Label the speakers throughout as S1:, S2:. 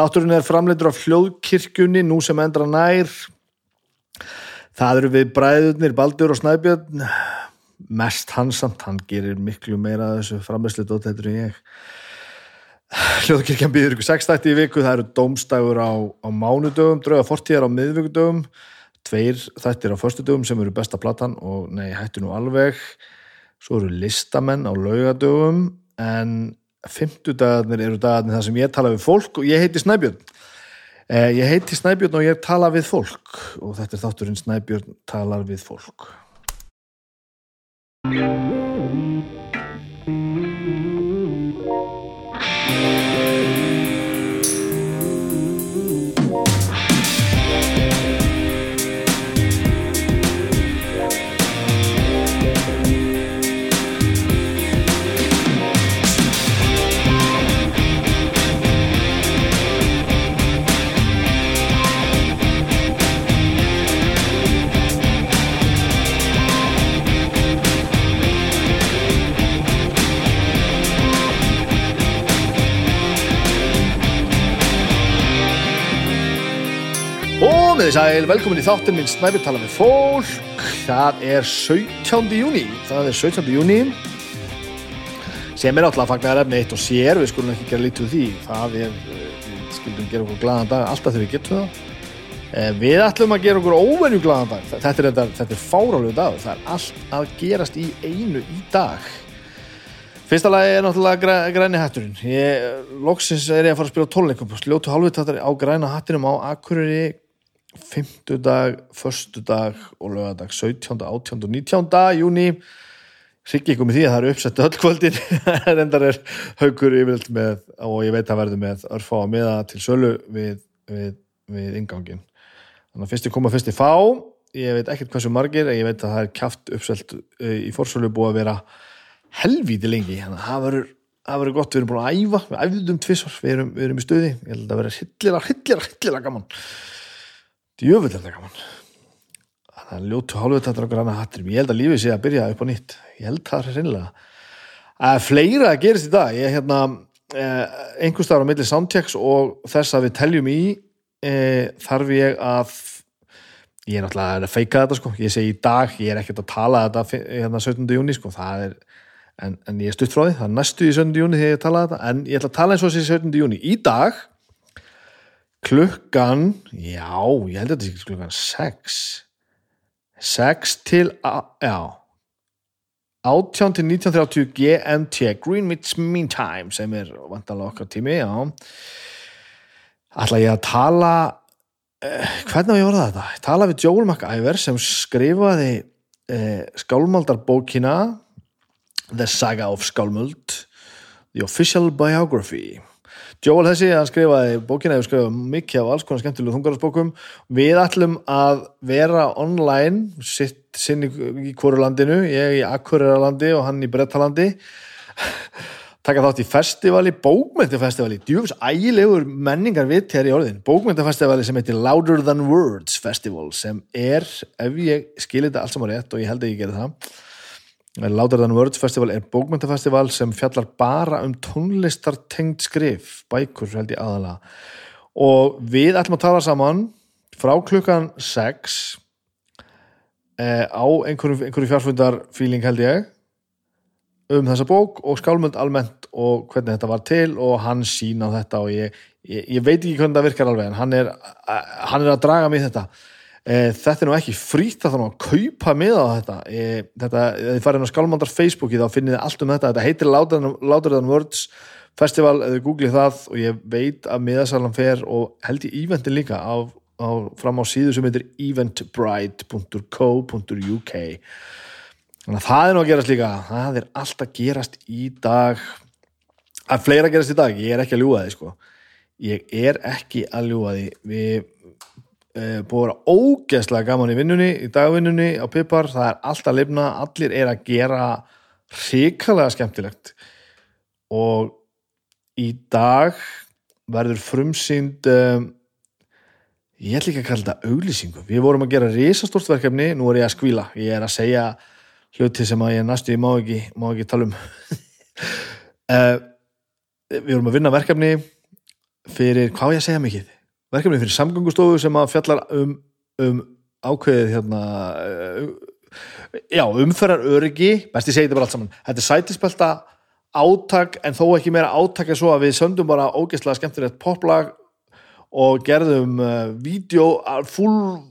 S1: Þátturinn er framleitur af hljóðkirkjunni nú sem endra nær. Það eru við bræðurnir Baldur og Snæbjörn. Mest hansamt, hann gerir miklu meira af þessu framleyslu dótættur en ég. Hljóðkirkjan býður ykkur sextætti í viku, það eru dómstægur á, á mánudögum, drauga fortíðar á miðvíkudögum tveir þættir á förstudögum sem eru besta platan og nei, hættu nú alveg. Svo eru listamenn á laugadögum en fymtudagarnir eru dagarnir þar sem ég tala við fólk og ég heiti Snæbjörn. Eh, ég heiti Snæbjörn og ég tala við fólk. Og þetta er þátturinn Snæbjörn talar við fólk Með þess að velkomin í þáttin minn Snæbjörn tala með fólk Það er 17. júni Það er 17. júni sem er náttúrulega fagnar efni eitt og sér við skulum ekki gera lítið úr því það er, eh, við skuldum gera okkur glaðan dag alltaf þegar við getum það Eh, Við ætlum að gera okkur óvenju glaðan dag þetta er, þetta, er fárálegu dag það er allt að gerast í einu í dag Fyrsta lagi er náttúrulega græ, græni hatturinn. Ég, loksins er ég að fara að spila tónleikum. Sljótu halvvitaðar á græna hattinum á Akureyri fymtudag, förstudag og lögadag 17., 18. og 19. júni. Siggi ykkur með því að það eru uppsett öll kvöldin. Rendar er haugur yfirlt með, og ég veit að verður með örfá að miða til sölu við, við, við ingangin. Þannig að fyrsti koma, fyrsti fá. Ég veit ekkert hversu margir, en ég veit að það er kjaft uppselt í forsölu búið að vera helvíti lengi þannig að það verður, það verður gott, við erum búin að æfa við æfðum tvissar, við við erum í stuði ég held að vera hillilega, hillilega, hillilega gaman djöfull er þetta gaman. Þannig að ljótu hálfutættur og granna hattir, ég held að lífið sé að byrja upp á nýtt, ég held það reynilega að fleira að gerist í dag. Ég er hérna eh, einhver staðar á milli soundchecks og þess að við teljum í eh, þarf ég að ég er náttúrulega að feika þetta sko. Ég segi í dag, ég er ekkert að tala þetta hérna 17. júni sko, það er en, en ég er stutt frá því, það er næstu í 17. júni þegar ég tala þetta, en ég ætla að tala eins og þessi 17. júni í dag klukkan já, ég held að þetta sé klukkan 6 6 til já. 18 til 1930 GMT Greenwich Mean Time sem er vantanlega okkar tími, ætla ég að tala eh, hvernig á ég orða þetta? Ég tala við Joel McIver sem skrifaði eh, skálmaldarbókina The Saga of Skálmöld The Official Biography Joel þessi, hann skrifaði bókina hefur skrifað mikið af alls konar skemmtilegu þungarasbókum við ætlum að vera online sitt sinn í, í hvoru landinu ég í Akureyra-landi og hann í Brettalandi taka þátt í festivali, bókmyndafestivali djúfs ægilegur menningar vitt hér í orðin, bókmyndafestivali sem heitir Louder Than Words Festival sem er, ef ég skilir þetta allt saman rétt og ég held að ég geri það Than Words Festival er bókmyndafestival sem fjallar bara um tónlistartengd skrif, bækur held ég aðalega og við ætlum að tala saman frá klukkan 6 eh, á einhverju, einhverju fjárfundar held ég um þessa bók og skálmöld almennt og hvernig þetta var til og hann sína þetta og ég, ég, ég veit ekki hvernig það virkar alveg en hann er, hann er að draga mig þetta e, þetta er nú ekki frýtt að þannig að kaupa með á þetta. E, þetta, þið farið inn á skálmöldar Facebooki þá finnið þið allt um þetta, þetta heitir Than Words Festival, þið googlið það og ég veit að miðasalan fer og held ég eventin líka á, á, fram á síðu sem heitir eventbrite.co.uk Þannig að það er nú að gerast líka, það er allt að gerast í dag, að fleira gerast í dag, ég er ekki að ljúga því sko, ég er ekki að ljúga því, við búið að vera ógeðslega gaman í vinnunni, í dagvinnunni á Pipar, það er allt að lifna, allir er að gera hrikalega skemmtilegt. Og í dag verður frumsýnd, um, ég ætla ekki að kalla þetta auglýsingu, við vorum að gera risastórt verkefni, nú er ég að skvíla, ég er að segja hluti sem að ég næstu ég má ekki, má ekki tala um. Uh, við vorum að vinna verkefni fyrir, hvað ég segja mikið verkefni fyrir samgöngustofu sem að fjallar um, um ákveðið hérna já, umferðar öryggi besti segið þetta bara allt saman. Þetta er sætispelta átak en þó ekki meira átak en svo að við söndum bara ógeðslega skemmtilegt poplag og gerðum uh, vídeo, full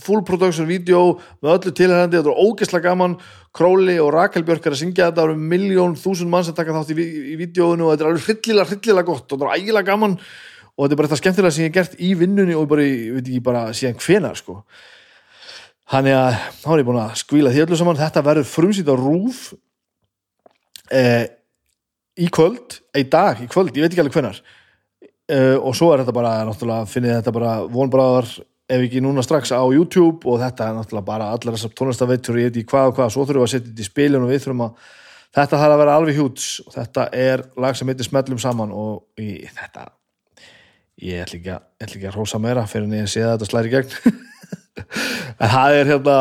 S1: full production vídeo með öllu tilhærandi, þetta var ógeðslega gaman. Króli og Rakel Björk er að syngja þetta. Það eru miljón, þúsund mann sem taka þátt í, í vídeoinu og þetta er alveg hryllilega, hryllilega gott. Og þetta er ægilega gaman og þetta er bara þetta skemmtilega sem ég hef gert í vinnunni og bara, ég veit ekki bara síðan hvena sko. Þannig að þá er ég búin að skvíla því öllu saman. Þetta verður frumsýtt á rúf eh, í kvöld, í dag, í kvöld, ég veit ekki alveg hvenar eh, og svo er þetta bara náttúrulega, finnið þetta bara vonbráðar ef ekki núna strax á YouTube. Og þetta er náttúrulega bara allar þessar tónlistaveitur ég veit ekki hvað og hvað, svo þurfum við að setja þetta í spilin og við þurfum að, þetta þarf að vera alveg hjúts. Og þetta er lag sem heitir Smellum saman og í, þetta ég ætl ekki ekki að rosa meira fyrir en ég sé að þetta slæri gegn. En það er hérna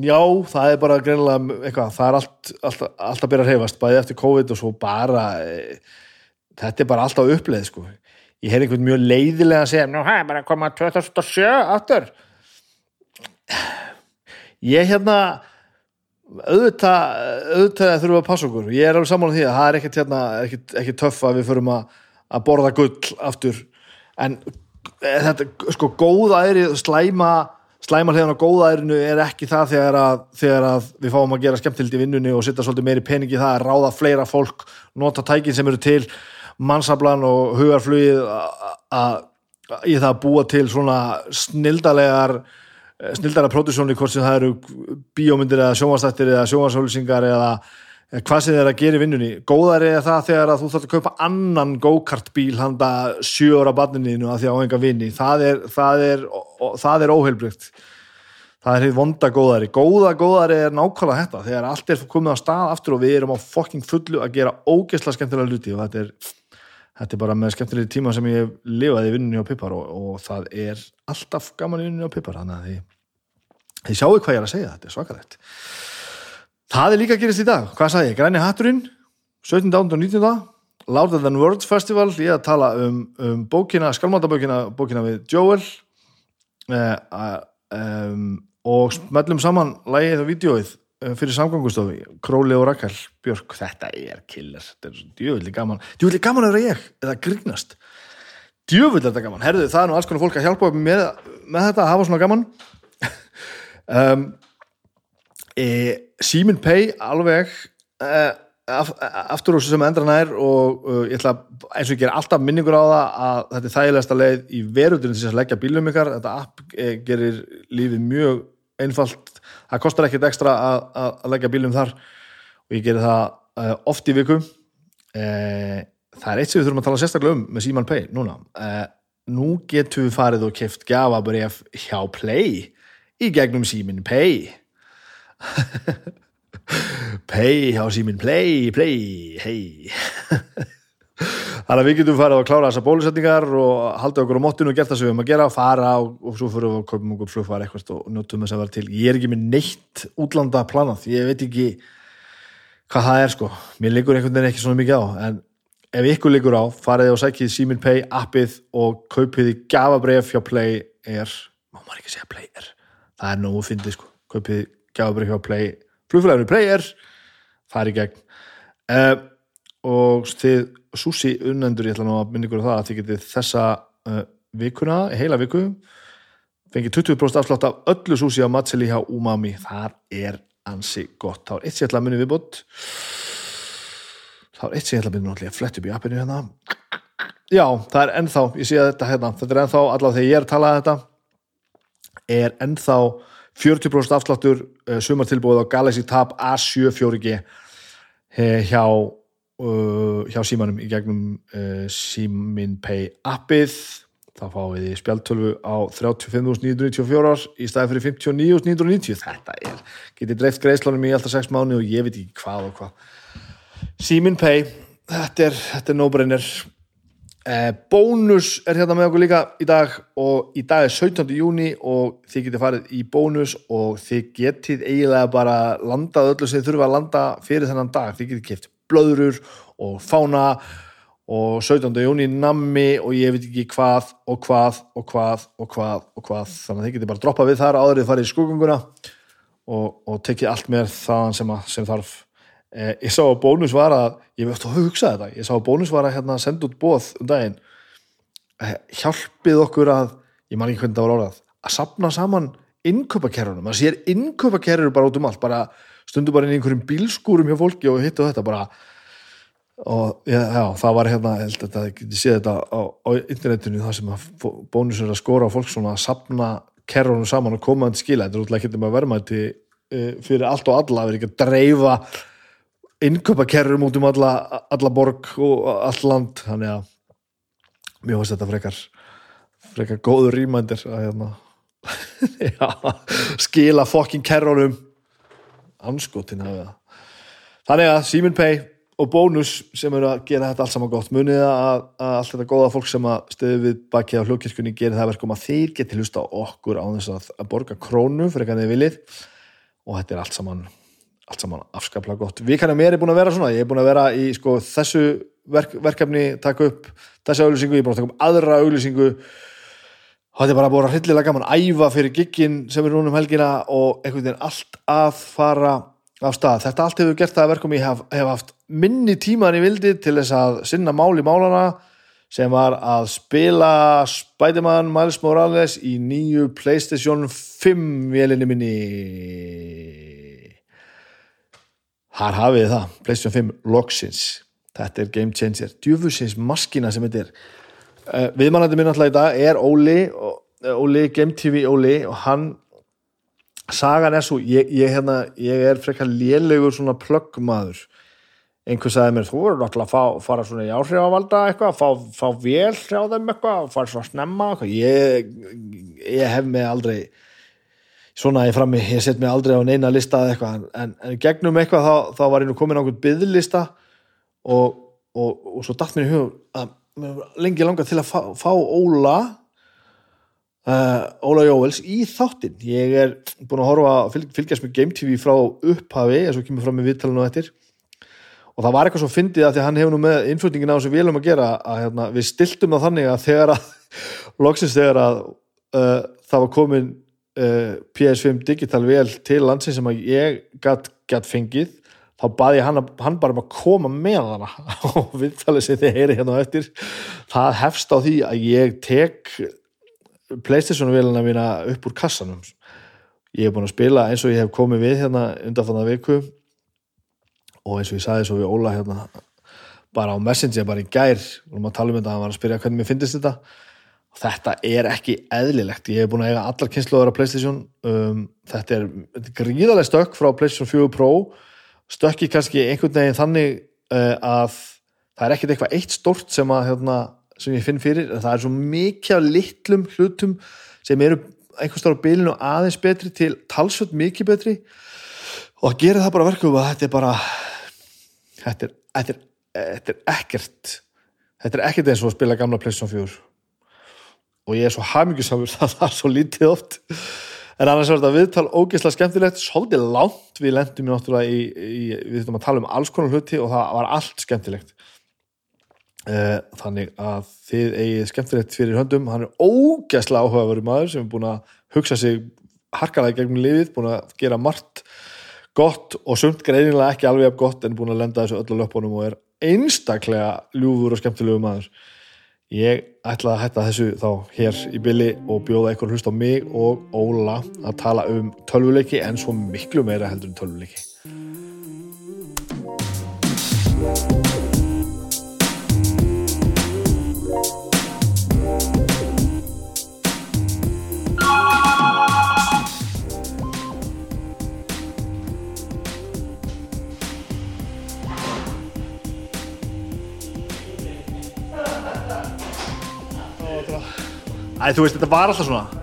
S1: já, það er bara greinilega eitthvað, það er allt, allt, allt að byrja að reyfast bæði eftir COVID og svo bara e, þetta er bara alltaf uppleið sko. Ég hef einhvern mjög leiðilega að segja nú hæ, bara koma 2007 áttur ég hérna auðvitað auðvitað þurfum við að passa okkur. Ég er alveg saman á því að það er ekkert hérna, ekkert töff að við förum að, að borða gull aftur en eh, þetta, sko, góðæri slæma, slæma hliðan á góðærinu er ekki það þegar að, þegar að við fáum að gera skemmtild í vinnunni og sitta svolítið meiri peningi það að ráða fleira fólk, nota tækin sem eru til mannsablan og hugarflugið í það að búa til svona snildalegar snildara pródusjónir hvort sem það eru bíómyndir eða sjónvastættir eða sjónvastálsingar eða hvað sem þeir að gera í vinnunni góðar er það þegar að þú þarf að kaupa annan go-kart-bíl handa sjóra barnininu að því að á enga vinni það er, það er, það er óheilbrygt það er hitt vonda góðari. Góða góðari er nákvæmlega þetta. Þegar allt er komið á stað aftur og við erum á fokking fullu að gera ógeðsla skemmtilega luti og þetta er þetta er bara með skemmtilegi tíma sem ég lifaði í vinnunni á Pippar og, og það er alltaf gaman í vinnunni á Pippar þannig að þið, þið sjáu hvað ég er að segja þetta er svakalegt það er líka að gerast í dag, hvað sagði ég, Græni Hatturinn 17. og 19. Louder Than Words Festival, ég er að tala um, um bókina, skalmátabókina bókina við Joel. Eh, um, og smellum saman lægið og vídjóið Eh, fyrir samgangustofi, Króli og Rakel. Björk, þetta er killer þetta er djöfulli gaman, djöfulli gaman er ég eða grínast djöfulli er þetta gaman, herðu það er nú alls konar fólk að hjálpa með, með þetta að hafa svona gaman. Um, e, Simin Pay alveg e, af, aftur úr sem endran er og uh, ég ætla eins og ég ger alltaf minningur á það að þetta er þægilegasta leið í verundurinn að leggja bílum ykkar, þetta app e, gerir lífið mjög einfalt. Það kostar ekkert ekstra að, leggja bílum þar. Og ég gerir það oft í viku. Það er eitt sem við þurfum að tala sérstaklega um með Síman Pay núna. Nú getum við farið og keft gafabref hjá Play í gegnum Símin Pay Pay hjá Símin Play Play, hei Þannig að við getum farið að klára þessar bólusetningar og halda okkur á móttinu og gert það sem við höfum að gera, fara og, og svo fyrir að köpum okkur flugfara eitthvað og njóttum þess að vera til. Ég er ekki með neitt útlanda planað, ég veit ekki hvað það er sko. Mér liggur einhvern veginn ekki svona mikið á, en ef ykkur liggur á, farið og sækið Simin Pay appið og kaupið í gafabref hjá Play er, má maður ekki segja Play er, það er nógu fyndið sko, kaupið gafabref hjá Play, flugfélaginu Play er, það er í gegn. Uh, og þið Susi unnendur, ég ætla nú að minna ykkur á það að þið getið þessa uh, vikuna, heila viku fengið 20% afslátt af öllu Susi á Matseli hjá Umami. Þar er ansi gott. Þá er eitt sem ég ætla að minna viðbútt þá er eitt sem ég ætla að minna náttúrulega flett upp í appinu hérna. Já, það er ennþá, ég sé að þetta hérna þetta er ennþá, allavega þegar ég er að tala að þetta er ennþá 40% afsláttur uh, sumartilbúið á Galaxy Tab A7 4G eh, hjá uh, hjá símanum í gegnum Simin Pay appið. Þá fáum við spjaltölvu á 35.994 í staði fyrir 59.990 þetta er, getið dreift greiðslunum í alltaf 6 mánu og ég veit ekki hvað og hvað. Simin Pay þetta er, er no-brainer. eh, bónus er hérna með okkur líka í dag og í dag er 17. júni og þið getið farið í bónus og þið getið eiginlega bara landað öllu sem þið þurfa að landa fyrir þennan dag, þið getið kæft blöðrur og fána og 17. júni nammi og ég veit ekki hvað og hvað og hvað og hvað og hvað þannig að þið getið bara droppað við þar áður þið farið í skugunguna og, og tekið allt með þaðan sem, sem þarf eh, ég sá að bónus var að ég veit að hugsa þetta, ég sá að bónus var að hérna, senda út bóð um daginn. Eh, hjálpið okkur að ég man ekki hvernig það var orðað að sapna saman innkaupakerrunum að sér innkaupakerrur bara út um allt bara stundu bara inn í einhverjum bílskúrum hjá fólki og hitt og þetta bara. Og já, já það var hérna ég held að það geti séð þetta á, á internetinu það sem að bónus er að skora á fólk svona að sapna kerrunum saman og koma til skila, þetta er útlæð ekki um að verma til fyrir allt og alla, verið ekki að dreifa innkaupakerrum út um alla, alla borg og allt land. Þannig að mér finnst þetta frekar frekar góður rýmændir að hérna já, skila fokkin kerrunum. Anskotin hafi það þannig að Simin Pay og bónus sem eru að gera þetta allt saman gott munið að, að allt þetta góða fólk sem að stöðu við bakið á hljókirkjunni gerir það verkum að þeir geti hlusta okkur á þess að, að borga krónu fyrir þið viljið. Og þetta er allt saman allt saman afskaplega gott. Við kannum mér er búin að vera svona, ég er búin að vera í sko, þessu verk, verkefni taka upp þessa auglýsingu, ég er búin að taka upp aðra auglýsingu. Og þetta er bara búin að hryllilega gaman að æfa fyrir giggin sem er núna um helgina og einhvern veginn allt að fara af stað. Þetta allt hefur gert það að verkum ég hef, hef haft minni tíman í vildi til þess að sinna máli málana sem var að spila Spider-Man Miles Morales í nýju Playstation 5 vélinni minni Har hafið það, Playstation 5 loksins, þetta er game changer. Djúfusins maskina sem þetta er. Uh, viðmannandi minn alltaf í dag er Óli, eh, Óli Game TV Óli og hann sagan er svo, ég, ég, hérna, ég er frekar lélegur svona plöggmaður. Einhver sagði mér, þú eru náttúrulega að fá, fara svona í áhrifavalda eitthvað, fá, fá vel þeim eitthvað, fara svona snemma eitthvað. Ég, ég hef mig aldrei svona ég frammi, ég set mig aldrei á neina lista eða eitthvað, en, en, en gegnum eitthvað þá, þá var ég nú komin á einhvern byðlista og, og, og svo datt mér í hug að mér var lengi langa til að fá, fá Óla uh, Óla Jóels í þáttinn. Ég er búin að horfa fylg, fylgjast með Game TV frá upphafi eins og kemur fram í viðtalinu og eftir. Og það var eitthvað svo fyndið að því að hann hefur nú með innflutningin á þessu vélum að gera að hérna, við stiltum það þannig að þegar að loksins þegar að uh, það var komin uh, PS5 digital vél til landsins sem að ég gat fengið þá baði ég hann, að- hann bara um að koma með hana. Og viðtalið sem þið heyri hérna á eftir það hefst á því að ég tek Playstation vélina mína upp úr kassanum. Ég hef búin að spila eins og ég hef komið við hérna undan þannig viku. Og eins og ég sagði svo við Óla hérna bara á Messenger, bara í gær og maður tala um þetta, hann var að spyrja hvernig mér finnist þetta. og þetta er ekki eðlilegt. Ég hef búin að eiga allar kynsluðar á Playstation. Um, þetta er, er gríðarlega stökk frá Playstation 4 Pro. Stökki kannski einhvern veginn þannig uh, að það er ekkert eitthvað eitt stort sem að hérna, sem ég finn fyrir, það er svo mikið af litlum hlutum sem eru einhvers stóra bilinu aðeins betri til talsvöld mikið betri. Og það gerir það bara að verkum að þetta er bara þetta er, þetta er, þetta er ekkert þetta er ekkert eins og að spila gamla PlayStation 4 og ég er svo hamingjusamur það er svo lítið oft. En annars var þetta viðtal ógeðslega skemmtilegt svolítið langt, við lendum í náttúrulega í, í, við þurfum að tala um alls konar hluti og það var allt skemmtilegt. Eh, þannig að þið eigið skemmtilegt fyrir höndum. Hann er ógeðslega áhugaverið maður sem er búin að hugsa sig harkalega gegnum liðið, búin að gera margt gott og sumt greinilega ekki alveg gott en búin að lenda þessu öllu löpunum og er einstaklega ljúfur og skemmtilegu maður ég ætla að hætta þessu þá hér í billi og bjóða eitthvað hlust á mig og Óla að tala um tölvuleiki en svo miklu meira heldur en tölvuleiki Æ, þú veist, þetta var alltaf svona.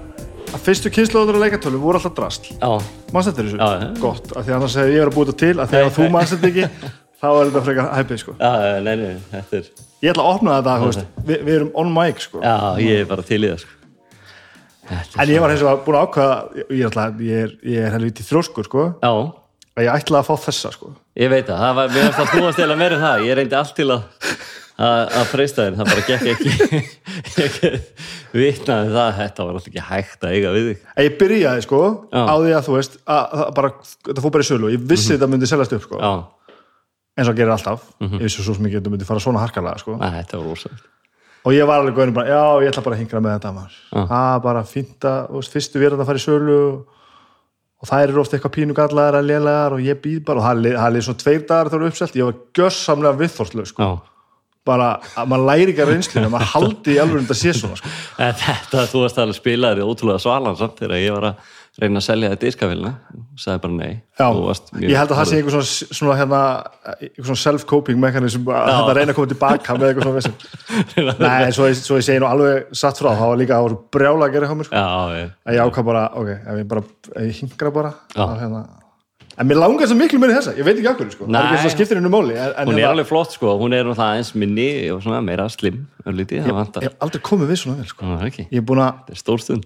S1: Að fyrstu kynnslóður á leikatölu voru alltaf drasl.
S2: Já,
S1: mannst þetta þessu?
S2: Já, já.
S1: Gott, af því annars hefði ég verið að búið þetta til af því að
S2: Nei,
S1: þú
S2: nei.
S1: mannst þetta ekki þá er þetta frekar hæpið, sko.
S2: Já, nei, nei, þetta er
S1: Ég ætla að opna þetta, þú veist, við, við erum on mic, sko.
S2: Já, ég er bara til í það sko. Þetta
S1: En ég var hins vegar búin að ákvaða ég, ætla, ég er, ég er helviti þróskur, sko.
S2: Já,
S1: að ég ætla að fá þessa, sko.
S2: Ég veit það, það var, mér að þú að stela meira um það. Ég reyndi allt til að að að freysta þér, það bara gekk ekki. Ekki vitnaði það þetta var alltaf ekki hægt að eiga við þig.
S1: En ég byrjaði sko
S2: Já.
S1: á því að þú veist að, að bara, þetta fór bara í sölu ég vissi þetta myndi seljast upp sko.
S2: Já,
S1: eins og gerir alltaf, ég vissi svo ekki að þetta myndi fara svona harkalega sko.
S2: Nei, þetta var rosalegt.
S1: Og ég var alveg góðin bara, já ég ætla bara að hingra með þetta það bara að veist, fyrstu verðan að fara í sölu og það eru ofta eitthvað pínu gallaðar að lélegar og ég býð bara og það liði svona tveir dagar þá eru uppselt, ég var gjössamlega viðþorslög sko, bara að maður læri ekki að reynslinu, maður haldi í alveg þetta sé svona sko.
S2: þetta, þú varst alveg spilaðir ótrúlega svalan samt þegar ég var að reyna að selja þetta diskafélina sagði bara nei
S1: ég held að það sé einhver svona, svona, hérna, svona self-coping mekanism að þetta reyna að koma tilbaka með eitthvað svona Nei, en svo, svo ég segi nú alveg satt frá, það var líka brjála að gera hjá mér sko.
S2: Já, ég,
S1: að ég ákvað bara, ok, ef ég bara ef ég hingra bara
S2: Já.
S1: að, hérna, en mér langar svo miklu minni þessa, ég veit ekki okkur sko. það er ekki þess að skiptir hennu máli en, en
S2: hún er
S1: hérna,
S2: alveg flott sko. Hún er náttúrulega aðeins minni og svona meira slim það vantar.
S1: ég hef aldrei komið við svona vel sko.
S2: Það ekki,
S1: ég, er búin að,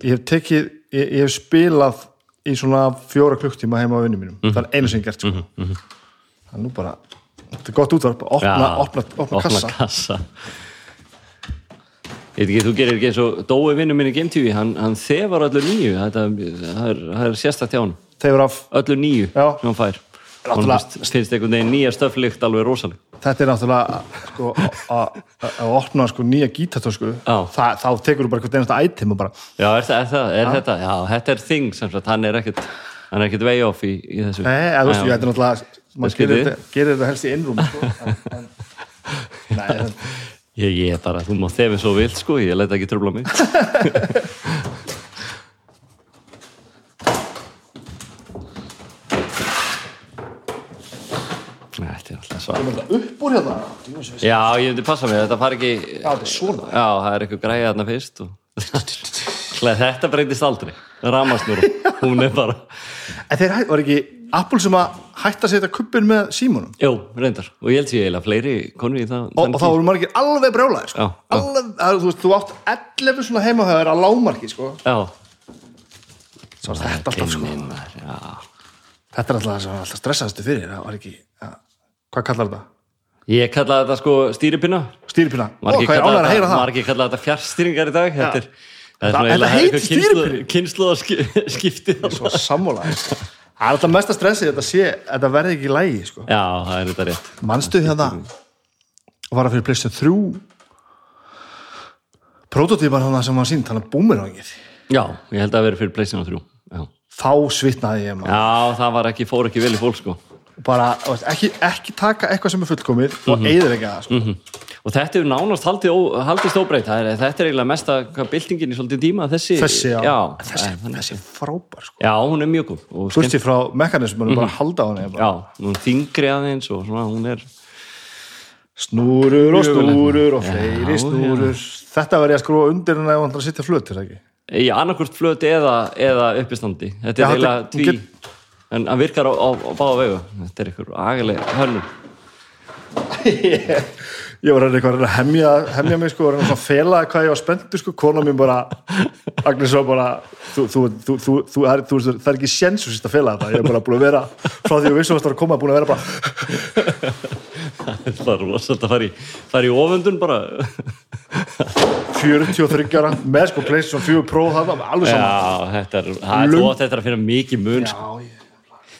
S1: ég hef tekið ég, ég hef spilað í svona fjóra klukktíma heima á vinnum mínum,
S2: Mhm.
S1: það er einu sem ég gert sko. það er nú bara þetta er gott útvarp, opna, opna, opna, kassa.
S2: kassa. Ég veit ekki, þú gerir ekki eins og Dói vinnu Game TV, hann, hann þefar öllu nýju. Það er, það er hjá hann
S1: þegar af,
S2: öllu nýju
S1: Já.
S2: sem hann fær. Finnst, einhvern veginn nýja stöflikt alveg rosaleg.
S1: Þetta er náttúrulega sko, að opna sko, nýja gítartösku
S2: Já.
S1: Þa, þá tekur þú bara eitthvað einasta item bara
S2: Já, er, það, er, það, er þetta, já, þetta er thing sem sagt, hann er ekkert hann er ekkert way off í, í þessu.
S1: Nei,
S2: Já,
S1: ég, er náttúrulega maður gerir þetta, gerir þetta helst í innrúm sko. en, en, Nei, en,
S2: ég, er bara, þú má þefið svo vilt sko, ég let ekki tröfla mig Nei, Þetta er alltaf svart
S1: kemur þetta upp úr hérna?
S2: Já, ég myndi passa mig, þetta far ekki
S1: Já, þetta er svona.
S2: Já, það er eitthvað græða þarna fyrst og... Þetta breytist aldrei. Ramasnúru, hún er bara
S1: En þeir var ekki Apple sem að hætta að setja kuppin með símunum
S2: Jú, reyndar, og ég held sér eiginlega fleiri konur í það
S1: og, og þá voru margir alveg brjálæðir sko. Þú, veist, þú átt 11 svona heimahöður að lámarki sko.
S2: Já,
S1: Svo var þetta alltaf sko. Þetta er alltaf það sem var alltaf stressaðastu fyrir það var ekki. Hvað kallar þetta?
S2: Ég kalla þetta sko stýripinna.
S1: Stýripina, ó hvað er ánægður að heyra það.
S2: margir kalla þetta fjárstýringar í dag. Þetta er, það er
S1: Það- þetta heitir
S2: eitthvað kynslóð-
S1: stýripinni.
S2: kynslóðaskipti.
S1: Svo sammála. Það er alltaf mesta stressið þetta sé þetta verði ekki í lægi sko.
S2: Já, það er þetta rétt.
S1: Manstu hérna og var að fyrir Playstation 3 prototípan hann sem var sínt hann er búmirangið
S2: Já, ég held að það veri fyrir Playstation 3 Já,
S1: þá svitnaði ég maður.
S2: Já það ekki, fór ekki vel í fólk sko
S1: bara, þú veist, ekki, ekki taka eitthvað sem er fullkomið og
S2: Mhm.
S1: eigður ekki það sko.
S2: Og þetta hefur nánast haldið, haldist óbreytt Það er, Þetta er eiginlega mesta hvað, byltingin í svolítið tíma Þessi,
S1: þessi, já,
S2: já,
S1: þessi,
S2: þannig-
S1: þessi frábær sko.
S2: já hún er mjög góð og skemmt,
S1: Burti frá mekanismunum bara halda á henni bara.
S2: Já, hún er þingri aðeins og svona, hún er
S1: snúrur og snúrur og
S2: Já,
S1: fleiri
S2: já.
S1: snúrur þetta verði að skrúa undir en ef hann ætlar að sitja flöt er það ekki?
S2: í annarkvort flöt eða, eða uppistandi þetta
S1: Já,
S2: er eiginlega tví en hann virkar á, á, á báða vegu. Þetta er ykkur agaleg hönnum
S1: ég var að reyna að hemja, hemja mig sko, að fela hvað ég var spenntur sko, kona mín bara Agnes var bara þú, þú, þú, þú, þú, er, það er ekki séns að fela þetta, ég er bara búin að vera frá því að vissum að það var að koma, búin að vera bara
S2: það er rosalega að fara í, í ofundun bara.
S1: 43 ára með sko PlayStation 4 Pro það var alveg
S2: já,
S1: saman
S2: þetta er, það er þetta er að finna mikið mun sko.
S1: Já, ég-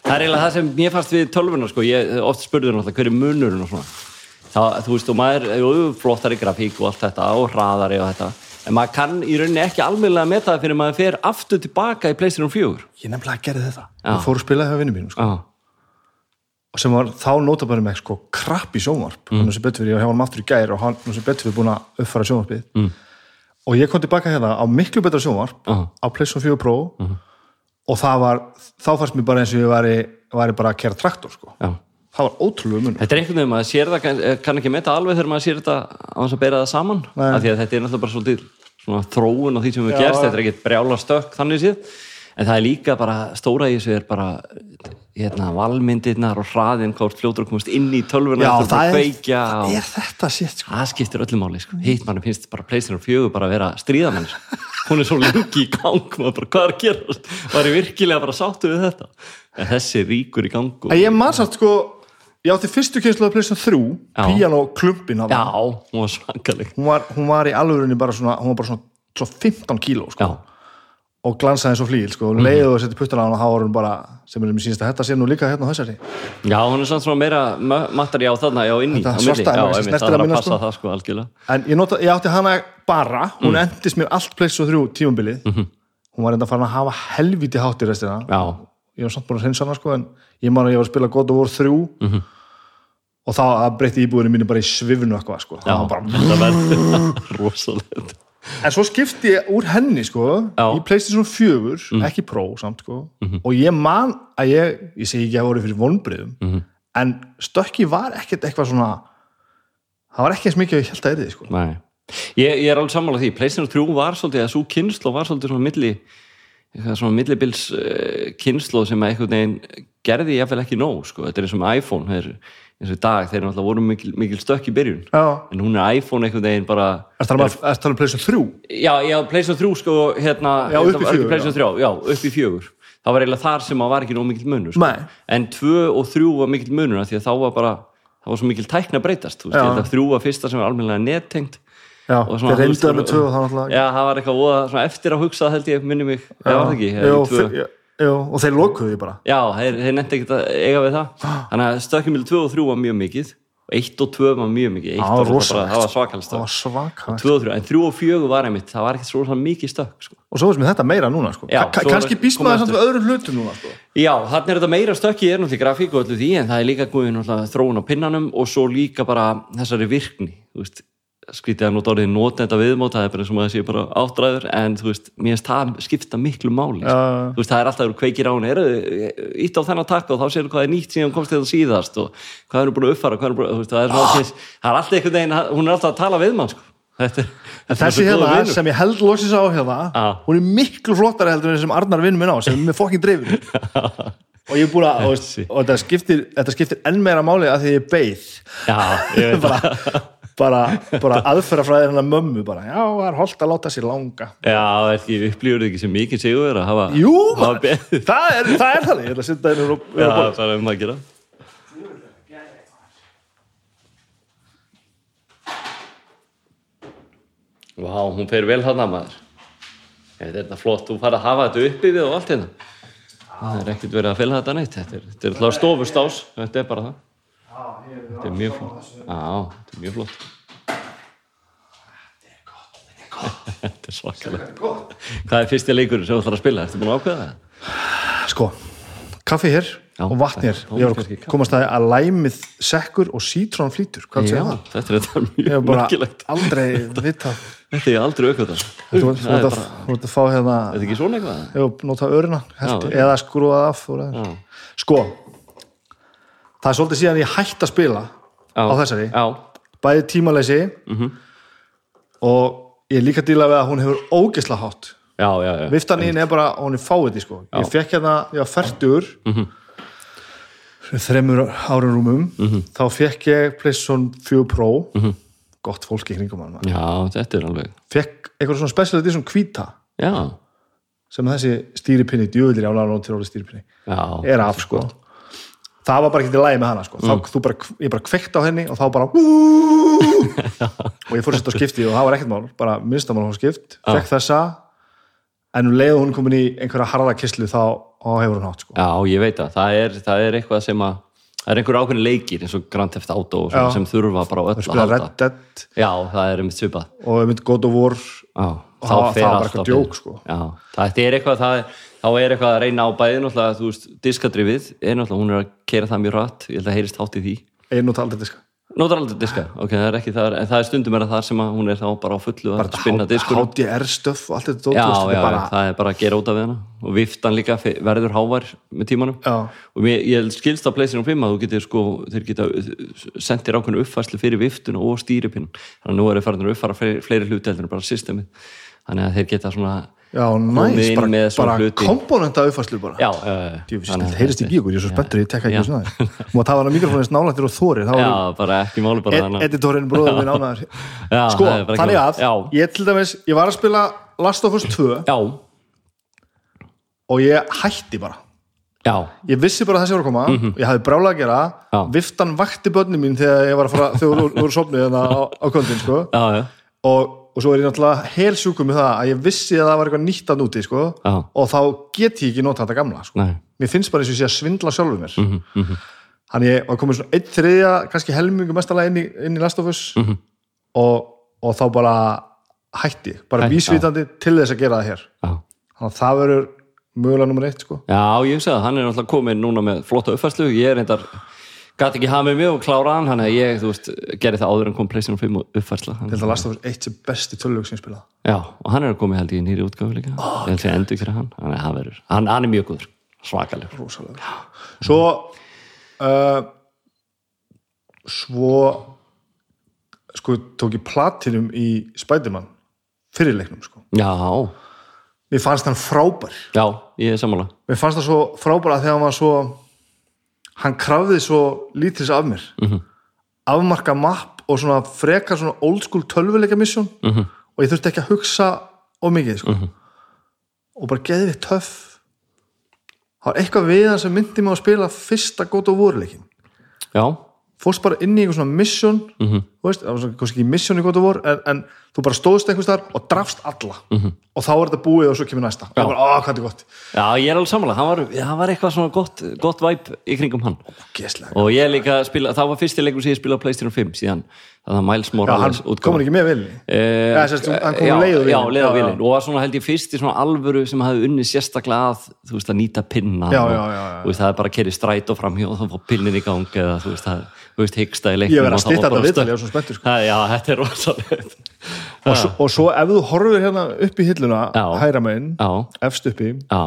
S2: það er eiginlega það sem mér fannst við tölvuna sko. ég oft spurður náttúrulega hver er munurinn og svona það, þú veist, og maður, jú, flottari grafík og allt þetta og hraðari og þetta en maður kann í rauninni ekki almennilega með það fyrir maður fer aftur tilbaka í PlayStation 4
S1: ég nefnilega gerði þetta ég fór að spila það hjá vinnum mínum sko. og sem var þá nota bara með sko krapp í sjónvarp mm. hann sem betur fyrir, ég var hann aftur í gær og hann sem betur fyrir búin að uppfara sjónvarpið mm. og ég kom tilbaka hérna á miklu betra sjónvarp
S2: Já.
S1: á PlayStation 4 Pro og það var, þá fannst mér bara eins og ég væri, væri bara að kera traktor sko. það var ótrúlega mun
S2: Þetta er einhvern veginn, maður sér það, kann, kann ekki metta alveg þegar maður sér þetta á þess að bera það saman. Af því að þetta er náttúrulega bara svolítið svona þróun á því sem við gerst, þetta er ekkert brjála stökk þannig séð, en það er líka bara stóra í þessu er bara hérna, valmyndirnar og hraðin hvort fljótur að komast inn í tölvuna
S1: Já, það
S2: að
S1: er, það
S2: og
S1: er þetta sétt sko.
S2: það skiptir öllu máli, sko. hitt manni finnst bara PlayStation 4 bara að vera stríðamenn sko. hún er svo lengi í gang maður bara hvað er að gera, var ég virkilega bara sáttu við þetta en þessi ríkur í gang og...
S1: ég man samt sko ég átti fyrstu kynslu að pleysa þrjú. Piano klumpin á
S2: Já, hún var svakaleg
S1: hún var, hún var í alvörinni bara svona hún var bara svona, svona 15 kíló sko.
S2: Já,
S1: og glansaði eins og flýl sko. og leiðu og setti puttana á hana þá var hún bara sem er mér sínst að þetta sé nú líka hérna á þessari
S2: já hún er samt svona meira mattari á þarna, já, inni á milli. Já, einmitt,
S1: snertir
S2: það er
S1: að
S2: passa
S1: sko.
S2: það, sko, algjörlega
S1: en ég, nota, ég átti hana bara hún
S2: Mm.
S1: endist mér allt pleysa þrjú tímumbilið
S2: Mhm.
S1: hún var enda farin að hafa helviti hátt í restina
S2: Já,
S1: ég var samt búin að hreinsa hana sko, en ég man að ég var að spila God of War 3
S2: Mhm.
S1: og þá að breytti íbúinu mínu bara í svifnu eitthvað sko. Það var bara... en svo skipti ég úr henni sko,
S2: Já. Mhm.
S1: í PlayStation 4 ekki Pro samt sko. og ég man að ég ég segi ekki að voru fyrir vonbriðum
S2: Mhm.
S1: en stökki var ekkert eitthvað svona það var ekki eins mikið að ég held að erði sko.
S2: Ég, ég er alveg sammála því PlayStation 3 var svolítið, að svo kynslu var svolítið svona milli svona millibils uh, kynslu sem að einhvern veginn gerði ég ekki nóg, sko, þetta er eins og með iPhone þeir, eins og í dag, þeir náttúrulega voru mikil, mikil stökk í byrjun,
S1: Já.
S2: en hún er iPhone einhvern veginn bara,
S1: Er það að tala um PlayStation 3?
S2: já, já, PlayStation 3 sko, hérna,
S1: Já, upp í
S2: var
S1: fjögur,
S2: PlayStation 3, já, upp í fjögur. Það var eiginlega þar sem að var ekki nóg mikil munur sko. En 2 og 3 var mikil munur því að þá var bara, það var svo mikil tækna breytast, þú veist,
S1: Já.
S2: ég held að 3 var fyrsta sem var almennilega nettengt
S1: Já, þeir reynduða með
S2: voru-
S1: 2 og það náttúrulega
S2: Já, það var eitthvað svona eftir að hugsa held ég, minni mig, það var það ekki
S1: Jú, og þeir lokuðu því bara.
S2: Já, þeir, þeir nefndi ekkert að eiga við það. Þannig að stökkjumil 2 og 3 var mjög mikið. Og 1 og 2 var mjög mikið. 1
S1: Það
S2: var bara, það var svakalst
S1: svaka
S2: 2 og 3, en 3 og 4 var einmitt það var ekkert svo mikið stökk sko.
S1: og svo er þetta meira núna sko.
S2: Já,
S1: kannski býst maður samt við öðrum hlutum núna sko.
S2: Já, þannig er þetta meira stökki er náttúrulega grafík og öllu því en það er líka náttúrulega þróun á pinnanum og svo líka bara þessari virkni þú veist, skrítið að nota orðið þetta viðmót, það er bara eins og maður sé bara áttræður en þú veist, mér finnst það skipta miklu máli sko.
S1: Já.
S2: þú veist, það er alltaf þú kveikir á henni, er ítt á þennan takk og þá séu hvað er nýtt síðan komst þetta síðast og hvað er búin að uppfara, hvað er búin að, þú veist, það er, svona, það er alltaf einhvern veginn, hún er alltaf að tala við mann sko. þetta þetta
S1: þessi
S2: góður
S1: hérna sem ég held loksins á hérna
S2: Já.
S1: hún er miklu flottari heldur en sem Arnar vinn minn á sem er fokkin dreifin og ég er búin að og, og þetta, skiptir, skiptir enn meira máli að því ég beið
S2: Ég það
S1: bara, bara, aðferðafræðir hennar mömmu bara, já, það er holdt að láta sér langa.
S2: Já, upplýfur þið ekki sem mikið sigur að hafa,
S1: Jú,
S2: hafa
S1: maður, það er, það er þannig. Ég ætla að setja henni og
S2: Já, það er um að gera. Vá, hún fer vel þarna maður. Ég, Þetta er flott, þú fara að hafa þetta uppi við og allt hérna. Það er ekkert verið að fylga þetta neitt. Þetta er, er alltaf stofustás. Þetta er bara það Þetta er mjög flott. Já, þetta er mjög flott. Þetta er svakalegt Hvað er fyrsti leikur sem þú ætlar að spila? Ertu búin að ákveða það?
S1: sko, kaffi hér
S2: Já,
S1: og vatn hér
S2: það-
S1: ég var að komast að að læmið sekkur og sítrón flýtur? Hvað segir það?
S2: þetta er þetta
S1: ég
S2: mjög
S1: hef bara aldrei vita
S2: Þetta er aldrei aukvöldar
S1: þú
S2: er
S1: ert að fá hérna
S2: þetta er ekki svona eitthvað?
S1: Jú, nota örina held,
S2: Já,
S1: eða skrúa það af sko það er svolítið síðan ég hætti að spila
S2: já,
S1: á þessari.
S2: Já,
S1: bæði tímaleysi
S2: Mhm.
S1: og ég er líka díla við að hún hefur ógeðsla hátt.
S2: Já, já, já.
S1: viftan í henni er bara, hún er fáið sko. ég fekk hérna, ég var færtur
S2: Mhm.
S1: þremur árum rúmum.
S2: Mhm.
S1: þá fekk ég PlayStation 4 Pro. Gott fólk í kringum hann.
S2: Já, þetta er alveg
S1: fekk eitthvað svona special edition hvíta
S2: Já,
S1: sem þessi stýripinni, djöðlir álega til orðið stýripinni
S2: já,
S1: er af sko það var bara ekki til lægi með hana sko.
S2: Mm.
S1: þá, bara, ég bara kveikt á henni og þá bara og ég fór að setja á skipti og það var ekkert mál, bara minnstamál hún skipt, fekk þessa en um leið hún komin í einhverja harða kyslu þá, hefur hún hátt sko.
S2: Já, ég veit það, það er, það er eitthvað sem að það er einhver ákveðin leikir eins og Grand Theft Auto sem þurfa bara öll að halda. Já, það er um svipað.
S1: Og við myndum God of War.
S2: Já,
S1: Og það- það var bara eitthvað djók, sko.
S2: Það er eitthvað það þá er eitthvað að reyna á bæði náttúrulega, þú veist, diskadrifið er hún er að kera það mjög rætt ég held að heyrist hátt í því.
S1: Einu og taldi diska.
S2: Nótar aldrei diska, ok, það er ekki það en það er stundum er það þar sem að hún er þá bara á fullu að spinna diskunum.
S1: HDR stöf og allt þetta
S2: Já, já,
S1: bara,
S2: það er bara að gera út af hana. Og viftan líka verður hávær með tímanum.
S1: Já.
S2: og mér, ég skilst á pleysinu 5 að þú getur sko, þeir geta sendir ákveðinu uppfærslu fyrir viftuna og stýripinn. Þannig að nú er það farin að uppfæra fleiri, fleiri hluti heldur en bara systemið þannig að þeir geta svona
S1: já, næs bara, bara komponenta uppfæslu bara.
S2: Já, já, já,
S1: Djöfull,
S2: Þannig að
S1: þetta heyrist
S2: þetta-
S1: bíkur, ég er svo spenntur, ég tekka ekki svona þér og að tafa hann að mikrofónins nálættir og þórir þá
S2: Já,
S1: er
S2: bara ekki máli bara þannig
S1: editorinn bróður minn ánæður sko,
S2: það ekki
S1: þannig að
S2: Já,
S1: ég til dæmis, ég var að spila Last of Us 2
S2: já,
S1: og ég hætti bara.
S2: Já,
S1: ég vissi bara þessi var að koma og ég hafði brála að gera.
S2: Já.
S1: viftan vakti börnin mín þegar ég var að fara þegar þú voru sopnið þannig á, á kvöldin sko.
S2: já,
S1: og, og svo er ég náttúrulega hel sjúkum með það að ég vissi að það var eitthvað nýtt að núti sko.
S2: Já.
S1: og þá get ég ekki nota þetta gamla sko. mér finnst bara eins og ég sé að svindla sjálfur mér
S2: Mhm,
S1: þannig ég var komið svona einn þriðja kannski helmingu mestalega inn í, inn í Last of Us
S2: Mhm.
S1: og, og þá bara hætti, bara
S2: Hætti,
S1: vísvitandi til þess að gera það hér
S2: já,
S1: þannig að það verður mögulega nummer eitt sko.
S2: já ég hugsa það, hann er náttúrulega komin núna með flotta uppfærslu, ég er reyndar gæti ekki hafa með mig og klára hann þannig að ég, þú veist, gerði það áður en kom PlayStation 5 og uppfærsla.
S1: Til það Last of Us eitt sem besti tölvög sem ég spilað
S2: já, og hann er komið held ég í nýri útgáfu líka. Ég held ég endur fyrir hann, þannig að hann verður hann, hann er mjög góður, svakaleg
S1: svo uh, svo sko tók ég platinum í Spiderman fyrirleiknum sko.
S2: Já,
S1: mér fannst hann frábær.
S2: Já, ég er sammála.
S1: Mér fannst það svo frábær að þegar hann var svo hann krafði svo lítils af mér -hmm. afmarka mapp og svona frekar svona old school tölvuleika mission -hmm. og ég þurfti ekki að hugsa of mikið sko. og bara geði við töff það var eitthvað við hann sem myndi mig að spila fyrsta gótt og voruleikin
S2: já,
S1: fórst bara inn í einhver svona mission
S2: Mhm.
S1: Veist, það var svona kannski ekki mission í gótt og vor en, en þú bara stóðst einhvers þar og drafst alla.
S2: Mhm.
S1: og þá er þetta búið og svo kemur næsta. Og bara, ó, hvað er gott?
S2: Já, ég er alveg sammála. Hann var, það var eitthvað svona gott, gott væp í kringum hann.
S1: Geslega.
S2: og ég líka spila, það var fyrsti leikur sem ég spilaði á PlayStation 5 síðan, það var Miles
S1: Já, hann
S2: Morales
S1: komur ekki með vilni
S2: Eh,
S1: sem sagt, hann kom
S2: já,
S1: leið á
S2: já,
S1: vélinn.
S2: leið á
S1: Já, já.
S2: vélinn og var svona held ég fyrst í svona alvöru sem hafði unnið sérstaklega að þú veist að nýta pinna
S1: Já,
S2: og,
S1: já.
S2: Þú veist, það er bara að kerri stræt og framhjá og þá fór pinnin í gang eða þú veist, það, hyggsta í leiknum Var
S1: var spenntur, sko.
S2: Já, þetta er rosalegt
S1: og, og svo ef þú horfir hérna upp í hilluna hæra megin,
S2: já,
S1: efst uppi
S2: já,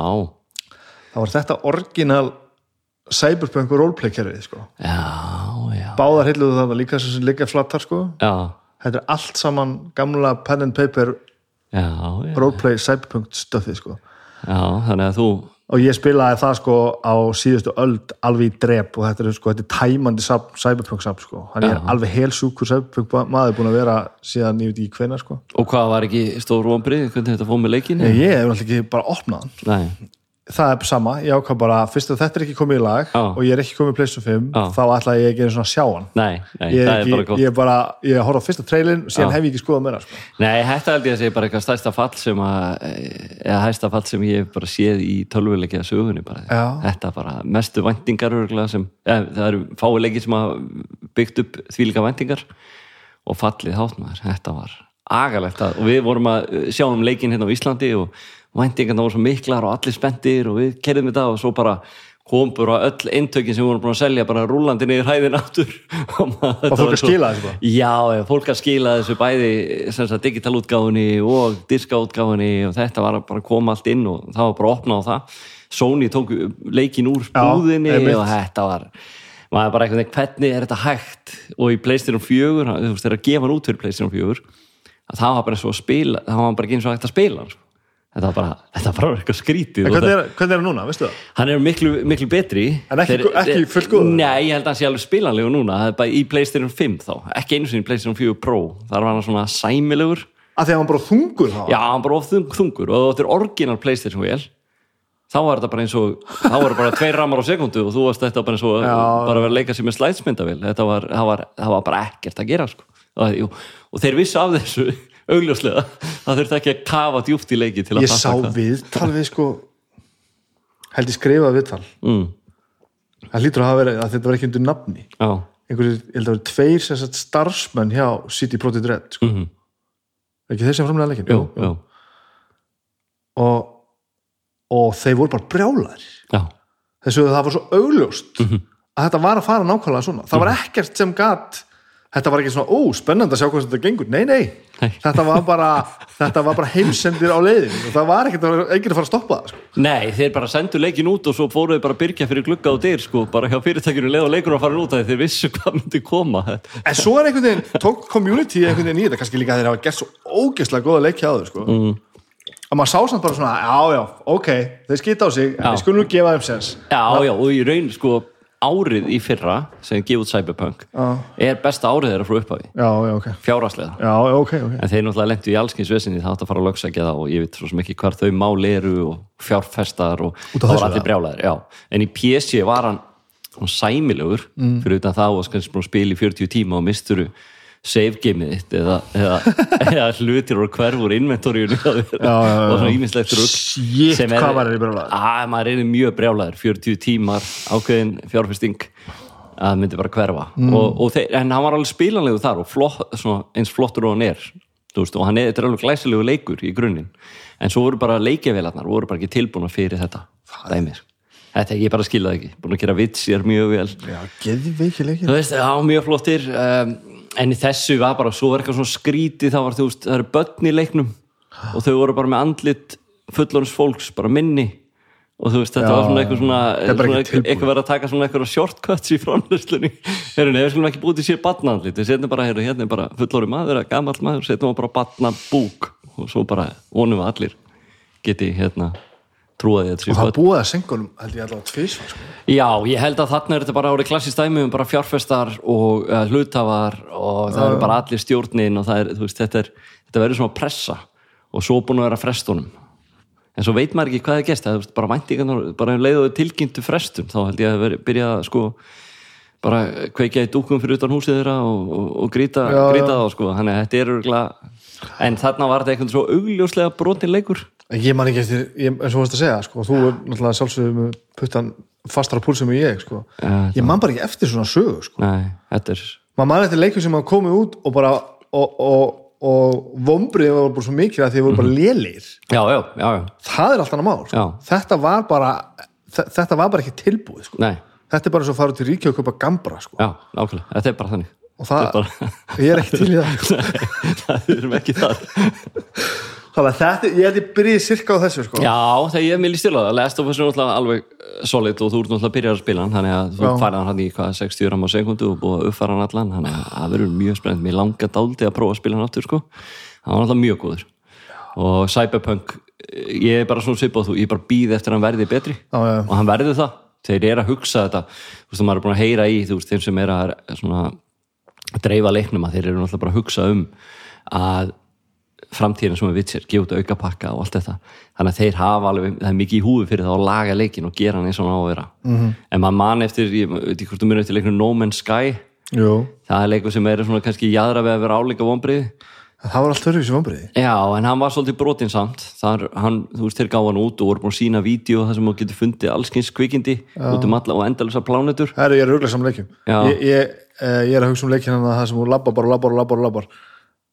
S1: þá var þetta orginal cyberpunk roleplay kerfið sko. báðar hilluðu það líka sem líka flattar sko. þetta er allt saman gamla pen and paper
S2: já,
S1: roleplay cyberpunk stöfið sko.
S2: já þannig að þú
S1: og ég spilaði það sko á síðustu öld alveg í drep og þetta er sko þetta er tæmandi safn, cyberpunk safn sko hann er
S2: Já.
S1: alveg helsjúkur cyberpunk maður búin að vera síðan ég veit ekki hvenær sko
S2: og hvað var ekki stór vonbrið, hvernig þetta fóð með leikinu?
S1: ég hef náttúrulega ekki bara opnað
S2: Nei,
S1: það er sama, ég ákvað bara fyrst að þetta er ekki komið í lag
S2: Já.
S1: og ég er ekki komið í PlayStation 5
S2: Já.
S1: þá ætla ég ekki einu svona að sjá hann
S2: nei, nei
S1: ég
S2: það
S1: er,
S2: bara
S1: ekki, ég er bara, ég horf á fyrsta trailin síðan
S2: Já.
S1: hef ég ekki skoðað meira sko.
S2: Nei, þetta held ég að segja bara eitthvað stærsta fall sem að, eða hæsta fall sem ég bara séð í tölvuleikja sögunni bara. Þetta bara mestu örugglega sem, eða, það eru fái leikir sem að byggt upp þvílíka væntingar og fallið hátmaður, þetta var agalegt að, og við vorum að uh, sjá um leikin hérna á Íslandi og væntingarna voru svo miklar og allir spenntir og við kerðum þetta og svo bara kom bara öll eintökin sem við vorum búin að selja bara rúlandi niður hæðin aftur og,
S1: og fólk að skila þessu bara
S2: Já, já, fólk að skila þessu bæði digitalútgáfunni og diskaútgáfunni og þetta var bara að koma allt inn og það var bara að opna á það Sony tók leikin úr
S1: Já,
S2: búðinni
S1: einmitt.
S2: og þetta var maður bara veginn, hvernig er þetta hægt og í Playstation 4, þú veist, þeir að gefa hann út fyrir Playstation 4 að það var bara svo að spila, það var bara ekki eins og hægt að spila sko. Þetta var bara, þetta var bara eitthvað skrítið
S1: hvernig er, hvernig er hann núna, veistu það?
S2: hann er miklu, miklu betri.
S1: En ekki- ekki fullgóður?
S2: Nei, ég held að hann sé alveg spilanlegu núna. Það er bara í Playstation 5 þá. Ekki einu sinni í Playstation 4 Pro. Þar var hann svona sæmilegur.
S1: Að því að hann bara þungur þá?
S2: Já, hann bara þung, þungur. Og þetta er orginal Playstation vel þá var þetta bara eins og þá var þetta bara tveir ramar á sekundu og þú varst þetta bara eins og
S1: Já.
S2: bara að vera að leika sér með var, það var, það var bara ekkert að gera sko. og, og þeir vissu af þessu augljóslega, það þurfti ekki að kafa djúpt í leiki til að
S1: ég sá
S2: fatta hvað.
S1: viðtal við sko held ég skrifað viðtal.
S2: Mm,
S1: það lítur að hafa verið að þetta var ekki undir nafni.
S2: Já,
S1: einhverjir, ég held að það voru tveir sagt, starfsmenn hjá City Project Red sko.
S2: mhm,
S1: ekki þeir sem framlega leikin
S2: jú, jú,
S1: og, og þeir voru bara brjálæðir
S2: já.
S1: Þessu það var svo augljóst
S2: Mhm.
S1: að þetta var að fara nákvæmlega svona. Það var ekkert sem gat þetta var ekki svona, ó, spennandi að sjá hvað þetta gengur nei, nei,
S2: Nei.
S1: þetta var bara þetta var bara heimsendir á leiðin og það var ekkert að, að fara að stoppa það sko.
S2: Nei, þeir bara sendu leikin út og svo fóruðu bara að byrja fyrir glugga og dyr sko, bara hjá fyrirtækjunu leið og leikur að fara út að þeir vissu hvað myndi koma
S1: en svo er einhvern veginn, tók community einhvern veginn í þetta, kannski líka þeir hafa gert svo ógeðslega góða leikja á þau sko. mm. að maður sá samt bara svona, já, já, ok þeir skita á sig, en
S2: Já.
S1: við skulum nú gefa þeim sens
S2: Já, já, og í raun sko árið í fyrra sem gefið út Cyberpunk
S1: Já.
S2: er besta árið þeirra frá upphafi
S1: já, já, ok
S2: fjáraslega
S1: já, já, ok, ok
S2: en þeir náttúrulega lentu í allskins vesinni það átt að fara að lögsækja það og ég veit svo ekki hvar þau máli eru og fjárfestar og það var allir brjálæðir já. en í PC var hann, sæmilegur
S1: Mm.
S2: fyrir utan búin að spila í 40 tíma og misturu save gameið þitt eða, eða, eða hlutir og hverfur inventoríunni og svona ímislegt rugg sem
S1: er
S2: að maður er mjög brjálæður 40 tímar ákveðin fjárfesting að það myndi bara hverfa.
S1: Mm.
S2: og, og þeir, en hann var alveg spílanlegu þar og flott, svona, eins flottur og hann er veist, og hann er, þetta er alveg glæsilegu leikur í grunninn. En svo voru bara leikjavélarnar voru bara ekki tilbúna fyrir þetta dæmir. Þetta ég bara skilða ekki, búin að gera vits ég er mjög vel.
S1: Já, geðveiki leikir.
S2: Þú veist, já, mjög flottir um, en í þessu var bara svo var eitthvað svona skríti þá var þú veist, það eru börn í leiknum og þau voru bara með andlit fullorins fólks, bara minni. Og þú veist, þetta
S1: Já,
S2: var svona eitthvað svona, eitthvað verið að taka svona eitthvað shortcuts í framlýslunni heyrðu, nei, við skulum ekki búið til sér batnaandlit við setjum bara, hérna er bara fullori maður gamall maður, setjum bara batna búk og svo bara vonum við allir geti, hérna trúaði þetta
S1: og það búið að sengunum held ég allavega tvisvar sko.
S2: Já, ég held að þarna er þetta bara árið klassist dæmi um bara fjárfestar og uh, hlutafar og það eru bara allir stjórnin og það er, veist, þetta er þetta verður svona pressa og svo búin að vera frestunum en svo veit maður ekki hvað er gest það er bara væntingarnar, bara um leiðuðu tilkynntu frestun, þá held ég að veri, byrja að sko bara kveikja í dúkum fyrir utan húsið þeirra og, og, og grýta, þá sko. Þannig að þetta er örgulega en þarna var þetta eitthvað svo augljóslega brotin leikur
S1: ég man ekki eftir, ég, eins og þú veist að segja sko, þú er náttúrulega sjálfsögum puttan fastar á púlsum en ég sko. Ég man bara ekki eftir svona sögu sko.
S2: Nei, þetta er
S1: maður man eftir leikum sem hafa komið út og bara og, og, og vombriðin var bara svo mikið að því voru bara lélir
S2: Já, já, já, já,
S1: það er allt annað mál sko. Þetta var bara þe- þetta var bara ekki tilbúið sko.
S2: nei
S1: þetta er bara eins og að fara til ríkja og kaupa gambra sko.
S2: Já, nákvæmlega, þetta er bara þannig
S1: og það,
S2: er bara-
S1: ég er ekki til í það.
S2: Nei, það erum ekki það
S1: þannig að þetta, ég held ég byrjið sirka á þessu sko.
S2: Já, þegar ég vil í stila það Last of Us er náttúrulega alveg eh, solid og þú ert náttúrulega að byrja að spila hann þannig að þú farið hann hann í hvað 60 ram á sekundu og búið að uppfæra hann allan þannig að það verður mjög spennend mér langa dáldi að prófa að spila hann aftur sko. Hann var náttúrulega mjög góður. Og Cyberpunk, eh, ég er bara svona svipað þú, ég er bara býð eftir að hann verði betri.
S1: Já, já.
S2: og hann verður það. Þeir eru að hugsa þetta. Þú veist, maður er búin að heyra í þú veist, þeim sem er að svona, dreifa leiknum að þeir eru náttúrulega bara að hugsa um að framtíðina sem er vitsir, gefa út auka pakka og allt þetta, þannig að þeir hafa alveg það er mikið í húfi fyrir það að laga leikin og gera hann eins og hann á að vera.
S1: Mhm.
S2: -hmm. en maður man eftir, ég veit ekki hvort þú munið eftir leiknum No Man's Sky,
S1: Jú.
S2: það er leikur sem er svona kannski jæðra við að vera áleika vonbrið
S1: það var allt öðruvísi vombriði
S2: Já, en hann var svolítið brotin samt. Þar, hann, þú veist, þeir gáði hann út og voru búin að sína vídeo þar sem þú getur fundið allskins kvikindi út um alla og endalusar plánetur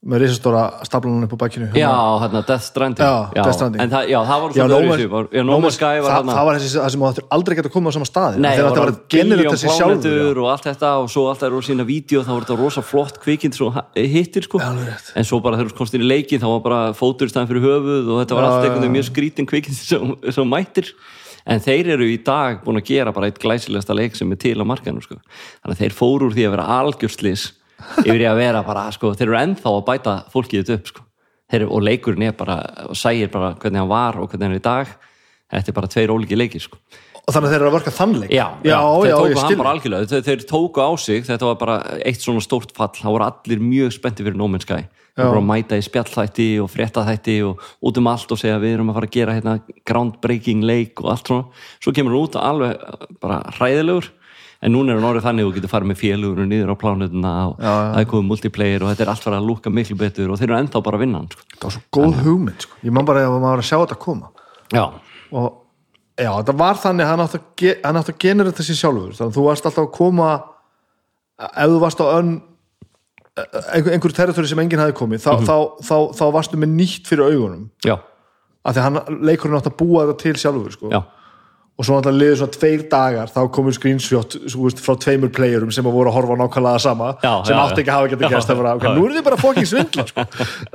S1: Það er er
S2: Já.
S1: er það með risastóra staplanum upp á bakkinu
S2: Já, hérna. Death Stranding.
S1: Já, Death Stranding.
S2: En það, já, það var
S1: Já,
S2: öðruvísi,
S1: Man's-
S2: var- Já, No Man's Sky var
S1: það, það var þessi það sem þú aldrei geta komið á sama staði
S2: Nei,
S1: þegar
S2: það
S1: þetta
S2: var biljón
S1: þessi sjálfur.
S2: og allt þetta og svo alltaf eru að sína vídeo þá var þetta rosa flott kvikind svo hittir sko.
S1: Já,
S2: en svo bara þegar þú komst inn í leikin þá var bara fótur í staðan fyrir höfuð og þetta var
S1: Já,
S2: allt
S1: já,
S2: einhvern veginn mjög skrítin kvikind sem mættir. En þeir eru í dag búin að gera bara eitt glæsilegasta leik sem er til á markanum sko. þannig að þeir fóru úr því að vera algjörslis yfir í að vera bara sko, þeir eru ennþá að bæta fólkið þetta upp sko. þeir, og leikurinn er bara og sægir bara hvernig hann var og hvernig hann er í dag. Þetta er bara tveir ólíki leikir sko.
S1: og þannig að þeir eru að verka þannleik
S2: Já,
S1: já,
S2: þeir
S1: já,
S2: tóku
S1: ég
S2: hann bara algjörlega. Þeir, þeir tóku á sig, þetta var bara eitt svona stórt fall, þá voru allir mjög spennti fyrir Sky, þeir voru að mæta í spjallþætti og fréttaþætti og út um allt og segja við erum að fara að gera hérna groundbreaking leik og allt svona. Svo kemur hann út alveg bara hræðilegur en núna er hann orðið þannig að þú getur farið með félugur niður á plánutuna og það er komið multiplayer og þetta er allt farið að lúka miklu betur og þeir eru ennþá bara að vinna hann sko.
S1: það var svo góð hugmynd sko. ég man bara að maður að sjá þetta koma.
S2: Já,
S1: og já, þetta var þannig að hann átti að, að genera sér sjálfur. Þannig að þú varst alltaf að koma ef þú varst á önn einhver, einhverju territori sem enginn hafi komið þá, þá, þá, þá varstu með nýtt fyrir augunum.
S2: Já,
S1: af því að hann, leikurinn átti að búa þetta til sjálfur sko. Og svo náttúrulega liður svona tveir dagar þá komur screenshot veist, frá tveimur playerum sem að voru að horfa nákvæmlega sama
S2: Já,
S1: sem
S2: já,
S1: átti ekki að hafa getið
S2: já.
S1: gæst það bara, ok,
S2: Já.
S1: nú er þið bara fucking svindla sko.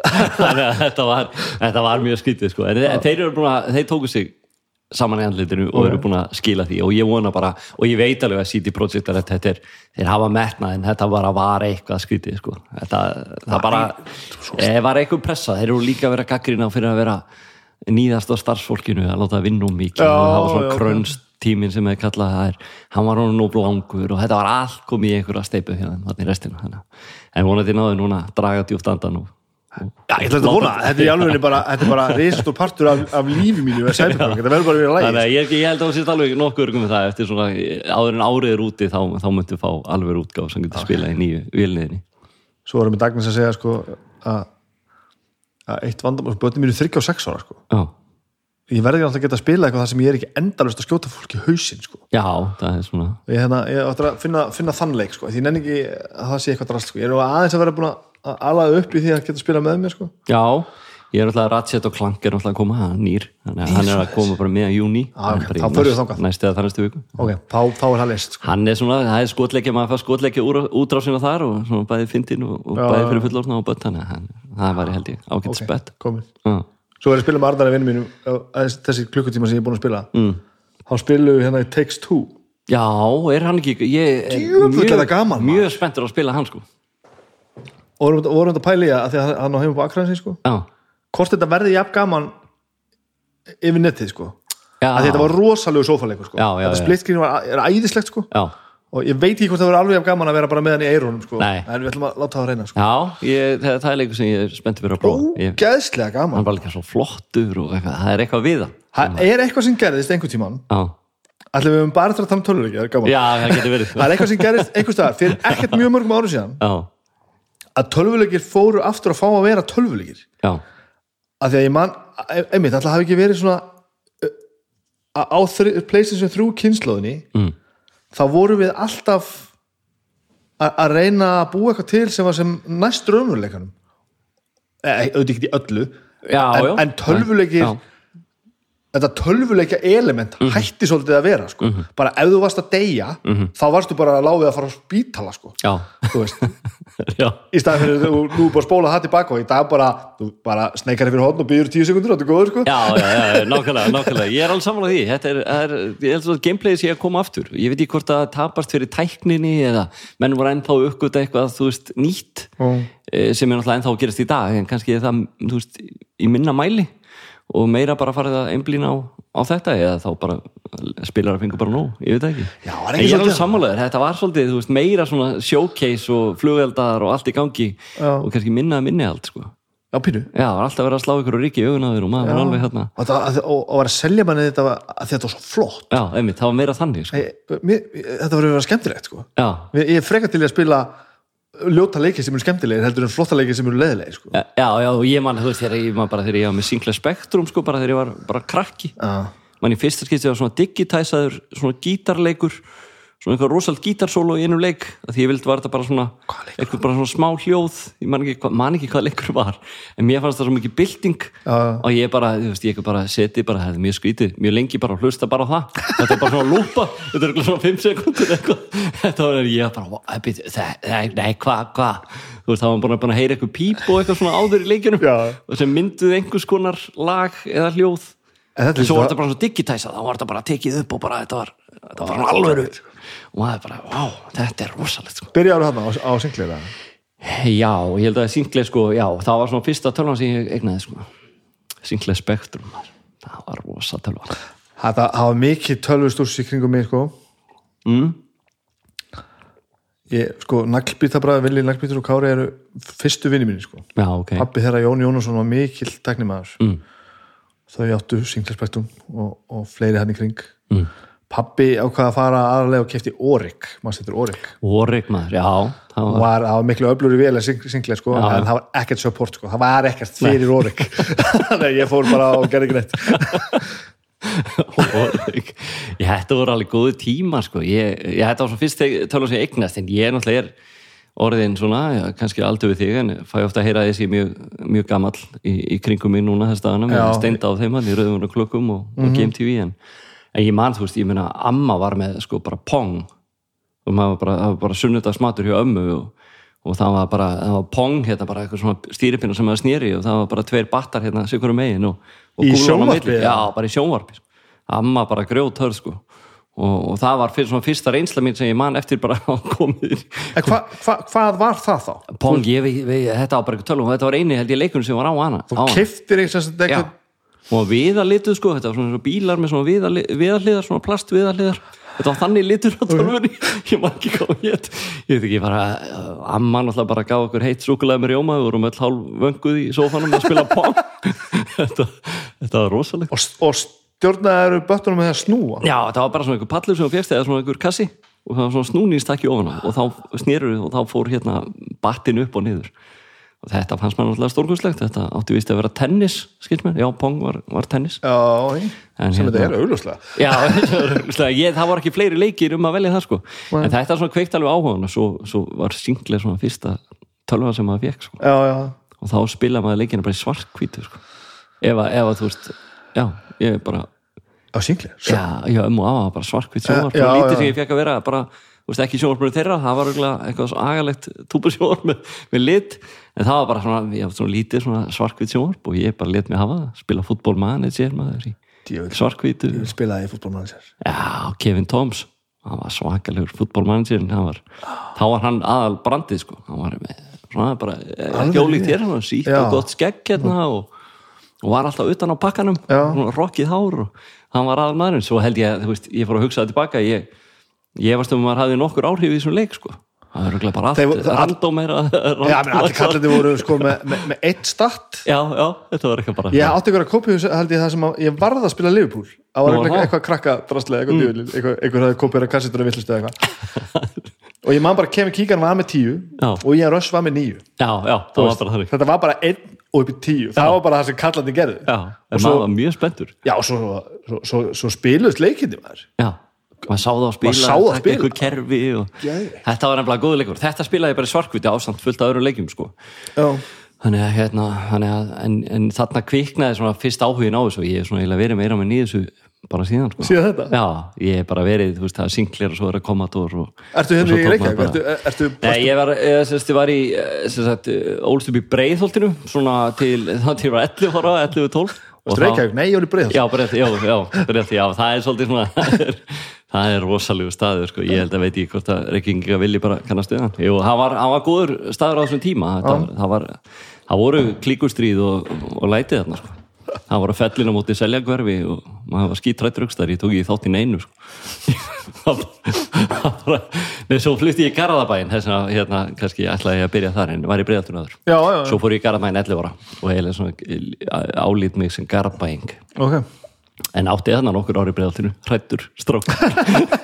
S2: Að þetta var, þetta var mjög skytið sko. þeir eru að, þeir tóku sig saman í andlitinu og eru búin að skila því og ég vona bara, og ég veit alveg að CD Projekt að þetta er, þeir hafa metnað en þetta bara var eitthvað skytið sko. þetta, það bara e, var eitthvað pressa, þeir eru líka að vera gaggrina fyrir að vera nýðast á starfsfólkinu að láta vinna um mikið
S1: Já,
S2: og það var svona
S1: já, ok.
S2: krönst tíminn sem hefði kallað það er hann var hann nú blangur og þetta var allt komið í einhverja steipu þeim þannig restina þannig. að- en vonandi náðu núna að draga djúpt andan og, og
S1: Já, ég ætla þetta að vona, þetta er í alveg bara, þetta er bara reisastór partur af, af lífi mínu með Cyberpunk, þetta verður bara að vera
S2: Þannig
S1: lægi.
S2: að ég, ég held að það sést alveg nokkuð örgum með það eftir svona áður en árið er úti þá, þá myndu fá alveg útgáf sem getur spilað í nýju vilniðinni
S1: Svo erum við Dagnis að segja, sko, að, að eitt vandamál, bötni mínu þryggja og sex ára, sko. Ég verði alltaf að geta að spila eitthvað þar sem ég er ekki endalust að skjóta fólki í hausinn, sko.
S2: já, það er svona
S1: Ég, hérna, ég áttur að finna, finna þann leik, sko, því ég nenni ekki að það sé eitthvað drast, sko. Ég er aðeins að vera búin að alaða upp í því að geta að spila með mér, sko.
S2: Já, ég er alltaf Ratchet og Clank er alltaf að koma, hann er nýr. Þannig að hann er að koma bara meðan júni
S1: Já, ok, þá förum við þangað.
S2: Næstu eða þannig viku.
S1: Ok, þá, þá er það list, sko.
S2: Hann er svona, það er skotleikja, maður fær skotleikja útrásina þar og svona bæði fyndin og, og bæði fyrir fullorðna og börn þannig að hann- það var held ég ágætt
S1: Ok,
S2: spett
S1: komin.
S2: Já,
S1: Svo er ég að spila með Arnar að vinnu mínu að þessi klukkutíma sem ég er búin að spila.
S2: Mm.
S1: þá spilum við hérna í Takes Two.
S2: Já, er hann ekki ég er
S1: er
S2: mjög spenntur að spila hann sko.
S1: Og vorum, þetta að pæla í að því að hann á heima på Akransi sko.
S2: Já,
S1: hvort þetta verði jafn gaman yfir nettið sko. þetta var rosalegu sófaleikur sko.
S2: Já, já,
S1: þetta var, er æðislegt sko.
S2: já,
S1: og ég veit ekki hvort það verður alveg jafn gaman að vera bara með hann í eirunum sko.
S2: Nei.
S1: en við ætlum að láta það að reyna sko.
S2: já ég, það, það er leikur sem ég er spenntur fyrir að prófa. Ég,
S1: ógeðslega
S2: Hann
S1: gaman
S2: var líka svo flottur og eitthvað, það er eitthvað við það
S1: það er eitthvað sem gerðist einhvern tíman ætlum við um bara að tala um töluleiki það er gaman.
S2: Það
S1: er eitthvað að því að ég man, e- einmitt, alltaf hafi ekki verið svona uh, á PlayStation 3 kynnslóðinni
S2: mm.
S1: þá vorum við alltaf að reyna að búa eitthvað til sem var sem næst raunveruleikanum e, auðvitað ekki í öllu
S2: já,
S1: en,
S2: já
S1: en tölvuleikir
S2: Já.
S1: Þetta tölvuleikja element
S2: Mhm.
S1: hætti svolítið að vera sko. bara ef þú varst að deyja þá varstu bara að láfið að fara á spítala sko.
S2: Já,
S1: þú veist.
S2: Já,
S1: í staðin fyrir þú, nú er bara að spóla það tilbaka og í dag bara, þú bara sneikar fyrir hodn og býður tíu sekundur og þetta er góður sko.
S2: Já, já, já, nákvæmlega, nákvæmlega. Ég er alveg samanlega því, þetta er, er ég held að gameplayið sé að koma aftur. Ég veit ekki hvort það tapast fyrir tækninni eða menn voru ennþá uppgöta eitthvað, þú veist, nýtt
S1: Mm.
S2: eh, sem er náttúrulega ennþá að gerast í dag en kannski er það, þú veist, í minna mæli og meira bara farið að einblýna á, á þetta eða þá bara spilar að fengu bara nóg, ég veit ekki
S1: Já,
S2: en ég er alveg sammálaður, þetta var svolítið veist, meira svona showcase og flugeldar og allt í gangi
S1: Já.
S2: og kannski minna minni allt sko.
S1: já, pínu
S2: já, það var alltaf verið að slá ykkur og ríki í augunaður og maður var alveg hérna
S1: og, það, var að selja manni þetta var, að þetta var svo flott
S2: já, einmitt, það var meira þannig sko.
S1: þetta var að vera skemmtilegt sko.
S2: já,
S1: ég er frekar til að spila ljóta leiki sem eru skemmtilegir heldur en flotta leiki sem eru leðilegir sko.
S2: já, já, og ég man þú veist, þegar ég man bara þegar ég var með Sinclair Spectrum sko, bara þegar ég var bara krakki.
S1: Já,
S2: mann í fyrsta skipti var svona digitæsaður svona gítarleikur svona eitthvað rosalt gítarsólo í einum leik því ég vildi var þetta bara svona eitthvað bara svona smá hljóð ég man ekki, man ekki hvað leikur var en mér fannst það svo mikið bylting
S1: Já.
S2: og ég bara, þú veist, ég bara seti bara, það er mjög skrítið, mjög lengi bara hlusta bara á það. Þetta er bara svona lúpa þetta er svona 5 sekundur eitthvað. Þetta var ég bara, "Vá, eh, bíddu, það- nei, hvað, hvað þú veist, það var bara að heyra eitthvað píp og eitthvað svona áður í og sem mynduð einhvers konar lag eða hljóð.
S1: En
S2: svo var þetta bara svo digitæsað þá var þetta bara tekið upp og bara þetta var, þetta var svona alvöru og maður bara, vá, þetta er rosalegt sko.
S1: byrjaður hann á, á singleira
S2: já, ég held að Sinclair sko, já, það var svona fyrsta tölvan sem ég eignaði sko. Sinclair Spectrum það var rosa tölvan
S1: þetta hafa mikið tölvustúrs í kringum mig sko.
S2: mm?
S1: ég, sko, naglbítabræði Vili Naglbítur og Kári eru fyrstu vinni mínu sko.
S2: já, ok
S1: pappi þeirra Jón Jónasson var mikill teknimaður
S2: Mm.
S1: þau áttu singlespektum og, og fleiri hann í kring
S2: Mm.
S1: Pappi ákvaða að fara aðalega og kefti Orik maður setur Orik
S2: Warwick maður, já. Það var,
S1: var, miklu öfluri vel en sing, singler sko,
S2: Já.
S1: en það var ekkert support sko. það var ekkert fyrir Orik þannig að ég fór bara og gerði neitt
S2: Warwick ég, þetta voru alveg góðu tíma sko. ég, ég þetta var svo fyrst tölvan sem ég eignast en ég náttúrulega er orðin svona, já, kannski aldrei við þig en fæ ofta að heyra þessi mjög, mjög gamall í, í kringum mig núna þess með
S1: Já.
S2: steinda á þeim hann í rauðum og klukkum og, og GMTV en, en ég man, þú veist, ég meina amma var með sko bara pong og maður bara, það var bara sunnudagsmatur hjá ömmu og, og það var bara, það var pong hérna bara eitthvað svona stýripinna sem maður snýri og það var bara tveir battar hérna sikur um megin og, og
S1: Í sjónvarpi?
S2: Já, bara í sjónvarpi sko. amma bara grjóthörð sko og, og það var fyrir svona fyrsta reynsla mín sem ég man eftir bara að komið
S1: hva, hva, hvað var það þá?
S2: Pong, ég veit, þetta var bara eitthvað tölum þetta var eini held ég leikunum sem var á hana
S1: þú
S2: Já.
S1: eitthvað
S2: og viðalituð sko, þetta var svona bílar með svona viðarliðar, svona plastviðarliðar þetta var þannig litur á tölvunni. Ég maður ekki hvað heit ég veit ekki bara, uh, amma náttúrulega bara gaf okkur heitt súkulega með rjóma, við vorum öll hálf vönguð í sófanum að spila pong. Þetta, þetta var rosalegt.
S1: Og, og stjórnaði eru böttunum með að snúa?
S2: Já, það var bara svona einhver pallur sem þú férst eða svona einhver kassi og það var svona snúningstakki ofan og þá snýrur og þá fór hérna battin upp og niður og þetta fannst maður náttúrulega stórkurslegt þetta átti vist að vera tennis, skilt mér. Já, Pong var, var tennis.
S1: Já,
S2: En
S1: sem þetta
S2: hérna-
S1: er augljóslega.
S2: Já, ég, það var ekki fleiri leikir um að velja það sko. En þetta er svona kveikt alveg áhugan og svo, svo var singlega svona fyrsta tölva sem maður fekk sko.
S1: Já, já,
S2: og þá spila maður leikina bara í svartkvítu sko. Ef að, ef að þú veist já, ég er bara
S1: á singli
S2: Já, já, um og á, var bara
S1: Já,
S2: og
S1: já,
S2: lítið sem ég fekk að vera bara, veist, ekki sjónvarpinu þeirra það var eitthvað svo agalegt túbusjónvarp með, með lit, en það var bara svona, ég hafði svona lítið svona svartkvitt sjónvarp og ég bara lit mig hafa spila fútbolmanager maður í
S1: Djöfull.
S2: svartkvítu
S1: Ég spilaði í fútbolmannsir
S2: Já, Kevin Toms hann var svakalegur fútbolmanager hann var, þá var hann aðal brandið sko, hann var með svona bara, ekki ólíkt þér, sítt og gott skegg hérna og, og var alltaf utan á pakkanum rokkið hár og hann var aðal maðurinn, svo held ég, þú veist, ég fór að hugsa það tilbaka, ég, ég varst um að maður hafði nokkur áhrif í þessum leik sko. Það er örugglega bara allt, random
S1: Já, menn allir kallandi voru sko með, með, með eitt start
S2: já, já, þetta var eitthvað bara
S1: Ég átti ykkur að kópið held ég það sem að ég varð að spila Liverpool. Það var eitthvað, eitthvað krakka drastlega, eitthvað mm. eitthvað, eitthvað hafði kópið að kassitur að villust eða eitthvað. Og ég man bara kemur kíkan var með tíu
S2: Já.
S1: og ég röss var með níu.
S2: Já, já, það var
S1: Þetta var bara einn og upp í tíu. Það var bara það sem kallandi gerði
S2: en
S1: svo-
S2: maður var mjög spenntur.
S1: Já, og svo, svo, svo, svo spiluðst leikindi maður.
S2: Já, maður sá það að spila
S1: það að spila.
S2: einhver kerfi og...
S1: Geðveikt.
S2: þetta var nefnilega góðu leikur þetta spilaði bara svarkviti ásamt fullt af öðrum leikjum sko.
S1: Já,
S2: þannig að, hérna, þannig að en, en þarna kviknaði svona fyrst áhugin á þessu og ég er svona verið meira með nýðusu bara síðan sko.
S1: Síðan þetta?
S2: Já, ég er bara verið, þú veist, er singlir og svo er það komator og,
S1: Ertu hérna í Reykjavík?
S2: maður bara-
S1: Ertu, ertu,
S2: Nei, ég var, ég, sérst, ég var í eh, eh, ólst upp í breiðholtinu svona til, þá til ég var 11 ára 11-12
S1: Ertu Reykjavík? Nei, ég var í Breiðholt
S2: Já, breytt, já, já, já, það er svolítið svona það er, það rosalegu staður sko. ég held að veit ég hvort að Reykjavík vilji bara kannast við hann. Hann var, var góður staður á þessum tíma. Var, það, var, það voru klíkustríð og, og lætið þarna sko. það voru fellin á móti seljagverfi og maður var skítrættur aukstar, ég tók í þátt í neinu sko. Það Nei, svo flutti ég í Garðabæin þess að hérna, kannski ætlaði ég að byrja þar en var
S1: Já, já, já,
S2: Svo fór ég í Garðabæin 11 ára og svona álít mig sem Garðabæing.
S1: Ok
S2: en átti þarna nokkur ári breyðaltinu hrættur strókar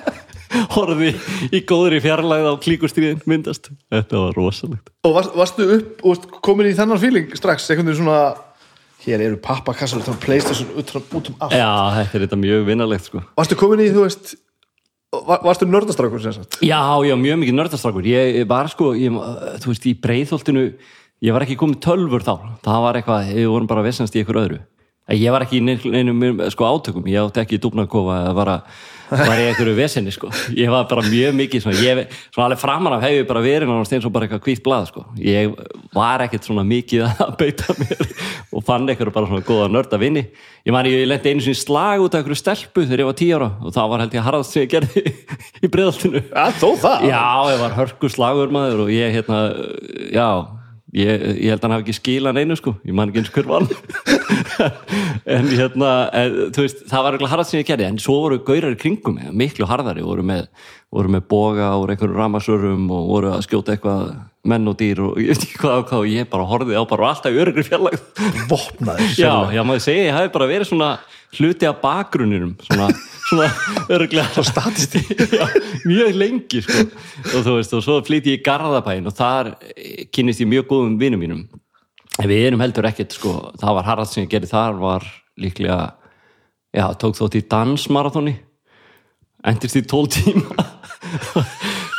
S2: horfi í góðri fjarlæð á klíkustriðin myndast. Þetta var rosalegt.
S1: Og varst, varstu upp og komin í þennan feeling strax, einhvern veginn svona hér eru pappakassar út á Playstation út, um allt,
S2: já, þetta er þetta mjög vinnarlegt sko.
S1: Varstu komin í, þú veist var, varstu nördastrákur sem sagt?
S2: Já, já, mjög mikið nördastrákur ég var sko, ég, þú veist, í breyðholtinu ég var ekki komið tölfur þá. Það var eitthvað, við vorum bara vesennst í ykkur öðru ég var ekki í neinu, neinu sko átökum. Ég átti ekki í dúfnakofa eða bara var ég einhverju vesenni sko. Ég var bara mjög mikið svona, ég, svona alveg framan af hef ég bara verið eins og bara eitthvað hvítt blað sko. Ég var ekkert svona mikið að beita mér og fann einhverju bara svona góða nörda vinni ég man ég lendi einu sinni slag út af einhverju stelpu þegar ég var tíu ára og það var held ég harðast sem ég gerði í breyðaltinu
S1: Já, þó það?
S2: Já, ég var hörku slagur maður og ég hérna, já ég, ég held að hann hafi ekki skilað neinu sko. Ég man ekki eins hver vann. En hérna, en, þú veist það var eitthvað harðast sem ég gerði, en svo voru gaurar í kringum mig, miklu harðari, voru með voru með boga úr einhverjum ramasörum og voru að skjóta eitthvað menn og dýr og ég veit ekki hvað og hvað. Og ég bara horfði á bara alltaf örygri fjarlag
S1: Vopnaður
S2: Já, já, maður segi, ég hafi bara verið svona hluti af bakgrunninum svona, svona já, mjög lengi sko. og þú veist, og svo flýti ég í Garðabæin og þar eh, kynnist ég mjög góðum vinum mínum. En við erum heldur ekkert sko, það var harðast sem ég gerði þar var líklega já, tók þótt í dansmarathoni. Endist í 12 tíma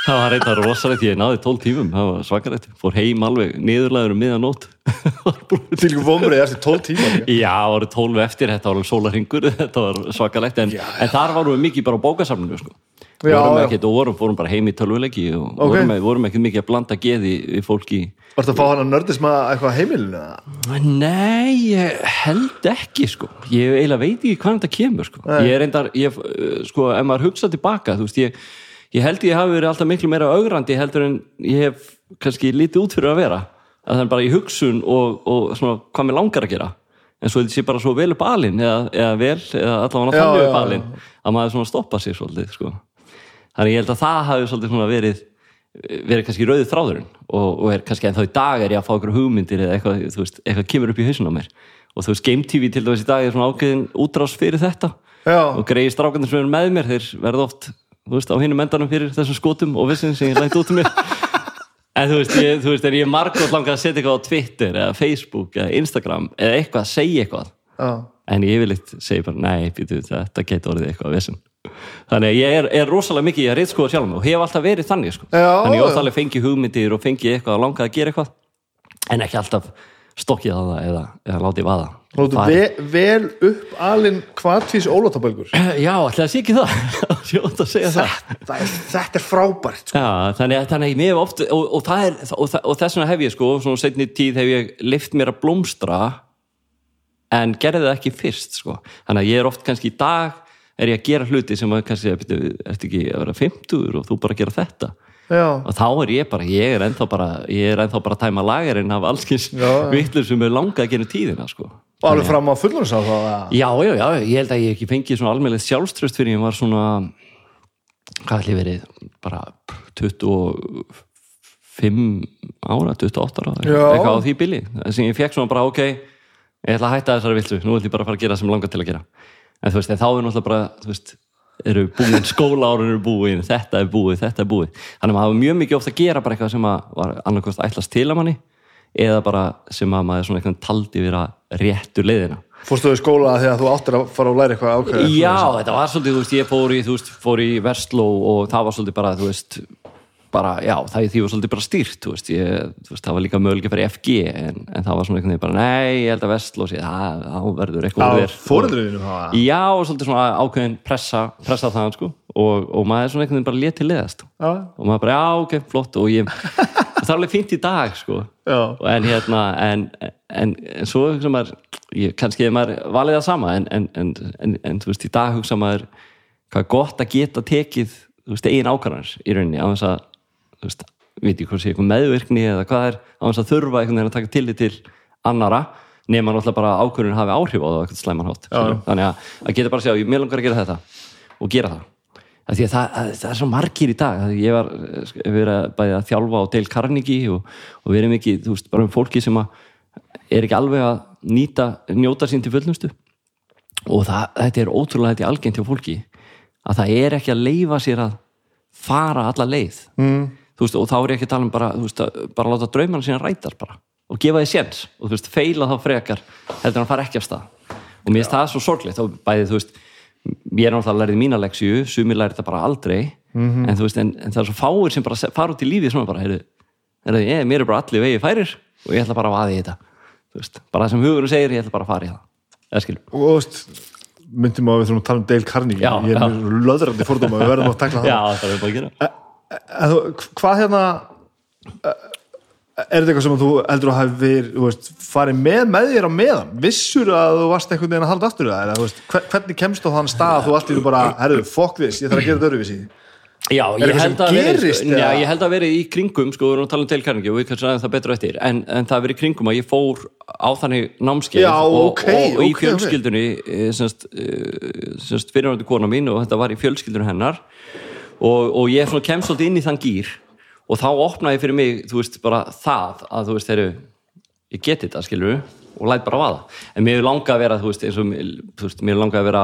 S2: það var eitthvað rosalegt ég náði 12 tímum, það var svakalegt fór heim alveg niðurlæður um miðanót
S1: Til vomrið eftir 12 tíma líka.
S2: Já, það voru 12 eftir, þetta var alveg sólarhingur þetta var svakalegt, en, en þar varum við mikið bara á bókasafninu, sko Við vorum ekkert og vorum, fórum bara heim í tölvuleiki og
S1: Ok.
S2: vorum, vorum ekkert mikið að blanda geði við fólki
S1: Varstu að fá hann að nördisma eitthvað á heimilinu?
S2: Nei, ég held ekki sko, ég eiginlega veit ekki hvað þetta kemur sko,
S1: Nei.
S2: ég er reyndar ég, eh, sko, ef maður hugsa tilbaka, þú veist ég, ég held ég hafi verið alltaf miklu meira augrandi heldur en ég hef kannski lítið út fyrir að vera, að það er bara í hugsun og, og svona, hvað mér langar að gera en svo þetta sé bara svo vel upp alinn eða, eða vel, eða allavega þannig upp
S1: já.
S2: alinn að maður svona stoppa sig svolítið sko. þannig ég held að það hafi svolítið svona verið verið kannski rauðið þráðurinn og, og er kannski en þá í dag er ég að fá okkur hugmyndir eða eitthvað, þú veist, eitthvað kemur upp í hausinn á mér og þú veist, Game TV til dæmis í dag er svona ákveðin útrás fyrir þetta
S1: Já.
S2: og greiði strákandir sem eru með mér þeir verða oft, þú veist, á hinum endanum fyrir þessum skotum og vissin sem ég læti út um mér. En þú veist, ég, þú veist, er ég margótt langað að setja eitthvað á Twitter eða Facebook eða Instagram eða eitthvað, segja eitthvað?
S1: Já.
S2: en ég vil eitt segja bara, nei, býtu, þetta getur orðið eitthvað vissin þannig að ég er, er rosalega mikið í að reytskoða sjálf og hef alltaf verið þannig sko.
S1: Já,
S2: þannig ég alveg fengi hugmyndir og fengi eitthvað að langað að gera eitthvað. En ekki alltaf stokkið á það eða, eða látið vaða.
S1: Þú ert
S2: Farið.
S1: ve vel upp alinn kvartvís ólátabölgur
S2: Já, að sé ekki það. Að það.
S1: Þetta, er- þetta er frábært sko.
S2: Já, þannig að þannig að mér hef oft og, og, og, og þess vegna hef ég sko svona setni tíð hef ég lift mér að blómstra en gerði það ekki fyrst sko. Þannig að ég er oft kannski í dag er ég að gera hluti sem að kannski ertu ekki að vera 50 og þú bara að gera þetta
S1: Já.
S2: og þá er ég bara, ég er ennþá bara ég er ennþá bara að tæma lagarinn af allskins vittlur sem er langað að gera tíðina sko.
S1: Og alveg fram á fullunins á það
S2: Já, já, já, ég held að ég ekki fengið svona almennilegt sjálfströst fyrir ég var svona hvað ætli verið bara 25 ára, 28 ára eitthvað á því bili þess að ég fekk svona bara ok ég ætla að hætta þessari viltu, nú ætla ég bara að fara að gera sem langar til að gera. En þú veist, en þá er náttúrulega bara þú veist, eru búin, skólaárun eru búin þetta er búið, þetta er búið. Þannig að maður hafa mjög mikið ofta að gera bara eitthvað sem að var annarkost ætlast til að manni eða bara sem að maður svona eitthvað taldi vera réttu leiðina.
S1: Fórstu í skóla þegar þú áttir að fara að læra eitthvað ákveð
S2: Já, þetta var svolítið, þú veist, ég fór í, þú veist, fór í Vestló og það var svolítið bara, þú veist, bara, já, það því var svolítið bara stýrt, þú veist, ég, þú veist, það var líka mögulega fyrir FG, en, en það var svona einhvern veginn bara, nei, ég held að Vestló sé, það, það verður eitthvað úr
S1: á
S2: þér.
S1: fóreldrinu það
S2: Já, og svolítið svona ákveðin pressa, pressa það, sko, og, og maður er svona einhvern veginn bara létt til leðast,
S1: Já.
S2: og maður bara, já, ok, flott, og ég, og það er alveg fínt í dag, sko,
S1: Já.
S2: en hérna en, en, en svo hugsa maður ég, kannski er maður valið það sama en, en, en, en, en þú veist, í dag hugsa maður hvað er gott að geta tekið þú veist, eigin ákvarðanir í rauninni á þess að, þú veist, veit ég hvað sé eitthvað meðvirkni eða hvað er, á þess að þurfa einhvern veginn að taka tillit til annara nema náttúrulega bara ákvörðun hafi áhrif á það eitthvað slæman hátt, skilur. þannig að, að geta bara að segja, mér langar að gera þetta og gera það því að það, að, það er svo margir í dag að ég var eh, verið að, bæði að þjálfa á Dale Carnegie og, og verið mikið, þú veist, bara um fólki sem að er ekki alveg að nýta njóta sín til fullnustu og það, þetta er ótrúlega þetta er algengt hjá fólki að það er ekki að leifa sér að fara alla leið mm. Veist, og þá er ég ekki að tala um bara, veist, að bara láta drauman sína rætast bara og gefa því séns. Og þú veist, feila þá frekar heldur að fara ekki af stað. Og mér finnst það svo sorglegt. Þá bæði, þú veist, ég er náttúrulega lærið mína leksju, sumir lærið þetta bara aldrei. En þú veist, en, en það er svo fáir sem bara fara út í lífið svona bara, heyrðu, ég, mér er bara allir vegi færir og ég ætla bara að í þetta. Veist, bara það sem hugurinn segir, ég ætla bara að fara í það.
S1: Og þú veist myndum að við þurfum að tala um Dale Carnegie.
S2: Já,
S1: ég er mjög löðrandi fordóma við verðum að takla það.
S2: Já, það
S1: þú- hvað hérna eh, er þetta eitthvað sem þú heldur að hafi verið, þú farið með með þér á meðan, vissur að þú varst einhvern veginn að halda aftur í það, þú veist, hver- hvernig kemst á þann stað að þú í þú bara, herru, fuck this ég þarf að gera þetta öruvísi
S2: Já, ég held, verið, sko, já,
S1: eða?
S2: ég held að verið í kringum sko, við erum að tala um telkarningi og við kannski ræðum það betur eftir en, en það verið í kringum að ég fór á þannig námskeið
S1: Já,
S2: og,
S1: ok,
S2: og, og í
S1: ok,
S2: fjölskyldunni okay. semst, eh, semst fyrirvændi kona mín og þetta var í fjölskyldunni hennar og, og ég kemst svolítið inn í þann gýr og þá opnaði fyrir mig, þú veist, bara það að þú veist, þeirru ég geti þetta, skilur og læt bara vaða. En mér er langað að vera, þú veist, eins og þú veist, mér er langað að vera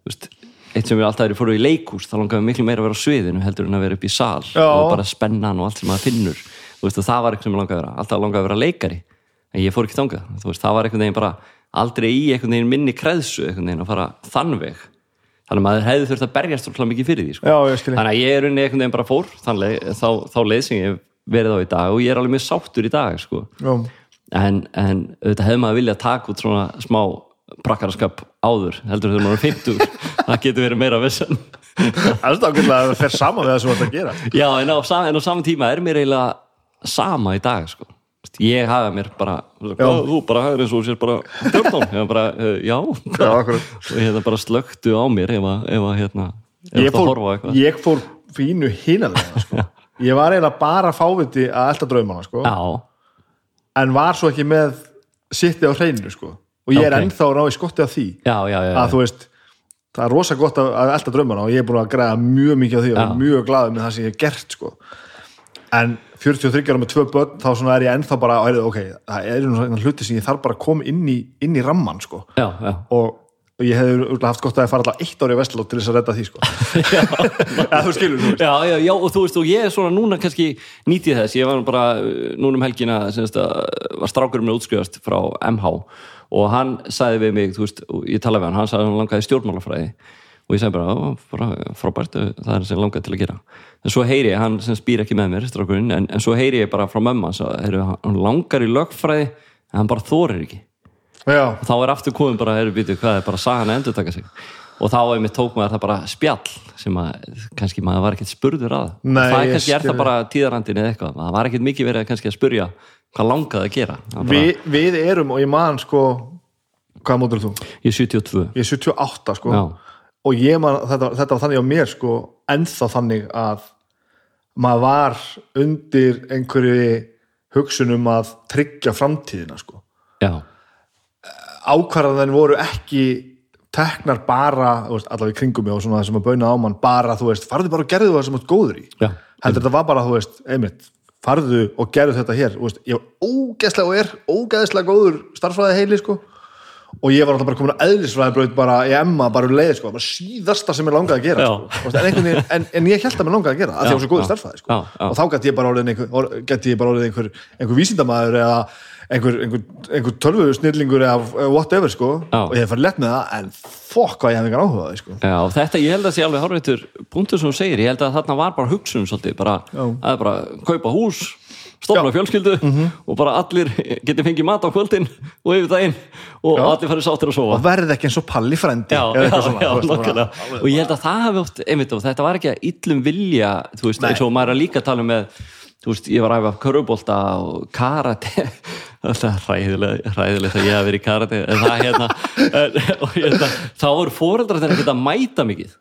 S2: þú veist, eitt sem við alltaf erum fóruð í leikús þá langaði miklu meira að vera á sviðinu heldur en að vera upp í sal
S1: Já.
S2: og bara spennan og allt sem maður finnur. Þú veist, og það var eitthvað sem ég langaði að vera alltaf langaði að vera leikari. En ég fór ekki þangað, þú veist, það var einhvern þannig að maður hefði þurft að berjast rosalega mikið fyrir því sko.
S1: Já, ég
S2: þannig að ég er unni einhvern veginn bara fór þannig, þá, þá leið sem ég verið á í dag og ég er alveg mjög sáttur í dag sko. En, en auðvitað hefði maður viljað taka út svona smá brakkaraskap áður heldur þegar maður er 50 það getur verið meira vissan
S1: ákveðlega að það fer saman við það sem þú ert að gera
S2: já en á, en á saman tíma er mér eiginlega sama í dag sko. Ég hafa mér bara "Hvað, þú bara hafður eins og sér bara 14 ég var bara, uh, já og hérna bara slöktu á mér ef að, hérna ef
S1: ég
S2: að
S1: fór,
S2: horfa eitthvað
S1: ég fór fínu hinalega sko. ég var eiginlega bara fáviti að elda draumana sko.
S2: já,
S1: en var svo ekki með sitti á hreinu sko. og ég er
S2: Ok.
S1: ennþá í skotti af því
S2: já, já, já,
S1: að þú veist það er rosa gott að, elda draumana og ég er búin að græða mjög mikið á því og mjög glaður með það sem ég hef gert sko. En 43 ára með tvö börn þá er ég ennþá bara ok, það er svona hluti sem ég þarf bara að koma inn í, inn í ramman sko.
S2: já, já.
S1: og, ég örugglega haft gott að fara alltaf eitt ári í Vestlót til þess að redda því sko. ja, þú skilur þú.
S2: Já, já, já, og þú veist, og ég er svona núna kannski nýtið þess, ég var bara uh, núna um helgina, semst að var strákurum með útskrifast frá MH og hann sagði við mig, þú veist, ég talaði við hann hann sagði hann langaði stjórnmálafræði og ég sagði bara, "Ó, bara frábært það er sem langaði til að gera. En svo heyri ég, hann sem spýr ekki með mér, strákurinn en, en svo heyri ég bara frá mömmu hans að hann langar í lögfræði en hann bara þorir ekki.
S1: Já,
S2: þá er aftur komin bara, erum býtu, hvað er bara sagan að endur taka sig? Og þá einmitt tók maður það bara spjall sem að kannski maður var ekkert spurður að.
S1: Nei,
S2: það er kannski er það bara tíðarandin eða eitthvað, það var ekkert mikið verið að kannski að spurja hvað langaði að gera. Bara,
S1: Vi, við erum og ég man sko hvað mótur þú?
S2: ég er 72
S1: Ég er 78 sko.
S2: Já.
S1: Og ég man, þetta, þetta var þannig á mér sko ennþá þannig að maður var undir einhverju hugsunum að tryggja framtíðina sko. Ákvarðan voru ekki teknar bara, veist, allavega í kringum mig og svona það sem að bauna á mann, bara, þú veist, farðu bara og gerðu það sem þú ert góður í. Heldur þetta var bara, þú veist, einmitt farðu og gerðu þetta hér, veist, ég var ógeðslega og er ógeðslega góður starffræði heili, sko og ég var alltaf bara komin að eðlisfræðibraut bara í Emma, bara um leið, sko, bara síðasta sem ég langaði að gera, sko, en, en, en ég held að mér langaði að gera, það, af því að ég var svo góður
S2: Já,
S1: starffræði, sko,
S2: já, já.
S1: og þá gæti ég bara orðið einhver, orðið einhver, einhver vísindamaður eða einhver, einhver, einhver tölvu snillingur eða whatever, sko,
S2: Já.
S1: og ég hef farið lett með það, en fokk hvað ég hef engan áhuga á því, sko.
S2: já, og þetta ég held að sé alveg horfættur punktur sem þú segir, ég held að þarna var bara hugsun svolítið, bara, að bara kaupa hús, stofna fjölskyldu og bara allir geti fengið mat á kvöldin og yfir daginn og
S1: Já.
S2: allir farið sáttir að sofa.
S1: Og verð ekki eins og palli frendi
S2: já,
S1: svona,
S2: já, nokkulega og ég held að það hafi oft, einmitt og þetta var ekki að illum vilja, þú veist, eins og maður er að líka tala um með, þú veist, ég var að æfa körubólta og karate. Það er hræðilegt, hræðilegt að ég hafi verið í karate en það hérna en, og ég held að þá voru foreldrar þegar ekki að mæta mikið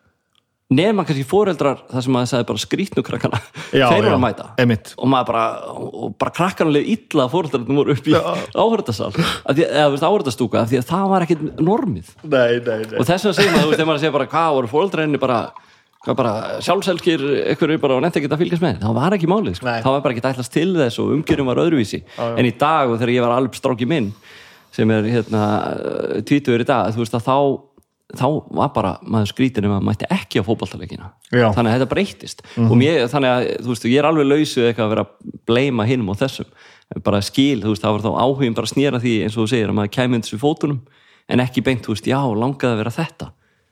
S2: nema kannski foreldrar það sem maður sagði bara skrítnu krakkana.
S1: Já,
S2: þeir voru
S1: já,
S2: að mæta.
S1: einmitt.
S2: og maður bara, og bara krakkarna leið illa að foreldrarnir voru upp í áhörðasal eða áhörðastúka því að það var ekkit normið.
S1: Nei, nei, nei.
S2: Og þess vegna segir maður, þegar maður segir bara hvað voru fóröldræðinni bara, bara sjálfselskir einhverju bara og nefndi ekki að fylgjast með? Það var ekki málið, sko. Það var bara ekki ætlast til þess og umgjörðum var öðruvísi. En í dag og þegar ég var alveg stráki minn sem er hérna veist þá var bara maður skrítin um að mætti ekki á fótballtaleikina
S1: Já.
S2: þannig að þetta breytist og mér, þannig að þú veist, ég er alveg lausu eitthvað að vera að bleima hinum og þessum. Bara skil, þú veist, það var þá áhugin bara að snýra því eins og þú segir að maður kæmi undir þessu fótunum en ekki beint, þú veist, já, langaði að vera þetta.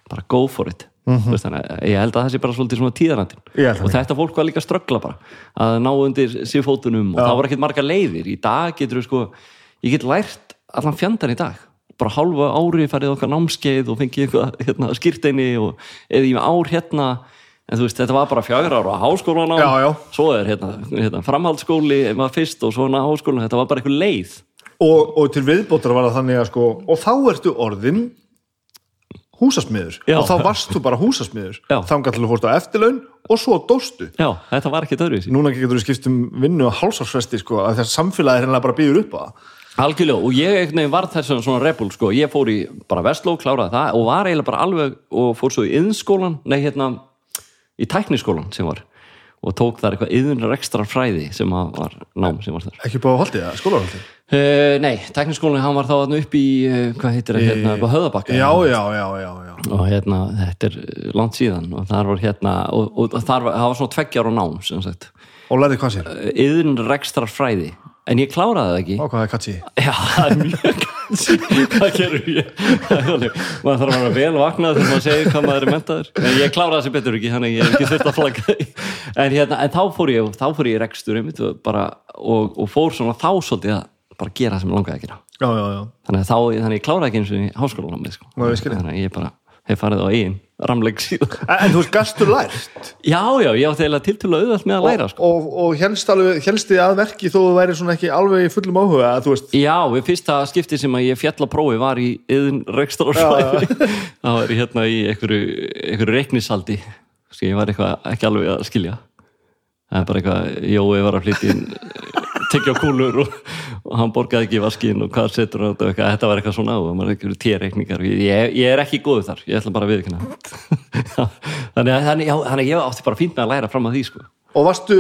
S2: Bara go for it. Þú veist, þannig að ég held að það sé bara svolítið svona tíðarandin og þetta fólk var líka að ströggla bara að ná undir sér fótunum og það var ekkert marga leiðir. Í dag getur við sko, ég get lært allan fjandan í dag bara hálfa ári farið okkar námskeið og fengið eitthvað hérna, skýrteini og eða í ár hérna. En þú veist, þetta var bara fjagra ára háskólan á
S1: Já, já.
S2: svo er hérna, hérna framhaldsskóli var fyrst og svona háskólan þetta var bara eitthvað leið.
S1: Og, og til viðbóttar var það þannig að sko og þá ertu orðin húsasmiður.
S2: Já.
S1: og þá varst þú bara húsasmiður. Þangar til að fórst á eftirlaun og svo dóstu.
S2: Já, þetta var ekki öðruvísi.
S1: Núna getur þú skipt um vinnu og hálsársvesti sko að þess samfélagi er hennilega bara býður upp á það
S2: Algjörlega, og ég einhvern veginn var þess svona rebel, sko, ég fór í bara Vestló, kláraði það og var eiginlega bara alveg og fór svo í yðnskólan, nei hérna í tækniskólan sem var og tók þar eitthvað yðnur ekstra fræði sem að var nám sem var þar.
S1: Ekki upp á holdið, skólarholdi
S2: uh, Nei, tækniskólan, hann var þá þarna upp í uh, hvað heitir það, hérna, upp á höðabakka
S1: já, já, já, já, já.
S2: og hérna, þetta er langt síðan og þar var hérna, og, og þar var, var svona tveggjar á nám, sem sagt.
S1: Og lærði hvað sér,
S2: yðnur ekstra fræði en ég kláraði það ekki.
S1: Á hvað er katsi.
S2: Já, það er mjög kannski Hvað gerur ég? Maður þarf að vera vel vaknað þegar maður segir hvað maður er mentaður en ég kláraði þessi betur ekki, þannig ég hef ekki þurft að flagga því. En, hérna, en þá fór ég þá fór ég í rekstur einmitt, og, bara, og, og fór svona þá svolítið að bara gera það sem ég langaði að gera.
S1: Já, já, já,
S2: þannig að þá, þannig ég kláraði ekki eins og í háskólanum sko. Þannig að ég bara hef farið á eigin ramleik síðan.
S1: En, þú veist, gastu lært?
S2: Já, já, ég átti eiginlega til til að auðvelt með að læra sko.
S1: og, og alveg, helst þið að verki þó þú væri svona ekki alveg í fullum áhuga að þú veist,
S2: Já, við fyrsta skipti sem að ég fjall að prófi var í yðin rekstarafræði það var hérna í einhverju, reiknisaldi sem ég var eitthvað ekki alveg að skilja. Það er bara eitthvað, Jói var að flytja inn tekja kúlur og, hann borgaði ekki vaskinn og hvað setur hann og þetta var eitthvað svona og maður ekki verið téreikningar ég, ég er ekki góðu þar, ég ætla bara að viðkynna þannig að ég átti bara fínt með að læra fram að því sko.
S1: og varstu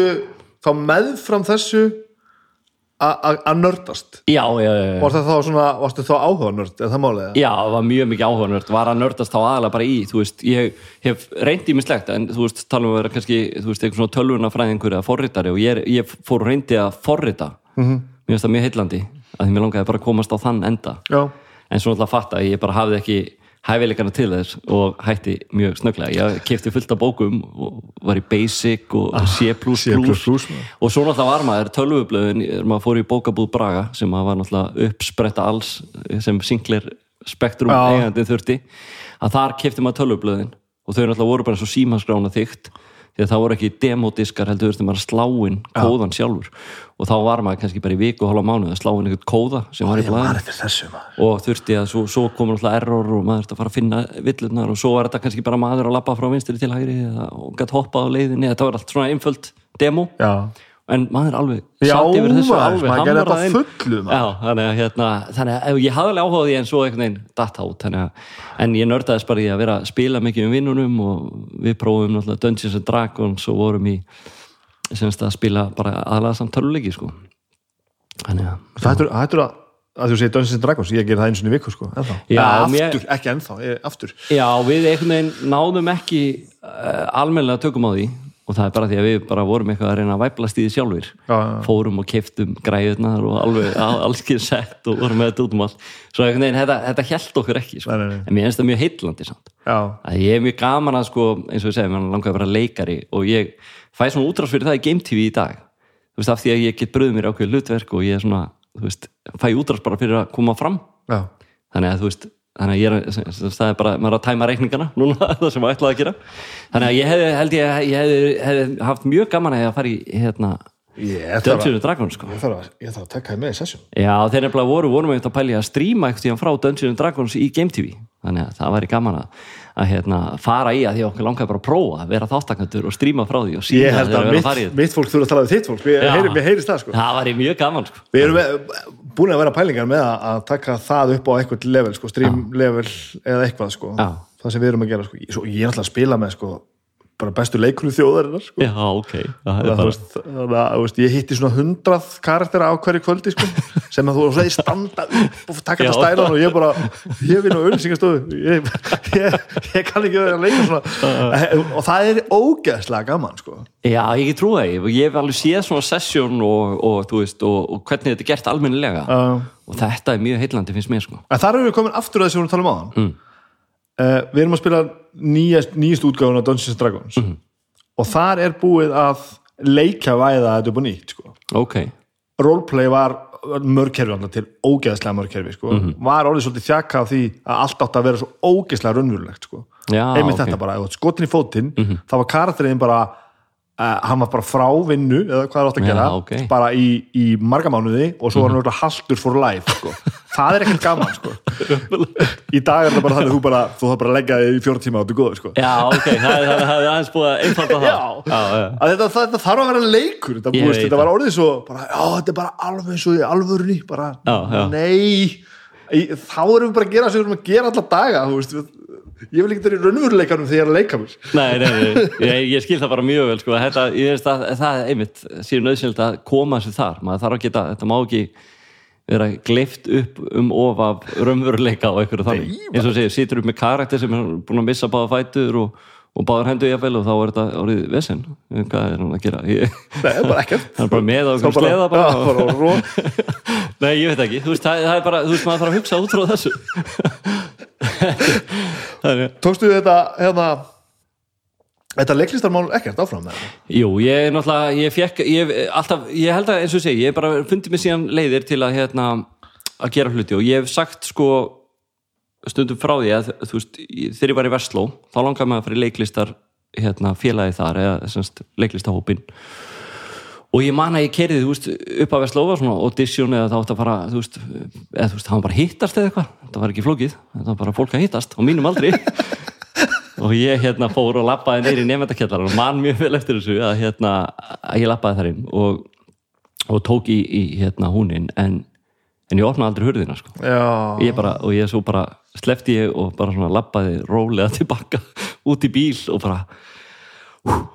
S1: þá meðfram þessu a- a- að nördast?
S2: Já, já, já,
S1: varstu þá áhuga nörd, er það málið?
S2: Já, það var mjög mikið áhuga nörd, var að nördast þá aðalega bara í, veist, ég hef reyndi mislegt, en þú veist, talum við að vera kannski, veist, eitthvað svona tölvunafræðingur eða forritari og ég, ég fór og reyndi að forrita, -hmm. mér finnst það mjög heillandi að því mér langaði bara að komast á þann enda.
S1: Já,
S2: en svo náttúrulega fatta að ég bara hafði ekki hæfileikana til þess og hætti mjög snögglega, ég kefti fullt af bókum og var í Basic og C++
S1: C++,
S2: og svo náttúrulega var maður tölvublöðin, maður fór í bókabúð Braga sem var náttúrulega uppspretta alls sem Sinclair Spectrum eigandi þurfti að þar kefti maður tölvublöðin og þau náttúrulega voru bara svo símaskrána þygt því að það voru ekki demodiskar heldur þurfti maður að sláinn kóðan sjálfur. Og þá var maður kannski bara í viku og hálfa mánuð að sláinn einhvern kóða sem var í blæðin
S1: maður.
S2: Og þurfti að svo, svo komur alltaf error og maður þurfti að fara að finna villurnar og svo var þetta kannski bara maður að labba frá vinstri til hægri og gætt hoppað á leiðinni, þetta var allt svona einföld demo,
S1: Já,
S2: en maður alveg
S1: Já, maður, maður gerði þetta fullu.
S2: Já, þannig að hérna, þannig að ég hafði alveg áhuga á því en svo einhvern veginn datt át að, en ég nördaðist bara í að vera að spila mikið um vinnunum og við prófum Dungeons and Dragons og vorum í semst að spila bara aðlaða samt töluleiki sko. Þannig að
S1: það hættur að að þú segir Dungeons and Dragons, ég ger það eins og í viku sko, ennþá,
S2: Já,
S1: aftur, ekki ennþá ég, aftur,
S2: Já, við einhvern veginn náðum ekki uh, almennilega tökum á því og það er bara því að við bara vorum eitthvað að reyna að væplast í því sjálfur
S1: Já, já.
S2: fórum og keiftum græðunar og alveg allskið sett og vorum með þetta út um allt. Svo einhvern veginn, þetta, þetta held okkur ekki sko.
S1: Nei, nei, nei.
S2: en mér finnst það mjög heitlandi að ég er mjög gaman að sko, eins og ég segi, mér langar að vera leikari og ég fæ svona útrás fyrir það í Game TV í dag. Þú veist, af því að ég get bröðið mér ákveð hlutverk og ég er svona, þú veist, fæ útrás bara fyrir að koma fram.
S1: Já.
S2: Þannig að þú veist þannig að ég er, það er bara, maður er að tæma reikningana núna, það sem maður ætlaði að gera. Þannig að ég hefði, held ég, ég hefði, hefði haft mjög gaman að ég að fara í hérna,
S1: að,
S2: Dungeons Dragons sko.
S1: ég þarf að, ég þarf að tekka þið með í sesjón
S2: já, þeir nefnilega voru, vorum við að pæli að stríma eitthvað frá Dungeons Dragons í Game TV þannig að það væri gaman að, að hérna, fara í að því að okkur langaði bara að prófa að vera þáttakandur og stríma frá því
S1: ég held að mitt,
S2: að þetta.
S1: mitt fólk þurfa að tala við þitt fólk. Við heyri, við heyrist það sko.
S2: Það væri mjög gaman sko.
S1: við erum með, búin að vera pælingar með að, taka það upp á eitthvað level sko, stream level eða eitthvað sko. Það sem við erum að gera sko, ég er alltaf að spila með sko bara bestu leikunni þjóðarinnar sko.
S2: já, ok það er
S1: Það,
S2: bara,
S1: þannig að þú veist, ég hitti svona hundrað karaktera á hverju kvöldi sko, sem að þú veist, þeir standa upp og taka þetta stælan og ég bara ég vinn á auðlýsingastofu ég, ég, ég kann ekki vera að leika svona og það er ógeðslega gaman sko.
S2: Já, ég get trúið það, ég hef alveg séð svona sesjón og, og, og, og hvernig þetta er gert almennilega
S1: uh,
S2: og þetta er mjög heillandi finnst mér sko.
S1: en þar erum við komin aftur að vorum að tala um áðan
S2: Mm.
S1: Uh, við erum að spila nýjast, nýjast útgáfun af Dungeons Dragons
S2: Mhm.
S1: og þar er búið að leikja væða þetta upp á nýtt sko.
S2: Ok,
S1: roleplay var mörgkerfi til ógeðslega mörgkerfi sko.
S2: Mhm.
S1: var orðið svolítið þjaka af því að allt átt að vera svo ógeðslega raunverulegt sko. einmitt
S2: ok Mhm.
S1: þetta bara, skotin í fótinn þá var karakterinn bara uh, hann var bara frá vinnu eða hvað er átt að gera
S2: ok.
S1: bara í, í marga mánuði og svo var hann mm haltur for life sko. það er ekkert gaman sko. í dag er það bara þannig að þú bara þú þarf bara leggja þig í fjóra tíma og þú er góður sko.
S2: Já, ok, það er, það það aðeins búið að einfalda það
S1: Já.
S2: já, já.
S1: að þetta, það, þetta þarf að vera leikur þetta, búist, þetta var orðið svo bara, já, þetta er bara alveg og í alvörunni bara, nei í, þá erum við bara að gera sem við erum að gera alla daga þú veist, við, ég vil ekki vera í raunveruleikanum þegar ég er að leika mér.
S2: Nei, nei, nei, ég, ég skil það bara mjög vel sko. þetta, ég veist að það er einmitt sér nöðsynlegt að koma sér þar. Maður þarf að geta, þetta má ekki vera gleift upp um of af raunveruleika og einhverju þannig.
S1: Nei,
S2: eins og segir, situr upp með karakter sem er búin að missa báða fætur og, og báðar hendur jafnvel og þá er þetta orðið vesen. Hvað er hann að gera? Ég,
S1: nei, það bara ekkert.
S2: Hann er bara með á
S1: Þá
S2: einhverjum sleða bara,
S1: bara ró,
S2: Nei, ég veit ekki, þú veist, það, það er bara þú veist, maður þarf að hugsa út frá þessu
S1: tókstu þetta hérna þetta leiklistarmál ekkert áfram þetta
S2: Jú, ég er náttúrulega, ég fekk ég, alltaf, ég held að eins og segi ég bara fundið mig síðan leiðir til að hérna, að gera hluti og ég hef sagt sko stundum frá því að þú veist, þegar ég var í Vestló þá langaði maður að fara í leiklistar hérna, félagi þar, eða semst leiklistahópin og ég man að ég kerði, þú veist, upp að Vestló var svona audition eða það átt að fara þú veist, eða þú veist, það var bara hittast eða eitthvað. Það var ekki flókið, það var bara fólk að hittast á mínum aldri. Og ég hérna fór og lappaði neyri nefndakjallar og man mjög vel eftir þessu að, hérna, að ég lappaði þar inn og, og tók í, í hérna húnin en en ég opnaði aldrei hurðina sko. Ég bara, og ég svo bara slefti ég og bara svona labbaði rólega tilbaka út í bíl og bara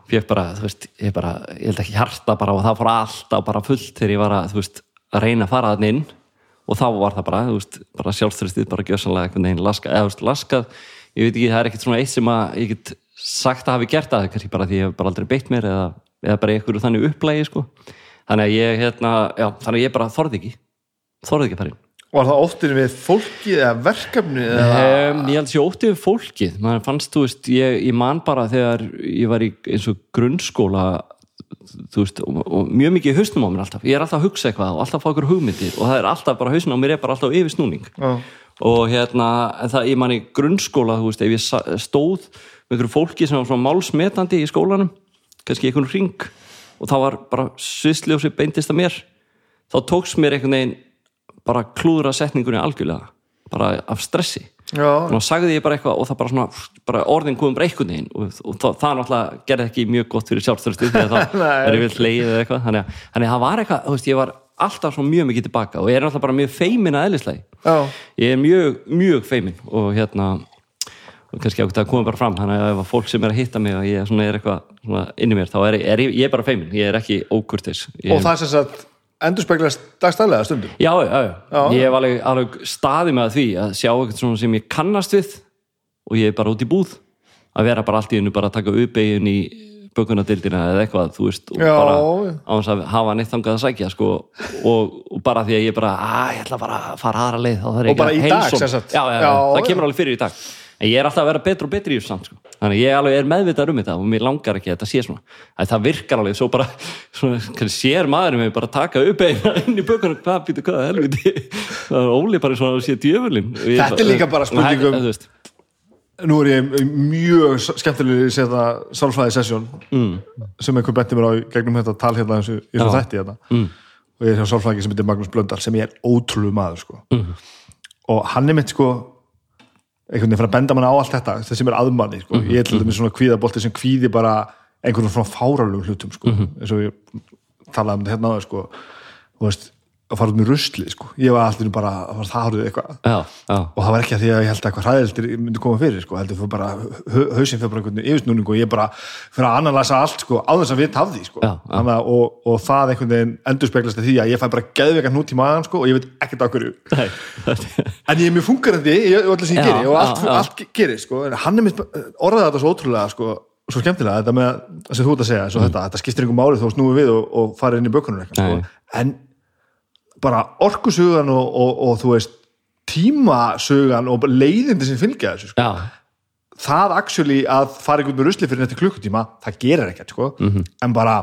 S2: fekk bara, þú veist, ég bara ég held ekki hjarta bara og það fór alltaf bara fullt þegar ég var að, þú veist, að reyna að fara þann inn. Og þá var það bara, þú veist, bara sjálfströstið bara gjössanlega einhvern veginn laskað, eða þú veist, laskað. Ég veit ekki, það er ekkert svona eitt sem að ég get sagt að hafi gert það, kannski bara því ég hef bara aldrei beitt mér eða, eða bara einhverju þannig upplægi, sko. Þannig að ég, hérna, já, þannig að ég bara þorði ekki. Þorði ekki að
S1: var það óttin við fólki eða verkefni eða...
S2: Um, ég held sér óttið við fólkið. Maður fannst, þú veist, ég, ég man bara þegar ég var í eins og grunnskóla þú veist, og, og mjög mikið í hausnum á mér alltaf, ég er alltaf að hugsa eitthvað og alltaf að fá okkur hugmyndir og það er alltaf bara hausnum á mér er bara alltaf yfir snúning
S1: Já.
S2: og hérna, það, ég man í grunnskóla þú veist, ef ég stóð með einhverju fólki sem var svona málsmetandi í skólanum kannski einhvern ring og það var bara svisljósi beintist að mér þá tóks mér einhvern veginn bara klúðra setningunni algjörlega bara af stressi.
S1: Já,
S2: og þá sagði ég bara eitthvað og það bara svona bara orðin komum veginn og, og það, það náttúrulega gerði ekki mjög gott fyrir sjálfstörstu að það er yfir hleið eða eitthvað. Þannig að, þannig að það var eitthvað, þú veist, ég var alltaf svona mjög mikið tilbaka og ég er náttúrulega bara mjög feimin að eðlislega ég er mjög, mjög feimin og hérna og kannski ákveð að koma bara fram. Þannig að ef fólk sem er að hitta mig og ég svona er eitthvað svona inni mér þá er, er ég, ég er bara feimin, ég er ekki ókurtis ég,
S1: og það er sem sagt endurspeglast dagstælega stundum.
S2: Já, já, já,
S1: Já.
S2: ég hef alveg, alveg staðið með því að sjá eitthvað svona sem ég kannast við og ég er bara út í búð. Að vera bara allt í hennu bara að taka uppegin í bökunadildina eða eitthvað þú veist, og
S1: Já,
S2: bara á þess að hafa neitt þangað að sækja sko, og, og bara því að ég bara að ég ætla bara að fara aðra leið
S1: Og bara í dag,
S2: heilsa
S1: sem
S2: honum.
S1: sagt.
S2: já, já, já,
S1: Já,
S2: það kemur alveg fyrir í dag en ég er alltaf að vera betur og betri í þessu samt sko. þannig að ég alveg er meðvitað um þetta og mér langar ekki að þetta sé svona að það virkar alveg svo bara svona, sér maðurinn mig bara taka upp eina inn í bökunum, hvað býtu hvað helviti það er Óli bara svona að sé ég
S1: Þetta er líka bara spurning um-
S2: Nei, þú veist,
S1: Nú er ég mjög skemmtilega setja sálfræði sessjón mm. sem einhver benti mér á gegnum þetta tal hérna eins og þætti hérna mm. og ég er sálfræði sem heitir Magnús Blöndal sem ég er ótrúlu maður sko. mm. og hann er mitt sko einhvern veginn fyrir að benda manna á allt þetta það sem er aðmanni, sko. ég er til dæmis svona kvíðabolti sem kvíði bara einhvern svona fáralugum hlutum sko. eins og ég talaði um þetta hérna áður, sko. þú veist, að fara út með rusli sko. ég var alltaf bara, það var það hárið eitthvað. Og það var ekki að því að ég held að eitthvað hræðildir myndi koma fyrir, sko, heldur fyrir bara hau- hausinn fyrir bara einhvern yfirsnúning og ég bara fyrir að analæsa allt, sko, á þess að því, sko, að, og, og það einhvern veginn endurspeglast því að ég fæ bara geðveika hnút í maðan, sko, og ég veit ekkert á hverju. En ég er mjög funkarandi í öllu sem ég
S2: Já,
S1: geri og allt, allt gerir, sko, hann er mitt orðað þetta svo ótrúlega, sko, svo skemmtilega þetta með, það sem þú ert að segja, svo þetta, þetta skiptir einhver máli þó snúið við og, og farið inn í bökunum sko, en bara orkusugan og, og, og þú veist tímasugan og leiðindi sem fylgja þessu sko. það actually að fara einhvern með rusli fyrir nætti klukkutíma það gerir ekkert sko. en bara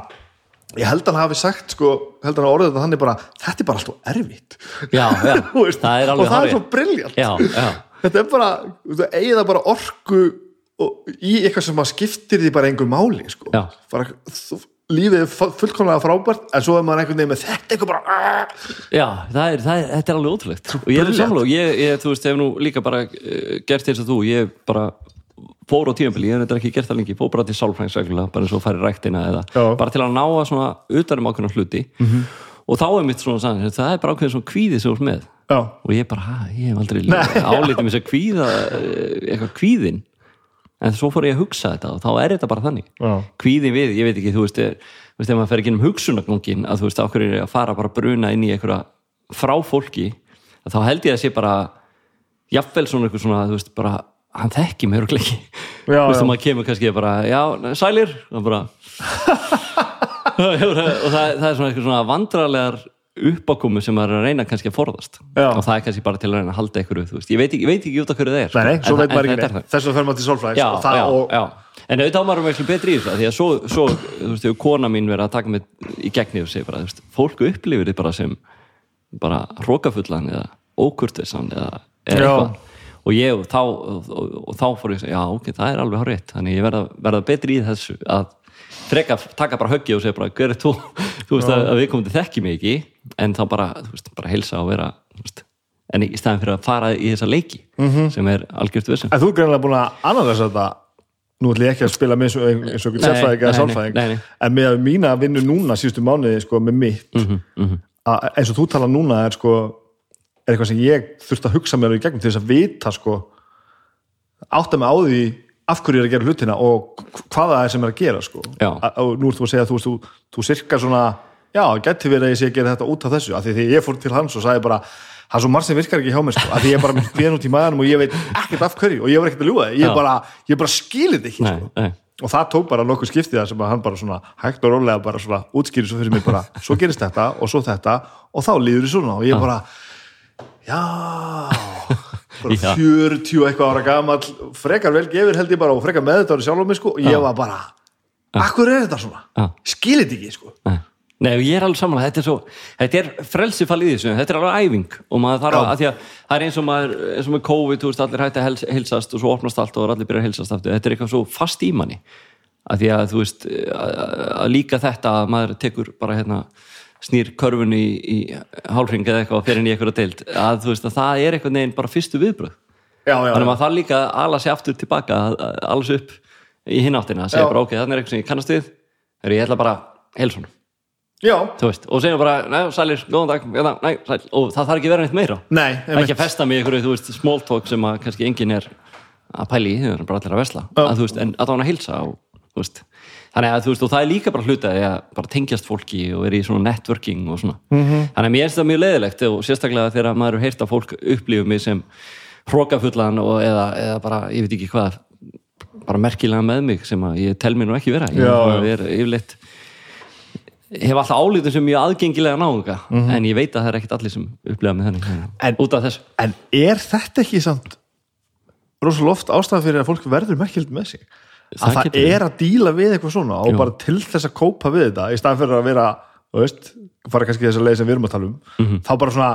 S1: ég held að hann hafi sagt sko, held að hann orðið þetta þannig bara þetta er bara alltaf erfitt
S2: já, já það er
S1: og það er
S2: hárrétt.
S1: svo
S2: já,
S1: þetta er bara, eigið bara orku í eitthvað sem að skiptir því bara einhver máli sko. Bara, þú, lífið er fu- fullkomlega frábært en svo er maður einhvern veginn með þetta eitthvað bara "Ah."
S2: Já, það er, það er, þetta er alveg ótrúlegt. Og ég er samlóð, ég, ég, þú veist, hef nú líka bara uh, gert eins og þú, ég bara fór á tímabili, ég hef þetta ekki gert það lengi. Fór bara til sálfræðinsreglulega, bara eins og færi ræktina eða
S1: Já.
S2: Bara til að ná að svona utanum ákveðna hluti. -hmm. og þá er mitt svona sagði, það er bara ákveðin svona kvíði sem þú ert með.
S1: Já,
S2: og ég bara, ha, ég hef aldrei álítið mér að kvíða eh, eitthvað kvíðin en svo fór ég að hugsa þetta og þá er þetta bara þannig.
S1: Já.
S2: kvíðin við, ég veit ekki, þú veist ef maður fer ekki um hugsunagangin að þú veist, okkur er að fara bara bruna inn í einhverja frá fólki þá held ég að sé bara jafnvel svona eitthvað svona, þú veist, bara hann þekki mig örugglega ekki.
S1: Já,
S2: þú veist, og maður kemur kannski bara, já, sælir. Og bara og það, það er svona eitthvað svona vandrarlegar uppákomu sem er að reyna kannski að forðast.
S1: Já.
S2: og það er kannski bara til að reyna að halda veist, ég veit ekki, ekki út af hverju það er sko.
S1: nei, svo
S2: En- en það.
S1: þess að fer maður til sálfræðis
S2: já,
S1: og það
S2: já,
S1: og,
S2: já. en auðvitað á maður betri í þessu af því að svo, svo þú veist, hefur kona mín verið að taka mig í gegni og segja bara, þú veist, fólk upplifir þið bara sem bara hrókafullan eða ókurtisan eða, eitthvað. Og ég, og þá, og, og, og þá fór ég að segja, já, ok, það er alveg hár rétt þannig ég verða, verða betri í þessu að freka, taka bara höggi og segja bara, hver er þú, þú veist, að, að við komum til þekki mig ekki, en þá bara, þú veist, bara heilsa og vera, þú veist en í staðin fyrir að fara í þessa leiki
S1: Mhm.
S2: sem er algjört vissum
S1: en þú er greinlega búin að analysa þetta. Nú ætlum ég ekki að spila með eins og
S2: Nei,
S1: sérfræðing eða sálfræðing en með mína vinnu núna síðustu mánuði sko með mitt
S2: Mhm,
S1: að eins og þú tala núna er sko er eitthvað sem ég þurfti að hugsa mér í gegnum til þess að vita sko átta mig á því af hverju ég er að gera hlutina og hvað það er sem er að gera sko. Og nú ert þú að segja að þú, veist, þú, þú sirka svona já, geti verið að ég sé að gera þetta út af þessu af því því ég fór til hans og sagði bara það er svo margt sem virkar ekki hjá mér sko. Af því ég er bara með kvíðan út í maðanum og ég veit ekkert af hverju og ég var ekkert að ljúga það, ég
S2: Já.
S1: bara, ég bara skilið þetta ekki
S2: nei,
S1: sko.
S2: nei,
S1: og það tók bara nokkuð skiptið sem að hann bara svona hægt og rólega bara svona útskýri svo fyrir mig bara, svo gerist þetta og svo þetta og þá líður því svona. Og ég bara já. Bara
S2: Já.
S1: 40 og eitthvað ára gamall frekar vel gefur held ég bara og frekar með þetta sko. Og ég var bara akkur er þetta svona, þetta ekki sko
S2: nei ég er alveg samanlega, þetta er svo þetta er frelsifall í þessu, þetta er alveg æfing. Og maður þarf að, að því að það er eins og maður eins og með COVID, þú veist, allir hætti að heilsast og svo opnast allt og allir byrja að heilsast aftur. Þetta er eitthvað svo fast í manni. Að því að þú veist, að, að líka þetta að maður tekur bara hérna snýr körfunni í, í hálfring eða eitthvað fyrir inn í eitthvað deild. Að þú veist að það er eitthvað neginn bara fyrstu viðbröð
S1: já, já,
S2: þannig að þarf líka að ala sig aftur tilbaka að- að- alls upp í hináttina að segja bara ok, þannig er eitthvað sem ég kannast við. Er ég ætla bara heilsun
S1: já,
S2: þú veist, og segja bara, næ, sælir, góðan dag hérna, næ, sæl, og það þarf ekki vera neitt meira.
S1: Nei,
S2: það er ekki að festa mig í einhverju, talk sem að kannski enginn er að pæli í, þau eru bara allir að vesla
S1: Já.
S2: að, veist, en að það hann að heilsa og, veist, þannig að það er líka bara hluta að bara tengjast fólki og er í svona networking og svona, -hmm. þannig að mér finnst það mjög leiðilegt og sérstaklega þegar maður er heyrt að fólk upplifum mig sem hrókafullan og eða, eða bara, ég veit ekki hvað bara merkilega með mig sem að ég tel mér nú ekki vera. Ég
S1: Já,
S2: er,
S1: já.
S2: er yfirleitt hef alltaf álítið sem mjög aðgengilega náunga en ég veit að það er ekkit allir sem upplifa með þenni.
S1: En-
S2: út af þessu
S1: en er þetta ekki samt rosalega oft ástæða fyrir að fólk verður merkild með sig
S2: Það
S1: að það er að díla við eitthvað svona og
S2: Jú.
S1: bara til þess að kópa við þetta í staðan fyrir að vera, þú veist fara kannski þess að leið sem við erum að tala um
S2: Mhm.
S1: þá bara svona,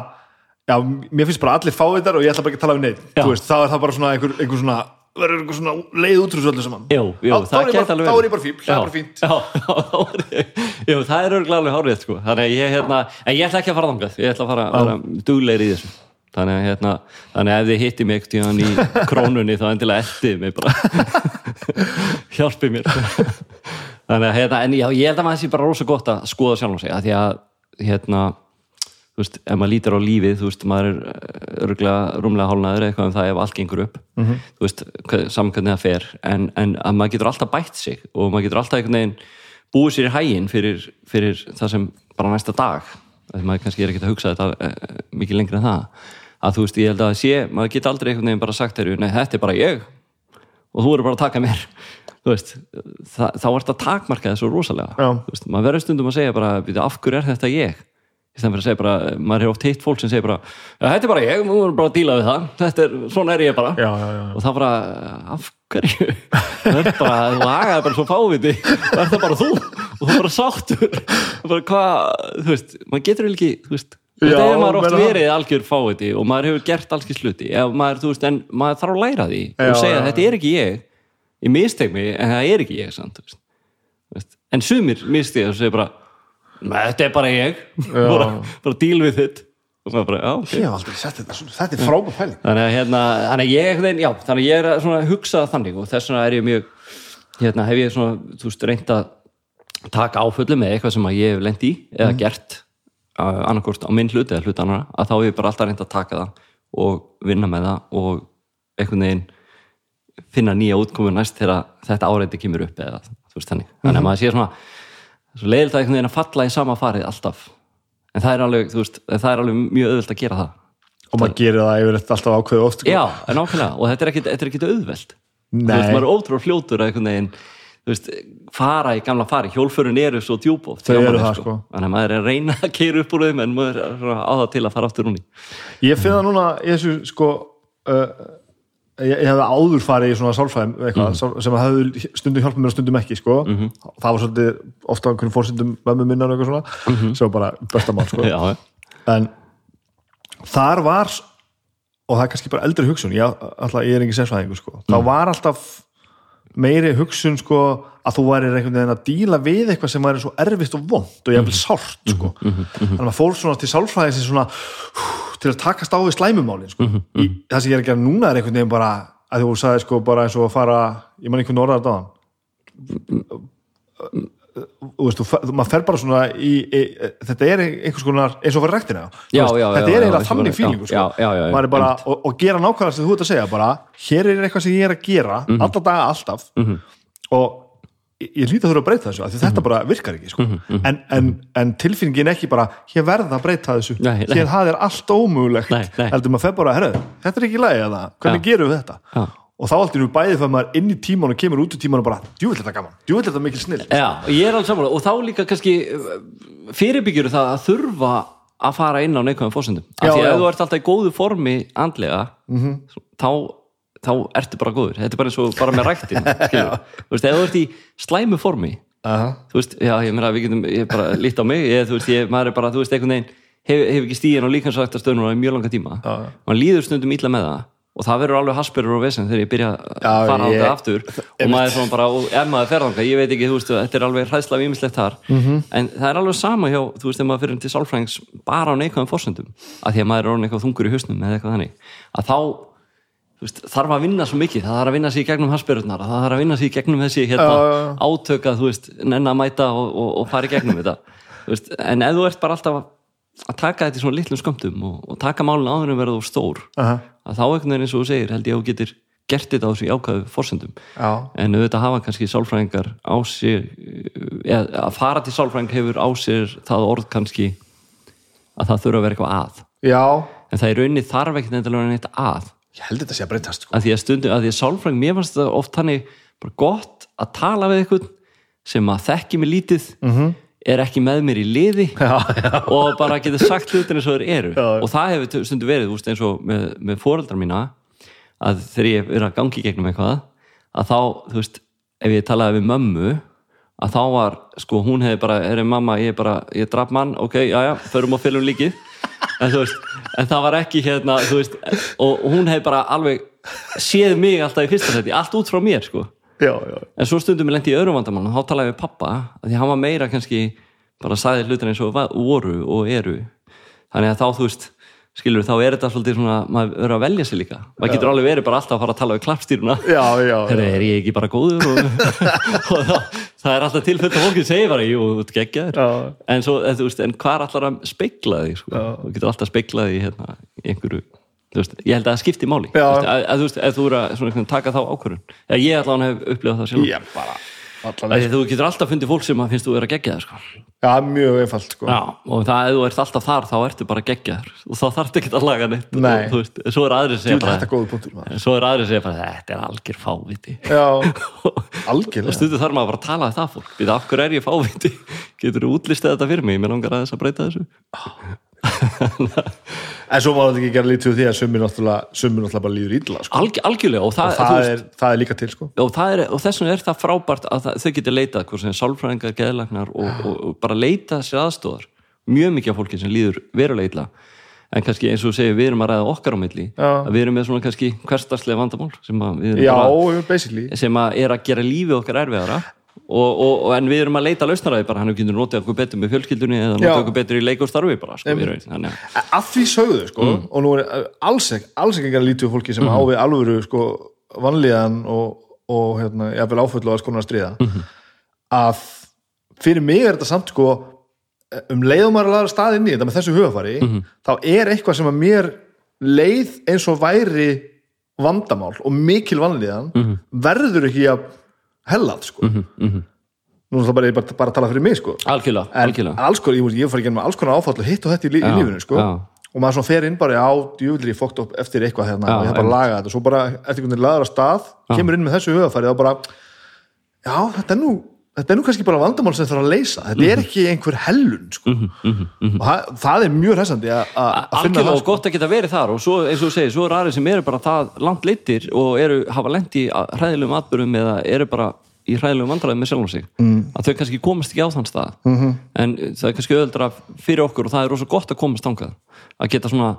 S1: já, mér finnst bara allir fá þetta og ég ætla bara ekki að tala við neitt veist, þá er það bara svona einhver, einhver svona verður einhver svona leið út úr þessu öllu saman.
S2: Jú, jú,
S1: þá, þá,
S2: það
S1: er bara,
S2: alveg
S1: þá er ég bara fíbl, það
S2: Já,
S1: er bara fínt.
S2: já, já, er jú, það er örgulega alveg hárið sko. þannig að ég, hérna, en ég ætla ekki að fara þangað. Ég ætla að fara, fara duglegri í þessu. Þannig að, hérna, þannig að ef þið hitti mig ekkert í krónunni þá endilega eldið mig bara. Hjálpið mér. Þannig að, hérna, en já, ég held að maður sé bara rosa gott að skoða sjálf sig, að því að hérna, þú veist, ef maður lítur á lífið þú veist, maður er örgulega rúmlega hálnaður eitthvað um það ef allt gengur upp.
S1: Mhm.
S2: þú veist, saman hvernig það fer. En, en að maður getur alltaf bætt sig og maður getur alltaf einhvern veginn búið sér í hæginn fyrir, fyrir það sem bara næsta dag. Þegar maður kannski er ekkert að hugsa þetta e, mikið lengur en það. Að þú veist, ég held að það sé, maður getur aldrei einhvern veginn bara sagt þér, nei, þetta er bara ég. Og þú eru bara að taka mér. Veist, það, þá ert að takmarka þessu rosalega,
S1: Já.
S2: þú veist, maður verður stundum að segja bara, "Bíddu, af hverju er þetta ég fyrir að segja bara, maður hefur oft heitt fólk sem segir bara, "Ja, þetta er bara ég, þú verður bara að díla við það. Þetta er, svona er ég bara.
S1: Já, já, já.
S2: og það bara, af hverju? Það er bara, þú hagaði bara svo fáviti. Það er það bara þú. Og þú bara sáttur. Bara hvað, þú veist, maður getur ekki þú veist, þetta hefur maður oft
S1: það.
S2: verið algjör fáviti og maður hefur gert alls ekki sluti maður, veist, en maður þarf að læra því og segja, þetta er ekki ég. Ég misteg mig, en það er ekki ég samt, en sumir misteg þetta er bara ég. Bara, bara díl við þitt bara, já, ok.
S1: Ég hef aldrei sett þetta svona, þetta er frábæð pæling.
S2: Þannig að hérna, ég já, þannig ég er að hugsa þannig og þess vegna er ég mjög hérna hef ég svona, þú veist, reynd að taka áfullu með eitthvað sem ég hef lent í eða gert uh, annarkort á minn hlut eða hlut annara að þá hef ég bara alltaf reynd að taka það og vinna með það og einhvern veginn finna nýja útkomu næst þegar þetta áreiti kemur upp eða þú veist þannig. Þannig að maður sé svona svo leiðilegt að einhvern veginn að falla í sama farið alltaf. En það er alveg, þú veist, það er alveg mjög auðvelt að gera það.
S1: Og maður gerir það yfirleitt alltaf ákveðu oft sko.
S2: Já, en ákveðlega, og þetta er ekkit, þetta er ekkit auðvelt. Þú
S1: Nei.
S2: veist, maður er ótrúlega fljótur að einhvern veginn þú veist, fara í gamla fari hjólförun eru svo djúb manni,
S1: það, sko.
S2: þannig að maður er að reyna að keira upp úr þeim en maður er á það til að fara aftur núni
S1: Ég finn það núna í þessu sko uh, ég, ég hefði áður farið í svona sálfræðum eitthvað, mm. sem hefði stundum hjálpað mér og stundum ekki sko.
S2: Mhm.
S1: það var svolítið ofta einhvern fórsendum mömmu minnar og eitthvað svona sem var bara besta mál sko. En þar var og það er kannski bara eldri hugsun ég, alltaf, ég er ekki sérfræðingur sko. þá
S2: Mhm.
S1: var alltaf meiri hugsun sko, að þú væri einhvern veginn að díla við eitthvað sem væri svo erfitt og vond og jafnvel sárt sko. þannig að maður fór svona til sálfræði sem svona hú, til að takast á við slæmumálin sko. í, það sem ég er að gera núna er einhvern veginn bara að þú sagði sko bara eins og að fara ég man einhvern orðar dáðan þú veist, maður fer bara svona í, í, þetta er einhvers konar eins og fyrir rektina
S2: Já,
S1: Þú
S2: já,
S1: þetta
S2: já,
S1: er eiginlega þannig fílingu sko. maður er bara, og, og gera nákvæmlega sem þú ert að segja bara, hér er eitthvað sem ég er að gera
S2: Mhm.
S1: alla daga alltaf og ég, hlýta að þurfa að breyta þessu því
S2: Mhm.
S1: þetta bara virkar ekki sko. en, en, en tilfinningin ekki bara hér verða að breyta þessu
S2: Nei, nei.
S1: hér það er allt ómögulegt heldur maður fer bara, herru, þetta er ekki í lagi eða, hvernig gerum við þetta. Og þá alltaf er bæðið fyrir maður inn í tíman og kemur út í tíman og bara, djúvill þetta gaman, djúvill þetta mikil snill
S2: Já, ég er alveg samanlega og þá líka kannski fyrirbyggjur það að þurfa að fara inn á neikvæðum fórsendum
S1: Já,
S2: af því að
S1: já.
S2: þú ert alltaf í góðu formi andlega
S1: Mhm.
S2: þá, þá ertu bara góður þetta er bara eins og bara með ræktin skilur. þú veist, ef þú ert í slæmu formi
S1: Aha.
S2: þú veist, já, ég meina við getum ég bara lít á mig, ég, þú veist, ég, maður er bara þú veist, einhvern veginn, hef, hef ekki stíðin og líkansvægt stöðnum í mjög langa tíma
S1: Já.
S2: maður líður stundum illa með það og það verður alveg haspurur og vesen þegar ég byrja að fara
S1: ég-
S2: ángað aftur. Og maður er svona bara, ef maður fer þangað ég veit ekki, þú veist, þetta er alveg hræðsla výmislegt þar.
S1: Mhm.
S2: en það er alveg sama hjá þú veist, ef maður fyrir til sálfrængs bara á neikvæðum fórsendum, að því að maður er orðin eitthvað þungur í hausnum eða eitthvað þannig, að þá veist, þarf að vinna svo mikið það þarf að vinna sig í gegnum haspururnar það þarf að vinna sig í gegnum þessi hérna, átöka, að þetta en taka þetta í svona litlum skömmtum og, og taka málun áður en verða þú stór
S1: Aha.
S2: að þá einhvern veginn eins og þú segir held ég að þú getur gert þetta á þessu jákvæðu forsendum
S1: Já.
S2: en auðvitað hafa kannski sálfræðingar á sér eða að fara til sálfræðing hefur á sér það orð kannski að það þurfa að vera eitthvað að
S1: Já,
S2: en það er rauninni þarf ekkert endilega neitt að
S1: ég held þetta sé að breytast sko.
S2: að því að stundum, að því að sálfræðing mér fannst það oft þannig bara gott að tala við eitthvað sem að þekki mig lítið -hmm. Er ekki með mér í liði
S1: Já, já.
S2: og bara getur sagt hlutin eins og þeir eru.
S1: Já,
S2: og það hefur stundum verið veist, eins og með, með foreldrar mína að þegar ég er að gangi gegnum eitthvað að þá, þú veist, ef ég talaði við mömmu að þá var, sko, hún hefði bara er mamma, ég er bara, ég draf mann ok, já já, förum og fylgum líkið. En veist, en það var ekki hérna veist, og hún hefði bara alveg séð mig alltaf í fyrsta seti allt út frá mér, sko
S1: Já, já.
S2: en svo stundum ég lendi í öðrum vandamál og þá talaði við pappa að því hann var meira kannski bara sagði hlutin eins og voru og eru þannig að þá þú veist skilur þá er þetta svolítið svona maður verður að velja sig líka maður getur alveg verið bara alltaf að fara að tala við klappstýruna. Herra, er ég ekki bara góður og, og það, það er alltaf tilfell að fólki segir bara, jú, þú
S1: Já.
S2: en, en, hvað er alltaf að speikla því sko? Þú getur alltaf speiklað því hérna, í einhverju veist, ég held að það skipti máli. Veist, að, að, veist, ef þú eru að taka þá ákvörðun. Ja, ég allavega hef upplifað það sjálf
S1: Ég
S2: að þú getur alltaf fundið fólk sem að finnst þú vera geggjaður sko.
S1: Já, mjög einfalt sko.
S2: Já, og það, ef þú ert alltaf þar þá ertu bara geggjaður. Og þá þarf ekki að laga neitt
S1: Nei.
S2: og, veist, svo er aðri
S1: Jú,
S2: að segja
S1: þetta er
S2: bara,
S1: góður punktur maður.
S2: svo er aðri að segja bara þetta er algjör fáviti.
S1: Já,
S2: og stundu þarf maður bara að tala það fólk. Af hverju er ég fáviti? Getur þú útlistið þetta fyrir mig, mér langar aðeins að breyta þessu
S1: En svo var þetta ekki að gera lítið úr því að sumir náttúrulega, sumir náttúrulega bara líður illa sko.
S2: Alg, algjörlega og, það,
S1: Og það
S2: veist,
S1: er, það er líka til sko.
S2: og, er, og þess vegna er það frábært að það, þau getur leitað hvort sem sálfræðingar, geðlagnar og, og, bara leita sér aðstóðar mjög mikið af fólki sem líður verulega illa en kannski eins og segir við erum að ræða okkar á milli
S1: Já.
S2: að við erum með svona kannski hverstarslega vandamál sem að,
S1: Já,
S2: bara,
S1: basically.
S2: sem að er að gera lífið okkar erfiðara og, og, og en við erum að leita lausnaræði bara hann getur notið okkur betur með fjölskyldunni eða notið okkur betur í leik og starfi bara sko, við, þannig að
S1: að því sögðu sko,
S2: Mm.
S1: og nú er eh, alls ekki, alls ekki að lítið úr fólki sem á
S2: Mm-hmm.
S1: við alvöru sko, vanlíðan og, og hérna, jafnvel áföll og alls konar að stríða
S2: Mm-hmm.
S1: að fyrir mig er þetta samt sko um leiðum að laða stað inn í þetta með þessu hugafari
S2: Mm-hmm.
S1: þá er eitthvað sem að mér leið eins og væri vandamál og mikil vanlíðan
S2: Mm-hmm.
S1: verður ekki að hellað sko. Nú er það bara, ég bara, bara að tala fyrir mig sko.
S2: Algjörlega,
S1: en
S2: algjörlega.
S1: alls konar, ég, ég fór ekki með alls konar áfall og hitt og þetta í, lí, í
S2: Já,
S1: lífinu sko.
S2: já.
S1: og maður fer inn bara á djúvillir í fókt upp eftir eitthvað hérna
S2: Já,
S1: og ég þarf bara að laga þetta. Og svo bara eftir einhvern veginn laður að stað kemur inn með þessu hugafæri þá bara já, þetta er nú þetta er nú kannski bara vandamál sem þarf að leysa þetta
S2: Mhm.
S1: er ekki einhver hellun sko. og það, það er mjög hressandi að- finna það
S2: og
S1: sko.
S2: gott að geta verið þar og svo, eins og þú segir, svo er aðri sem eru bara það langt leittir og eru, hafa lent í hræðilegum atbyrðum eða eru bara í hræðilegum vandræðum með sjálfum sig mm. að þau kannski komast ekki á þann stað
S1: Mhm.
S2: -hmm. en það er kannski öðuldra fyrir okkur og það er rosa gott að komast þangað að geta svona,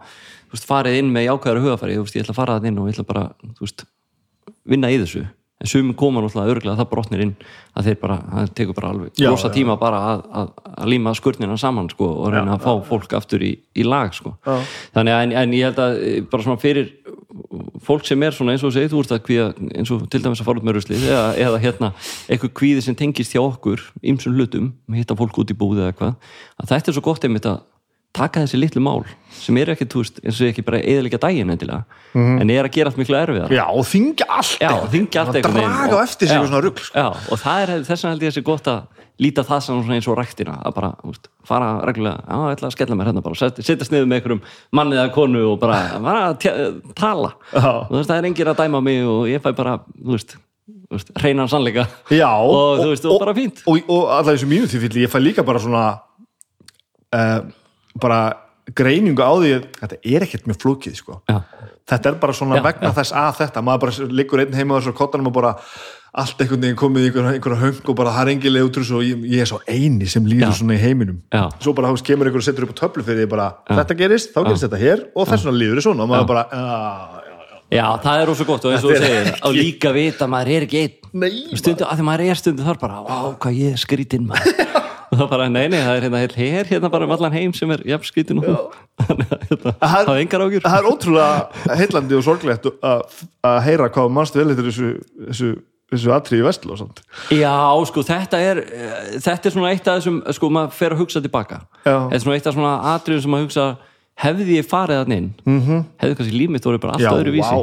S2: þú veist, farið inn með jákvæðara hugafæri, þú veist, ég ætla að fara það inn og ég ætla bara, þú veist, vinna í þessu en sumum koma náttúrulega örgulega það brotnir inn að þeir bara, það tekur bara alveg
S1: Já, já.
S2: tíma bara að, að, að líma skurnina saman sko og reyna að fá fólk aftur í, í lag sko
S1: Já.
S2: þannig að en, en ég held að eh, bara svona fyrir fólk sem er svona eins og þú segir, þú ert að kvíða eins og til dæmis að fara út með ruslið eða, eða hérna eitthvað kvíði sem tengist hjá okkur ýmsum hlutum, hitta fólk út í búði eða eitthvað, að þetta er svo gott einmitt að taka þessi litlu mál sem eru ekki, þú veist, eins og ekki bara eðalega daginn endilega, en er að gera allt miklu erfiðar
S1: Já, og þingja allt.
S2: Já,
S1: eitthvað.
S2: þingja allt veginn
S1: Draga
S2: og-
S1: eftir sig eitthvað svona rugl sko.
S2: Já, og það er þess vegna held ég þessi gott að líta það sem svona eins og ræktina að bara, veist, fara reglulega já, ég ætla að skella mér hérna bara, setjast niður með einhverjum manni eða konu og bara, bara tala.
S1: Já.
S2: og þú veist, það er enginn að dæma mig og ég fæ bara, þú veist, veist reynan sannleika.
S1: Já,
S2: og, þú veist, og, bara fínt.
S1: og, og, og allar þessu mínu því fyllir, ég fæ líka bara svona uh, bara greiningu á því þetta er ekkert mjög flókið sko.
S2: Já,
S1: þetta er bara svona
S2: Já,
S1: vegna þess að þetta maður bara liggur einn heima á þessu kottanum og bara allt einhvern veginn komið í einhverja, einhverja höng og bara það er engin leið út úr þessu og ég, ég er svo eini sem líður
S2: Já.
S1: svona í heiminum.
S2: Já.
S1: svo bara þú kemur einhver og setur upp á töflu fyrir því bara þetta gerist, þá gerist þetta hér og þess vegna líður þið svona. Og maður bara, já, já, já,
S2: já, það er ósvo gott og eins og þú segir, og líka vita að maður er ekki einn. Stundu, að því maður er stundu þar bara vá, hvað ég er skrítinn maður og það bara, nei, nei, það er hérna her hérna bara um allan heim sem er jafn skrítinn og hérna,
S1: Það er-
S2: er engar ágjur
S1: það er ótrúlega heillandi og sorglegt að heyra hvað mannstu vel eftir þessu, þessu, þessu atriði vestló samt.
S2: Já, sko, þetta er eh, þetta er svona eitt af þessum, sko, maður fer að hugsa tilbaka. Þetta er svona eitt af svona atriðum sem maður hugsa hefði ég farið þannig inn mm -hmm. hefði kannski líf mitt voru bara allt.
S1: Já,
S2: öðru vísi.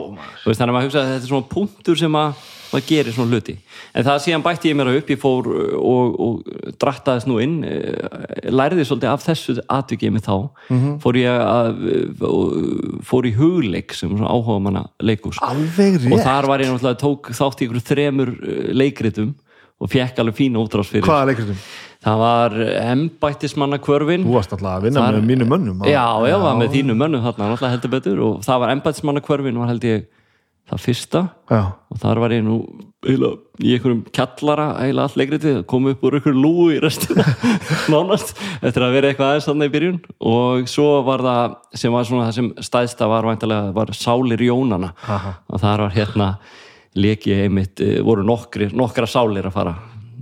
S2: Þú veist, þannig að maður hugsa að þetta er svona punktur sem að maður gerir svona hluti en það síðan bætti ég mér upp, ég fór uh, og, og drattaðist nú inn eh, lærði svolítið af þessu atvikið mig þá,
S1: Mhm.
S2: fór ég að uh, fór í hugleik sem svona áhuga manna leikus
S1: alveg
S2: og þar var ég náttúrulega tók þátt í ykkur þremur uh, leikritum og fekk alveg fína útrás fyrir
S1: hvaða leikritum?
S2: Það var embættismanna kvörfin
S1: Þú varst alltaf að vinna
S2: Þar-
S1: með mínu mönnum
S2: já, já, var með þínu mönnum þarna náttúrulega heldur betur. Og það var embættismanna kvörfin var held ég það fyrsta.
S1: Já.
S2: og þar var ég nú eiginlega, í einhverjum kjallara eiginlega allt leikritið, kom upp úr einhver lúu í restina, nánast eftir að vera eitthvað aðeins þannig í byrjun. Og svo var það, sem var svona það sem stæðsta var væntalega, var Sálir Jónana
S1: Aha.
S2: og þar var hérna leki einmitt, eh, voru nokkri, nokkra sálir að fara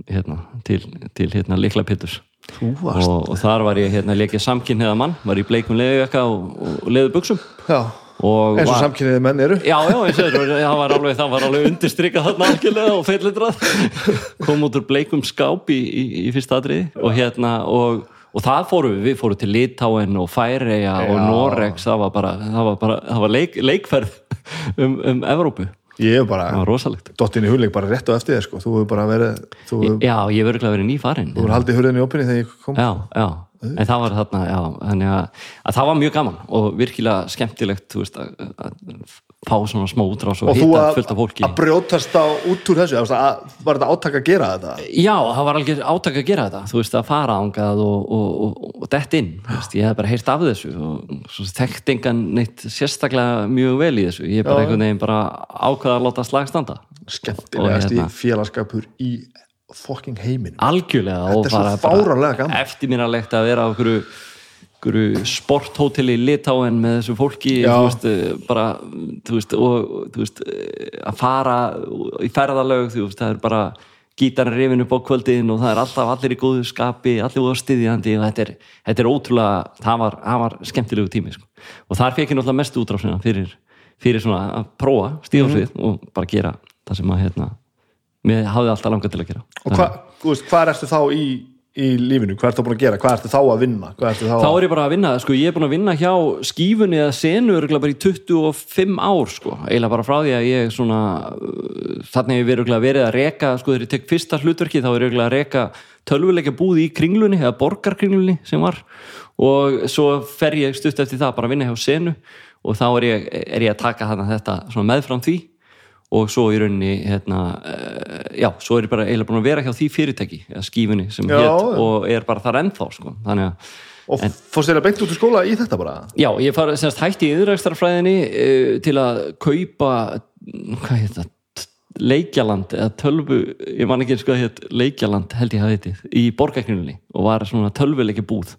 S2: hérna, til, til hérna likla pittus
S1: Þú varst
S2: og, og þar. var ég hérna lekið samkynniða mann, var í bleikum leðujakka og, og leðu buksum
S1: já.
S2: og
S1: eins og
S2: var-
S1: samkynniði menn eru.
S2: Já, já, eins og það var alveg, alveg undirstrykað þarna algjörlega og feillitrað kom út úr bleikum skáp í, í, í fyrsta atriði. Og hérna og, og það fórum við, við fórum til Litáen og Færeja og. Norex það var bara, það var bara, það var leik, leikferð um, um Evrópu,
S1: ég hef bara dottin í hugleik bara rétt á eftir þér sko. þú hefur bara verið þú hefur,
S2: Já, ég ekki að vera nýfarinn
S1: þú hefur haldið hurðinni opinni þegar ég kom.
S2: Já, já, en það var þarna, já, þannig að, að það var mjög gaman og virkilega skemmtilegt, þú veist, að, að fá svona smá útrás og,
S1: og þú
S2: hitta fullt af fólki.
S1: að brjótast á út úr þessu þú að, var þetta áttak að gera þetta
S2: Já, það var alveg átak að gera þetta, þú veist, að fara ángað og, og, og, og dett inn, þú veist, ég hef bara heyrt af þessu og þekkt engan neitt sérstaklega mjög vel í þessu, ég er bara
S1: Já.
S2: einhvern veginn bara ákveða að láta slag standa.
S1: skemmtilegast
S2: Og hérna-
S1: í félagskapur í fucking heiminum
S2: Algjörlega.
S1: Þetta er svo
S2: bara
S1: gaman.
S2: Eftirminnalegt að vera á einhverju einhverju sporthóteli í Litáen með þessu fólki þú veist, eh, bara þú veist, og þú veist, eh, að fara í ferðalög það er bara gítarinn rifin upp á kvöldin og það er alltaf allir í góðu skapi allir voru stiðjandi og þetta er, þetta er ótrúlega, það var, það var skemmtilegu tími sko. og þar fekk ég náttúrulega mest útrásina fyrir, fyrir svona að prófa stíðarsvið
S1: Mhm.
S2: og bara gera það sem að hérna, mér hafði alltaf langað til að gera.
S1: Og hva, veist, hvað ertu þá í, í lífinu, hvað ertu búin að gera, hvað ertu þá að vinna? Þá
S2: þá
S1: að
S2: er ég bara að vinna, sko, ég er búin að vinna hjá skífunni eða senu bara í 25 ár, sko, eiginlega bara frá því að ég svona, uh, þannig hef ég verið verið að reka, sko, þegar ég tek fyrsta hlutverki þá er ég að reka tölvuleika búð í kringlunni, eða borgarkringlunni sem var, og svo fer ég stutt eftir það, bara að vinna hjá senu og þá er ég, er ég að taka þetta meðfram því og svo í rauninni, hérna uh, já, svo er ég bara eiginlega búin að vera hjá því fyrirtæki, skífunni sem
S1: Já,
S2: hét
S1: já.
S2: og er bara þar ennþá, sko, þannig að
S1: og fórst þér að beint út úr skóla í þetta bara?
S2: Já, ég far semst hætti í yðrækstarfræðinni uh, til að kaupa hvað heit það leikjaland eða tölvu ég man ekki eins hvað heit leikjaland held ég hafi heitið í borgarknunni og var svona tölvuleiki búð.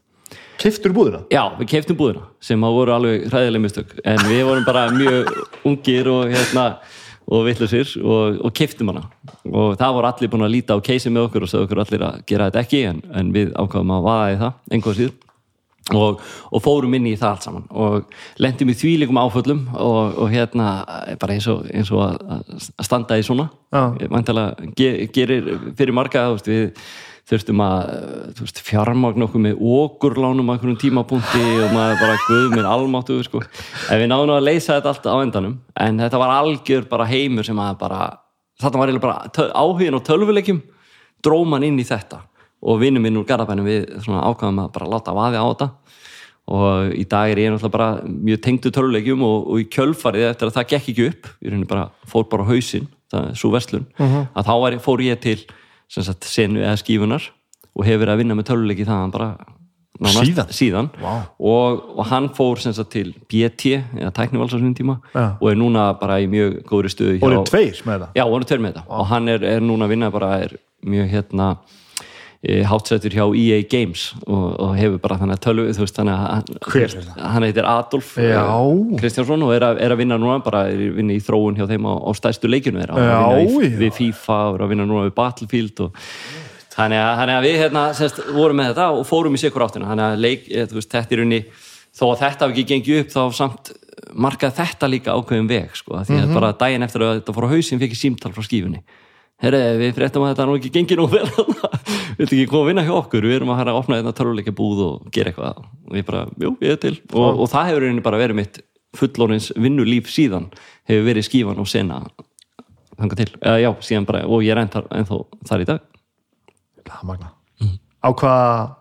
S1: Kiftur búðina?
S2: Já, við keiftum búðina sem að voru alveg hræðileg mistök en við vorum bara mjög ungir og hérna og vittlusir og, og keiftum hana og það voru allir búin að líta á keisi með okkur og sagði okkur allir að gera þetta ekki en, en við ákvaðum að vaða í það einhvað síður. Og, og fórum inn í það allt saman. Og lendum í þvílikum áföllum og, og hérna bara eins og, eins og að, að standa í svona.
S1: Já.
S2: vantilega ge, gerir fyrir marga við þurftum að þú veist, fjármagn okkur með okurlánum á einhverjum tímapunkti og maður bara guð minn almáttu sko. en við náðum að leysa þetta allt á endanum. En þetta var algjör bara heimur sem að bara, þetta var bara áhugin og tölvuleikjum dróman inn í þetta. Og vinnum minn úr garabænum við svona ákvaðum að bara láta vaði á þetta. Og í dag er ég náttúrulega bara mjög tengdu töluleikjum og, og í kjölfarið eftir að það gekk ekki upp, ég reyni bara fór bara á hausinn, það er svo verslun að þá fór ég til sagt, senu eða skífunar og hefur verið að vinna með töluleiki þaðan bara nánast,
S1: Síðan?
S2: síðan.
S1: Vá.
S2: Og, og hann fór sagt, til BT eða tæknivals á sinni tíma
S1: Já.
S2: og er núna bara í mjög góðri stöðu
S1: og eru tveir með þetta
S2: Já, voru tveir með þetta og hann er, er núna að vinna bara er mjög hérna hátsettur hjá EA Games og, og hefur bara þannig að tölvu veist þannig að hann, heitir Adolf
S1: Já.
S2: eh, Kristjánsson og er að, er að vinna núna bara er að vinna í þróun hjá þeim á, á stærstu leikinu er að
S1: Já,
S2: vinna í,
S1: já.
S2: við FIFA og er að vinna núna við Battlefield og þannig að, þannig að við hérna sérst, vorum með þetta og fórum í sikur áttina. Þannig að leik, eh, veist, þetta er unni þó að þetta hafi ekki gengið upp þá samt markað þetta líka ákveðum veg sko, því að bara daginn eftir að þetta fór á hausinn fikk ég símtal frá skífunni herre, við fréttum að þetta er nú ekki gengið nú vel viltu ekki koma að vinna hjá okkur. Við erum að hæra að opna þetta töluleika búð og gera eitthvað. Og ég bara, jú, ég er til. Og, og það hefur einnig bara verið mitt fullorins vinnulíf síðan. Hefur verið skífan og sena þangað til, eða já, síðan bara og ég er ennþá, þar í dag.
S1: Magna Á hvað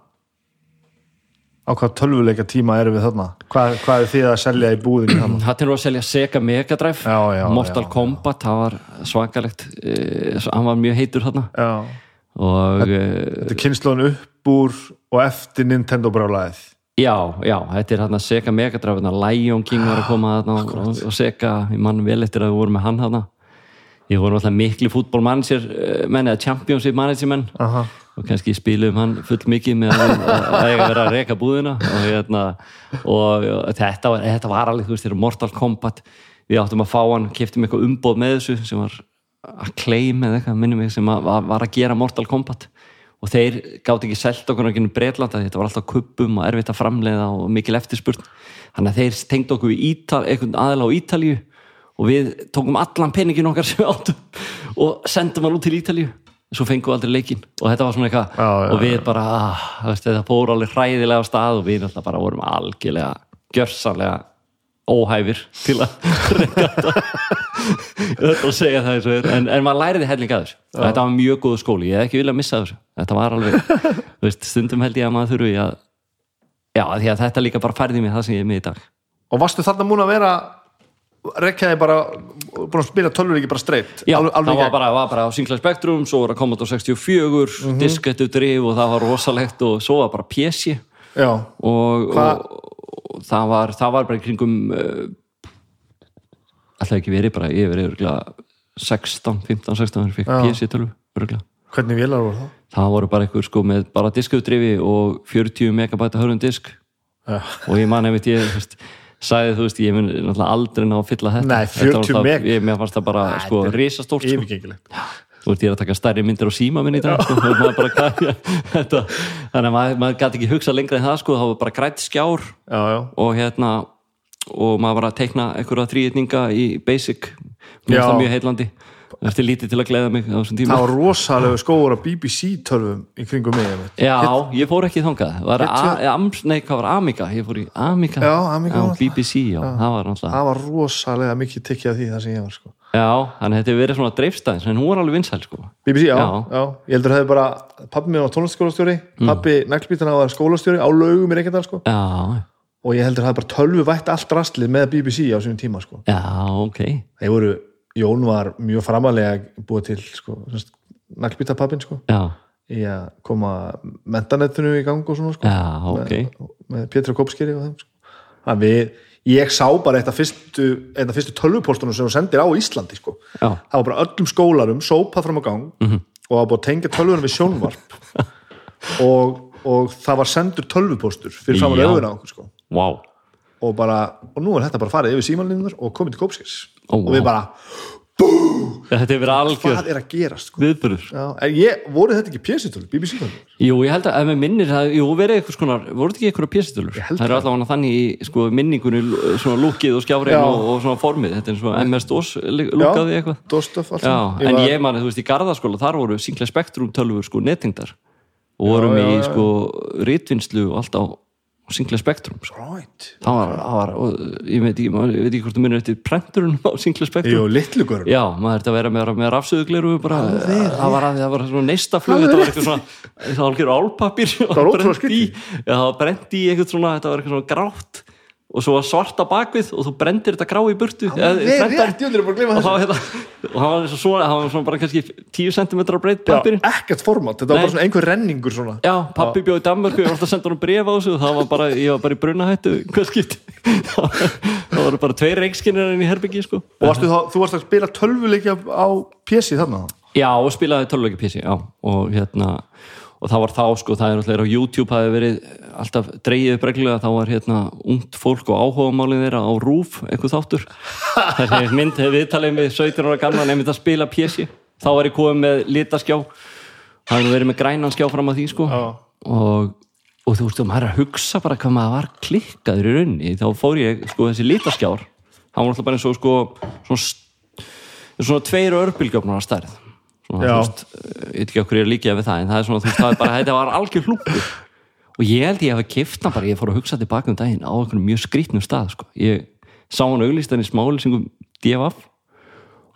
S1: á hvað tölvuleika tíma erum við þarna? Hvað, hvað er þið að selja í búðinni þarna?
S2: Það til að selja Sega Mega Drive
S1: Já, já,
S2: Mortal
S1: já,
S2: Kombat, það var svakalegt eh, hann var mjög heitur þarna.
S1: Já,
S2: og eh,
S1: þetta er kynnslóðin upp úr og eftir Nintendo brálaðið
S2: já, já, þetta er þarna Sega Mega Drive Lion King var að koma þarna og, og Sega, ég mann vel eftir að við vorum með hann þarna ég voru alltaf mikli fútbolmanager menn eða championship manager menn.
S1: Aha.
S2: og kannski spilum hann full mikið með að að að vera að reka búðina. Og, hérna, og, og þetta, var, þetta var alveg, þú veist, þetta er Mortal Kombat. Við áttum að fá hann, keftum eitthvað umboð með þessu sem var að claim eða eitthvað, minnum mig, sem að, var, að gera Mortal Kombat. Og þeir gátt ekki selt okkur ekki Breitlanda, þetta var alltaf kuppum og erfitt að framleiða og mikil eftirspurn. Þannig að þeir tengd okkur í Ítal, einhvern aðila á Ítalíu og við tókum allan peningin okkar sem við áttum og sendum hann út til Ítalíu. Svo fengum við aldrei leikinn. Og þetta var svona eitthvað
S1: Já, já,
S2: og við bara, ah, veist, þetta fór alveg hræðilega á stað og við náttúrulega bara vorum algjörlega gjörsanlega óhæfir til að reyna þetta. Og segja það eins og er. En, en maður læriði helling að þessu. Og þetta var mjög góð skóli, ég hef ekki viljað missa þessu. Þetta var alveg, veist, stundum held ég að maður þurfi að já, því að þetta líka bara færði mig það sem ég er með í dag.
S1: Og varstu þarna múin að vera rekjaði bara búin að spila tölvuleiki bara streitt
S2: Já,
S1: alveg,
S2: það
S1: alveg
S2: var bara, var bara á Sinclair Spectrum svo var að koma á 64, mm
S1: Mhm.
S2: diskettu drif og það var rosalegt og svo var bara PC
S1: Já,
S2: og, og, og það, var, það var bara kringum uh, alltaf ekki verið bara verið örgulega 16, 15, 16 þegar fikk. PC 12 örgulega
S1: hvernig vélar voru það?
S2: það voru bara eitthvað sko með bara diskutdrifi og 40 megabæta hörðum disk
S1: Já.
S2: og ég man einmitt ég þú veist, sagði þú veist ég mun náttúrulega aldrei ná að fylla þetta.
S1: Nei,
S2: Þetta var
S1: 40
S2: náttúrulega-
S1: meg.
S2: ég, mér fannst það bara sko risastórt sko.
S1: Yfirgengilegt.
S2: Þú veist ég er að taka stærri myndir á síma minn í dag sko, bara hvað þetta, þannig að maður, maður gæti ekki hugsa lengra en það sko, það var bara grætt skjár.
S1: Já, já,
S2: og hérna og maður var að teikna einhverja þrýðninga í basic. Mjög heitlandi eftir lítið til að gleða mig á þessum tíma
S1: það var rosalegu skóur af BBC tölvum í kringum mig.
S2: Já, ég fór ekki var am, Nei, hvað var Amiga? Ég fór í Amiga
S1: Já, Amiga var það.
S2: BBC, já, það var náttúrulega
S1: það var rosalega mikið tikkið af því það sem ég var sko.
S2: Já, þannig að þetta hefur verið svona dreifstæðins en hún var alveg vinsæl sko
S1: BBC, já,
S2: Já.
S1: já. ég heldur að það hefði bara pappi mér á tónlistaskólastjóri pappi naglbítana var skólastjóri á laugum í Reykjadal sko.
S2: Já,
S1: og ég heldur að það bara sko. Jón var mjög framalega búið til sko, naglbítapappin sko, í að koma mentanettinu í gang og svona sko,
S2: já, ok
S1: með, með Pétur Kópskeri og þeim sko. Þannig að við, ég sá bara eitt af fyrstu, fyrstu tölvupóstunum sem þú sendir á Íslandi sko. Það var bara öllum skólarum sópað fram á gang
S2: Mhm.
S1: og það var búið að tengja tölvunum við sjónvarp og, og það var sendur tölvupóstur fyrir
S2: Já.
S1: augun á okkur sko.
S2: vá
S1: og bara, og nú er þetta bara farið yfir símanlinnar og komið til Kópskers
S2: Ó,
S1: og við bara
S2: þetta hefur verið algjör
S1: hvað er að gerast sko?
S2: viðbörður
S1: en ég, voru þetta ekki pjesitölu, BBC tölur?
S2: Jú, ég held að ef mér minnir það, jú, verið eitthvað skonar, voru þetta ekki eitthvað pjæstitölur?
S1: held
S2: Það eru allavega þannig í sko, minningunni, svona lúkið og skjárein
S1: Já.
S2: og, og svona formið, þetta er svona MS-DOS lúkaði eitthvað.
S1: Dostöf, allt
S2: Já,
S1: saman.
S2: en ég man, þú veist, í Garðaskóla, þar voru Sinclair Spectrum tölvur sko nettingdar og vorum í sko ritvinnslu og allt á Sinclair Spectrum, sko.
S1: Right.
S2: Það var, það var, og, ég veit ekki, maður- ég veit ekki hvort þú minnir eftir prenturinn á Sinclair Spectrum.
S1: Jú, litlu görun.
S2: Já, maður þurfti að vera með, með rafsöðugleru bara, það var, að- það var svona neistaflug
S1: Alveg
S2: þetta var eitthvað svona, það var algjör álpapír það
S1: var ótrúlega
S2: já, það var brent í eitthvað svona, þetta var eitthvað svona grátt og svo var svart á bakvið og þú brendir þetta grá í burtu
S1: Við
S2: prentar-
S1: rétt, ég er bara
S2: og það
S1: þessu.
S2: var, hérna, og það var eins og svona, það var svona bara kannski 10 cm breytt pappir
S1: ekkert format, þetta var
S2: Nei.
S1: bara svona einhver renningur svona.
S2: Já, pappi bjóði í Danmörku, ég var alltaf að senda hann bref á þessu og það var bara, ég var bara í brunahættu hvað skipt það voru bara tveir reikskinnir í herbyggi sko.
S1: Og varstu þá, þú varst að spila tölvuleikja á pjesi þarna?
S2: Já, og spilaði tölvuleiki PC, já og hérna, og það var þá sko, það er alltaf á YouTube hafi verið alltaf dreigið upp reglulega, þá var hérna ungt fólk og áhugamálið þeirra á rúf eitthvað þáttur. Það er mynd, hefur viðtalið með 17 ára gamla nefnir að spila PC, þá var ég komið með litaskjá, það hefur verið með grænan skjá fram að því sko.
S1: Já.
S2: og, og þú veist, og maður að hugsa bara hvað maður var klikkaður í raunni þá fór ég, sko, þessi litaskjár. Hann var alltaf bara eins og sko svona, svona tveir svona, þú veist, ég veit ekki okkur ég er líkið við það en það er svona, þú veist, það er bara, þetta var algjör hlúkur og ég held ég hef að kifta bara, ég fór að hugsa tilbaka um daginn á einhvern mjög skrýtnum stað, sko. Ég sá hann auglýstan í smálýsingum DFF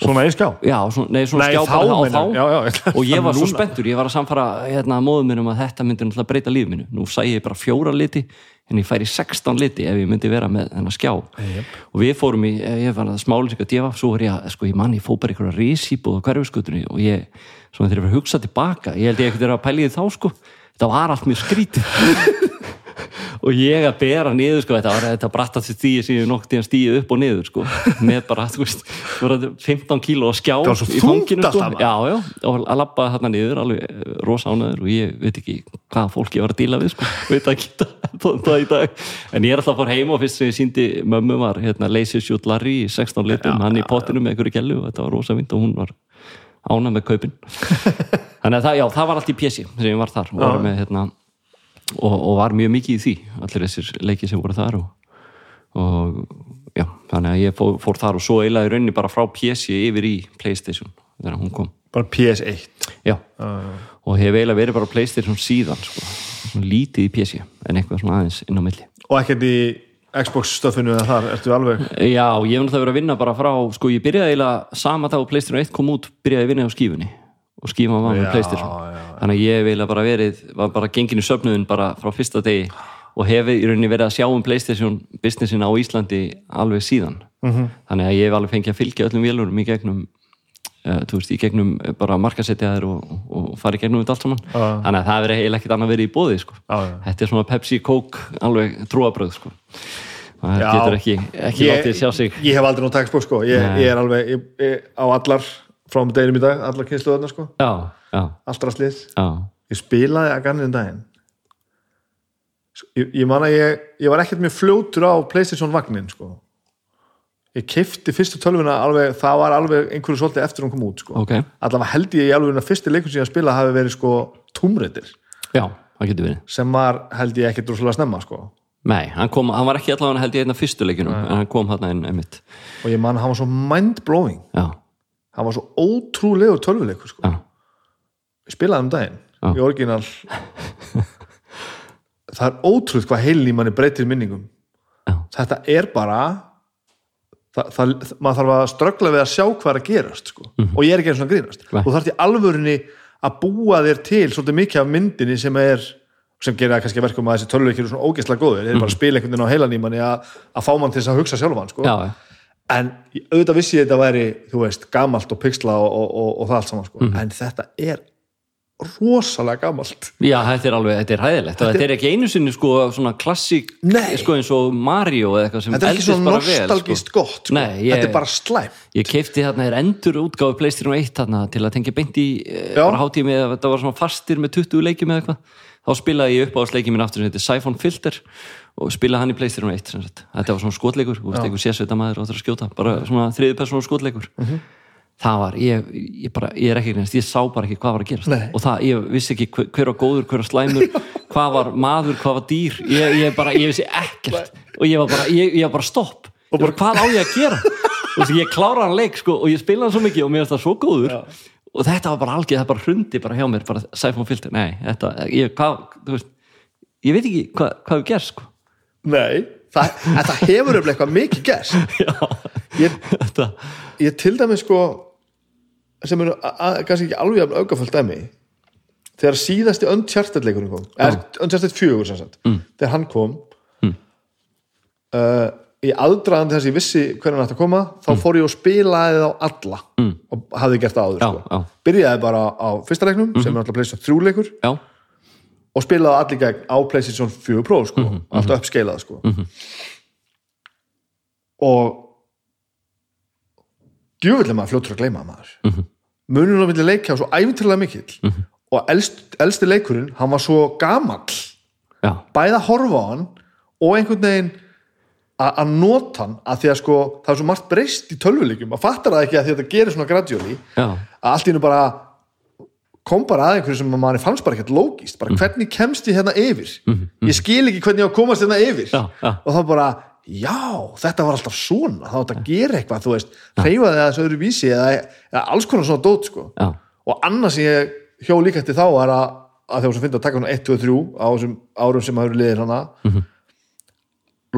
S1: Svona í skjá?
S2: Já, svona, nei, svona
S1: Nei,
S2: skjá
S1: þá
S2: bara á
S1: meinar-
S2: þá.
S1: Já, já, ég
S2: og ég var svo spenntur, ég var að samfara hérna, móðum minn um að þetta myndi breyta líf minu nú sæ ég bara fjóra liti en ég færi 16 liti ef ég myndi vera með þennan skjá. Yep. og við fórum í, ég var að smálins eitthvað djefa, svo var ég að, sko, ég manni, ég fó bara eitthvað risíbúð á hverfiskutunni og ég, svona þegar ég var að hugsa tilbaka. Ég held ég ekkert er að pæli því þá, sko. Þetta var allt mjög skrítið og ég að bera niður sko, þetta var þetta brattast stíði sem ég nokk tíðan stíði upp og niður sko, með bara þú veist, bara 15 kíló að skjá
S1: var svo þungt
S2: sko.
S1: alltaf.
S2: já, já, og að labba þarna niður alveg eh, rosa ánæður og ég veit ekki hvaða fólk ég var að díla við sko, veit ekki það, það í dag, en ég er alltaf fór heim og fyrst sem ég síndi mömmu var hérna, Lazy Shoot Larry í 16 litum, hann í potinu með einhverju gælu og þetta var rosa vind og hún var ánæð með kaupin. Þannig að það, já, það var allt í pjessi sem ég var þar og var með hérna og, og var mjög mikið í því allir þessir leiki sem voru þar og, og já, þannig að ég fór, fór þar og svo í rauninni bara frá PC yfir í Playstation þegar hún kom.
S1: Bara PS1.
S2: já, og hef eiginlega verið bara Playstation síðan sko. Lítið í PC en eitthvað svona aðeins inn á milli.
S1: Og ekkert í Xbox stöfinu eða þar, ertu alveg...
S2: já, ég hef náttúrulega verið að vinna bara frá sko, ég byrjaði eiginlega sama og Playstation 1 kom út byrjaði að vinna á skífunni. Og skífan var með
S1: Já,
S2: Playstation.
S1: já,
S2: þannig að ég hef eiginlega bara verið var bara gengin í söfnuðin bara frá fyrsta degi og hef í rauninni verið að sjá um Playstation businessin á Íslandi alveg síðan
S1: Mhm.
S2: -hmm. þannig að ég hef alveg fengið að fylgja öllum vélurum í gegnum uh, þú veist, í gegnum eh, bara markasetjaðir og, og fara í gegnum þetta allt saman
S1: Já.
S2: þannig að það verið eiginlega ekkert annað verið í bóði sko.
S1: Já, já.
S2: þetta er svona Pepsi, Coke alveg trúabröð sko. það
S1: Já.
S2: getur ekki, ekki látið sjá sig
S1: Ég hef aldrei notað Xbox, sko. Ég, ég er alveg ég, ég, á allar, frá með deginum í dag, allar kynsluðarnar, sko.
S2: já, já,
S1: Allt rastlið.
S2: já,
S1: Ég spilaði að ganniðin daginn. Ég, ég man að ég, ég var ekkert mjög fljótur á Playstation vagnin, sko. Ég kefti fyrstu tölvuna alveg, það var alveg einhverju svolítið eftir hún kom út, sko.
S2: ok
S1: Allavega held ég í alveg að fyrsti leikur sem ég spila hafi verið, sko, túmreitir.
S2: já, það getur verið
S1: Sem var, held ég, ekkert droslega snemma, sko.
S2: Nei, hann, kom, hann var ekki allavega held ég einna fyrstu leikinum en hann kom hann einmitt
S1: Og ég man að hann var svo mind-blowing.
S2: Já,
S1: Hann var svo ótrúlegur tölvuleikur, sko.
S2: já,
S1: Ég spilaði um daginn
S2: Já.
S1: í orginal það er ótrúð hvað heilin í manni breytir minningum
S2: Já.
S1: þetta er bara það, það, maður þarf að ströggla við að sjá hvað er að gerast sko. og ég er ekki eins og að grínast og þarf í alvörinni að búa þér til svolítið mikið af myndinni sem er sem gerir það kannski verkum að þessi töluleikir eru svona ógeðslega góður, þeir eru bara að spila einhvern veginn á heilan í manni að, að fá mann til þess að hugsa sjálfan sko.
S2: já, já.
S1: En auðvitað vissi ég þetta væri þú veist, gamalt og pixla og, og, og, og það allt saman sko.
S2: Mhm.
S1: en þetta er rosalega gamalt
S2: Já, þetta er alveg, þetta er hæðilegt þetta, þetta er ekki einu sinni sko svona klassík sko eins og Mario eða eitthvað sem
S1: þetta er ekki svona nostalgist
S2: sko.
S1: gott sko.
S2: Nei, ég-
S1: þetta er bara slæm
S2: Ég keipti þarna er endur útgáfi Playstation 1 þarna til að tengja beint í eh, bara hátími eða þetta var svona fastir með 20 leikjum eða eitthvað þá spilaði ég upp á leikjum minn aftur sem heitir Siphon Filter og spilaði hann í Playstation 1 sem sagt. þetta var svona skotleikur, þú veist, einhver sérsveita maður og það að skjóta, bara svona þriði persónu skotleikur.
S1: Mhm.
S2: það var, ég, ég bara, ég er ekki neins, ég sá bara ekki hvað var að gerast.
S1: Nei.
S2: og það, ég vissi ekki hver, hver var góður, hver var slæmur hvað var maður, hvað var dýr. Ég, ég bara, ég vissi ekkert. Og ég var bara, ég, ég var bara stopp. Bara, hvað á ég að gera? Og ég klára hann leik, sko, og ég spila hann svo mikið og mér finnst það svo góður. Og þetta var bara algjör, það bara hrundi bara hjá mér bara nei,
S1: það, en það hefur öflega eitthvað mikið gerst
S2: já,
S1: ég, ég til dæmis sko sem eru kannski ekki alveg jafn augafullt dæmi þegar síðasti Uncharted leikurinn kom eða Uncharted 4 sem sagt mm. þegar hann kom mm. uh, í aðdraðan þess að ég vissi hvernig hann ætti að koma þá fór ég og spilaði þá alla mm. og hafði gert það áður
S2: Já,
S1: sko.
S2: já.
S1: Byrjaði bara á fyrsta leiknum sem er alltaf PlayStation 3 leikur
S2: já,
S1: og spilaði allir gegn á PlayStation 4 Pro sko,
S2: Mhm,
S1: alltaf uppskeilað sko. og djúvillig maður fljótur að gleyma maður. Mm
S2: Mhm.
S1: -hmm. munum á milli leikja svo æfintilega mikill. Og elst, elsti leikurinn hann var svo gamall.
S2: Já,
S1: bæða að horfa á hann og einhvern veginn að nota hann að því að sko það er svo margt breyst í tölvuleikjum. Að fattar það ekki að því að þetta gerir svona gradually.
S2: Já,
S1: að allt í hennu bara kom bara að einhverju sem manni fannst bara ekkert lógist bara hvernig kemst ég hérna yfir? Ég skil ekki hvernig ég á að komast hérna yfir.
S2: Já, já.
S1: og þá bara, já, þetta var alltaf svona þá átt að gera eitthvað, þú veist hreyfa þig að þessu öðru vísi eða, eða alls konar svona dót, sko.
S2: Já,
S1: og annars sem ég hjó líka eftir þá er að, að þegar sem finnst að taka svona 1, 2 og 3 á þessum árum sem hafa liðir hana mm -hmm.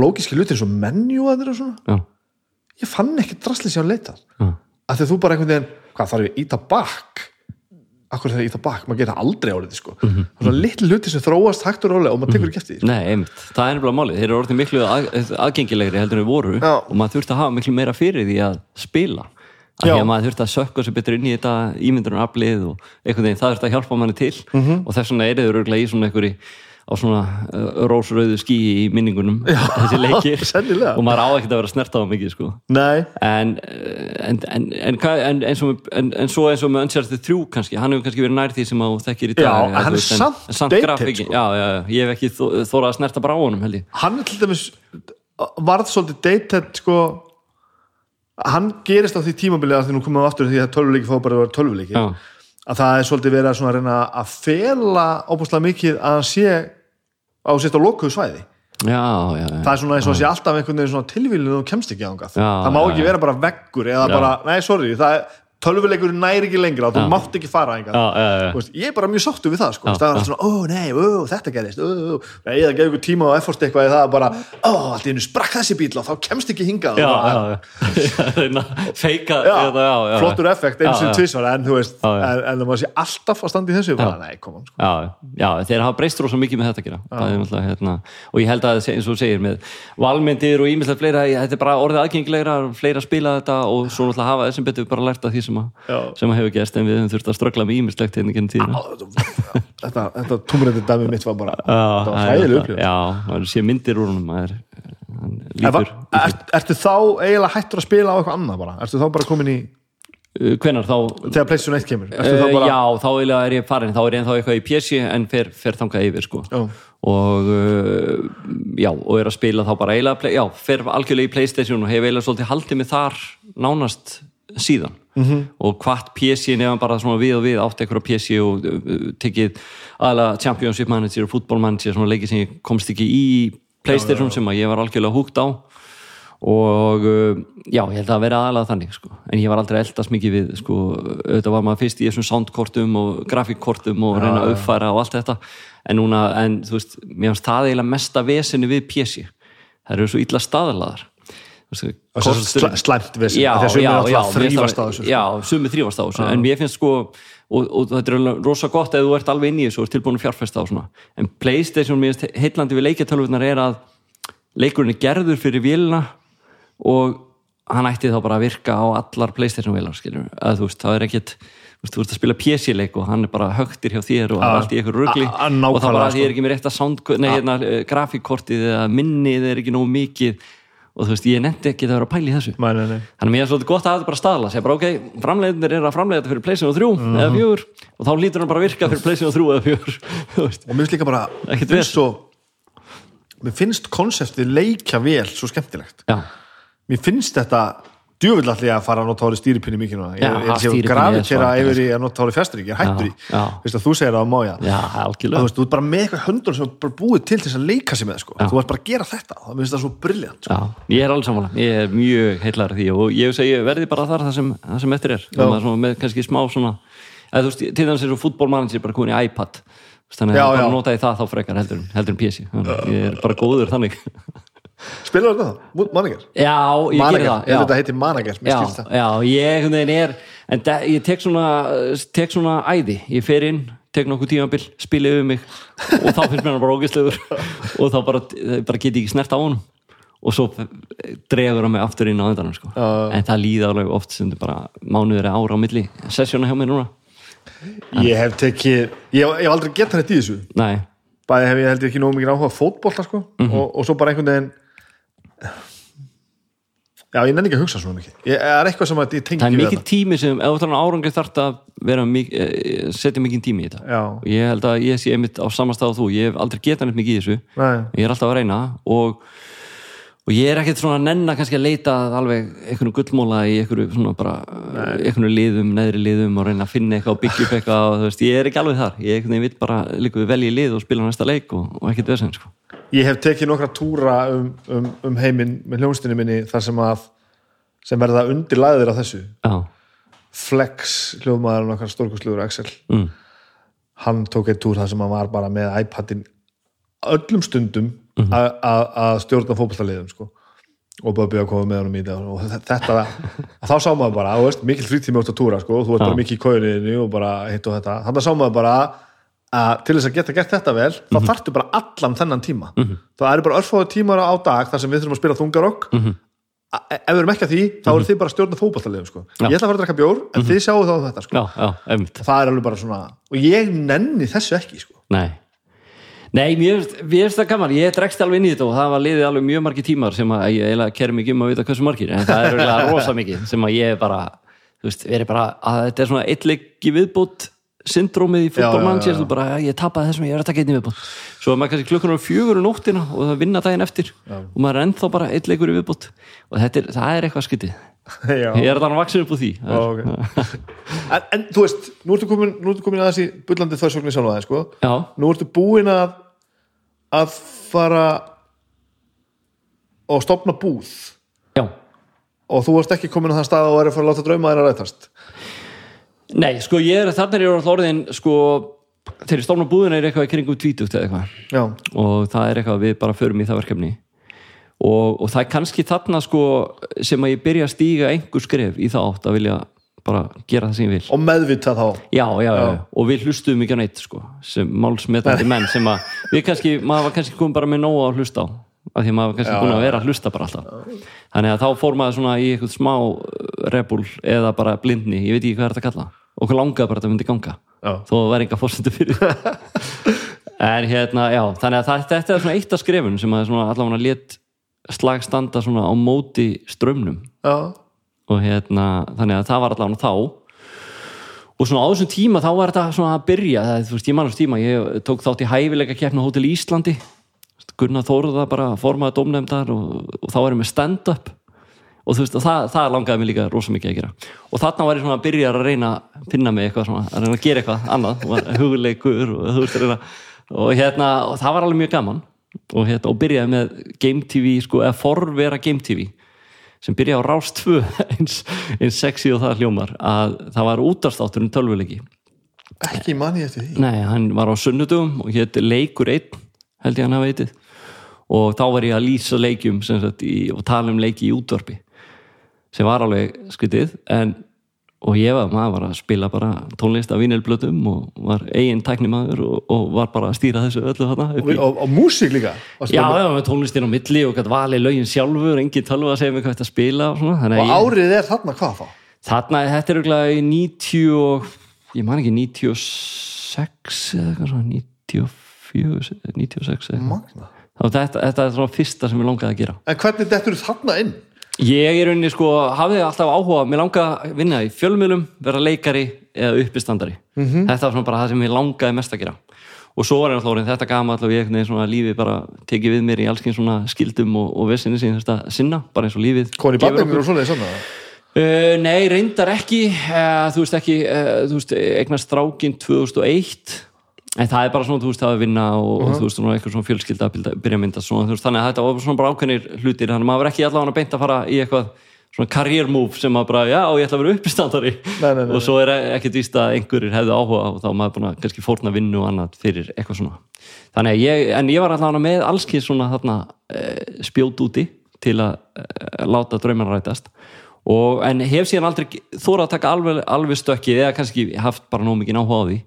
S1: lógiski hlutir eins og menju að þeirra svona ég fann ekki leitað
S2: já.
S1: að því að þú bara einhvern veginn hvað þarf ég íta bakk akkur þegar ég íta bakk, maður geta aldrei árið sko. mm -hmm. svona litli hluti sem þróast hægt og rólega og maður tekur ekki eftir því sko.
S2: Nei, einmitt, það er nefnilega málið, þeir eru orðin miklu að, aðgengilegri heldur en við voru
S1: Já.
S2: og maður þurfti að hafa miklu meira fyrir því að spila af því að maður þurfti að sökka sér betur inn í þetta ímyndunaraflið og einhvern veginn það þurfti að hjálpa manni til
S1: Mhm.
S2: og þess vegna er þeir örgulega í svona einhverju á svona uh, rósrauðu skí í minningunum Já, þessi leikir
S1: sennilega.
S2: og maður á ekkert að vera snert á það mikið sko. en, eh, en, en, en, eins og, en, en svo eins og með Uncharted 3 kannski, hann hefur kannski verið nær því sem að þú þekkir í dag
S1: Já, hann er samt
S2: samt grafíkin,
S1: sko.
S2: ég hef ekki þó- þórað að snerta bara á honum held ég
S1: hann er til dæmis varð svolítið dated sko hann gerist á því tímabilið að því nú komum við aftur því að tölvuleiki fá bara að vera tölvuleiki. Að það er svolítið verið að, reyna að fela óbúslega mikið að hann sé á sérst á lokuðu svæði.
S2: Já, já, já.
S1: það er svona eins og að sé alltaf einhvern veginn tilvílinu og kemst ekki ángað
S2: Já,
S1: það má ekki vera bara veggur eða bara, nei sorry, það tölvuleikur næri ekki lengra og þú mátt ekki fara
S2: Já, já, já.
S1: Ég er bara mjög sáttu við það sko. Það er alltaf svona, ó nei, ó, þetta gerist nei, það gefur ykkur tíma og effort eitthvað í það bara, ó, allt í hennu sprakk þessi bíl og þá kemst ekki hingað. Og
S2: að feika
S1: flottur effekt sinni
S2: já.
S1: tvisvar en þú veist, en, það má sé alltaf að standa í þessu bara, nei, koma, sko.
S2: Já, þeir hafa breyst rosa mikið með þetta að gera. Er náttúrulega, hérna, og ég held að eins og þú segir með valmyndir og ímyndlega fleira ég- þetta er bara orðið aðgengilegra, fleira spila þetta og svo náttúrulega hafa þessum betur bara lært af því sem,
S1: Já.
S2: að, sem hefur gerst en við höfum þurft að ströggla með ímyndslegt hérna genið tíðina
S1: þetta, þetta tómrætti dæmi mitt var bara
S2: er náttúrulega-
S1: upplifun
S2: Já, það sé myndir úr lítur
S1: var- ert- Ertu þá eiginlega hættur að spila á eitthvað annað bara? Ertu þá bara komin í,
S2: Uh, hvenær þá
S1: þegar PlayStation 1 kemur?
S2: Uh,
S1: bara,
S2: Já, þá er ég farin þá er ég ennþá eitthvað í PC en fer, fer þangað yfir sko.
S1: Já.
S2: og uh, já, og er að spila þá bara eiginlega, já, fer algjörlega í Playstation og hef eiginlega svolítið haldið mig þar nánast síðan
S1: Mhm.
S2: -hmm. og hvart PC nefnum bara svona við og við átt eitthvað PC og uh, tekið aðalega Championship Manager og Football Manager svona leiki sem ég komst ekki í Playstation sem að ég var algjörlega húgt á og uh, já, ég held að vera aðalega þannig sko. en ég var aldrei eldast mikið við sko, auðvitað var maður fyrst í þessum soundkortum og grafíkkortum og reyna að uppfæra og allt þetta en núna, en þú veist, mér finnst það eiginlega mesta vesinu við PC það eru svo illa staðlaðar
S1: það er svo slæ- slæmt við
S2: já,
S1: þessu
S2: já, mér sumi þrýfast á þessu. En mér finnst sko, og, og þetta er rosa gott ef þú ert alveg inn í þessu og ert tilbúin að fjárfesta á svona, en Playstation mér finnst heitlandi við leikjartölvunar er að leikurinn er gerður fyrir vélina og hann ætti þá bara að virka á allar Playstation vélar skilur, að þú veist, það er ekkit þú veist, að spila PC-leik og hann er bara högtir hjá þér og allt í eitthvað
S1: a-
S2: og það
S1: nákvæmlega,
S2: bara að ég er
S1: sko.
S2: ekki með rétt að sound, nei, hérna, eh, grafíkkortið eða minnið er ekki nógu mikið og þú veist, ég nefndi ekki að vera að pæla í þessu
S1: nei, nei, nei.
S2: Þannig að mér er svolítið gott að hafa þetta bara staðla segja bara ok, framleiðinir er að framleiða þetta fyrir PlayStation 3
S1: Mhm.
S2: eða 4 og þá lítur hann bara að virka fyrir PlayStation 3 eða 4 Þú veist.
S1: og mér finnst líka bara svo mér finnst konseptið leikja vel svo skemmtilegt
S2: Já,
S1: mér finnst þetta djúvill allir að fara að nota orðið stýripinni mikið núna. Ég,
S2: Já, er
S1: grafitera
S2: svakalega,
S1: yfir í að nota orðið fjastring ég er hættur í,
S2: Já, já.
S1: að þú segir það á mája
S2: já,
S1: þú veist, þú ert bara með eitthvað höndur sem er bara búið til þess að leika sér með sko.
S2: Já.
S1: þú ert bara að gera þetta, það finnst það svo briljant sko.
S2: Já, ég er alveg sammála, ég er mjög heillar því og ég segi verði bara þar það sem, það sem eftir er. Svona með kannski smá svona eða veist, til dæmis eins og fútbolmanager bara komin í iPad. Þannig
S1: Já,
S2: að bara
S1: já.
S2: nota ég það þá frekar heldur, heldur en PC Þannig að ég er bara góður þannig
S1: spilar þetta? Manager?
S2: Já, ég
S1: Manager,
S2: gerir það
S1: að þetta heiti Manager
S2: já, já, ég er en da, ég tek svona, tek svona æði ég fer inn, tek nokkuð tímabil spila yfir mig og þá finnst mér hann bara ógæslegur og þá bara, bara get ég ekki snert á honum og svo dregur hann mig aftur inn á endanum sko.
S1: Já.
S2: en það líða alveg oft sem þetta bara mánuður er ára á milli sessjóna hjá mér núna
S1: ég hef tekið, ég hef, ég hef aldrei gett hann í þessu
S2: Nei,
S1: bæði hef ég held ekki nógu mikið áhuga á fótbolta sko,
S2: Mhm.
S1: og, og svo bara einhvern veginn já, ég nenni ekki að hugsa svona mikið. Ég, það er eitthvað sem að ég tengi
S2: það er
S1: við
S2: mikið tími sem ef þú talar um árangri þarf að vera mik- eh, setja mikið tími í þetta.
S1: Já.
S2: ég held að ég sé einmitt á samastað og þú. Ég hef aldrei getað neitt mikið í þessu.
S1: Nei.
S2: ég er alltaf að reyna og, og ég er ekkert svona að nenna kannski að leita að alveg einhvern gullmóla í einhverju svona bara einhvern liðum, neðri liðum og reyna að finna eitthvað og byggja upp eitthvað og þú veist, ég er ekki alveg þar. Ég einhvern veginn vill bara líka við velja í lið og spila næsta leik og, og ekkert vesend sko.
S1: ég hef tekið nokkra túra um, um, um heiminn með hljónstinu minni þar sem að sem verða undir lagðir af þessu.
S2: Já,
S1: Flex hljóðmaður nokkar stórkustlugur Axel
S2: mm,
S1: hann tók eitt túr þar sem hann var bara með iPadin öllum stundum
S2: Mhm.
S1: að- að stjórna fótballtaliðum sko. og byrja að koma með honum í þetta og þetta, að þá sá maður bara veist, mikil frítími átt að túra sko, og þú ert bara
S2: Já.
S1: mikið í kóðinniðinu og bara hitt og þetta þannig að sá maður bara að til þess að geta gert þetta vel þá
S2: Mhm.
S1: þarftu bara allan þennan tíma það eru bara örfáðu tímar á dag þar sem við þurfum að spila þungarokk
S2: Mhm.
S1: ef við erum ekki að því, þá eru þið bara stjórna fótballtaliðum sko. Ég ætla að fara að drekka bjór en þið sjáu þá þetta sko.
S2: já, já,
S1: það er alveg bara svona og ég nenni þessu ekki sko.
S2: Nei Nei, mér finnst- það gaman, ég dregst alveg inn í þetta og það var liðið alveg mjög margir tímar sem að ég eiginlega kerum ekki um að vita hversu margir en það er eiginlega rosa mikið sem að ég bara þú veist, verið bara að þetta er svona eitt leik í viðbútt syndrómið í
S1: Já, já,
S2: fútbolmannsjör
S1: já.
S2: þú bara, ég tapaði þessum, ég er að taka einn í viðbútt svo er maður kannski klukkunar fjögur um nóttina og það vinna daginn eftir og maður er ennþá bara eitt leikur í viðbútt og þetta er, það er eitthvað skytið
S1: Já.
S2: ég er þannig vaksin upp úr því
S1: Ó, ok. en, en þú veist, nú ertu komin, nú ertu komin aðeins í bullandi þarsóknir sjálf aðeins sko.
S2: Já,
S1: nú ertu búin að að fara og stopna búð.
S2: Já.
S1: Og þú varst ekki komin á þann stað og er að fara að láta drauma þeirra rætast?
S2: Nei, sko ég er, þannig er ég alltaf orðin sko, þegar ég stofna búðina er eitthvað kringum tvítugt eða eitthvað.
S1: Já,
S2: og það er eitthvað við bara förum í það verkefni. Og, og það er kannski þarna sko sem að ég byrja að stíga einhver skref í það átt að vilja bara gera það sem ég vil.
S1: Og meðvita þá.
S2: Já, já, já, og við hlustuðum ekki á neitt sko, sem málsmetandi menn sem að við kannski, maður var kannski komið bara með nóg að hlusta á af því að maður var kannski búin að vera að hlusta bara alltaf. Þannig að þá fór maður svona í eitthvað smá rebul eða bara blindni, ég veit ekki hvað er þetta að kalla og hvað langaði bara þetta myndi ganga
S1: Já.
S2: þó væri enga fórsendu fyrir. En hérna, já þannig að það, þetta er svona eitt af skrefun sem að allavega let slag standa svona á móti strömmnum
S1: já,
S2: og hérna, þannig að það var allavega þá. Og svona á þessum tíma þá var þetta svona að byrja það, þú veist, ég mannast tíma, ég tók þátt í hæfileika keppna Hótel Íslandi. Gunnar Þóruða bara formaði dómnefndar og, og þá ég með stand-up. Og þú veist, og það, það langaði mig líka rosa mikið að gera. Og þarna var ég svona að byrja að reyna að finna mig eitthvað svona, að reyna að gera eitthvað annað. Var hugleikur og þú veist, reyna og hérna, og það var alveg mjög gaman. Og hérna, og byrjaði með Game TV, sko, eða forvera Game TV sem byrjaði á Rás 2 eins, eins sexy og það hljómar að það var útastáttur um tölvuleiki.
S1: Ekki manni eftir því.
S2: Nei, hann var á sunnudum og hétt leikur einn held ég hann hafa eitið og þá var ég að lýsa leikjum sagt, í, og tala um leiki í útvarpi sem var alveg skritið en og ég var, var að spila bara tónlist af vinilblötum og var eigin tæknimaður og, og var bara að stýra þessu öllu þarna upp
S1: og, og, og músík líka
S2: Já, já, með tónlistin á milli og gætt valið lögin sjálfur, engin tölva að segja mig hvað þetta spila og svona,
S1: og árið er þarna hvað þá
S2: þarna, þetta er auðvitað í 90 og, ég man ekki 96 eða eitthvað svona 94, 96 eða eitthvað.
S1: Magna.
S2: Þá þetta, þetta er svona fyrsta sem ég langaði að gera
S1: en hvernig dettur þarna inn
S2: Ég er rauninni sko, hafði alltaf áhuga mér langaði að vinna í fjölmiðlum vera leikari eða uppistandari -hmm. þetta var svona bara það sem ég langaði mest að gera. Og svo var ég alltaf orðin þetta gama alltaf ég veginn svona lífið bara tekið við mér í allskinn svona skildum og, og vesinni sem þetta sinna, bara eins og lífið
S1: koni bandingur og svoleiðis svona
S2: Uh, nei, reyndar ekki. Uh, þú veist ekki uh, þú veist, eignast strákin 2001 en það er bara svona, þú veist, það að vinna og, og þú veist, svona eitthvað svona fjölskylda að byrja- mynda svona, veist, þannig að þetta var svona bara ákveðnir hlutir, þannig að maður ekki allavega beint að fara í eitthvað svona career move sem að bara, já, ég ætla að vera uppistandari.
S1: Nei, nei, nei,
S2: og svo er ekkert víst að einhverjir hefðu áhuga og þá er maður búin að kannski fórna vinnu og annað fyrir eitthvað svona. Þannig að ég, en ég var allavega með allskið svona þarna e, spjót úti til að e, láta drauman rætast. Og, en hef síðan aldrei þóra að taka alveg, alveg stökkið eða kannski haft bara nóg mikið áhuga á því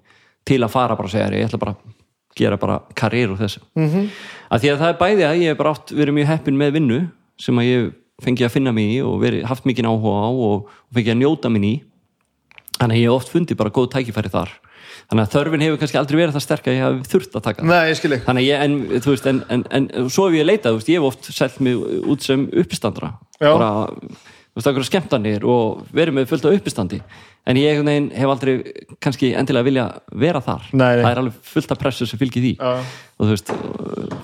S2: til að fara bara að segja, ég ætla bara að gera bara karriér úr þessu mm -hmm. að því að það er bæði að ég hef bara átt verið mjög heppin með vinnu sem að ég fengi að finna mig í og verið, haft mikið áhuga á og, og fengi að njóta minn í þannig að ég hef oft fundið bara góð tækifæri þar þannig að þörfin hefur kannski aldrei verið það sterk að ég hef þurft að taka.
S1: Nei,
S2: þannig að ég, en, þú veist, en, en, en svo hef ég leitað, þú veist, ég hef oft selt mig út sem uppistandra
S1: Já.
S2: bara, þú veist, okkur skemmtanir og verið með fullt af uppistandi? En ég veginn hef aldrei kannski endilega vilja vera þar.
S1: Nei, nei.
S2: það er alveg fullt af pressu sem fylgir því.
S1: Já.
S2: og þú veist,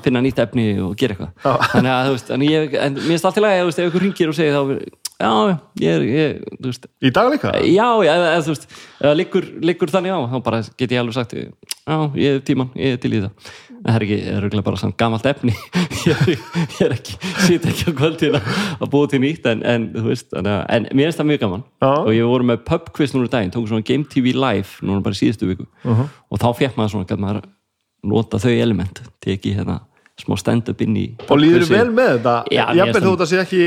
S2: finna nýtt efni og gera eitthvað. Þannig að, þú veist, en ég, en mér finnst allt í lagi, þú veist, ef ykkur ringir og segir þá, já, ég er, ég, þú veist.
S1: Í dag líka?
S2: já, já, þú veist, liggur, liggur þannig á, þá bara get ég alveg sagt já, ég hef tíman, ég er til í það það er ekki, það er örugglega bara samt gamalt efni ég, er- ekki sýt ekki á kvöldin að búa til nýtt en, en þú veist, að, en mér finnst það mjög gaman
S1: Já.
S2: og ég voru með pubquiz núna daginn, tókum svona Game TV Live núna bara síðustu viku
S1: Uh-huh.
S2: og þá fekk maður svona, gæt maður nota þau element, teki hérna smá stand-up inn í
S1: Og líður vel með þetta?
S2: Finnst
S1: þó þetta sé ekki,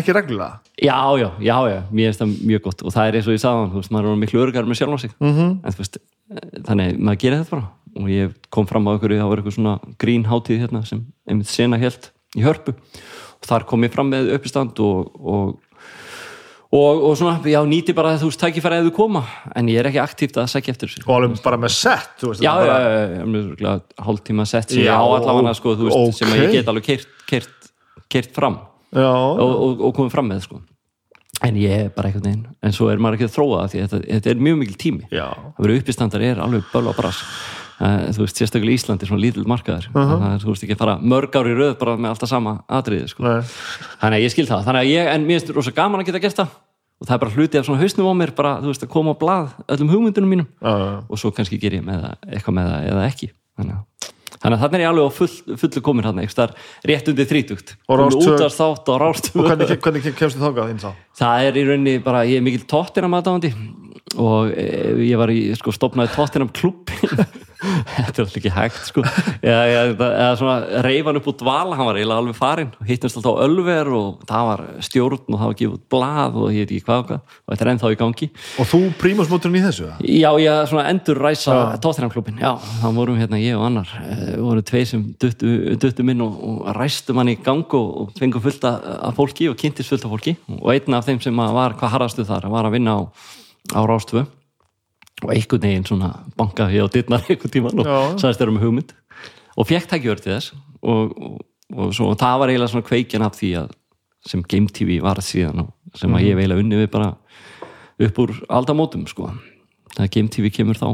S1: ekki reglulega
S2: Já, já, já, já, mér finnst það mjög gott og það er eins og ég sagði þú maður er miklu örgar með sjálf á sig
S1: Mhm.
S2: -hmm. en þú veist, eh, þannig maður gerir þetta bara og ég kom fram á einhverju, það var eitthvað svona grín hátíð hérna sem einmitt sena helt í hörpu. Og þar kom ég fram með uppistand og, og og, og svona, já, nýti bara þú veist, tækifæri að þú koma, en ég er ekki aktíft að sækja eftir þessu.
S1: Og alveg bara með sett, þú veist
S2: Já,
S1: þetta
S2: já,
S1: bara,
S2: já, já, mjög örugglega hálftíma sett sem ég
S1: Já,
S2: á allavega, sko, þú veist, sem að ég get alveg keirt, keirt, keirt fram.
S1: Já.
S2: og, komið fram með sko. en ég er bara einhvern veginn en svo er maður ekki að þróa það því þetta, þetta er mjög mikil tími.
S1: Já.
S2: að vera uppistandar er alveg böl á brass uh, þú veist, sérstaklega Ísland er svona lítil markaður.
S1: Uh-huh.
S2: það er, þú veist, ekki að fara mörg ári röð bara með alltaf sama atriði sko. Þannig að ég skil það, þannig að ég en mér finnst rosa gaman að geta gert það. Og það er bara hluti af svona hausnum á mér bara, þú veist, að koma á blað öllum hugmyndunum mínum.
S1: Já, já.
S2: og svo kannski ger ég með það, eitthvað með það eða ekki. Þannig að Þannig að þannig er ég alveg á full, fullu komin hann eitthvað rétt undir þrítugt.
S1: Og
S2: rást
S1: Og hvernig, hvernig
S2: það er í rauninni bara, ég er mikil tóttina maðurdáðandi og e, ég var í, sko, stopnaði tóttinam klubbin þetta er alltaf ekki hægt, sko. Eða, eða, eða svona reifan upp úr dvala hann var eiginlega alveg farinn, hittnast alltaf á Ölver og það var stjórn og það var gefið út blað og ég veit ekki hvað og hvað. Og þetta er ennþá í gangi.
S1: Og þú prímusmóturinn í þessu?
S2: Já, ég svona endur ræsa Tottenham klubin, já, þá vorum hérna ég og annar eh, voru tvei sem duttu, duttu minn og, og ræstum hann í gang og, fengum fullt af, fólki og kynntist fullt af fólki. Og einn af þeim sem var hvað harrastu þar, var að vinna á, á Rástvö og einhvern veginn svona bankaði ég á dittnar einhvern tíman og sagðist þeirra með hugmynd og fekk tækjör til þess og, og, og, svo, og það var eiginlega svona kveikjan af því að sem Game TV var síðan og sem að ég hef eiginlega unni við bara upp úr aldamótum sko. Það Game TV kemur þá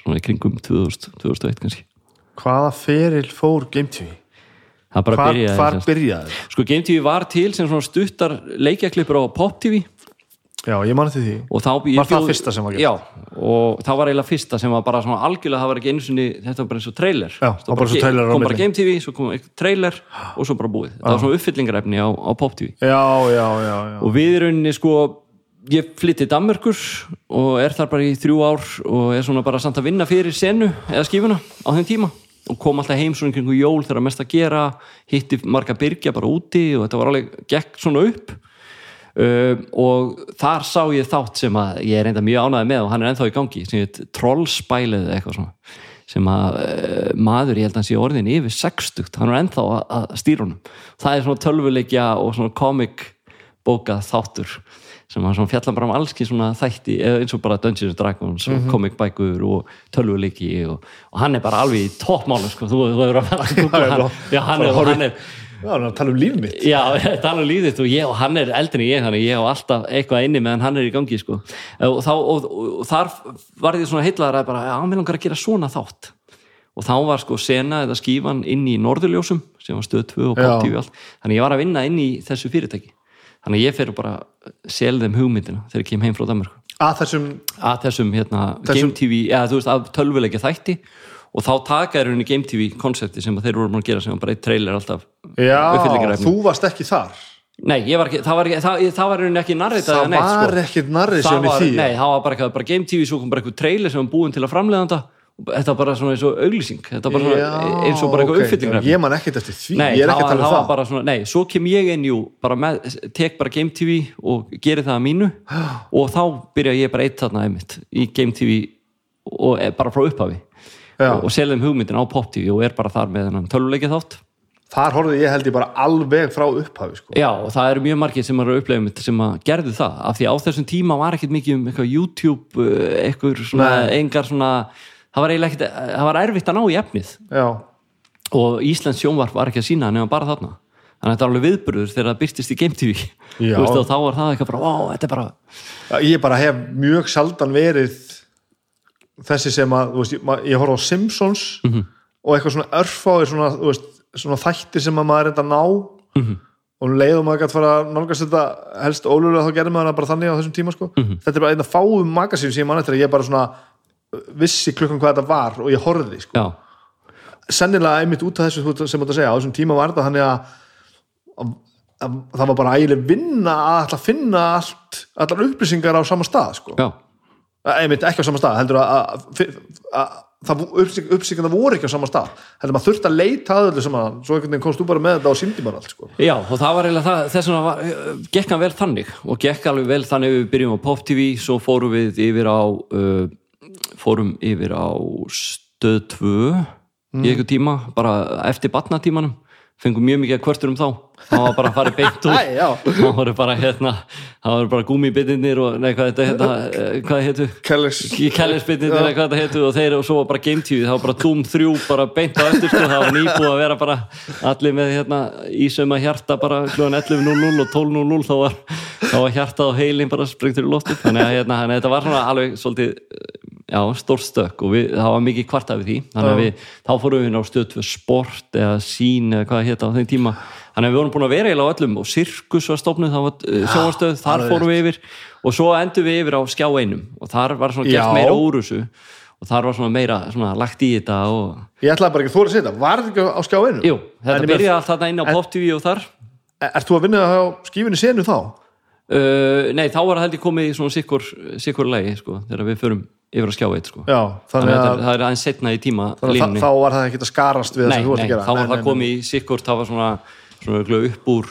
S2: svona í kringum 2000, 2001 kannski.
S1: Hvaða feril fór Game TV?
S2: það
S1: Hvar,
S2: byrjaði
S1: byrjaði?
S2: sko Game TV var til sem svona stuttar leikjaklippur á Pop TV
S1: Já, ég mani til því.
S2: Og þá
S1: Var það fyrsta sem var gert?
S2: já, og það var eiginlega fyrsta sem var bara svona algjörlega, það var ekki einu sinni þetta var bara eins og trailer.
S1: Já, það var bara svo trailer á
S2: kom bara
S1: milli.
S2: Game TV, svo kom trailer og svo bara búið, það var svona uppfyllingarefni á, á Pop TV
S1: Já, já, já, já.
S2: og við í rauninni sko ég flytti Danmörkur og er þar bara í þrjú ár og er svona bara samt að vinna fyrir senu eða skífuna á þeim tíma. Og kom alltaf heim svona kringu jól þegar mest að gera hitti marga byrgja bara úti og þetta var alveg gekk svona upp um, og þar sá ég þátt sem að ég er reynda mjög ánæði með og hann er ennþá í gangi sem heit Trollspælið eitthvað svona sem að uh, maður, ég held að hann sé orðin yfir 60, hann er ennþá að, að stýra honum. Það er svona tölvuleikja og svona komik bókað þáttur sem hann svona fjallar bara um allski svona þætti eins og bara Dungeons and Dragons og komikbækur og tölvuleiki og, og hann er bara alveg í toppmálu sko, þú, þú hefur að fara að
S1: Já,
S2: hann,
S1: já.
S2: hann, er, hann er
S1: Já, hann tala um líf mitt.
S2: Já, tala um líðið og, ég, og hann er eldri en ég þannig ég á alltaf eitthvað inni meðan hann er í gangi sko. og, þá, og, og, þar var ég svona heitlaðar að bara, já, mér langar að gera svona þátt. Og þá var sko sena eða skífan inn í Norðurljósum sem var stöð 2 og TV og allt þannig ég var að vinna inn í þessu fyrirtæki. Þannig ég fer bara sel þeim hugmyndina þegar ég kem heim frá Danmark
S1: að þessum,
S2: að þessum, hérna,
S1: Þessum-
S2: Game TV eða þú veist, að tölvuleikja þætti. Og þá taka er henni Game TV konsepti sem þeir voru búin að gera sem bara eitt trailer alltaf
S1: já, þú varst ekki þar.
S2: Nei, ég var ekki, það var ekki, það, það var ekki narritað
S1: það
S2: neitt,
S1: var
S2: sko.
S1: ekkert narrið sem í
S2: var,
S1: því.
S2: nei, það var bara, eitthvað, bara Game TV svo kom bara eitthvað trailer sem var búin til að framleiðanda þetta. Var bara svona eins og auglýsing. Þetta var bara svona eins og bara eitthvað
S1: ok,
S2: uppfyllingar
S1: ég man ekkert eftir því,
S2: Nei,
S1: ég er ekki að tala
S2: það
S1: um
S2: var
S1: það.
S2: bara svona, nei, svo kem ég inn jú, bara með, tek bara Game TV og geri það að mínu. Og þá byrja ég bara eitt þarna einmitt í Game TV og er bara frá upphafi.
S1: Já.
S2: og, og selðum hugmyndin á Pop TV og er bara þar með þennan töluleikið þátt
S1: þar horfði ég held ég bara alveg frá upphafi sko.
S2: Já, og það eru mjög margir sem eru mitt sem að gerðu það, af því á þessum tíma var ekkert mikið um eitthvað YouTube uh, eitthvað svona,
S1: Nei.
S2: engar svona það var eiginlega ekkert, það var erfitt að ná í efnið
S1: já,
S2: og Íslands sjónvarp var ekki að sína nema bara þarna þannig að þetta er alveg viðburður þegar það byrtist í Game TV og þá var það eitthvað bara, ó, þetta er bara
S1: ég bara hef mjög sjaldan verið þessi sem að þú veist, ég, ma- ég horf á Simpsons
S2: Mhm.
S1: og eitthvað svona örfáir svona, þú veist, svona þættir sem að maður er enda að ná
S2: Mhm.
S1: og um leið og maður gætt fara að nálgast þetta helst ólulega þá gerði maður það bara þannig á þessum tíma sko.
S2: Mhm.
S1: þetta er bara einn af fáum magasín sem ég mann eftir að ég bara svona uh, vissi klukkan hvað þetta var og ég horfði sko. sennilega einmitt út af þessu sem þú að segja, á þessum tíma var þetta þannig að, að, að það var bara ægileg vinna að ætla að finna allt, allar upplýsingar á sama stað sko. einmitt ekki á sama stað heldur að, að, að, að upplýsingar voru ekki á sama stað. Heldur maður þurfti að leita að öllu saman svo einhvern veginn komst þú bara með þetta og síndi bara allt sko.
S2: já, og það var eiginlega það þess vegna var, uh, gekk hann vel þannig og gekk alveg vel þannig við byrjum á Pop TV svo fórum við yfir á uh, fórum yfir á stöð 2 í einhver tíma, bara eftir batnatímanum fengum mjög mikið að kvörtur um þá það var bara að fara beint úr
S1: Æ,
S2: það voru bara hérna það voru bara gúmibitinir og nei, hvað þetta hérna, eh, hvað hétu
S1: Kellis
S2: Kellisbitinir eða hvað þetta hétu og þeir og svo var bara Game TV, það var bara Doom 3 bara beint á eftir sko, það var nýbúið að vera bara allir með hérna ísöma hjarta bara klúan 11.00 og 12.00 þá var, þá var hjarta og heilin bara sprengtur í loftu þannig að hérna, þannig að þetta var svona alveg svolítið já, stórt stök. Og við, það var mikið kvarta við því. Þannig að við, þá fórum við inn á stöð fyrir sport eða sín eða hvað það hétta á þeim tíma þannig að við vorum búin að vera eiginlega á öllum og sirkus var stofnuð, það var uh, sjónvarstöð þar
S1: alveg
S2: fórum við yfir og svo endur við yfir á skjá einum og þar var svona gert
S1: Já.
S2: meira þessu og þar var svona meira svona, lagt í þetta og
S1: ég ætlaði bara ekki að þú að setja, var þetta ekki á skjáinu?
S2: jú, þetta byrjaði allt þarna inn á Pop TV og þar
S1: Ert þú að vinna á skífinni senu þá?
S2: uh, nei, þá var það held ég komið í svona sikkur, sikkur lagi sko, þegar við förum yfir á skjá eitt sko.
S1: Já,
S2: þannig að
S1: að,
S2: þetta- það er aðeins setna í tíma
S1: að þá var það ekki að skarast við það
S2: nei,
S1: sem þú
S2: nei,
S1: að gera
S2: þá var
S1: Nei,
S2: það komið í sikkurt það var svona, svona örugglega upp úr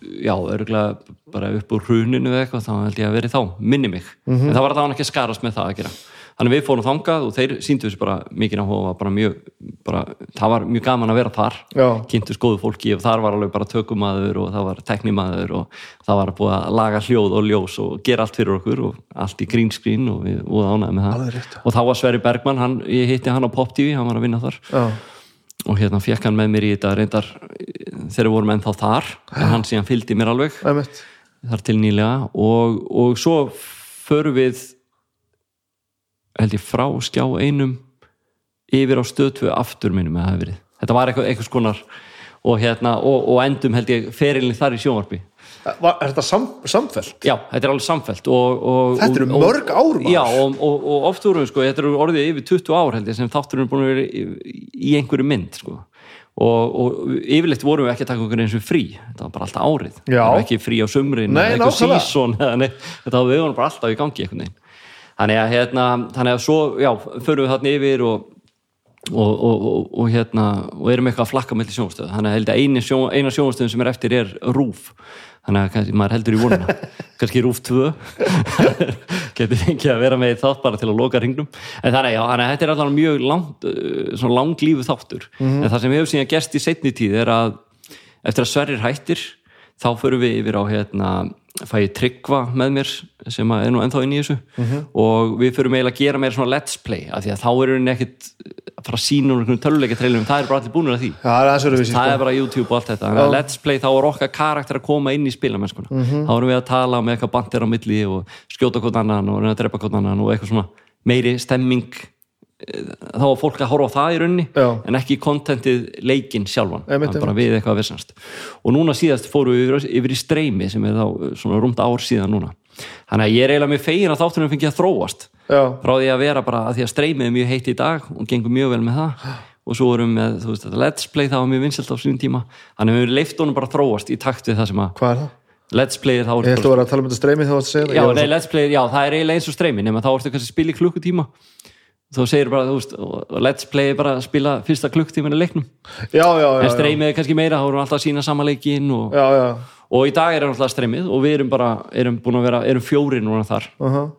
S2: já, örgulega bara upp úr hruninu eða eitthvað, þá held ég að verið þá minni mig,
S1: Mhm.
S2: en það var það ekki að skarast með það að gera, þannig við fórum þangað og þeir síndu þessu bara mikið áhuga bara mjög, bara, það var mjög gaman að vera þar. Kynntu skoðu fólki og þar var alveg bara tökumaður og það var teknimaður og það var búið að laga hljóð og ljós og gera allt fyrir okkur og allt í green screen og við ánægði með
S1: Alveg
S2: það og þá var Sverri Bergmann, hann, ég hitti hann á Pop TV hann var að vinna þar.
S1: Já,
S2: og hérna fekk hann með mér í þetta reyndar þegar vorum ennþá þar en hann síðan fylgdi mér alveg
S1: einmitt.
S2: þar til nýlega. Og, og svo förum við held ég frá skjá einum yfir á stöðtvö aftur minnum að það hafi verið. Þetta var eitthvað, eitthvað skonar og, hérna, og, og endum held ég ferilin þar í sjónvarpi
S1: Var, Er þetta sam, samfelt?
S2: já, þetta er alveg samfelt og, og,
S1: Þetta eru mörg ár, maður.
S2: já, og, og, og oft vorum við sko, þetta eru orðið yfir 20 ár held ég sem þátturinn er búin að vera í, í einhverju mynd sko og, og yfirleitt vorum við ekki að taka okkur eins og frí þetta var bara alltaf árið
S1: Já.
S2: það var ekki frí á sumrin
S1: Nei,
S2: eða eitthvað neitt. þetta var við vorum bara alltaf í gangi einhvern veginn þannig að, hérna, þannig að svo, já, förum við þarna yfir og og, og, og, og hérna og erum eitthvað að flakka mellir sjónastöð þannig að eina sjónastöðum sem er eftir er rúf þannig að kannski, maður heldur í vonuna kannski rúf 2 getur fengið að vera með þátt bara til að loka hringnum. En þannig, að þetta er alltaf mjög langt, svona langlífu þáttur. En það sem hefur síðan gerst í setni tíð er að eftir að Sverrir hættir þá förum við yfir á hérna fæ ég tryggva með mér sem er nú ennþá inn í þessu. Og við förum eiginlega að gera meira svona let's play af því að þá er henni ekkit að fara að sína úr einhvern töluleika trailum, það er bara allir búinir að því.
S1: Já, það er
S2: það
S1: sko.
S2: er bara YouTube og allt þetta. Að let's play þá er okkar karakter að koma inn í spilamennskuna þá erum við að tala með eitthvað bandir á milli og skjóta hvort annan og reyna að drepa hvort annan og eitthvað svona meiri stemming þá var fólk að horfa á það í rauninni
S1: Já.
S2: en ekki kontentið leikinn sjálfan.
S1: Einmitt,
S2: bara við eitthvað að vissast. Og núna síðast fóru við yfir, yfir í streymi sem er þá svona rúmt ár síðan núna. Þannig að ég er eiginlega með fegin að þáttunum fengi að þróast.
S1: Já,
S2: frá því að vera bara að því að streymið er mjög heitt í dag og gengur mjög vel með það. Og svo erum við með, þú veist, let's play það var mjög vinsælt á sínum tíma. Þannig að við erum leift honum bara þróast í takt við það sem að
S1: hvað er það?
S2: let's play er þá
S1: Ég held að vera að tala um þetta streymi varst að segja
S2: já,
S1: það
S2: nei, let's play, já, það er eiginlega eins og streymi nema þá ertu kannski að spila í klukkutíma þá segir bara, þú veist, let's play bara að spila fyrsta klukkutíman í leiknum
S1: já, já, já,
S2: en streymið er kannski meira, þá erum við alltaf að sína sama leikin og,
S1: já, já.
S2: og í dag er alltaf streymið og við erum bara, erum búin að vera erum fjóri núna þar
S1: Uh -huh.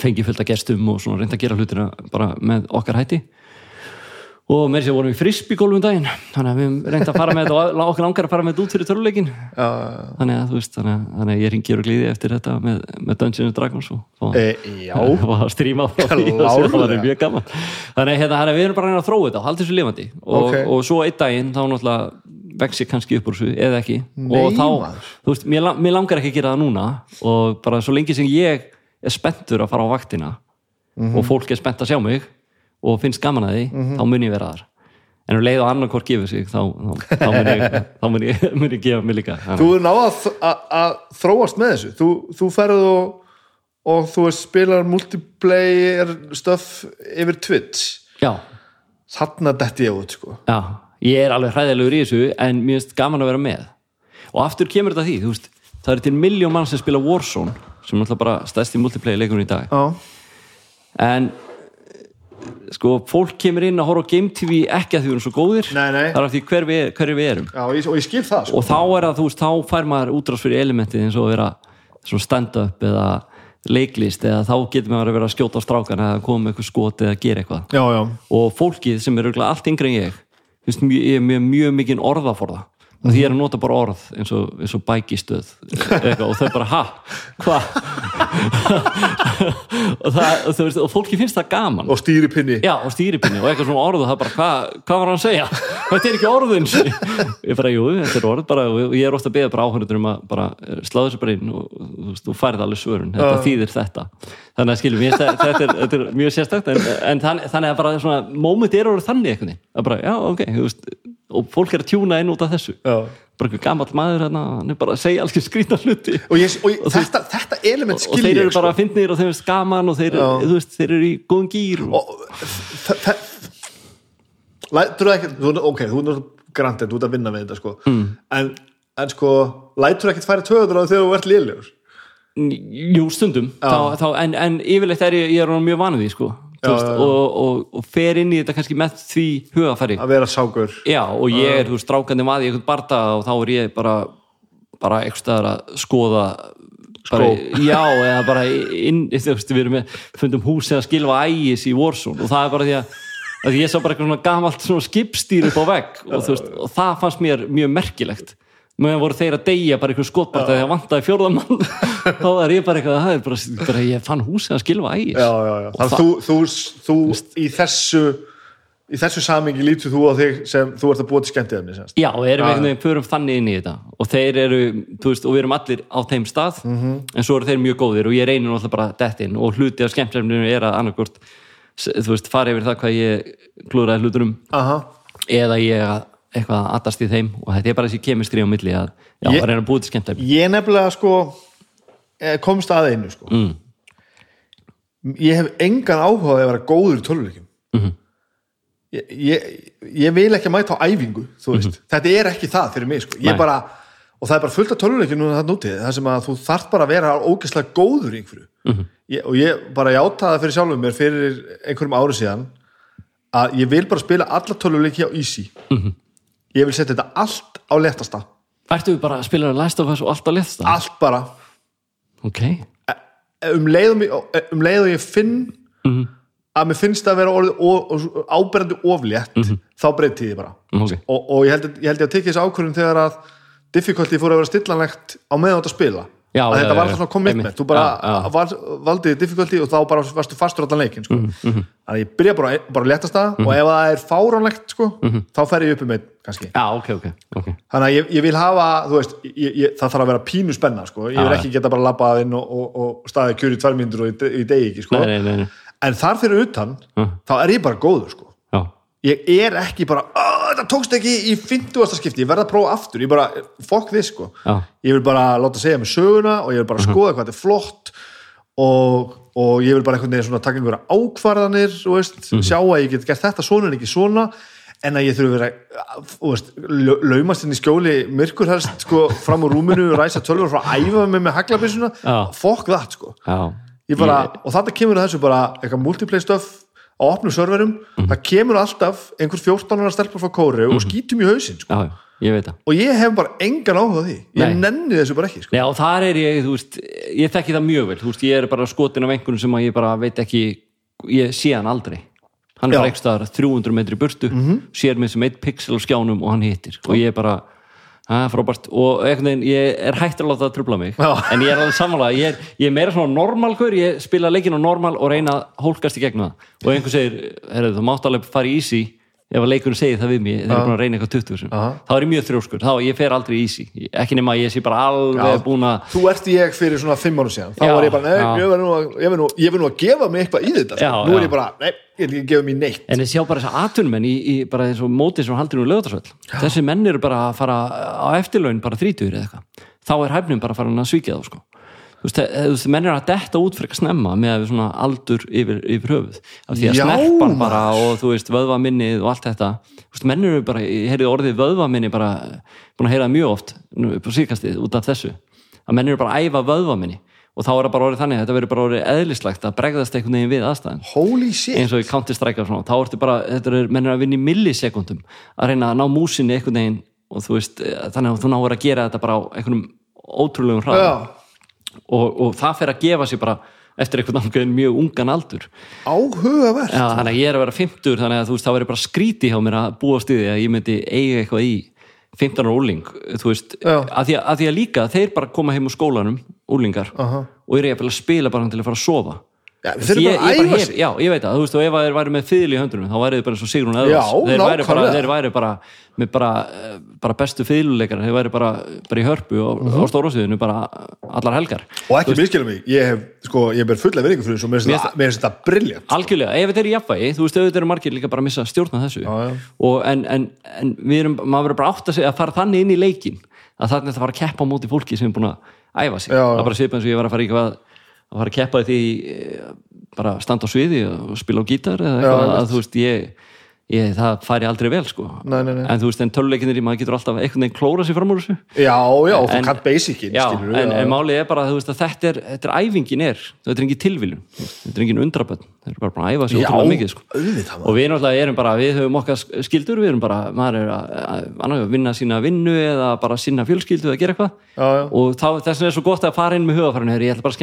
S2: fengið fullt af gestum og svona reynda að gera hlutina bara með okkar hætti og með þess að vorum við frisbygólum daginn. Þannig að við höfum reynd að fara með þetta og okkur langar að fara með þetta út fyrir
S1: já.
S2: þannig að þú veist, þannig að, þannig að ég ringi og glíði eftir þetta með, með Dungeons and Dragons og, og
S1: E,
S2: og að stríma frá því og það var mjög gaman. Þannig að hérna, við erum bara að reyna að þróa þetta og halda þessu lifandi. Og,
S1: Ok.
S2: og svo einn daginn þá náttúrulega vexi kannski upp úr þessu eða ekki.
S1: Nei,
S2: og þá,
S1: maður.
S2: þú veist, mér, mér langar ekki að gera það núna. Og bara svo lengi sem ég er spenntur að fara á vaktina
S1: Mhm.
S2: og fólk er spennt að sjá mig og finnst gaman að því,
S1: Mhm.
S2: þá mun ég vera þar. En um leið og annar hvort gefur sig þá, þá, þá mun ég, ég, mun ég gefa mig líka.
S1: Þú er náða að, þróast með þessu. Þú, þú ferð og, og þú spilar multiplayer stöf yfir Twitch.
S2: Já,
S1: þarna detti ég út sko.
S2: Já, ég er alveg hræðilegur í þessu en mér finnst gaman að vera með. Og aftur kemur þetta því, þú veist það er til miljón mann sem spila Warzone sem er náttúrulega bara stærsti multiplayer leikurinn í dag.
S1: Já,
S2: en sko, fólk kemur inn að horfa á Game TV ekki að því við erum svo góðir.
S1: Nei, nei.
S2: það er af því hver við, hverju við erum.
S1: Já og, ég, og ég skil það sko.
S2: Og þá er það, þú veist, þá fær maður útrás fyrir elementið eins og að vera stand-up eða leiklist eða þá getur maður að vera að skjóta á strákana eða koma með eitthvað skot eða gera eitthvað.
S1: Já, já,
S2: og fólkið sem er örugglega allt yngri en ég ég er mjög, mjög mikið orðaforða og því ég er að nota bara orð eins og, eins og bækistöð. Eitthvað, og þau bara, ha, hvað og, það, og, veist, og fólki finnst það gaman.
S1: Og stýripinni
S2: já, og stýripinni og eitthvað svona orð og það bara, hvað hva var hann að segja? Þetta er ekki orðin ég bara, jú, þetta er orð bara, og ég er ofta að beða bara áhörður um að bara slá þessu bara inn og veist, þú færið alveg svörun. Þetta
S1: Já.
S2: þýðir þetta. Þannig að skiljum, ég, þetta, er, þetta er mjög sérstakt en, en þannig, þannig að bara svona moment er orðið þannig eitthvað að bara, já, ok, þú veist og fólk er að tjúna inn út af þessu.
S1: Já.
S2: bara einhver gamall maður hérna, hann er bara að segja alls skrýta hluti.
S1: Og, ég, og ég, þetta, þetta element
S2: og
S1: skil
S2: þeir eru bara að fyndnir og þeir eru skaman og þeir, veist, þeir eru í góðum gýr og,
S1: og lætur það ekkert ok, þú er grantið, þú ert að vinna með þetta sko.
S2: Mm.
S1: en, en sko lætur ekkert færa töður á þegar þú ert lélegur?
S2: Jú, stundum. Þá, þá, en, en yfirleitt er ég, ég er mjög vanið því sko, veist. Og, og, og fer inn í þetta kannski með því hugafæri
S1: að vera sákur.
S2: Já, og ég er, strákandi maður í einhvern barda og þá er ég bara bara eitthvað að skoða bara, já, eða bara inn, þú veist, við erum með fundum hús eða skilfa ægis í Warzone og það er bara því að, að ég sá bara eitthvað svona gamalt skipstýr upp á vegg og, veist, og það fannst mér mjög merkilegt meðan voru þeir að deyja bara eitthvað skotbart þegar það vantaði fjórðamann þá er ég bara eitthvað, er bara, bara ég fann húsið að skilfa ægis
S1: þannig þú, þú, þú í þessu í þessu samingi lítur þú á þig sem þú ert að búa til skemmtiðefni semst.
S2: Já, og erum einhvern veginn, förum þannig inn í þetta. Og þeir eru, þú veist, og við erum allir á þeim stað, en svo eru þeir mjög góðir og ég reynir náttúrulega bara dett inn. Og hluti af skemmtefninu er að annarkvort þú veist, fara yfir það hvað ég klúraði hlutunum.
S1: Aha.
S2: eða ég að- eitthvað að atast í þeim og þetta er bara þessi kemistri á milli að, já,
S1: Ég-
S2: að reyna að búa til skemmtefni
S1: ég nefnilega sko eh, komst að einu sko.
S2: Mm.
S1: ég hef engan áhuga að vera góður í tölvuleikjum.
S2: Mhm.
S1: ég, ég, ég vil ekki mæta á æfingu þú veist, þetta er ekki það fyrir mig sko. bara, og það er bara fullt af tölvuleikjum núna það nútið, það sem að þú þarft bara að vera ógeðslega góður í einhverju. Ég, og ég bara játaði fyrir sjálfum mér fyrir einhverjum ári síðan að ég vil bara spila alla tölvuleiki á easy.
S2: Mhm.
S1: Ég vil setja þetta allt á léttasta
S2: Ertu við bara að spila Last of Us og allt á liðsta?
S1: allt bara
S2: Ok,
S1: um leið og, mig- um leið og ég finn
S2: Mhm.
S1: að mér finnst það að vera áberandi oflétt
S2: Mhm.
S1: þá breyti ég bara
S2: ok
S1: og, og ég held, ég að tekja þessu ákvörðum þegar að difficulty fór að vera stillanlegt á meðan að spila
S2: Já,
S1: að þetta var alltaf svona commitment þú bara
S2: Já, já.
S1: Val, valdiði difficulty og þá bara varstu fastur allan leikin sko.
S2: Mhm,
S1: þannig að ég byrja bara, bara að léttast það og ef það er fáránlegt sko,
S2: Mhm.
S1: þá fer ég upp um einn kannski
S2: Já, ok, ok, ok
S1: þannig að ég, ég vil hafa veist, ég, ég, það þarf að vera pínu spenna sko. ég vil ekki geta bara labbað inn og, og, og staðið kjur í tvær mínútur og ég, ég degi sko.
S2: Nei, nei, nei, nei.
S1: en þar fyrir utan þá er ég bara góður sko ég er ekki bara, "Ó, þetta tókst ekki í 50. skipti, ég verð að prófa aftur ég bara, fokk þið sko
S2: Já.
S1: ég vil bara láta segja mig söguna og ég vil bara skoða hvað þetta er flott og, og ég vil bara einhvern veginn svona taka einhverja ákvarðanir veist, sjá að ég get gert þetta svona en ekki svona en að ég að þú veist, lau- laumast inn í skjóli myrkur helst sko fram úr rúminu ræsa tölvur frá að æfa mig með haglabissuna
S2: Já.
S1: fokk það sko bara, og þetta kemur að þessu bara eitthvað multiplay stöf á opnum serverum það kemur alltaf einhver 14 ára stelpur frá kóri og skýtum í hausinn sko.
S2: já, ég veit það
S1: og ég hef bara engan áhuga því ég
S2: Nei.
S1: nenni þessu bara ekki sko.
S2: Já, og þar er ég, þú veist, ég þekki það mjög vel, þú veist, ég er bara skotin af einhvern sem að ég bara veit ekki, ég sé hann aldrei. Hann er
S1: Já.
S2: bara ekki staðar 300 metri burtu, sér mig sem eitt pixel á skjánum og hann hittir og ég er bara, að frábært. Og einhvern veginn, ég er hættur að láta það trubla mig,
S1: Já.
S2: en ég er alveg sammála, ég er, ég er meira svona normalkur, ég spila leikinn á normal og reyna að hólkast í gegnum það. Og einhver segir, herrðu, þú mátt alveg fara í easy ef að leikurinn segir það við mig, þeir eru búin að reyna eitthvað 20 sem, þá er ég mjög þrjóskur, þá ég fer aldrei í easy, ekki nema að ég sé bara alveg búin að
S1: þú ert ég fyrir svona 5 árum síðan þá
S2: Já,
S1: var ég bara, nei, ég verð nú, ég nú, ég nú að gefa mig eitthvað í þetta.
S2: Já,
S1: nú er
S2: já.
S1: ég bara, nei, ég vil ekki gefa mig neitt
S2: En þið sjá bara þess að atvinnumenn í, í bara og mótið sem haldinu lögðarsvöld. Þessi menn eru bara að fara á eftirlaun bara þrítugur eða eitthvað. Þá er hæfnum bara að fara að svíkja þá sko. Þú veist, þú veist, menn eru að detta út fyrir snemma með að svona aldur yfir, yfir höfuð. Af því að
S1: Já,
S2: snerpan bara og þú veist, vöðvaminnið og allt þetta. Þú veist, menn eru bara, ég heyrði orðið vöðvaminni bara, búin að heyra mjög oft á síkastið út af þessu. Að menn eru bara að æfa vöðvaminni og þá er það bara orðið þannig að þetta verður bara orðið eðlislegt að bregðast einhvern veginn við aðstæðan
S1: holy shit,
S2: eins og í Counter Strike og svona, þá ertu bara, þetta er mennir að vinna í millisekundum að reyna að ná músinni einhvern veginn og þú veist, eh, þannig að þú náður að gera þetta bara á einhvernum ótrúlegum hraða
S1: já,
S2: og, og það fer að gefa sér bara eftir einhvern ákveðin mjög ungan aldur.
S1: Áhugavert.
S2: Já, þannig að ég er að vera 50 þannig að þú veist, það verður bara skríti hjá mér að búa stiði að ég myndi eiga eitthvað í 15 ára úling, þú veist að því að, að því að líka, þeir bara koma heim úr skólanum úlingar
S1: Aha.
S2: og eru ég að spila bara til að fara að sofa
S1: Já, þurfum
S2: ég,
S1: bara að æfa sig
S2: já, ég veit það, þú veist, og ef þeir væri með fiðl í höndunum, þá væri þið bara eins og Sigrún Eðvars þeir, væri bara,
S1: nákvæmlega.
S2: þeir væri bara með bara, eh, bara bestu fiðluleikar þeir væri bara, bara í hörpu og
S1: Mhm.
S2: á stórásviðinu bara allar helgar
S1: og ekki miskilum mig, ég hef, sko, ég ber fulla virðingu fyrir þessu og mér finnst þetta- þetta briljant
S2: algjörlega, ef þetta er í jafnvægi, þú veist, ef þetta eru margir líka bara að missa stjórna þessu
S1: Já, já.
S2: Og, en, en, en við erum, maður verður bara átt að að fara þannig inn í leikin að þannig að það fara að keppa á móti fólki sem er búin að æfa sig
S1: já.
S2: það er bara svipað eins og ég var að fara í eitthvað að fara að keppa því eh, bara standa á sviði og spila á gítar eða eitthvað
S1: einmitt.
S2: að þú veist, ég, ég það færi aldrei vel sko.
S1: Nei, nei, nei.
S2: en þú veist, en töluleikinir maður getur alltaf einhvern veginn klóra sér fram úr þessu.
S1: Já, já, þú kann basicin
S2: Já,
S1: skilur
S2: en, en málið er bara að, þetta er, þetta er æfingin er, þetta er engin tilviljun. Þetta er engin undrabönn, þeir eru bara búin að æfa sig
S1: já,
S2: ótrúlega mikið sko.
S1: auðvitað
S2: og við náttúrulega erum bara, við höfum okkar skildur við erum bara, maður er að, að, að vinna sína vinnu eða bara sinna fjölskyldu eða gera eitthvað. Og þá, þess vegna er svo gott að fara inn með hugafærin ég ætla bara að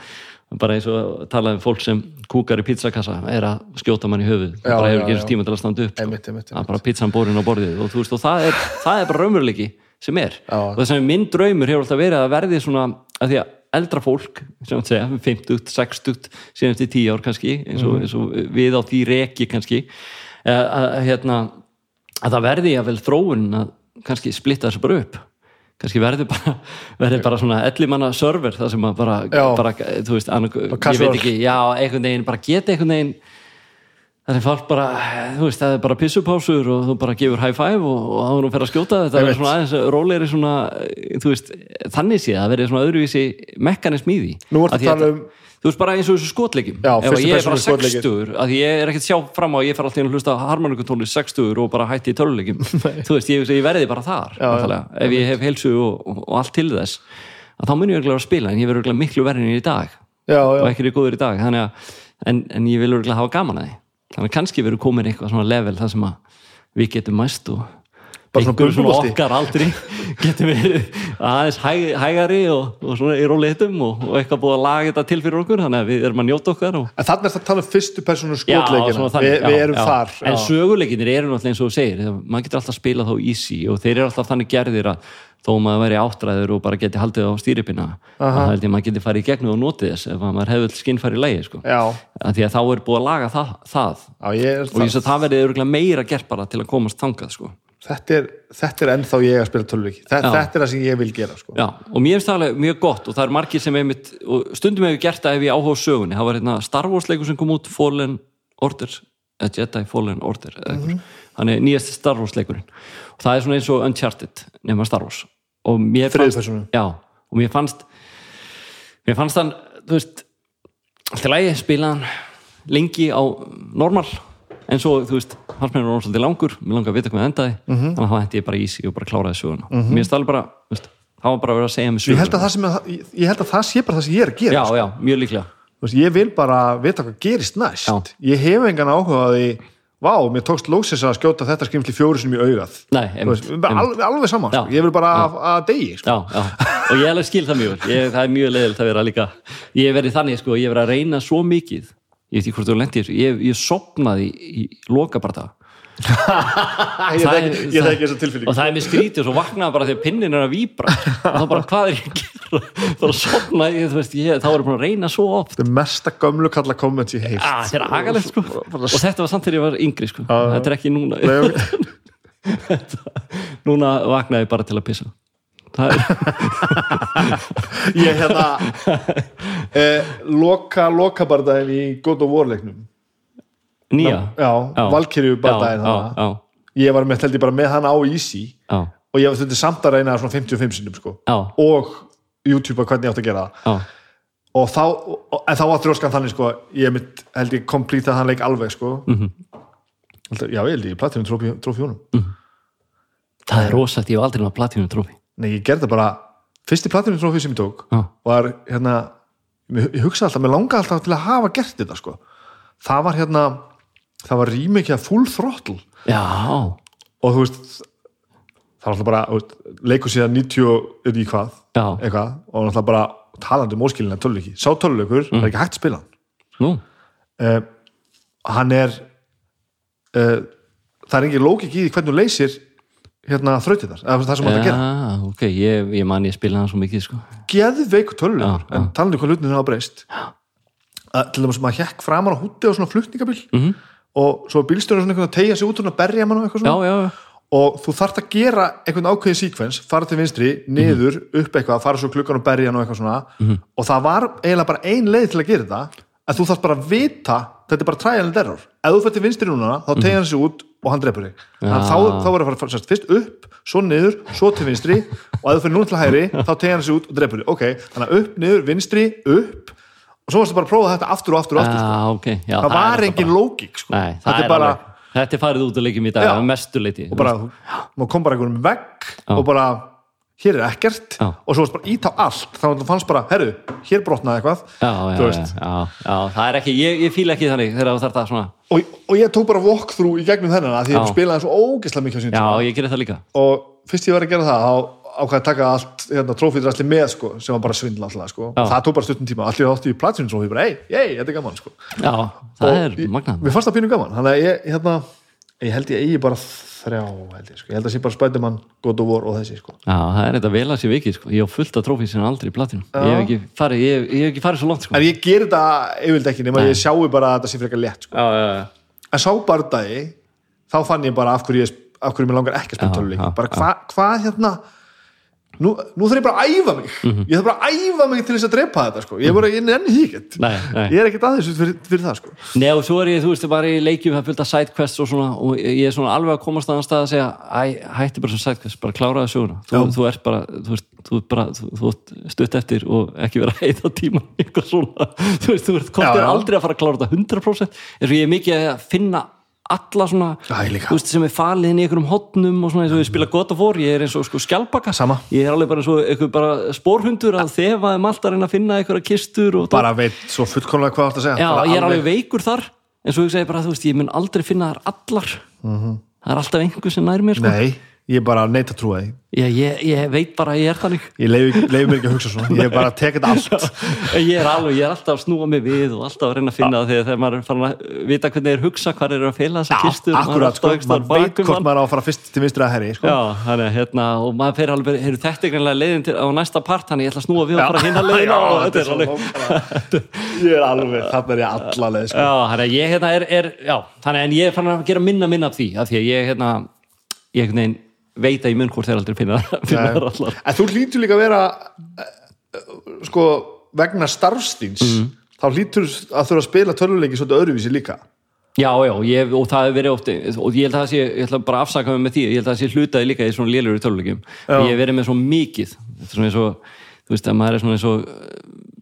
S2: bara eins og talað um fólk sem kúkar í pizzakassa er að skjóta mann í höfuð
S1: Já,
S2: bara hefur ekki eins tíma til að standa upp sko.
S1: Einmitt, einmitt,
S2: er bara pizzan borin á borðið og, veist, og það, er, það er bara raumurleiki sem er.
S1: Já.
S2: og þess að minn draumur hefur alltaf verið að verði svona að því að eldra fólk sem segja, 50, 60 síðan eftir 10 ár kannski eins og, eins og við á því reki kannski að, að, að, hérna, að það verði að vel þróun að kannski splitta þessu bara upp kannski verði bara, verði bara svona ellimanna server það sem að bara, bara þú veist, annað, ég veit ekki já, einhvern veginn, bara geta einhvern veginn. Það er fólk bara, þú veist, það er bara pissupásur og þú bara gefur high five og, og þá er hún fer að skjóta, þetta
S1: Einmitt.
S2: er svona aðeins rólegri svona, þú veist, þannig sé það verði svona öðruvísi mekkanism í því.
S1: Nú ertu að tala
S2: að-
S1: um-
S2: þú veist bara eins og þessu skotleikjum
S1: Já,
S2: ef ég er bara
S1: persónu skotleikir.
S2: 60 að ég er ekkert sjá fram á að ég fer alltaf inn að hlusta harmoníkutónli 60 og bara hætti í töluleikjum þú veist, ég, ég verði bara þar
S1: Já, já.
S2: ef ég hef heilsu og, og, og allt til þess. Að þá mun ég örgulega að spila en ég verður örgulega miklu verðin í dag.
S1: Já,
S2: og ekki er góður í dag að, en, en ég vil örgulega hafa gaman að því. Þannig að kannski verður komin eitthvað svona level það sem að við getum mæst og
S1: Bara svona
S2: okkar aldri getum verið aðeins hæg, hægari og, og svona í róleitum og, og eitthvað búið að laga þetta til fyrir okkur þannig að við erum að njóta okkar og
S1: en þannig er það að tala um fyrstu persónu
S2: Já,
S1: skotleikina
S2: þannig,
S1: við, við
S2: já,
S1: erum
S2: já.
S1: þar
S2: en
S1: já.
S2: söguleikinir eru náttúrulega eins og þú segir maður getur alltaf spilað þá easy og þeir eru alltaf þannig gerðir að þó maður væri áttræður og bara geti haldið á stýripina það held ég maður geti farið í gegnum og notið þess ef maður hefði skinnfæri í lægi sko. að því að þá er búið að laga það, það.
S1: já, ég
S2: og ég svo það verði meira gert bara til að komast þangað sko.
S1: Þetta er, þetta er ennþá ég að spila tölviki þetta, þetta er það sem ég vil gera sko.
S2: Já, og mér finnst það alveg mjög gott og það er margir sem einmitt, stundum hefur gert það ef ég áhuga sögunni, það var hérna Star Wars leikur sem kom út Fallen Order Jedi Fallen Order
S1: Mhm.
S2: eitthvað, þannig nýjast Star Wars leikurinn. Og það er svona eins og Uncharted nema Star Wars. Og mér fannst, já, og mér fannst mér fannst hann, þú veist alltaf lægi spilaðan lengi á normal en svo, þú veist, mér hann svolítið langur mér langar að vita hvað það endaði
S1: Mhm.
S2: -hmm. þannig að það hætti ég bara í sig og bara kláraði söguna mér finnst alveg bara, þú veist, það var bara að vera að segja mig
S1: ég,
S2: söguna
S1: held að það sem, ég, ég held að það sé bara það sem ég er að gera
S2: já,
S1: sko.
S2: já, mjög líklega
S1: veist, ég vil bara vita hvað gerist næst
S2: Já.
S1: ég hef engan áhuga á því vá, mér tókst lóksins að skjóta þetta skrimsli fjóru sinum í augað
S2: Nei, einmitt,
S1: veist, alveg, alveg saman, sko.
S2: Já.
S1: ég vil bara að, að degi sko.
S2: já, já, og ég alveg skil það mjög ég, það er mjög leiðilegt að vera líka ég hef verið þannig, sko, ég hef verið að reyna svo mikið ég veit ekki hvort þú lendir. Ég, ég sopnaði í, í lokabarta
S1: ég
S2: Það er-
S1: ég þekki þessa tilfinningu.
S2: og það er mér skrítið og svo vaknaði bara þegar pinnin er að víbra. Og þá bara, hvað er ég að gera? Bara sopna, ég, þú veist, ég, þá er ég búin að reyna svo oft.
S1: Þetta er mesta gömlu kalla komment ég heilt
S2: ah, þetta er agalegt, sko. Og þetta var samt þegar ég var yngri, sko.
S1: Já.
S2: þetta er ekki núna. Núna vaknaði bara til að pissa. það er,
S1: ég hérna eh, loka, loka bardaðin í God of War leiknum.
S2: Nýja?
S1: Já,
S2: já,
S1: þarna.
S2: já,
S1: ég var með, held ég bara með hann á Easy.
S2: Já,
S1: og ég var þetta samt að reyna svona 55 sinnum sko.
S2: já,
S1: og YouTube að hvernig ég átt að gera það. Og þá, en þá var þrjóskan þannig sko, ég mitt, held ég komplítað hann leik alveg sko.
S2: Mhm.
S1: Alltaf, já, ég held ég platinum trófi, trófi honum
S2: það er rosagt, ég hef aldrei náða platínu trófi
S1: nei, ég gerði það bara, fyrsti platinum trófi sem ég tók
S2: já,
S1: var hérna ég hugsa alltaf, mér langa alltaf til að hafa gert þetta sko. það var hérna það var rýmikið að full throttle.
S2: Já,
S1: og þú veist það var alltaf bara, leikur síðan 90 og í hvað,
S2: já,
S1: eitthvað og alltaf bara talandi um óskilinlega töluleiki sá töluleikur, það er ekki hægt að spila hann.
S2: Nú.
S1: Uh, hann er uh, það er engin lókik í því hvernig þú leysir hérna þrautirnar, eða það sem hann að gera.
S2: Já, ok, ég, ég man ég spila hann svo mikið, sko.
S1: Geðveik töluleikur,
S2: Já, já.
S1: en talandi um hvað hlutin hafa breyst. Til dæmis maður hekk framar á húti á svona flutningabíl
S2: Mhm.
S1: og svo bílstjóður svona einhvern að tegja sig út og berja mann og eitthvað
S2: já,
S1: svona.
S2: Já, já,
S1: og þú þarft að gera einhvern ákveðin síkvens fara til vinstri, niður, upp eitthvað fara svo klukkan og berja og eitthvað svona. Og það var eiginlega bara ein leið til að gera þetta að þú þarft bara að vita þetta er bara trial and error, ef þú til vinstri núna þá tegja hann sig út og hann drepur þig. Að þá, þá verður að fara sérst, fyrst upp svo niður, svo til vinstri og ef þú fyrir núna til hægri, þá tegja hann sig út og drepur þig. Ok, þannig að upp, niður, vinstri, upp og svo varstu bara að prófa þetta aftur og aftur og aftur sko.
S2: já, ok já,
S1: það var
S2: er
S1: engin lógik sko.
S2: Nei, það
S1: þetta
S2: er
S1: er bara
S2: alveg Þetta er farið út að leikjum í dag að
S1: og bara, maður kom bara einhverjum vegg og bara, hér er ekkert.
S2: Já.
S1: og svo varst bara ít á allt. Þá fannst bara, herru, hér brotnaði eitthvað.
S2: Já, já, það er ekki, ég, ég fíla ekki þannig þegar það er svona,
S1: og, og ég tók bara walkthrough í gegnum þennan af því ég spilaði svo ógeðslega mikið á sín
S2: já, ég gerir það líka.
S1: Og fyrst ég var að gera það þá ákvæði að taka allt hérna, trófíðræsli með sko, sem var bara svindla alltaf sko.
S2: Já.
S1: það tók bara stuttum tíma, allir átti í platinum trófíð bara, ei, ei, þetta er gaman sko.
S2: já, það
S1: Og
S2: er
S1: ég-
S2: magnað.
S1: mér fannst það pínu gaman, þannig að ég, hérna, ég held ég eigi bara þrjá held ég, sko. ég held að sé bara Spiderman, God of War og þessi sko.
S2: já, það er þetta vel að sé vikið, sko ég á fullt af trófið sem aldrei í platinu ég hef ekki farið, ég, hef- ég hef ekki farið svo langt, sko
S1: en ég ger þetta yfirleitt ekki nema
S2: Nei.
S1: ég sjáu bara að þetta sé frekar létt sko.
S2: já, já, já,
S1: en sá bardagi þá fann ég bara af hverju, ég, af hverju mér langar ekki að
S2: já,
S1: bara hvað hva, hérna nú, nú þarf ég bara að æfa mig
S2: Mhm.
S1: ég þarf bara að æfa mig til þess að drepa þetta sko. ég bara, ég
S2: Nei, nei.
S1: ég er ekkert aðeins fyrir, fyrir það sko.
S2: Nei og svo er ég, þú veist, bara í leikjum það af sidequests og svona og ég er svona alveg að komast að þann stað að segja hætti bara sem sidequest, bara kláraði söguna þú, þú ert bara, þú veist, þú þú, stutt eftir og ekki vera að heita tíma eitthvað svona, þú veist, þú ert aldrei að fara að klára þetta 100% eins og ég er mikið að finna alla svona, þú veist, sem er falið inn í einhverjum hotnum og svona eins og ég spila gott of war, ég er eins og sko skjálpaka
S1: Sama.
S2: ég er alveg bara eins og einhver bara spórhundur að þefa um allt að reyna að finna einhverja kistur
S1: bara veit svo fullkomlega hvað það að segja.
S2: Já, ég er alveg veikur þar en svo ég segi bara, þú veist, ég mun aldrei finna þar allar. Það er alltaf einhver sem nær mér sko.
S1: nei, ég er bara að neita að trúa því
S2: ég, ég, ég veit bara að ég er þannig
S1: ég leiði mér ekki að hugsa svona ég er bara að teka þetta allt
S2: ég er alveg, ég er alltaf að snúa mig við og alltaf að reyna að finna það þegar, þegar maður er farin að vita hvernig er hugsa hvað er að fela þessar kistur
S1: akkurat, sko, maður veit hvort
S2: mann.
S1: maður á að fara fyrst til vinstri að herri sko.
S2: Já, þannig að hérna, og maður fer alveg, heyrðu þetta greinlega leiðin til, á næsta part, þannig ég ætla að snúa við og fara leiðina
S1: svo
S2: alveg
S1: nákvæmlega. ég er alveg, þarna er ég alla leið sko.
S2: Þannig að ég hérna er, er já, þannig ég er fann að gera minna minna af því, af því að ég hérna ég veit að ég mun hvort þeir aldrei finna, finna þær allar.
S1: En þú hlýtur líka að vera eh, sko, vegna starfstíns
S2: Mhm.
S1: þá hlýtur að þurfa að spila töluleiki svolítið öðruvísi líka.
S2: Já, já, ég, og það hefur verið oft og ég held að það sé, ég ætla bara að afsaka mig með því ég held að það sé hlutaði líka í svona lélur í töluleikjum ég hef verið með svo mikið þetta er svona eins og, þú veist, að maður er svona eins og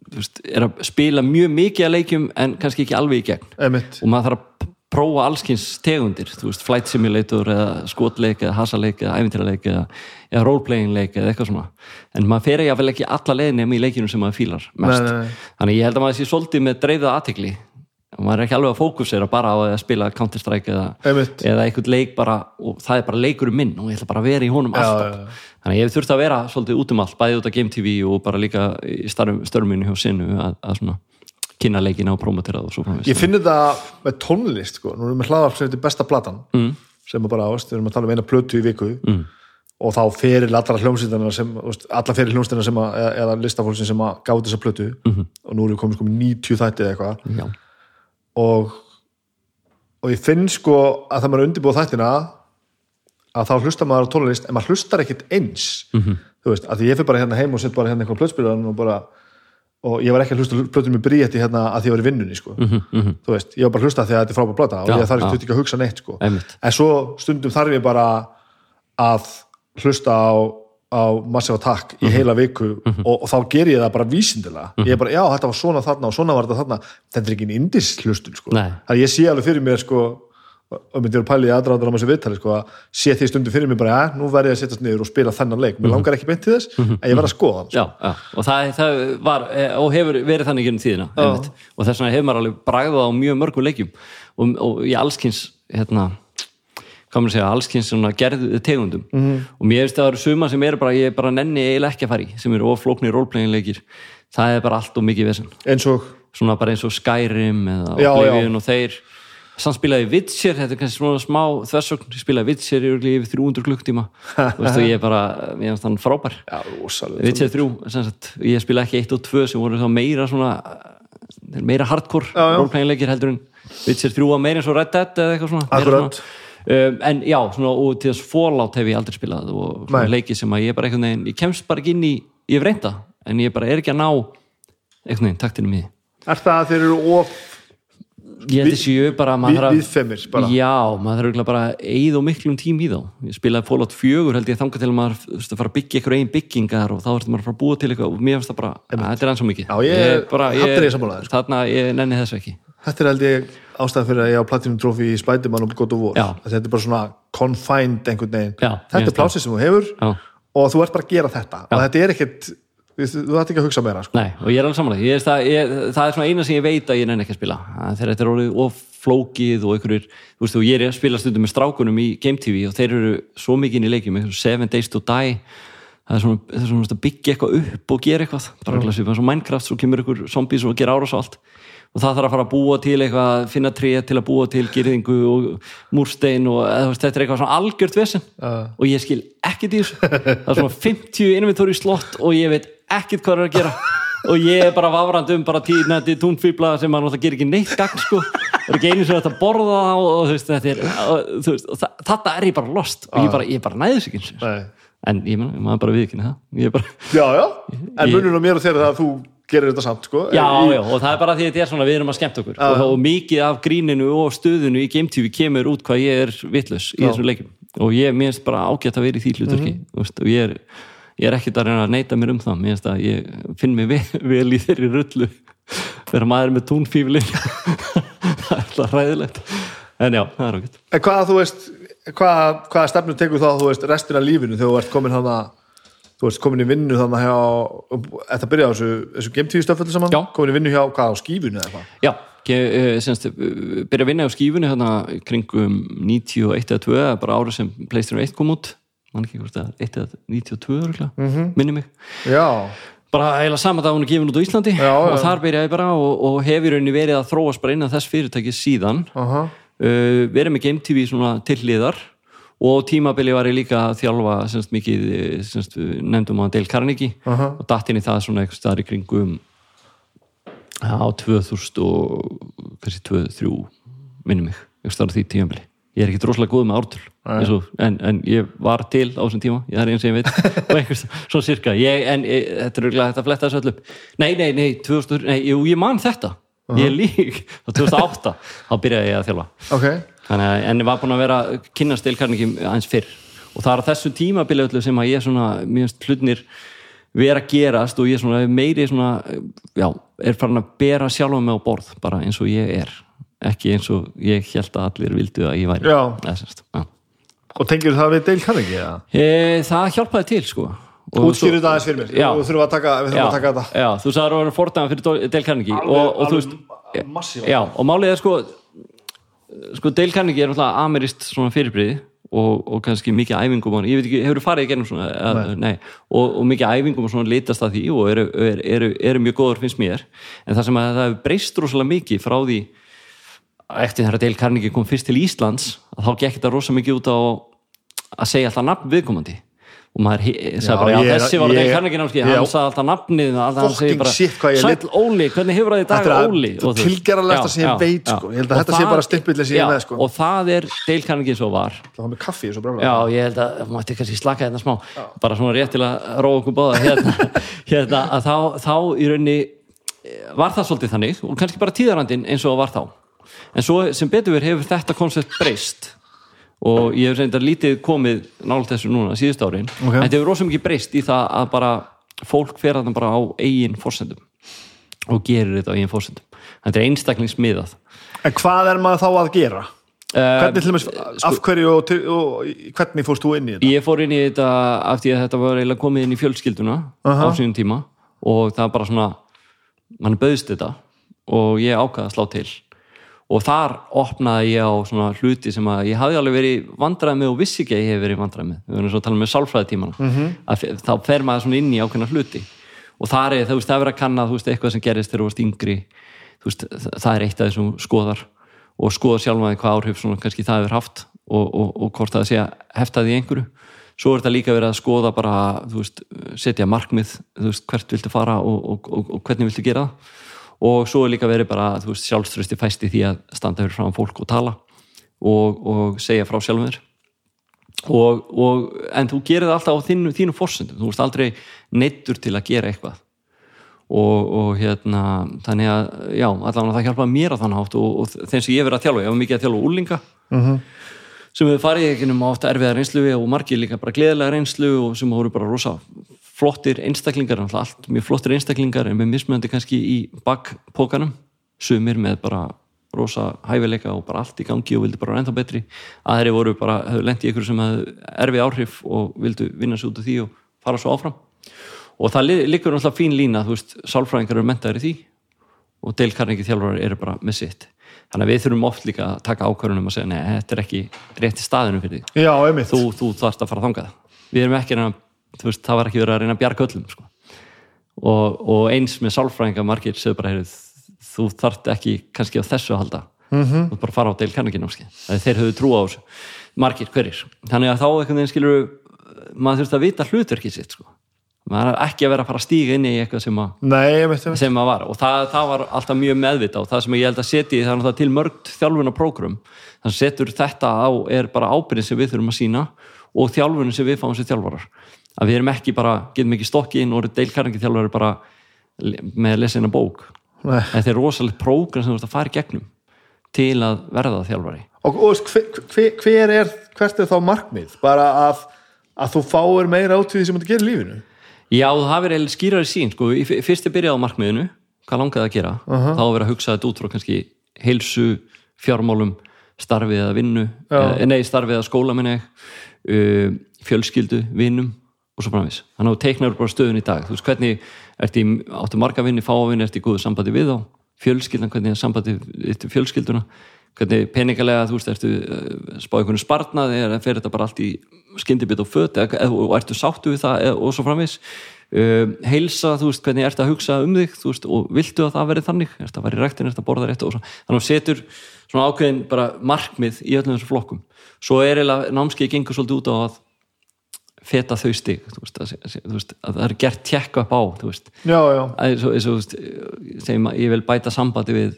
S2: þú veist, er að spila mjög mikið að leikjum en kannski ekki alveg í gegn.
S1: Einmitt.
S2: og maður þarf að prófa allskins tegundir, þú veist, flight simulator eða skotleik eða hasaleik eða ævintýraleik eða, eða roleplaying leik eða eitthvað svona. En maður fer jáfnvel ekki alla leiðin nema í leikinu sem maður fílar mest.
S1: Nei, nei,
S2: þannig ég held að maður sé svolítið með dreifða aðtikli maður er ekki alveg að fókusera bara á að spila Counter-Strike eða,
S1: Einmitt.
S2: eða einhvern leik bara og það er bara leikurinn minn og ég ætla bara að vera í honum alltaf.
S1: já, já.
S2: þannig ég hef þurft að vera svolítið út um allt bæði út af Game TV og bara líka í störminu hjá sinnu að, að svona kynna leikina og promotera það og svo framvegis
S1: Ég finn þetta með tónlist sko. nú erum við hlaðarp sem þetta besta platan mm. sem er bara ást, við erum að tala um eina plötu í viku mm. og þá feril allra hljómsýtana sem, veist, alla feril hljómsýtana sem að, eða, listafólkin sem að gáði þessa plötu -hmm. og nú erum við komin sko með 90 þætti eða eitthvað og og ég finn sko að það maður er undirbúið þættina að þá hlustar maður á tónlist en maður hlustar ekkit eins -hmm. þú veist, að ég fyrir bara hérna heim og sett bara hérna eitthvað plötspilaran og bara og ég var ekki að hlusta plötum með bríetti hérna að því ég var í vinnunni sko.
S2: Mhm, mm
S1: þú veist, ég var bara að hlusta því að þetta er frábær plata og ég þarf ekki að hugsa neitt sko. En svo stundum þarf ég bara að hlusta á, á Massive Attack
S2: Mhm.
S1: í heila viku og, og þá ger ég það bara vísindilega ég er bara, já, þetta var svona þarna og svona var þetta þarna þetta er ekki einn indis hlustun sko. Þannig að ég sé alveg fyrir mér sko, og myndi að pæli í aðdraðan á þessu viðtali sko, að sé því stundum fyrir mér bara, ja, nú verð ég að setjast niður og spila þennan leik. Mér langar ekki beint til þess, en ég verð að skoða hann sko.
S2: Já, og það, það var eh, og hefur verið þannig gennum tíðina og þess vegna hefur maður alveg bragðað á mjög mörgum leikjum. Og, og í allskins hérna, maður segja, allskins svona gerðu tegundum. -hmm. og mér finnst að það eru suma sem eru bara, ég bara nenni eiginlega ekki að fara í sem eru oflóknir roleplaying leikir. Það er bara allt og mikið vesen.
S1: Eins og?
S2: Svona bara eins og Skyrim eða Oblivion og þeir samt spilaði Witcher, þetta er kannski svona smá þversögn, spilaði Witcher í yfir 300 klukktíma og ég er bara, ég er þann frábær.
S1: Já, rosalega
S2: Witcher 3, sem sagt, ég spila ekki 1 og 2 sem voru meira svona meira hardcore
S1: já.
S2: roleplaying leikir heldur en Witcher 3 var meira eins og Red Dead eða eitthvað svona,
S1: Akkurat.
S2: um, en já, svona, og til þess Fallout hef ég aldrei spilað og svona leiki sem að ég bara einhvern veginn, ég kemst bara ekki inn í ég hef reynda, en ég bara er ekki að ná einhvern veginn taktinu mig
S1: er það að þeir eru of
S2: ég held þessi bara að maður
S1: við, viðfemir bara
S2: Já, maður þarf bara eyða og miklum tím í þá. Ég spilaði Fallout 4 held ég þangað til að maður að fara að byggja eitthvað einn byggingar og þá ertu maður að fara að búa til eitthvað og mér finnst það bara, þetta er enn svo mikið.
S1: Já, ég-
S2: bara,
S1: ég sammála þér, sko.
S2: Þarna, ég nenni þessu ekki.
S1: Þetta er held ég ástæðan fyrir að ég á Platinum Trophy í Spiderman og God of War. Þetta er bara svona confined einhvern veginn
S2: Já, ég
S1: Þetta er plásið sem þú hefur
S2: Já.
S1: og þú ert bara að gera þetta og þetta er ekkert, þú þú þarf ekki að hugsa meira sko.
S2: Nei, og ég er alveg samanlega. Ég, það, ég, það er svona eina sem ég veit að ég nenni ekki að spila. Þegar þetta er orðið of flókið og einhverjur, þú veist, og ég er að spila stundum með strákunum í Game TV og þeir eru svo mikið inn í leikjum, einhverjum Seven Days to Die það er svona, það er svona að byggja eitthvað upp og gera eitthvað, bara svipað svo Minecraft svo kemur ykkur zombies og gera árás og allt og það þarf að fara að búa til eitthvað finna tré til að búa til gerðingu og múrstein og veist, þetta er eitthvað svona algjört vesen.
S1: Uh.
S2: og ég skil ekkert í þessu. Það er svona 50 inventory slott og ég veit ekkert hvað það er að gera. Og ég er bara vafrand um bara tíðnætti túnfýbla sem maður náttúrulega gerir ekki neitt gagn sko, það er ekki einu sem þetta borða og þú veist, þetta er og, veist, og þarna er ég bara lost. Og ég bara, ég bara næði þessu ekki einu sinni.
S1: Nei.
S2: en ég maður bara viðkynna það. Bara,
S1: Já, já, en munur á mér og þér er það að þú gerir þetta samt sko.
S2: já,
S1: Í-
S2: já, og það er bara því að þetta er svona við erum að skemmt okkur. Og, og mikið af gríninu og stöðinu í Game TV kemur út hvað ég er vitlaus í þessum leikum og ég minnst bara ágætt að vera í því hluturki
S1: Mhm.
S2: mm og ég er, ég er ekkert að reyna að neita mér um það. Minnst að ég finn mig vel, vel í þeirri rullu. Vera maður með túnfíflin. Það er alltaf ræðilegt en já, það er ágætt.
S1: En hvað þú veist hvað, hvaða stefnu tekur þá þú veist restina lífinu þegar þú ert komin hana þú veist komin í vinnu þannig hjá þetta byrja á þessu, þessu game tíu stöföldu saman?
S2: Já.
S1: komin í vinnu hjá hvað á skífunni eða hvað?
S2: Já, eh, semst, eh, byrja að vinna á skífunni hérna kringum 91 eða 2 eða bara árið sem Playstation 1 kom út. Mann ekki hvort það, 1 eða 92 örugglega,
S1: Mhm.
S2: minni mig.
S1: Já,
S2: bara eiginlega sama dag hún er gefin út á Íslandi
S1: Já,
S2: og þar byrjaði bara og, og hef í rauninni verið að þróast bara innan þess fyrirtæki síðan.
S1: Aha,
S2: uh, verið með Game TV svona til hliðar og tímabili var ég líka að þjálfa semst mikið, eh, semst, nefndum að Dale Carnegie.
S1: Aha.
S2: og datt inn í það svona eitthvað staðar í kringum á 2000 og kannski 2003 minnum mig, staðar á því tímabili. Ég er ekki droslega góð með ártöl eins og, en, en ég var til á þessum tíma ég er eins sem ég veit. Og einhvers, svona cirka, ég, en e, þetta er örugglega hægt að fletta þessu öll upp. Nei, nei, nei, 2000, nei, jú, ég man þetta. Ég er lík, á 2008 þá byrjaði ég að þjálfa.
S1: Ok,
S2: að- en ég var búin að vera kynast deilkarningi aðeins fyrr. Og það er á þessu tímabili öllu sem að ég svona, finnst hlutnir vera að gerast og ég svona meiri svona, já, er farin að bera sjálfa mig á borð, bara eins og ég er. Ekki eins og ég held að allir vildu að ég væri.
S1: Já. og tengir það við Dale Carnegie?
S2: E, það hjálpaði til sko.
S1: Útskýrðu þetta aðeins fyrir mér,
S2: Já.
S1: við þurfum að taka, þurfum
S2: já,
S1: að taka þetta.
S2: Já, þú sagði að það var fordæma fyrir Dale Carnegie og, og þú veist
S1: massífa.
S2: já, og málið er sko sko Dale Carnegie er náttúrulega amerist svona fyrirbriði og, og kannski mikið æfingum og, ég veit ekki, hefur farið í gennum svona að, nei. Og, og mikið æfingum og svona litast að því og eru, eru, eru, eru mjög góður finnst mér. En það sem að það hefur breyst rosalega mikið frá því eftir þegar Dale Carnegie kom fyrst til Íslands þá gekk þetta rosa mikið út á að segja alltaf nafn viðkomandi og maður he- sagði bara, já,
S1: er-
S2: þessi var námski,
S1: já.
S2: hann sagði alltaf nafnið sæll Óli, hvernig hefur það í dag
S1: Þetta er
S2: Óli
S1: að-
S2: já, já,
S1: veit,
S2: já.
S1: sko. Ég held að
S2: Og
S1: þetta sé bara er
S2: já,
S1: með, sko.
S2: og það er Carnegie svo var
S1: það var með kaffi svo brála
S2: Já, ég held að það mætti kannski slaka hérna smá bara svona rétt til að róa okkur báða hérna, hérna að þá, þá í raunni eh, var það svolítið þannig og kannski bara tíðarandinn eins og var þá en svo sem betur verið hefur þetta koncept breyst og ég hef reyndar lítið komið nált þessu núna síðust árin
S1: Ok.
S2: en þetta hefur rosa mikið breyst í það að bara fólk fer þarna bara á eigin fórsendum og gerir þetta á eigin fórsendum þetta er einstaklingsmiðað
S1: en hvað er maður þá að gera?
S2: Eh,
S1: hvernig til dæmis, af hverju og, og hvernig fórst þú inn í þetta?
S2: Ég fór inn í þetta af því að þetta var eiginlega komið inn í fjölskylduna á sínum tíma og það bara svona mann bauðst þetta og ég ákvaði að slá til og þar opnaði ég á svona hluti sem að ég hafði alveg verið vandræði með og vissi ekki að ég hef verið vandræði með. Við erum svo að tala með sálfræðitímana. Mm -hmm. þá fer maður svona inn í ákveðna hluti. Og þar er, þú veist, það er verið að kanna þú veist, eitthvað sem gerist þegar þú varst yngri. Þú veist, það- er eitt af þessum skoðar. Og skoða sjálf hvað áhrif svona kannski það hefur haft og, og, og hvort það sé að hefta því einhverju. Svo er þetta líka verið að skoða bara, veist, setja markmið hvert viltu fara og, og hvernig viltu gera það og svo er líka verið bara, þú veist, sjálfströsti fæst í því að standa fyrir fram fólk og tala og, og segja frá sjálfum þér. Og, og, en þú gerir það alltaf á þínu, þínu forsendum, þú veist aldrei neittur til að gera eitthvað. Og, og hérna þannig að, já, allavega það hjálpaði mér að þann hátt og, og þeim sem ég verið að þjálfa. Ég var mikið að þjálfa úlinga
S1: Mhm.
S2: sem hefur farið ekki um átt erfiða reynslu og margir líka bara gleðilega reynslu og sem voru bara rosa flottir einstaklingar, allt mjög flottir einstaklingar en með mismöndi kannski í bakpókanum, sumir með bara rosa hæfileika og bara allt í gangi og vildi bara ennþá betri. Aðri voru bara, hefur lent í ykkur sem hefur erfið áhrif og vildu vinna sér út af því og fara svo áfram. Og það li- liggur náttúrulega fín lína, þú veist sálfræðingar eru mentaðir í því og deilkarningi þjálfarar eru bara með sitt. Þannig að við þurfum oft líka að taka ákvörunum og segja, nei, þetta er ekki rétt í staðinu fyrir þig.
S1: Já,
S2: þú, þú þarfst að fara þangað. Við erum ekki að veist, það var ekki verið að reyna að bjarga öllum sko. og, og eins með sálfræðinga margir segðu bara, heyrðu, þú þarft ekki kannski á þessu að halda mm -hmm. þú bara fara á deil kanningin þeir höfðu trú á þessu, margir hverjir þannig að þá einhvern veginn skilur maður þurft að vita hlutverkið sitt sko. maður er ekki að vera að fara að stíga inn í eitthvað sem að
S1: nei, einmitt, einmitt.
S2: sem maður var og það, það var alltaf mjög meðvita og það sem ég held að setja það er náttúrulega til mörgt þjálfuna prógrum þannig setur þetta á er bara ábyrðin sem við þurfum að sína og þjálfunin sem við fáum sem þjálfarar að við erum ekki bara, getum ekki stokki inn og eru deilkarningi þjálfarar bara með að lesa inn að bók
S1: Nei.
S2: þetta er rosalegt prógram sem þú ert að fara í gegnum til að verða þjálfari
S1: og, og hver, hver, er hvert er þá markmið? bara að, að þú fáir meira át því sem þú gerir lífinu
S2: Já, það eiginlega skýrari sín sko. Fyrst ég byrjaði á markmiðinu hvað langaði að gera, þá að vera að hugsa þetta út frá kannski heilsu fjármálum, starfið eða vinnu
S1: Já.
S2: nei, starfið eða skóla minni uh, fjölskyldu, vinnum og svo framvis. Þannig að þú teiknar bara stöðun í dag, þú veist hvernig ertu áttu marga vinni, fáa vinni, ertu í góðu sambandi við þá? Fjölskyldan, hvernig er sambandi við fjölskylduna, hvernig peningalega þú veist, ertu uh, spáð einhvern spartnaði eða fer þetta bara allt í skyndibit og föt og ertu sáttu við það og svo framvis uh, heilsa, þú veist, hvernig ertu að hugsa um þig þú veist, og viltu að það veri þannig? Ertu að vera í ræktin, ertu að borða rétt og svo. Þannig að þú setur feta þau stig veist, að, veist, að það er gert tjekka upp á þú veist,
S1: já, já,
S2: að, veist, segjum að ég vil bæta sambandi við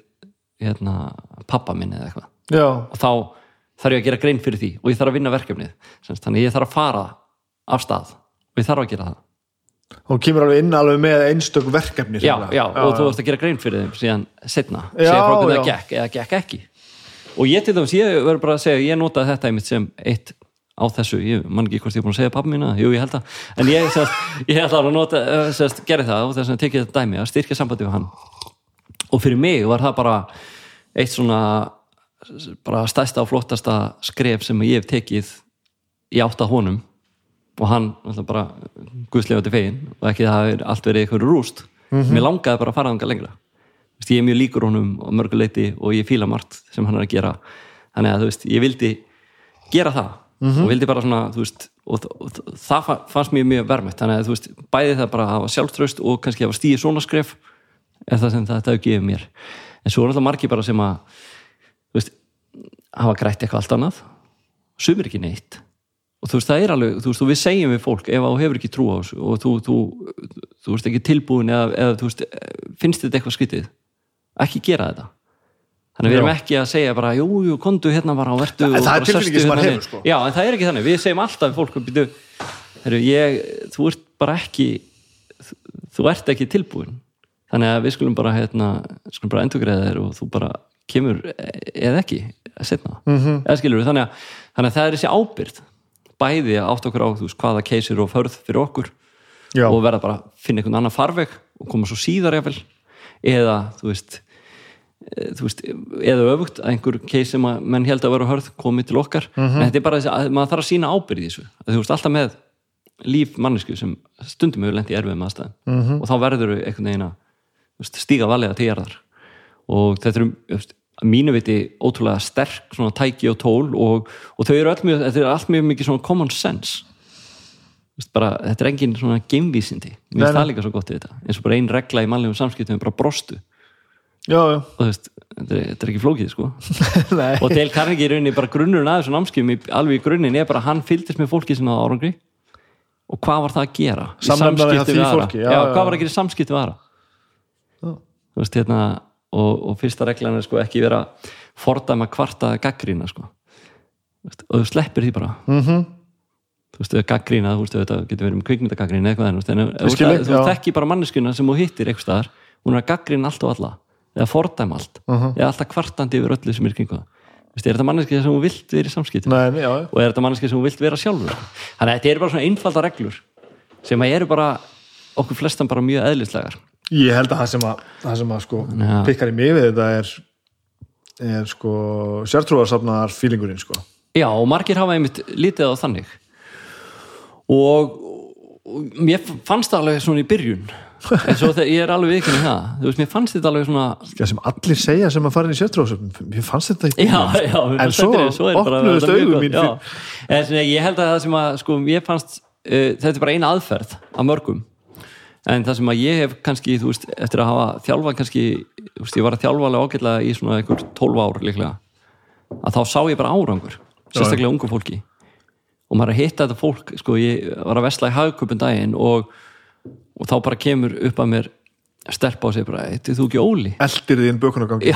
S2: hérna, pappa minn eða eitthvað.
S1: Já,
S2: og þá þarf ég að gera grein fyrir því og ég þarf að vinna verkefnið. Semst, þannig ég þarf að fara af stað og ég þarf að gera það.
S1: Og kemur alveg inn alveg með einstök verkefni
S2: já, já, og þú varst að gera grein fyrir þeim síðan setna, segja frá hvernig það gekk eða gekk ekki. Og ég til dæmis, ég verður bara að segja ég notaði þetta einmitt sem eitt á þessu, ég man ekki hvort ég er búin að segja pappa mína. Jú, ég held að, en ég, ætla að nota, eh, sérst, gerði það og þess að tekið þetta dæmi að styrkja sambandi við hann. Og fyrir mig var það bara eitt svona bara stærsta og flottasta skref sem ég hef tekið í átt að honum. Og hann bara guðslega til fegin og ekki það hafi allt verið eitthvað rúst. Mér langaði bara að fara þangað lengra. Þú veist, ég er mjög líkur honum á mörguleiti og ég fíla margt sem hann er að gera. Þannig að þú veist, ég vildi gera það og vildi bara svona þú veist, og, og, og það fa- fannst mér mjög vermætt þannig að þú veist, bæði það bara að hafa sjálftröst og kannski hafa stíði svona skref er það sem þetta hefur gefið mér. En svo er alltaf margir bara sem að þú veist, hafa grætt eitthvað allt annað. Sumir ekki neitt. Og þú veist, það er alveg, þú veist, og við segjum við fólk ef þú hefur ekki trú á þessu og þú, þú, þú veist ekki tilbúin eða, eða þú veist, finnst þetta eitthvað skytið ekki gera þetta þannig að við erum ekki að segja bara jú, jú, kondu hérna bara og vertu
S1: En
S2: og bara
S1: maður
S2: hérna niður.
S1: sko.
S2: já, en það er ekki þannig, við segjum alltaf við fólk, byrju, heru, ég, þú ert bara ekki þú, ert ekki tilbúin þannig að við skulum bara hérna, skulum bara endurgreða þér og þú bara kemur eða ekki setna,
S1: Mhm.
S2: -hmm. eða skilur þannig að, þannig að það er þessi ábyrgð bæði að átt okkur á þú veist, hvaða keisir og förð fyrir okkur
S1: Já.
S2: og verða bara að finna einhvern annan farveg og koma svo síðar eða þú veist þú veist, eða öfugt að einhver keis sem að menn held að vera hörð komið til okkar, en þetta er bara þessi að maður þarf að sína ábyrgð í þessu, þú veist alltaf með líf mannesku sem stundum hefur lent í erfiðum aðstæðum. Og þá verður þau einhvern veginn að stíga valega til jarðar. Og þetta eru mínu viti ótrúlega sterk svona tæki og tól og, og þau eru öll mjög, þetta er allt mjög mikið svona common sense. Bara, þetta er engin svona geimvísindi. Mér finnst það líka svo gott í þetta. Eins og bara ein regla í mannlegum samskiptum er bara brostu
S1: já, já.
S2: og þú veist, þetta er, þetta er ekki flókið sko. Og Dale Carnegie í rauninni bara grunnurinn að þessu námskjum alveg í grunninn er bara hann fylgdist með fólki sem það árangri. Og hvað var það að gera? Samskipti við aðra?
S1: já,
S2: hvað var að gera samskipti við aðra? Þú veist hérna og, og fyrsta reglan er sko ekki vera fordæma kvarta gaggrína sko. Veist, og þú sleppir því bara.
S1: Mhm.
S2: -hmm. þú veist, gaggrína, þú veist, þetta getur verið með kvikmyndagaggrína eitthvað en þú veist, þú veist, þekki bara manneskuna sem þú hittir eitthvað hún er að gaggrína allt og alla eða fordæma allt,
S1: Mhm.
S2: eða alltaf kvartandi yfir öllu sem er kringu það. Þú veist, er þetta manneskið sem þú vilt vera í samskiptum? Og er þetta manneskið sem þú vilt vera sjálfur? Þannig að þetta eru bara svona einfalda reglur sem að eru bara okkur flestan bara mjög eðlislegar.
S1: Ég held að það sem að, það sem að sko
S2: Já.
S1: pikkar í mig við þetta er er sko sértrúarsafnar fílingurinn sko.
S2: Já, og margir hafa einmitt lítið á þannig. Og, og mér fannst það alveg svona í byrjun en svo þegar ég er alveg viðkynni það þú veist, mér fannst þetta alveg svona
S1: Það sem allir segja sem að fara inn í sértrúarsafn Ég fannst þetta í
S2: Já, já, mér
S1: En svo, augu
S2: gott,
S1: mín
S2: En svona, ég held að það sem að sko, ég fannst, uh, þetta er bara eina aðferð af mörgum. En það sem að ég hef kannski, þú veist, eftir að hafa þjálfað kannski, þú veist, ég var að þjálfa alveg ágætlega í svona einhver 12 ár líklega að þá sá ég bara árangur sérstaklega ungu fólki. Og maður að hitta þetta fólk, sko, og, þá bara kemur upp að mér stelpa á sig bara, eitthvað þú ekki Óli?
S1: Eldir þín bökunagangi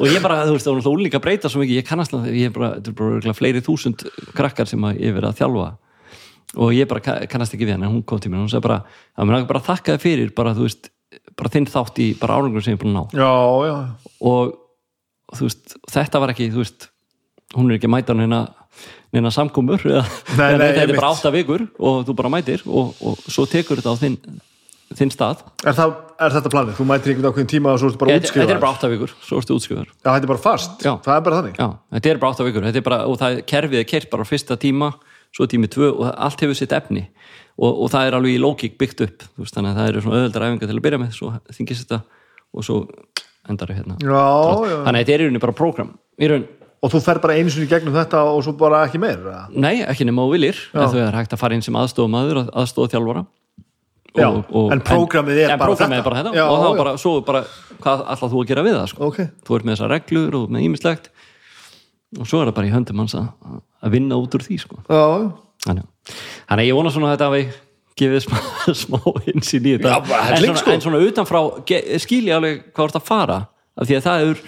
S2: og ég bara, þú veist, það var náttúrulega úlíka breyta svo mikið, ég kannast það, ég er bara, þetta er bara fleiri þúsund krakkar sem að ég verið að þjálfa. Og ég bara ka- kannast ekki við hann en hún kom til mér og hún sagði bara, að mér bara þakka þér fyrir bara, þú veist, bara þinn þátt í bara árangur sem ég er búin að ná.
S1: Já, já,
S2: og, þú veist, þetta var ekki, þú veist hún er ekki að mæta neina neina samkomur þetta er bara átta vikur og þú bara mætir og, og svo tekur þetta á þinn, þinn stað.
S1: Er, það, er þetta planið? Þú mætir einhvern ákveðin tíma og svo ertu bara
S2: þetta þetta er bara átta vikur, svo ertu útskrifaður.
S1: Já, þetta er bara fast,
S2: Já.
S1: það er bara þannig?
S2: Já, þetta er bara átta vikur. Er bara, og það er kerfið er kert bara fyrsta tíma svo tími tvö og allt hefur sitt efni. Og, og það er alveg í lókík byggt upp þú veist, þannig að það eru svona öðuldar æfingar til að byrja með svo þingist þetta og svo endar það hérna. Þannig að þetta er í rauninni bara prógram. Í raun,
S1: og þú fer bara einu sinni í gegnum þetta og svo bara ekki meir
S2: nei, ekki nema þú viljir en þú er hægt að fara inn sem aðstofamaður aðstofa þjálfara
S1: Já, en prógramið er
S2: en
S1: bara
S2: prógramið
S1: þetta.
S2: er bara þetta
S1: Já,
S2: og þá
S1: já.
S2: bara, svo bara, hvað ætlað þú að gera við það sko?
S1: Ok,
S2: þú ert með þessar reglur og með ímislegt og svo er það bara í höndum hans að, að vinna út úr því sko.
S1: já,
S2: þannig, þannig að ég vona svona að þetta hafi gefið smá, smá insýn í þetta
S1: Já, bara
S2: en, svona,
S1: sko.
S2: en svona utanfrá ge- skil ég alveg hvað þú ert að fara af því að það er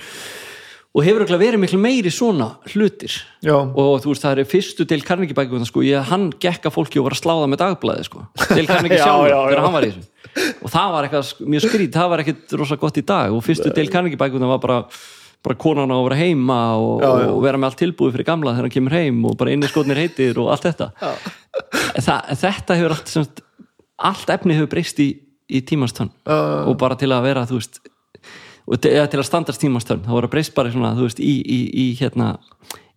S2: og hefur örugglega verið miklu meiri svona hlutir.
S1: Já.
S2: og þú veist það er fyrstu til Carnegie bækuna sko, ég, hann gekk að fólki og var að sláða með dagblæði sko, til Carnegie
S1: já,
S2: þegar hann var í þessu. Og það var eitthvað mjög skrít, það var ekkit rosa gott í dag. Og fyrstu til Carnegie bækuna var bara bara konan á að vera heima og,
S1: Já, já.
S2: og vera með allt tilbúið fyrir gamla þegar hann kemur heim og bara inni skotnir heitir og allt þetta. Þa, þetta hefur allt allt efni hefur breyst í, í tímastönn og bara til að vera þú veist eða til að standast tímastönn það voru að breyst bara svona, þú veist, í, í, í hérna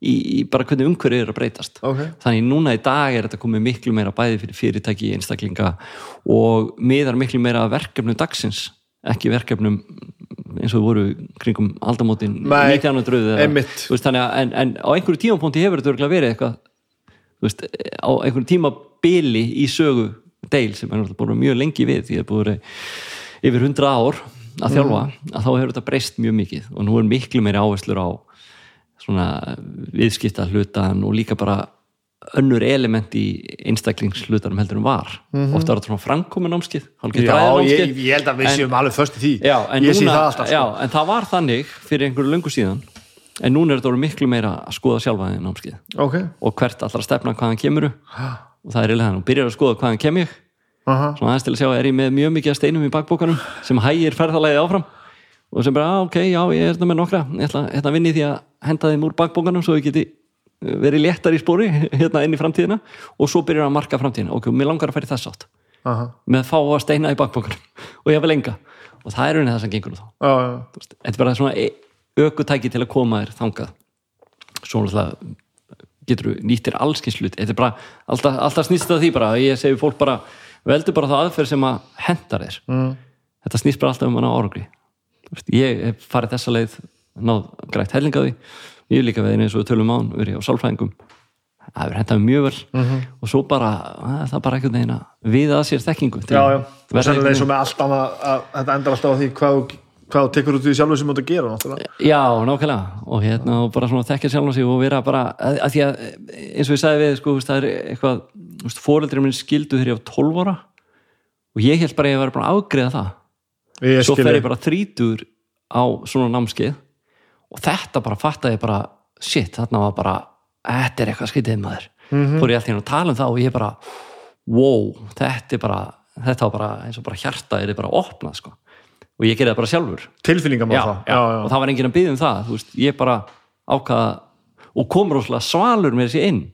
S2: í, í bara hvernig umhverju er að breytast
S1: Ok.
S2: þannig núna í dag er þetta komið miklu meira bæði fyrir fyrirtæki, einstaklinga og miðar miklu meira verkefnum dagsins ekki verkefnum eins og voru kringum aldamótin
S1: Nei,
S2: 1900 eða-
S1: einmitt.
S2: þú veist, þannig að en, en á einhverju tímapunkti hefur þetta verið eitthvað veist, á einhverjum tímabili í sögu deil sem er náttúrulega búin mjög lengi við því að búin að vera yfir hundra ár að þjálfa að þá hefur þetta breyst mjög mikið. Og nú er miklu meiri áherslur á svona viðskipta hlutan og líka bara önnur element í einstaklingslutanum heldur en var. Ofta er þetta svona framkomin hálfgert
S1: Já, ég, ég held að við
S2: En-
S1: séum alveg först í því.
S2: Já, en,
S1: Ég sé
S2: núna,
S1: það alltaf sko.
S2: já, en það var þannig fyrir einhverju löngu síðan en núna er þetta orðið miklu meira að skoða sjálfa þinn námskið
S1: Ok,
S2: og hvert allra stefna hvaðan kemur og það er eiginlega þannig, og byrjar að skoða hvaðan kem ég
S1: aha,
S2: svona aðeins til að sjá, er ég með mjög mikið steinum í bakbókanum sem hægir ferðalagið áfram? Og sem bara, ah, ok, já, ég er þetta með nokkra. Ég ætla, ég ætla að vinni því að henda þeim úr bakbókanum svo ég geti uh, verið léttar í spóri hérna inn í framtíðina. Og svo byrjar að marka framtíðina, ok, mér langar að í þess átt.
S1: Aha.
S2: Með að fá að steina í bakbókanum og ég vil enga. Og það er raunin það sem gengur þá. Þetta er bara svona e- ökutæki til að koma þér þangað. Svo náttúrulega getur þú nýttir allskinslut þetta er bara, alltaf, alltaf snýst það því bara. Ég segi fólk bara, veldu bara það aðferð sem að hendar þér mm. þetta snýst bara alltaf um að ná veist, ég hef farið þessa leið náð grætt hellingaði ég er líka veðin eins og tölum án verið á sálfræðingum það hefur hendað mjög vel -hmm. og svo bara, að, það er bara veginn að við að sér þekkingu til
S1: já,
S2: að
S1: já. Og
S2: verða
S1: sennilega eins og með allt annað að þetta endar alltaf á því hvað, hvað þú tekur út í sjálfur sem þú átt að gera náttúrulega.
S2: Já, nákvæmlega og hérna og bara svona þekkja sjálf sig og vera bara, að, því að eins og ég sagði við, sko, það er eitthvað fóreldri minn skildu þegar ég var 12 ára og ég held bara að ég var bara að afgreða það.
S1: Ég
S2: svo fer ég bara þrítur á svona námskeið og þetta bara fattaði ég bara shit, þarna var bara, þetta er eitthvað skytið maður,
S1: Mhm.
S2: fór ég alltaf að tala um það og ég bara, wow þetta er bara, þetta var bara eins og bara hjarta er bara opnað, sko. Og ég gerði það bara sjálfur.
S1: Tilfinningamál
S2: já,
S1: það.
S2: já, og það var enginn að byggja um það þú veist, ég bara ákvaða og kom rosalega svalur með þessi inn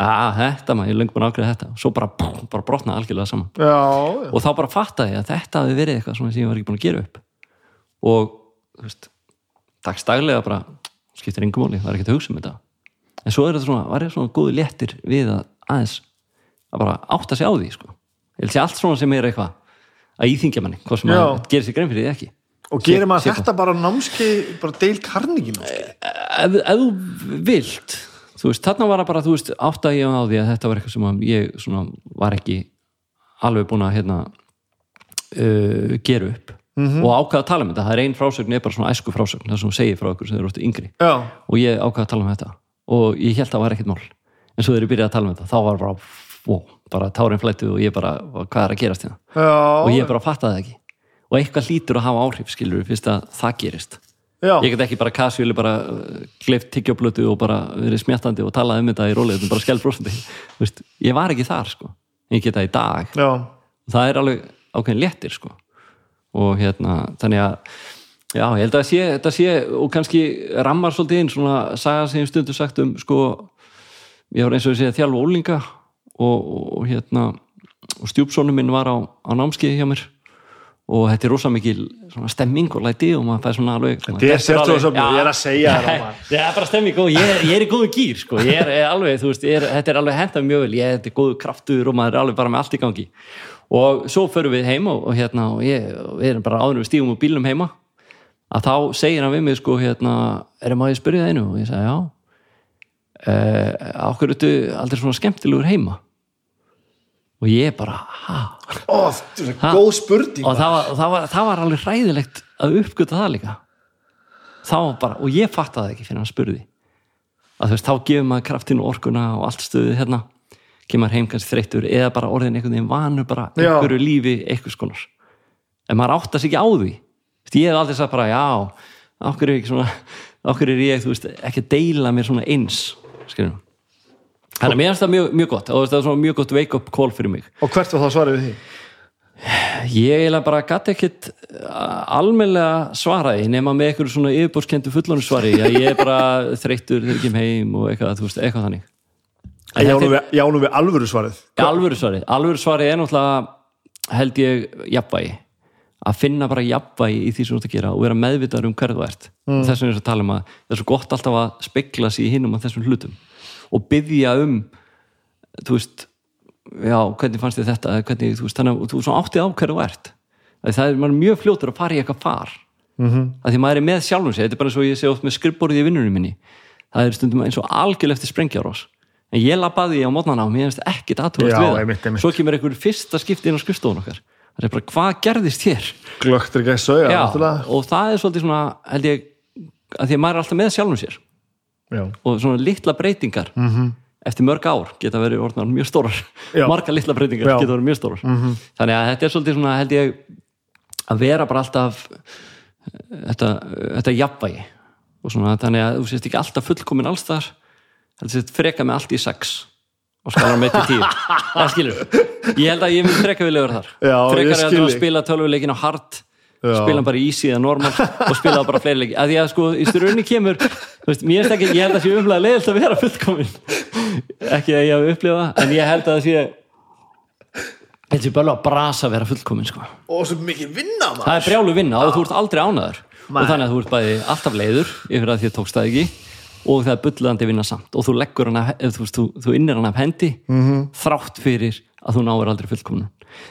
S2: að þetta maður, ég er lengur búin að ákveða þetta. Svo bara, bara brotnaði algjörlega saman.
S1: Já, já.
S2: og þá bara fattaði ég að þetta hafi verið eitthvað sem ég var ekki búin að gera upp. Og þú veist dagstaglega bara skiptir engum máli, það er ekkert að hugsa um þetta. En svo er þetta svona, var ég svona góðu léttir við að aðeins að bara átta sig á því sko. ég vil sé allt svona sem er eitthvað að íþingja manni, hvað sem að gerir sér grein fyrir því ekki.
S1: Og gerir maður þetta bara námski, bara deil karningin
S2: ef, ef þú vilt þú veist, þarna var það bara, þú veist, átta ég á því að þetta var eitthvað sem að ég svona var ekki alveg búin að hérna uh, gera upp og ákvaða að tala um þetta, það er ein frásögn er bara svona æsku frásögn, það sem hún segir frá okkur sem eru yngri.
S1: Já,
S2: og ég ákvaða að tala um þetta. Og ég held að það var ekkert mál. En svo þeir eru byrjað að tala um þetta, þá var bara wow, bara tárin flættu og ég bara hvað er að gerast hérna?
S1: Já,
S2: og ég bara fattaði ekki. Og eitthvað hlýtur að hafa áhrif skilur fyrst að það gerist
S1: já.
S2: ég get ekki bara kasvíli bara uh, gleift tyggjóblötu og bara verið smjattandi og talað um þetta í rólegum, bara skellbrósandi Veist, ég var ekki þar sko. Ég get það í dag,
S1: já.
S2: það er alveg ákveðin léttir sko. Og hérna, þannig að já, ég held að sé, þetta sé og kannski rammar svolítið inn svona saga sem ég stundu sagt um sko ég var eins og ég segja þjálfa ólinga og, og, og hérna og stjúpsónu minn var á, á námskiði hjá mér og þetta er rosa mikil stemming og læti og maður fær svona alveg
S1: Þetta er sértrúarsöfn, ég er að segja það,
S2: það er bara stemming og ég er, ég er í góðu gýr sko. ég er, er alveg, þú veist, er, þetta er alveg hendað mjög vel, ég er góðu kraftur og maður er alveg bara með allt í gangi. Og svo förum við heima og, og hérna og ég, og við erum bara áður við stígum úr bílnum heima. Að þá segir hann við mig sko hérna, erum að ég spyrja það einu? Og ég sagði já. Uh, okkur ertu aldrei svona skemmtilegur heima og ég bara,
S1: er góð spurning
S2: og það var, það, var, það var alveg hræðilegt að uppgöta það líka. Bara, og ég fattaði það ekki fyrir hann spurði. Að þú veist, þá gefur maður kraftinu og orkuna og allt stöðið hérna. Kemur heim kannski þreyttur eða bara orðin einhvern veginn vanur bara
S1: Já.
S2: einhverju lífi einhvers konar. En maður áttast ekki á því. Þú veist, ég hef aldrei sagt bara, já okkur er svona okkur er ég, veist, ekki að deila mér svona eins? Skilur þannig að mér finnst það mjög, mjög gott og það er svona mjög gott wake up call fyrir mig.
S1: Og hvert var það svarið við því?
S2: ég eiginlega bara gæti ekkit almennilega svaraði nema með eitthvað svona yfirbórskendu fullónu svari að ég er bara þreyttur þegar ég kem heim og eitthvað, þú veist, eitthvað þannig. En
S1: Já,
S2: þetta
S1: nú
S2: er-
S1: við, já, nú við alvöru svarið.
S2: Alvöru svarið, alvöru svarið er náttúrulega held ég jafnvægi. Að finna bara jafnvægi í því sem þú ert að gera og vera meðvitaður um hverðu þú ert. Mm. þess vegna er þess að tala um að það er svo gott alltaf að spegla sig í hinnum að þessum hlutum og byggja um þú veist já, hvernig fannst þið þetta? Hvernig, þú veist, þannig að þú svona áttið á hverju þú ert. Að það er maður er mjög fljótur að fara í eitthvað far. Mm -hmm. að því maður er með sjálfum sig þetta er bara svo ég sé oft með skrifborðið í vinnunum minni. Það er stundum eins og algjörlega eftir sprengjarós en ég labbaði á mótnana og mér finnst
S1: einmitt, einmitt.
S2: svo kemur einhver fyrsta skipti inn á skrifstofun okkar. Það er bara hvað gerðist hér?
S1: Glögt er ekki að sögja,
S2: og það er svolítið svona held ég að því að maður er alltaf með sjálfum sér
S1: Já,
S2: og svona litla breytingar -hmm. eftir mörg ár geta verið orðnar mjög stórar marga litla breytingar
S1: Já.
S2: geta verið mjög stórar -hmm. þannig að þetta er svolítið svona held ég að vera bara alltaf eh, þetta, þetta jafnvægi og svona þannig að þú sést ekki alltaf fullkomin alls þar heldur sést freka með allt í sex og skala með til tíu það skilur ég held að ég mun freka vilja vera þar frekar heldur að spila tölvuleikin á hard
S1: Já.
S2: Spila bara easy eða normal og spila það bara fleiri leiki. Að því að sko í styrunni kemur þú veist, mér finnst ekki, ég held að sé umlega leiðilt að vera fullkomin ekki að ég hafi upplifað það, en ég held að það sé held sé bara að brasa að vera fullkomin sko.
S1: og svo mikið vinna maður.
S2: Það er brjálu vinna og þú ert aldrei ánaður og þannig að þú ert bæði alltaf leiður yfir að því að tókst það ekki og það er bullandi vinna samt. Og þú leggur hann af, ef þú, þú, þú innir hann af hendi
S1: Mhm.
S2: -hmm. þrátt fyrir að þú náir aldrei fullkomin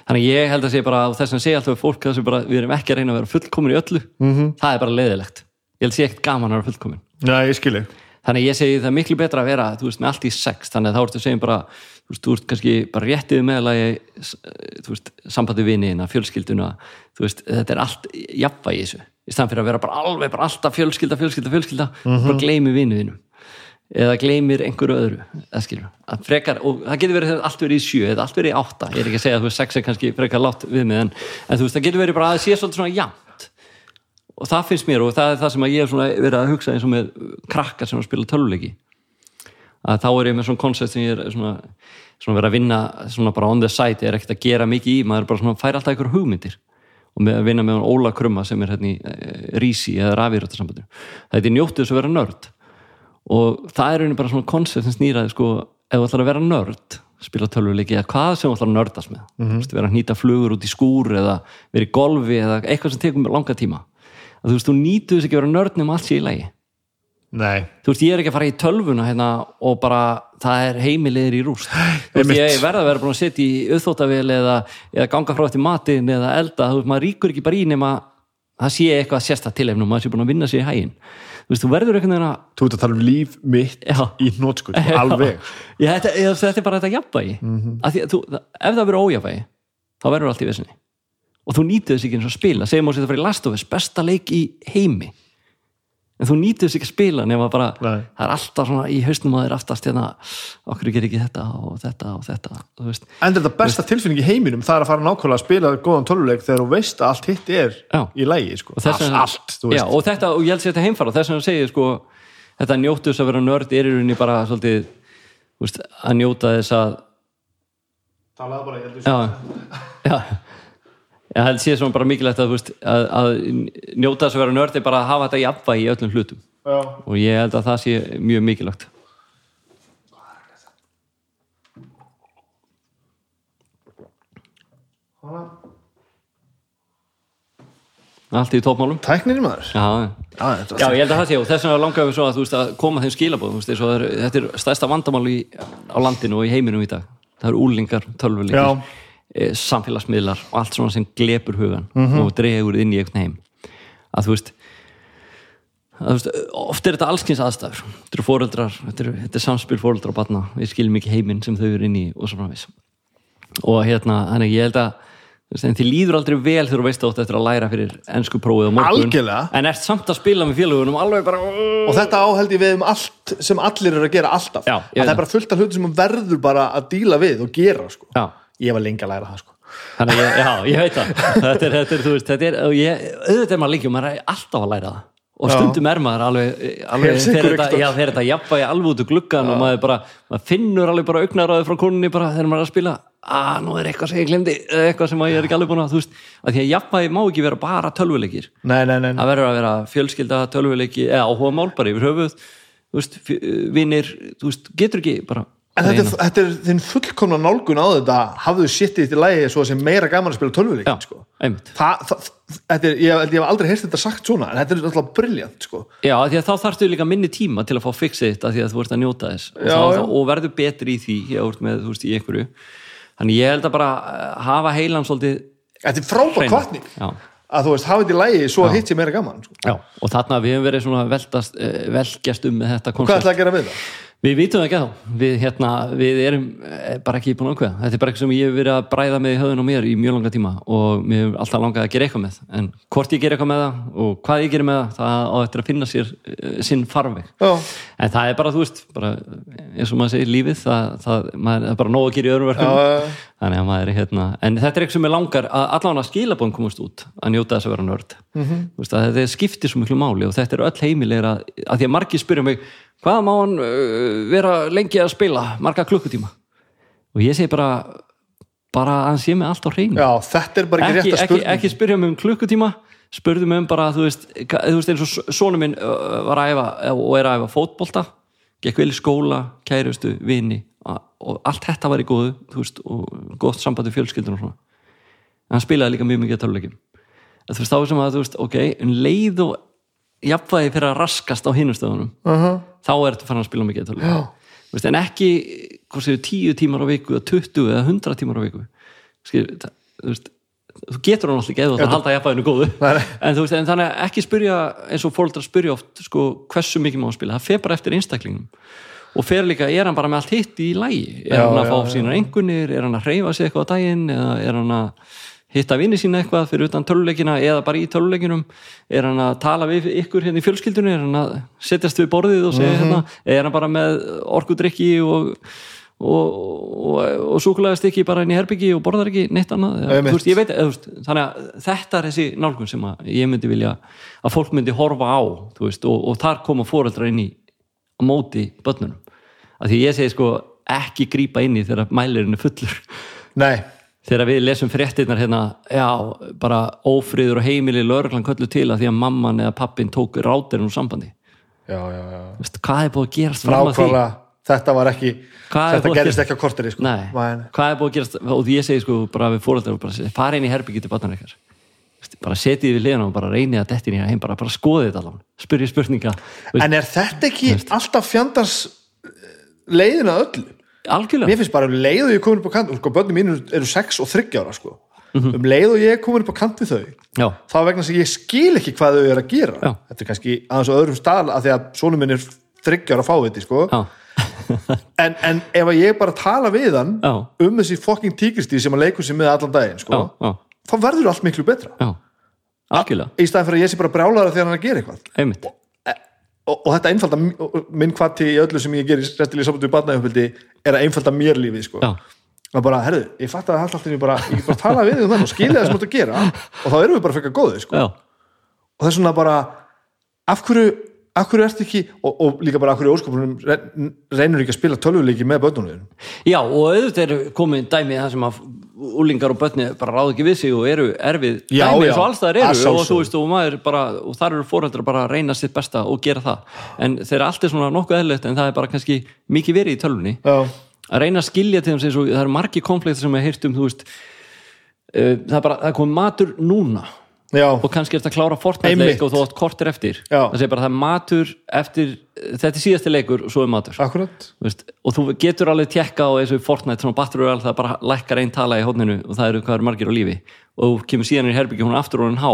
S2: þannig ég held að sé bara og þess að segja alltaf fólk að bara, við erum ekki að reyna að vera fullkomin í öllu.
S1: Mhm.
S2: -hmm. það er bara leiðilegt. Ég held að sé ekkert gaman að vera
S1: ég skilji.
S2: Þannig ég segi það er miklu betra að vera þú veist, með allt í sex, þannig þá ertu að segja bara þú veist, þú ert kannski bara réttið meðalagi þú veist, sambandi viniðina fjölskylduna, þú veist, þetta er allt jafnvægi þessu, í staðan fyrir að vera bara alveg bara alltaf fjölskylda, fjölskylda, fjölskylda. Bara gleymi viniðinum eða gleymir einhverju öðru að frekar, og það getur verið allt verið í sjö, eða allt verið í átta, ég er ekki að segja að þú veist, sex er kannski frekar látt við mig en, en þú veist, það getur verið bara að það sé svolítið svona jafnt. Og það finnst mér og það er það sem ég hef svona verið að hugsa eins og með krakkar sem er spila töluleiki að þá er ég með svona koncept sem ég er svona, svona verið að vinna svona bara on the side, ég er ekkert að gera mikið í maður er bara svona fær alltaf einhver hugmyndir. Og með að vinna með Óla Krumma sem er hérna í e, Rísi eða Rafirötarsambandinu þetta er njóttið þess að vera nörd og það er einu bara svona koncept sem snýraði sko, ef þú ætlar að vera nörd spila tölvuleiki eða hvað sem þú ætlar að nördast með. Mm -hmm. vera að hnýta flugur út í skúr eða vera í golfi eða eitthvað sem tekur langa tíma. Að þú veist, þú nýtu þess ekki að vera nörd nema allt sé í lagi.
S1: Nei,
S2: þú veist, ég er ekki að fara í tölvuna hérna og bara, það er heimilegir í rúst. Þú veist, ég verða að vera búin að setja í auðþóttavél eða, eða ganga frá eftir matinn eða elda, þú veist, maður ríkur ekki bara í nema það sé eitthvað sérsta tilefnum maður sé búin að vinna sér í hægin þú veist, þú verður einhvern veginn að
S1: þú ert að tala um líf mitt
S2: Já.
S1: í hnótskut, alveg.
S2: Já, þetta, ég, þetta er bara þetta jafnvægi. Mm -hmm. að þú, ef það verður ójafvægi þá verður allt í vesinni og þú nýtið þess ekki eins og spila. Segjum á sér það fyrir Last of Us, besta leik í heimi en þú nýtið þess ekki að spila nema bara,
S1: Nei.
S2: það er alltaf svona í hausnum að þér aftast hérna okkur gerir ekki þetta og þetta og þetta veist,
S1: En þetta besta tilfinning í heiminum það er að fara nákvæmlega að spila góðan tölvuleik þegar þú veist að allt hitt er
S2: Já.
S1: í lægi sko. allt,
S2: vegna-
S1: allt, þú
S2: já,
S1: veist
S2: og þetta, og ég held sér þetta heimfara þess vegna segir sko, þetta njóttu þess að vera nörd er í rauninni bara svolítið veist, að njóta þess að
S1: Talaðu bara, ég heldur
S2: já, já ég held sé svona bara mikilvægt að, veist, að, að njóta þess að vera nörd er bara að hafa þetta jafnvægi í öllum hlutum.
S1: Já.
S2: og ég held að það sé mjög mikilvægt. Allt í tópmálum
S1: Tæknir maður?
S2: Já,
S1: Já, þetta
S2: já, ég held að það sé og þess vegna langar við svo að, veist, að koma þeim skilabóð það þetta er stærsta vandamál í, á landinu og í heiminum í dag. Það eru úlingar, e, samfélagsmiðlar og allt svona sem glepur hugan
S1: Mhm.
S2: og dregur inn í einhvern heim að þú veist veist, oft er þetta allskins aðstæður þetta eru fóreldrar, þetta er, þetta er samspil fóreldrar og barna, við skiljum ekki heiminn sem þau eru inn í og svo framvis og hérna, þannig ég held að en þið líður aldrei vel þegar þú veist átt eftir að læra fyrir ennsku prófið á morgun
S1: Algjörlega.
S2: en ert samt að spila með félagunum bara
S1: og þetta áheld ég við um allt sem allir eru að gera alltaf
S2: Já,
S1: að það er bara fullt af hluti sem verður bara að díla við og gera sko.
S2: Já.
S1: Ég var lengi að læra það sko.
S2: Þannig að ég, já, ég veit það. Þetta er, þetta er, þú veist, þetta er ég, auðvitað er maður lengi og maður er alltaf að læra það. Og stundum er maður alveg, alveg fer þetta, já, jafnvægi alveg út úr gluggan og maður bara, maður finnur alveg bara augnaráði frá konunni bara þegar maður er að spila. Að nú er eitthvað sem ég glemdi, eitthvað sem ég er ekki alveg búin að þú veist, að því að jafnvægi má ekki vera bara tölvuleikir.
S1: Nei, nei, nei, nei.
S2: það verður að vera fjölskylda tölvuleiki eða áhuga mál bara yfir höfuð. Þú veist, vinir, þú veist, getur ekki bara
S1: En þetta, er- þetta er þinn fullkomna nálgun á þetta hafðu sittið þetta í lagi svo að sem meira gaman að spila
S2: já,
S1: tölvuleikin sko. þetta ég, ég hef aldrei heyrst þetta sagt svona en þetta er alltaf briljant sko.
S2: Já, því að þá þarftu líka minni tíma til að fá fixið þetta því að þú ert að njóta þess og,
S1: já.
S2: og verður betri í því með, veist, í þannig ég held að bara eh, hafa heilan svolítið
S1: þetta er frábær
S2: hreina.
S1: kvartning að þú veist, hafið þetta í lagi svo hitt sé meira gaman sko.
S2: Já, og þarna við hefum verið svona veltast, eh, velkjast um með þetta
S1: hvað
S2: koncept
S1: ætlaði að gera við
S2: vitum það ekki þá, við, hérna, við erum eh, bara ekki búin ákveða. Þetta er bara eitthvað sem ég hef verið að bræða með í höfðun og mér í mjög langa tíma og mér hef alltaf langað að gera eitthvað með. En hvort ég ger eitthvað með það og hvað ég ger með það, það á eftir að finna sér uh, sinn farveg.
S1: Já,
S2: En það er bara, þú veist, bara, eins og maður segir lífið, það, það, maður, það er bara nóg að gera í öðrum verkum.
S1: Já,
S2: Þannig að maður er hérna, en þetta er eitthvað sem er langar að allan að skilabóðum komast út að njóta þess að vera nörd.
S1: Mhm.
S2: Veist, að þetta skiptir svo miklu máli og þetta eru öll heimilegir að, því að margir spyrja mig, hvað má hann uh, vera lengi að spila, marga klukkutíma? Og ég segi bara, bara að hann sé með allt á hreinu
S1: já, þetta er bara ekki,
S2: ekki, ekki, ekki spyrja mig um klukkutíma spurðu mig um bara, þú veist, þú veist eins og sonu minn uh, var að æfa og er að æfa fótbolta gekk vel í skóla, kærustu, vini og allt þetta var í góðu veist, og gott samband við fjölskyldun og svona en hann spilaði líka mjög mikið að töluleikim þú veist, þá er sem að, þú veist, ok en leið og jafnvægi fyrir að raskast á hinustöðunum
S1: uh -huh.
S2: Þá er þetta farin að spila mikið veist, en ekki, hvað séu, tíu tímar á viku eða 20 eða 100 tímar á viku. Skil, það, þú veist þú getur hann alltaf ekki eða þú ætlar að halda jafnvæginu góðu. En veist, en þannig ekki spyrja eins og fóldrar spyrja oft, sko, hversu mikið má spila? Það fer bara eftir einstaklingnum. Og fer líka, er hann bara með allt hitt í lægi er
S1: Já,
S2: hann að
S1: já,
S2: fá
S1: já.
S2: sínar engunir, er hann að hreyfa sig eitthvað á daginn? Eða er hann að hitta vinni sína eitthvað fyrir utan töluleikina eða bara í töluleikinum er hann að tala við ykkur hérna í fjölskyldunni? Er hann að setjast við borðið og segja hérna? Er hann bara með orkudrykki og og, og, og súkulegast ekki bara inn í herbyggi og borðar ekki neitt annað? Eða, veist, veit, eða, veist, þannig að þetta er þessi nálgun sem að ég myndi vilja að fólk myndi horfa á veist, og, og þar koma fóreldra inn í á móti börnunum. Að því ég segi sko ekki grípa inn í þegar mælirinn er fullur.
S1: Nei,
S2: þegar við lesum fréttirnar hérna já, bara ófriður og heimili lögreglan köllu til að því að mamman eða pappin tók rátirinn úr sambandi.
S1: Já, já, já.
S2: Þú veist, hvað er búið að gerast fram að því?
S1: Þetta var ekki
S2: Hvað
S1: þetta gerist ekki á korteri sko.
S2: Nei, hvað er búið að gerast og ég segi sko bara við segi, fara inn í herbyggi til veist, bara setið við liðan og bara reynið að detti inn í heim bara, bara skoðið þetta alveg, spyrja spurninga.
S1: En er þetta ekki alltaf fjandars leiðin að öllu
S2: algjörlega
S1: mér finnst bara um leið og ég er komin upp á kant sko, börnum mínu eru 6 og 30 ára sko.
S2: Mhm.
S1: um leið og ég er komin upp á kant við þau
S2: já,
S1: þá vegna að ég skil ekki hvað þau eru að gera
S2: Já.
S1: þetta er kannski aðeins á öðrum stað að því að sonum minn er 30 ára fáviti sko.
S2: já,
S1: en, en ef að ég bara tala við hann
S2: Já.
S1: um þessi fucking tíkristí sem að leikur sér með allan daginn sko,
S2: já,
S1: þá verður allt miklu betra
S2: já algjörlega,
S1: í staðan fyrir að ég sé bara brjálara þegar hann er að gera eitthvað
S2: einmitt
S1: og, og þetta einfalda minn hvati í öllu sem ég gerir réttilega sambandi við barnaðjöfnbildi er að einfalda mér lífið sko.
S2: já,
S1: og bara, herðu, ég fatt að alltaf ég bara, ég bara tala við um þann og skilja það sem þú ert að gera og þá erum við bara fyrir góðið sko.
S2: já,
S1: og það er svona bara af hverju, af hverju ertu ekki og, og líka bara af hverju óskopunum reynur ekki að spila tölvuleiki með börnunum
S2: já og auðvitað eru komið dæmið það sem að úlingar og börni bara ráð ekki við sig og eru erfið
S1: Já,
S2: dæmið
S1: já,
S2: eins og alls það
S1: að
S2: eru og þú veist og maður bara og þar eru fóreldrar bara að reyna sitt besta og gera það. En þeir allt er svona nokkuð eðlilegt en það er bara kannski mikið verið í tölvunni.
S1: Já,
S2: að reyna að skilja til þeim sem það eru margi konfliktir sem við heyrt um þú veist uh, það bara, það komið matur núna
S1: já,
S2: og kannski þetta að klára Fortnite leik og þú átt kortir eftir.
S1: Já.
S2: það segir bara það er matur eftir þetta er síðasti leikur og svo er matur. Veist, og þú getur alveg tjekka á eins og Fortnite svona battery royale það bara lækkar einn tala í hótninu og það eru hvað eru margir á lífi. Og þú kemur síðan í herbyggi hún aftur og hún há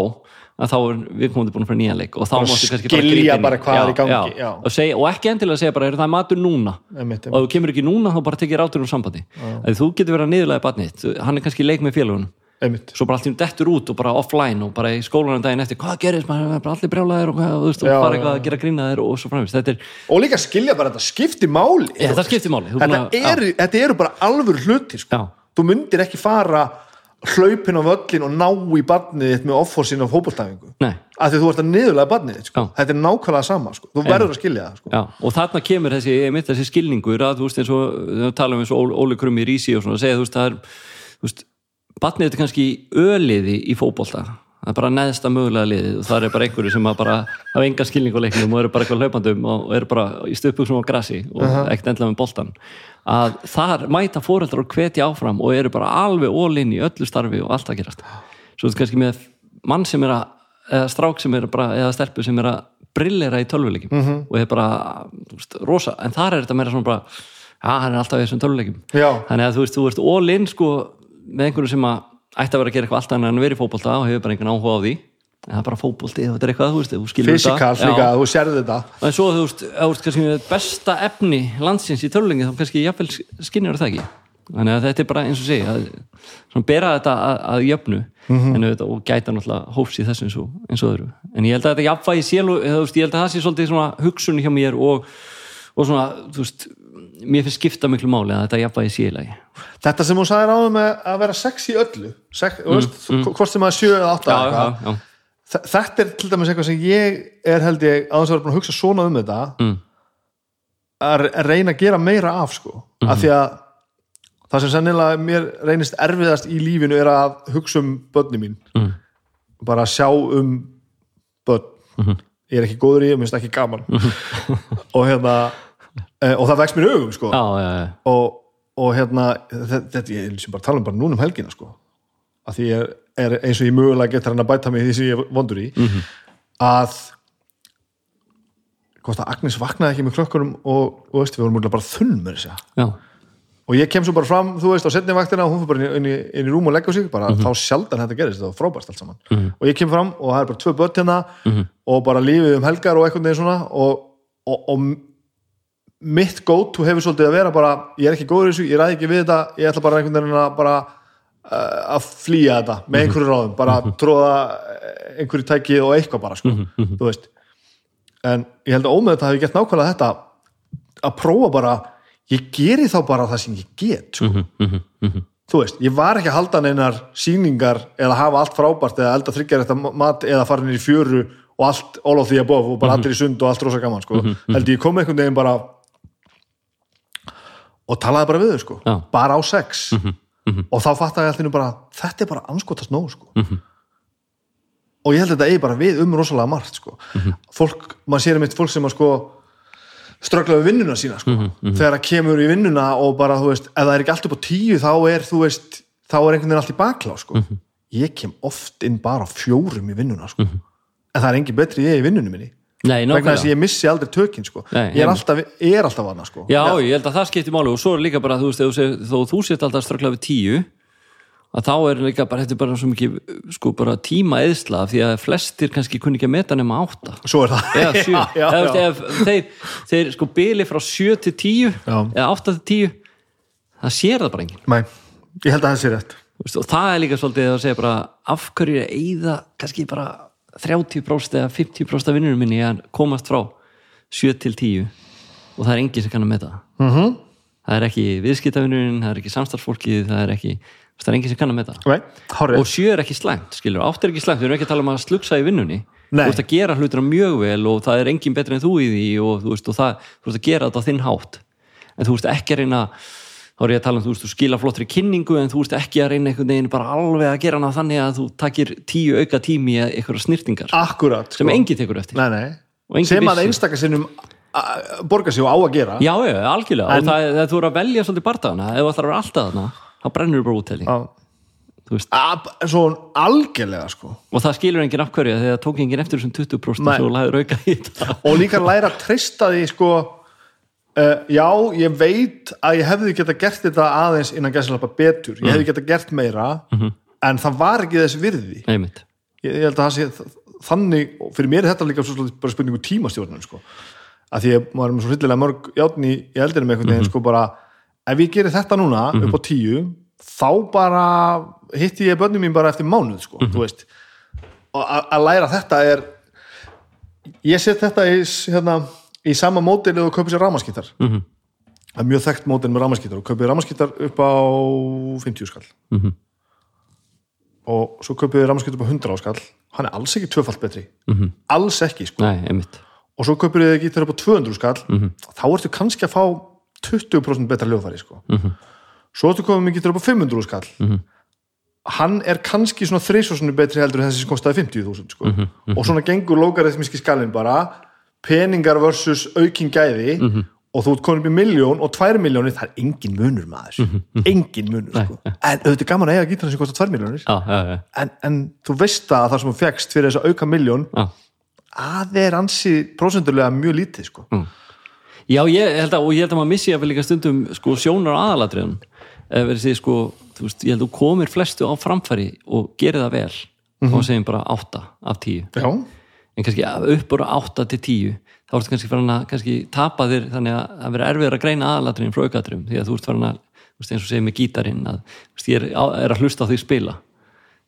S2: að þá er við komum búin að fara nýjan leik. Og þá
S1: Bara
S2: mástu kannski
S1: skilja
S2: inn í.
S1: bara hvað er í gangi,
S2: já. Og, segja, og ekki endilega segja bara, er það matur núna?
S1: Einmitt,
S2: og ef þú kemur ekki núna þá bara tekið rátur um sambandi. Þú getur verið að niðurlega barnið hann er kannski leik með félagunum
S1: einmitt.
S2: Svo bara allt í einu dettur út og bara offline og bara í skólanum daginn eftir, hvað gerist, maður? Er bara allir brjálæðir og, hvað, þú veist, og
S1: Já,
S2: bara eitthvað að gera grínaðir og svo þetta, er,
S1: og líka skilja bara þetta skiptir máli.
S2: Þetta skiptir máli.
S1: Þetta, er, þetta eru bara alvör hluti sko. Þú myndir ekki fara hlaupin á völlin og ná í barnið þitt með offorsin af hópultæfingu af því þú ert að niðurlega barnið þitt sko. Þetta er nákvæmlega sama, sko. þú verður að skilja það sko.
S2: og þarna kemur þessi, þessi skilningur að þú veist eins og við talum eins og Óli- Krummi Rísi og svona, segja þú veist það er þú veist, batnið þetta er kannski öliði í fótbolta. Það er bara neðsta mögulega liðið og það er bara einhverju sem bara hafa enga skilning á leiknum og eru bara eitthvað hlaupandum og eru bara í stöpuksum á grassi og ekkert endla með boltan að þar mæta fóreldrar og hvetja áfram og eru bara alveg ólinn í öllu starfi og allt að gerast. Svo þetta kannski með mann sem er að eða strák sem er bara, eða stelpu sem er að brillera í tölvuleikim -hmm. og er bara, þú veist, rosa. En þar er þetta meira svona bara já, hann er alltaf í þessum tölvuleikim
S1: Já.
S2: þannig að þú veist, þú ert all-in sko með einhverju sem að ætti að vera að gera eitthvað allt annað en í fótbolta og hefur bara einhvern áhuga á því. En það er bara fótbolti, þetta er eitthvað, þú veist, þú skilur þetta.
S1: Líka,
S2: Já.
S1: þú sérði þetta.
S2: En svo þú veist, þú veist besta efni landsins í tölulengi þá kannski jafnvel skinnir það ekki. Þannig að þetta er bara eins og segja að, bera þetta að, að jöfnu. En auðvitað, og gæta náttúrulega hófs í þessu eins og, eins og öðru. En ég held að þetta jafnvægi sél og þú veist, ég held að það sé svolítið svona hugsun hjá mér og, og svona, þú veist mér finnst skipta miklu máli að þetta jafnvægi sélagi
S1: þetta sem hún sagði ráðum að vera sex í öllu sex, mm, veist, hvort sem að sjö eða átta
S2: já, já, já,
S1: þetta er til dæmis eitthvað sem ég er held ég að þess að vera búin að hugsa svona um þetta
S2: Mm.
S1: að re- að reyna að gera meira af sko.
S2: Mhm.
S1: af því að það sem sennilega mér reynist erfiðast í lífinu er að hugsa um börni mín.
S2: Mm.
S1: bara að sjá um börn.
S2: Mhm.
S1: ég er ekki góður í, ég minnst ekki gaman. Og hérna og það vex mér í augum sko
S2: já, já, já.
S1: og, og hérna þetta, ég sem bara tala um bara núna um helgina sko að því er, er eins og ég mögulega getur hann að bæta mig því sem ég er vondur í
S2: Mhm.
S1: að hvort að Agnes vaknaði ekki með klökkunum og, og veist, við vorum bara þunn með þess að
S2: já.
S1: og ég kem svo bara fram, þú veist, á setni vaktina og hún fyrir bara inn í, inn í, rúm og leggja sig bara
S2: Mhm.
S1: þá sjaldan þetta gerist, þetta var frábært allt saman og ég kem fram og það er bara tvö börn hérna
S2: Mhm.
S1: og bara lífið um helgar og eitthvað neginn svona og, og, og mitt go-to hefur svolítið að vera bara, ég er ekki góður í þessu, ég ræði ekki við þetta ég ætla bara einhvern veginn að bara uh, að flýja þetta með einhverju ráðum bara tróða eh, einhverju tæki og eitthvað bara, sko, þú veist. En ég held að ómöð þetta hafi gett nákvæmlega þetta að prófa bara ég geri þá bara það sem ég get sko. þú veist, ég var ekki að halda neinar síningar eða hafa allt frábært eða elda þryggjar þetta mat eða fara í fjöru og allt all of the above og bara allir í sund og allt rosa gaman sko. held ég kom einhvern veginn bara og talaði bara við þau sko.
S2: Já.
S1: bara á sex og þá fattaði alltaf bara þetta er bara anskotast nóg sko. og ég held að þetta eigi bara við um rosalega margt sko. fólk, maður sér einmitt fólk sem að sko ströggla við vinnuna sína sko. þegar það kemur í vinnuna og bara þú veist, ef það er ekki allt upp á tíu þá er þú veist, þá er einhvern veginn allt í baklá sko. ég kem oft inn bara fjórum í vinnuna sko. en það er engin betri ég í vinnunum minni vegna þess að ég missi aldrei tökin sko. Ég er alltaf, ég er alltaf hana sko.
S2: Já, ég held að það skiptir máli og svo er líka bara, þú veist, þó þú sért alltaf ströggla við tíu að þá er líka bara, þetta er bara svo mikið sko bara tíma eðsla því að flestir kannski kunni ekki að meta nema átta
S1: svo er það
S2: eða sjö,
S1: já, já,
S2: eða,
S1: já.
S2: ef þeir, þeir sko bili frá sjö til tíu
S1: Já.
S2: eða átta til tíu það sér það bara enginn
S1: Nei, ég held að það sé rétt
S2: og það er líka svolítið að segja bara af hverju er eigða kannski bara 30% eða 50% af vinnunum minni að komast frá 7 til 10 og það er enginn sem kann að meta. Það
S1: mm
S2: það er ekki viðskiptavinnurinn, það er ekki samstarfsfólkið það er ekki, það er enginn sem kann að meta. Það
S1: hárið
S2: og 7 er ekki slæmt, skilur, 8 er ekki slæmt við erum ekki að tala um að slugsa í vinnunni.
S1: Nei.
S2: þú ert að gera hlutina mjög vel og það er enginn betri en þú í því og þú veist, og það, þú ert að gera þetta á þinn hátt. En þú veist ekki að reyna þá er ég að tala um, þú veist, þú skila flottri kynningu en þú veist ekki að reyna einhvern veginn bara alveg að gera hana þannig að þú takir tíu auka tími í einhverja snirtingar
S1: Akkurat
S2: sem enginn tekur eftir.
S1: Nei, nei.
S2: Og
S1: Sem að
S2: vissi.
S1: einstaka sinnum a- borgar sig og á að gera.
S2: Já, já, algjörlega,
S1: En-
S2: og það, það þú eru að velja svolítið barndagana, ef það ætlar að vera alltaf þarna þá brennur þú bara. Þú veist.
S1: A- Svo algjörlega sko.
S2: Og það skilur enginn af hverju þegar tók enginn eftir þessum 20%
S1: Nei.
S2: svo lagður auka í þetta.
S1: Og líka læra að treysta því sko uh, Já, ég veit að ég hefði geta gert þetta aðeins innan gæslega betur. Ég hefði geta gert meira En það var ekki þess virði.
S2: Einmitt.
S1: ég, ég held að það sé þannig, fyrir mér er þetta líka bara spurningu tímastjórnum sko. að því að maður er með svo hryllilega mörg játn í, í eldinu með einhvern veginn sko bara ef ég gerir þetta núna upp á tíu þá bara hitti ég börnum mín bara eftir mánuð sko, veist. Og að að læra þetta er ég set þetta í, hérna, í sama mótili og kaupir sér rámaskittar
S2: Mhm.
S1: það er mjög þekkt mótil með rámaskittar og kaupir rámaskittar upp á 50 skall.
S2: Mhm.
S1: og svo kaupið rafmaskjöld upp á 100 áskall hann er alls ekki tvöfalt betri. -hmm. alls ekki sko.
S2: Nei,
S1: og svo kaupir þið gítar upp á 200 skall. Þá ertu kannski að fá 20% betra ljóðfæri sko. svo ertu komið með gítar upp á 500 skall. Hann er kannski svona þreysvarsunni betri heldur en þessi sem kostaði 50.000 sko. og svona gengur lógarithmiski skallin bara peningar versus aukin gæði og þú ert komin upp í miljón og tvær miljónir, það er engin munur maður. Engin munur sko. en auðvitað gaman að eiga gítar sem kostar tvær miljónir
S2: já, já, já,
S1: en, en þú veist að það sem þú fegst fyrir þess að auka miljón
S2: já.
S1: að er ansi prósendulega mjög lítið sko.
S2: Já, ég held að, og ég held að maður missi að við líka stundum sko, sjónar því sko, þú veist, ég held að þú komir flestu á framfæri og gerir það vel og segjum bara 8 af 10
S1: já,
S2: en kannski upp úr 8 til 10 þá ertu kannski farin að kannski tapa þér þannig að það verður erfiður að greina aðalatriðin frá aukatriðum því að þú ert farin að, eins og segir með gítarinn að ég er, er að hlusta á því spila.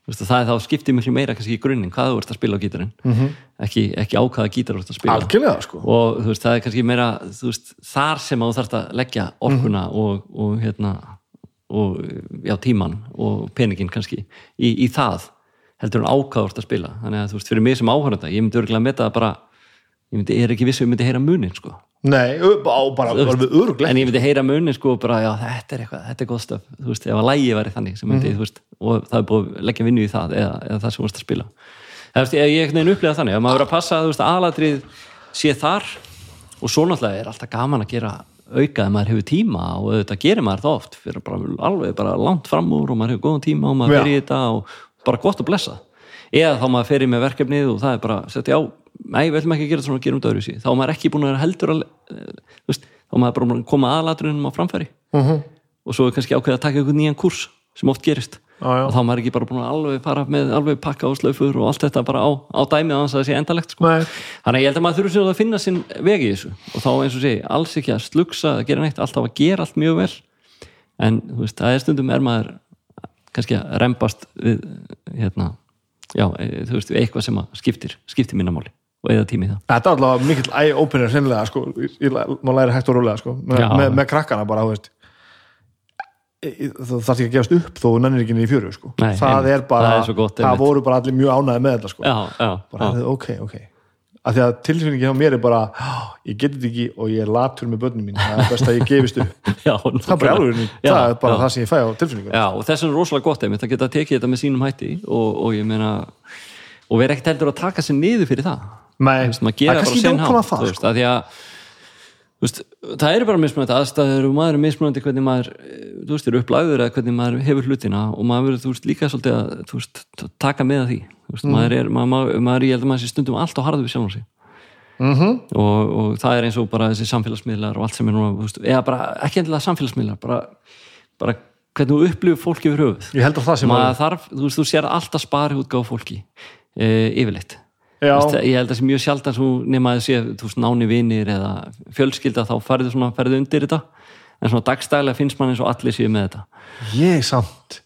S2: Það er þá skiptið miklu meira kannski í grunninn hvað þú ert að spila á gítarinn. -hmm. ekki, ekki á hvaða gítar þú ert að spila.
S1: Algjörlega sko.
S2: og veist, það er kannski meira veist, þar sem þú þarft að leggja orkuna og, og hérna og já, tíman og peningin kannski í, í það heldur en ákvæður að spila. Þannig að þú veist, fyrir mig sem áhörenda ég myndi örgulega að meta það bara ég myndi, er ekki vissi að ég myndi heyra munin sko.
S1: nei, á bara alveg öruglega
S2: en ég myndi heyra munin sko bara, já, þetta er eitthvað, þetta er góð stöf þú veist, ef að lægi væri þannig sem myndi, þú veist, og það er búið að leggja vinnu í það eða, eða það sem þú veist að spila. Það er einhvern veginn upplega þannig að maður verður að passa þú veist, aðalatrið sé þar og svo náttúrulega er alltaf gaman að gera auka ef maður hefur tíma og auðvitað gerir maður það oft fyrir bara alveg bara langt fram úr og maður hefur góðan tíma og maður fer í þetta og bara gott að blessa. Eða þá maður fer í með verkefnið og það er bara setja á, nei, við ætlum ekki að gera svona gerum þetta öðru þá er maður ekki búin að vera heldur að, eh, veist, þá er maður bara búin að koma aðalatrunum á framfæri.
S1: Mhm.
S2: og svo er kannski ákveð að taka einhvern nýjan kurs sem oft gerist.
S1: Já.
S2: og þá er maður ekki bara búin að alveg fara með alveg pakka og slaufur og allt þetta bara á, á dæmi að það sé endalegt sko. Þannig að ég held að maður þurfi sér að finna sinn veg í þessu. Og þá eins og segi, alls ekki að slugsa að gera neitt, alltaf að gera allt mjög vel. En þú veist, það er stundum er maður kannski að rembast við hérna, já, e, þú veist, eitthvað sem að skiptir, skiptir minnamáli og eða tími það
S1: Þetta er allavega mikill eye-opener sennilega sko, má læra hægt og rólega sko, með,
S2: Já.
S1: með, með krakkana bara, þú veist þú þarf ekki að gefast upp þó ekki niður í fjöru sko.
S2: Nei,
S1: það er bara,
S2: Það er gott,
S1: það voru bara allir mjög ánæði með þetta sko.
S2: já, já,
S1: bara,
S2: já,
S1: ok, ok af því að tilfinningin á mér er bara "Ah, ég get þetta ekki og ég er latur með börnum mín það er best að ég gefist upp.
S2: Já
S1: það er bara alveg,
S2: Já,
S1: það er bara það sem ég fæ á tilfinningun
S2: Já, og þess er rosalega gott einmitt að geta tekið þetta með sínum hætti og, og ég meina og vera ekkert heldur að taka sér niður fyrir það.
S1: Nei, það er kannski
S2: sinn
S1: nákvæmlega
S2: hátt
S1: það
S2: þú veist,
S1: sko.
S2: að því að veist, það eru bara mismunandi aðstæður og maður er mismunandi hvernig maður eh, þú veist, er upplæður eða hvernig maður hefur hlutina og maður verður, þú veist, líka svolítið að veist, taka með því. Veist, maður er, maður, maður, ég held að maður sé stundum allt á harðu við sjálfum sig.
S1: Mhm.
S2: og, og það er eins og bara þessi samfélagsmiðlar og allt sem er núna, þú veist, eða bara ekki endilega samfélagsmiðlar, bara, bara hvernig þú upplifur fólki yfir höfuð. Maður þarf, þú veist, þú sér alltaf spari útgáð fólki e, yfirleitt Þú veist, ég held að það sé mjög sjaldan svo nema að sé, þú náni vinir eða fjölskylda, þá farið svona farið undir þetta, en svona dagstælega finnst mann eins og allir séu með þetta.
S1: Ég samt.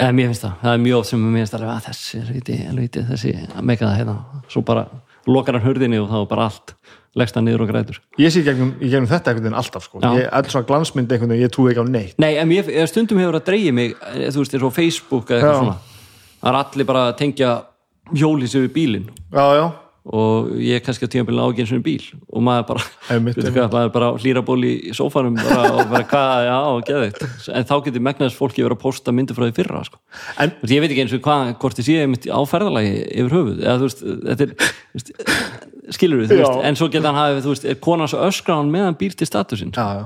S2: Eða mér finnst það, það er mjög oft sem mér finnst alveg að þessi er viti, viti, þessi að meika það hérna, svo bara lokar hann hurðinni og þá bara allt leggst hann niður og grætur.
S1: Ég sé gegnum, í gegnum þetta einhvern veginn alltaf sko. Ég, alls svona glansmynd einhvern veginn, ég trúi ekki á neitt.
S2: Nei, en mér, eða stundum hefur að dreigja mig eh, þú veist, eins og Facebook eða eitthvað svona. Það er allir bara að tengja hjólið sér við bílinn. Og ég er kannski á tímabilið á ekki eins og bíl og maður bara, hvað, maður bara hlýra ból í sófanum bara, og bara hvað, já, geðveikt. En þá getur megnaðis fólki verið að posta myndir frá því fyrra sko.
S1: en
S2: ég veit ekki eins og hvað, hvort ég sé á ferðalagi yfir höfuð. Eða veist, þetta er veist, skilur við, veist, en svo geta hann hafi, þú veist, er konan svo öskra hann meðan býr til statusinn
S1: já, já.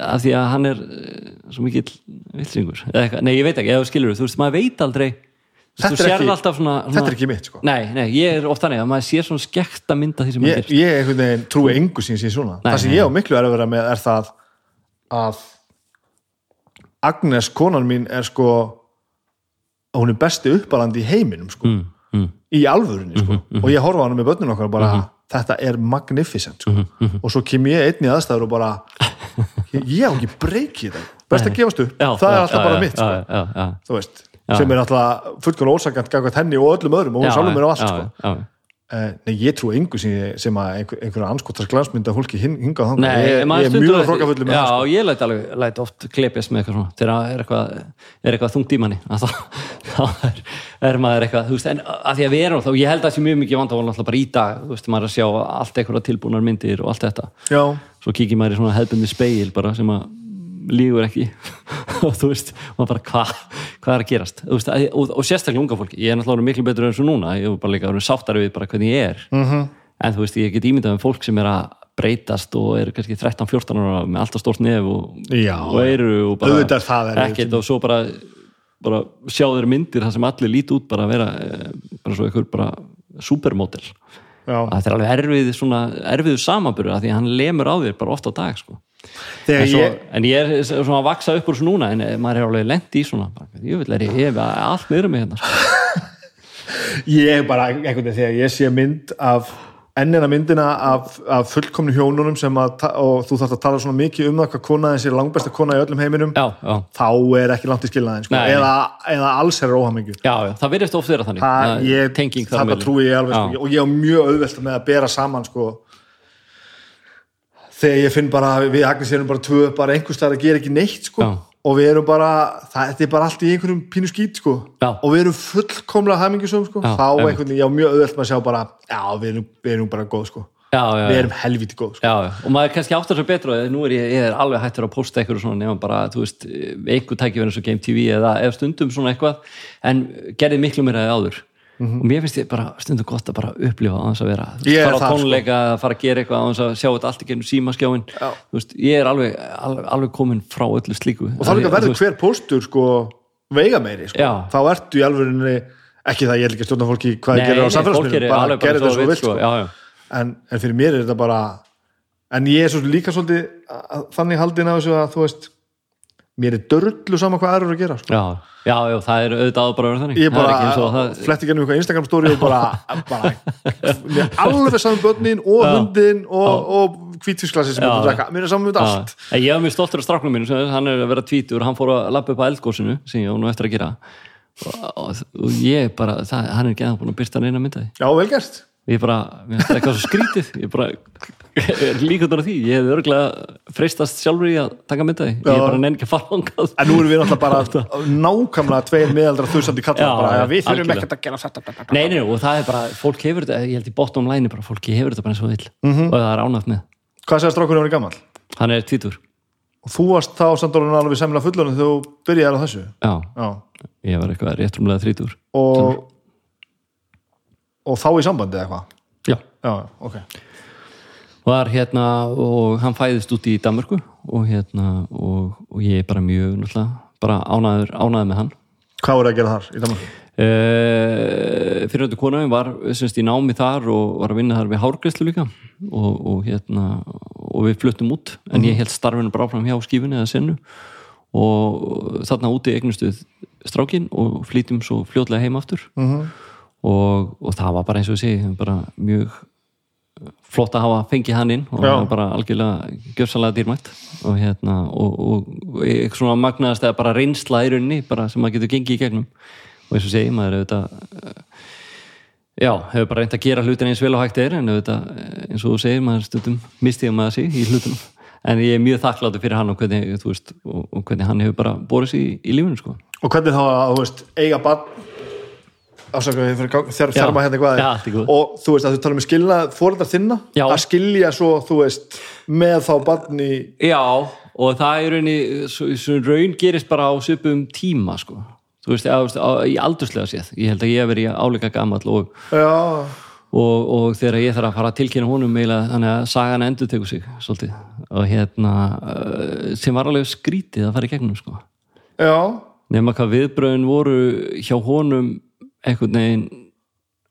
S2: Af því að hann er eh, svo mikill vilsingur nei ég veit ekki, eða skilur þú veist, maður veit aldrei
S1: Þetta
S2: þú
S1: er ekki-
S2: alltaf svona, svona
S1: þetta er ekki mitt sko.
S2: nei, nei, ég er oft þannig að maður sér svona skekta mynda því sem maður
S1: ég,
S2: gerir
S1: ég einhvern veginn trúi engu sín sín svona.
S2: Nei,
S1: það sem
S2: nei.
S1: ég á miklu er að vera með er það að Agnes konan mín er sko hún er besti uppalandi í heiminum sko,
S2: mm, mm,
S1: í alvörunni sko. og ég horfa á hann með börnun okkar og bara þetta er magnificent sko. og svo kem ég einn í aðstæður og bara ég, ég á ekki breykið það best að gefast upp,
S2: já,
S1: það er alltaf bara mitt sko.
S2: já, já, já,
S1: sem er alltaf fullkvæmlega ósakant gangvægt henni og öllum öðrum og hún
S2: já,
S1: sjálfum mér á allt sko.
S2: já,
S1: uh, nei, ég trú engu sem, ég- sem að einhver, einhverja anskotars glansmynda fólki hin, hingað
S2: Nei,
S1: ég,
S2: maður
S1: ég er mjög
S2: að-
S1: hrókafullu með
S2: Já,
S1: sko.
S2: ég læt alveg, læt oft klepjast með eitthvað svona þegar er eitthvað, eitthvað þungt í manni að þá, er, er maður eitthvað, þú veist, en að því að við erum þá, ég held að það sé mjög mikið vandavál náttúrulega bara í dag, þú veist, maður að sjá allt eitthvað tilbúnar myndir og allt þetta.
S1: Já,
S2: svo kíkir maður í svona hefðbundi speil bara sem að lígur ekki. Og þú veist, maður bara hvað hvað er að gerast, veist, að, og, og sérstaklega unga fólki, ég er náttúrulega miklu betur en svo núna. Ég er bara líka orðin sáttari við bara hvernig ég er. -hmm. en þú veist, ég get ímyndað um fólk sem er að breytast og eru kannski 13-14 ára með alltaf stórt nef og, og eru og bara
S1: er það
S2: ekkert og svo bara, bara sjá þeir myndir þar sem allir líti út bara að vera eh, bara svo einhver bara supermodel
S1: já.
S2: að þetta er alveg erfið erfiðu samanbyrðu að því að hann lemur á þér bara oft á dag sko. En, svo,
S1: ég,
S2: en ég er svona að vaksa upp úr svo núna en eh, maður er alveg lent í svona ég vil er ég? Hef allt niður mig hérna sko.
S1: ég bara einhvern veginn þegar ég sé mynd af ennina myndina af, af fullkomnu hjónunum sem að, og þú þarft að tala svona mikið um það hvað konaðin sé langbesta kona í öllum heiminum
S2: já, já,
S1: þá er ekki langt í skilnaðin sko. Eða, eða alls er óhamingju.
S2: Það virðist oft vera þannig.
S1: Það- ég,
S2: milli.
S1: trúi ég alveg sko, og ég á mjög auðvelt með að bera saman sko þegar ég finn bara að við Agnes erum bara tvö bara einhvers staðar að gera ekki neitt sko.
S2: Já.
S1: og við erum bara, það, þetta er bara allt í einhverjum pínu skít sko.
S2: Já.
S1: og við erum fullkomlega hamingjusum sko.
S2: Já,
S1: þá einhvern veginn, ég á mjög með að sjá bara já, við erum, við erum bara góð sko.
S2: Já, já,
S1: við
S2: já.
S1: erum helviti góð sko.
S2: Já, já, og maður kannski áttar svo betra að nú er ég, ég er alveg hættur að posta eitthvað svona nema bara, þú veist, eitthvað tæki verið eins og Game TV eða ef stundum svona eitthvað. En gerði miklu meira eða áður og mér finnst ég bara stundum gott að bara upplifa á þess að vera,
S1: er
S2: veist, fara á
S1: sko.
S2: tónleika að fara að gera eitthvað á þess að sjá þetta allt í gennum símaskjáin
S1: Já.
S2: þú veist, ég er alveg, alveg, alveg komin frá öllu slíku
S1: og þá líka
S2: Þú
S1: verður
S2: veist,
S1: hver póstur sko veiga meiri sko.
S2: Já.
S1: þá ertu í alvörinni ekki það ég er ekki að stjórna fólki hvað ég gerir á
S2: er
S1: samfélagsmiðlum bara
S2: alveg
S1: gerir þetta svo vilt sko.
S2: já.
S1: en, en fyrir mér er þetta bara en ég er svo líka svolítið að- þannig haldin af þessu að þú veist mér er dörrlu saman hvað aðra eru að gera sko.
S2: Já, já, já, það er auðvitað bara vera þannig.
S1: Ég er
S2: Það er
S1: bara
S2: ekki
S1: gennum eitthvað Instagram story og bara, bara mér er alveg saman börnin og hundin og, og hvítfisklassi sem
S2: Já.
S1: er að drekka. Mér er saman með allt.
S2: Ég hef mjög stoltur af stráknum mínu sem hann er að vera tvítur, hann fór að lappa upp á eldgósinu sem ég á nú eftir að gera. Og, og, ég bara, það, hann er ekki að búin að byrsta neina myndaði
S1: já, vel gert
S2: ég bara, mér finnst það eitthvað svo skrítið. Ég bara, er líka út af því. Ég hef örgulega freistast sjálfur í að taka myndaði, ég er bara nenni ekki að fara langað
S1: en nú erum við náttúrulega bara nákvæmlega tveir meðaldra þusandi kallar við þurfum ekkert að gera þetta
S2: nei, nei, og það er bara, fólk hefur þetta ég held í bottom line bara, fólki hefur þetta bara eins og vill.
S1: Mhm.
S2: og það er ánægt með,
S1: hvað segir strákurinn hann er gammal?
S2: hann er tvítur.
S1: Og þú varst þá orðin alveg semla fullunum þegar þú byrjaði á þessu?
S2: Já,
S1: já.
S2: ég var eitthvað réttrumlega þrítur
S1: og og þá í sambandi eða hvað?
S2: Já,
S1: já, ok.
S2: Var hérna og hann fæðist út í Danmörku og hérna og, og ég er bara mjög náttúrulega bara ánæður, ánæður með hann.
S1: Hvað voru að gera þar í Danmarku?
S2: uh, fyrir þetta kona var semst í námi þar og var að vinna þar við hárgreyslu líka. Og, og hérna og við fluttum út en ég held starfinu bara áfram hjá skífunni eða sennu og þarna úti eignustuð strákin og flýtum svo fljótlega heim aftur.
S1: Mm -hmm.
S2: Og, og það var bara eins og segi bara mjög flott að hafa fengið hann inn og
S1: Já.
S2: það var bara algjörlega gjörsanlega dýrmætt. Og hérna og, og, og eitthvað svona magnaðast eða bara reynsla í rauninni bara sem maður getur gengið í gegnum. Og eins og segi maður auðvitað eh, já, hefur bara reynt að gera hlutin eins vel og hægt er en auðvitað eh, eins og þú segir maður stundum mistiða maður sig í hlutunum. En ég er mjög þakkláttur fyrir hann og hvernig, veist, og, og hvernig hann hefur bara borið sig í, í lífinu sko.
S1: Og hvernig þá að, þú veist, eiga bann ásaka, ég fyrir þjarma hérna eitthvað
S2: Já,
S1: og þú veist, að þú tala um skilna fóreldar þinna,
S2: Já.
S1: að skilja svo, þú veist, með þá bann í
S2: Já, og það er svo raun gerist bara á svipum tíma, sko. Þú veist, í aldurslega séð. Ég held að ég hef verið áleika gamall og,
S1: já,
S2: og, og þegar ég þarf að fara að tilkynna honum eiginlega, þannig að sagan endur tekur sig, svolítið. Og hérna, uh, sem var alveg skrítið að fara í gegnum, sko.
S1: já
S2: Nefna hvað viðbröðin voru hjá honum einhvern veginn,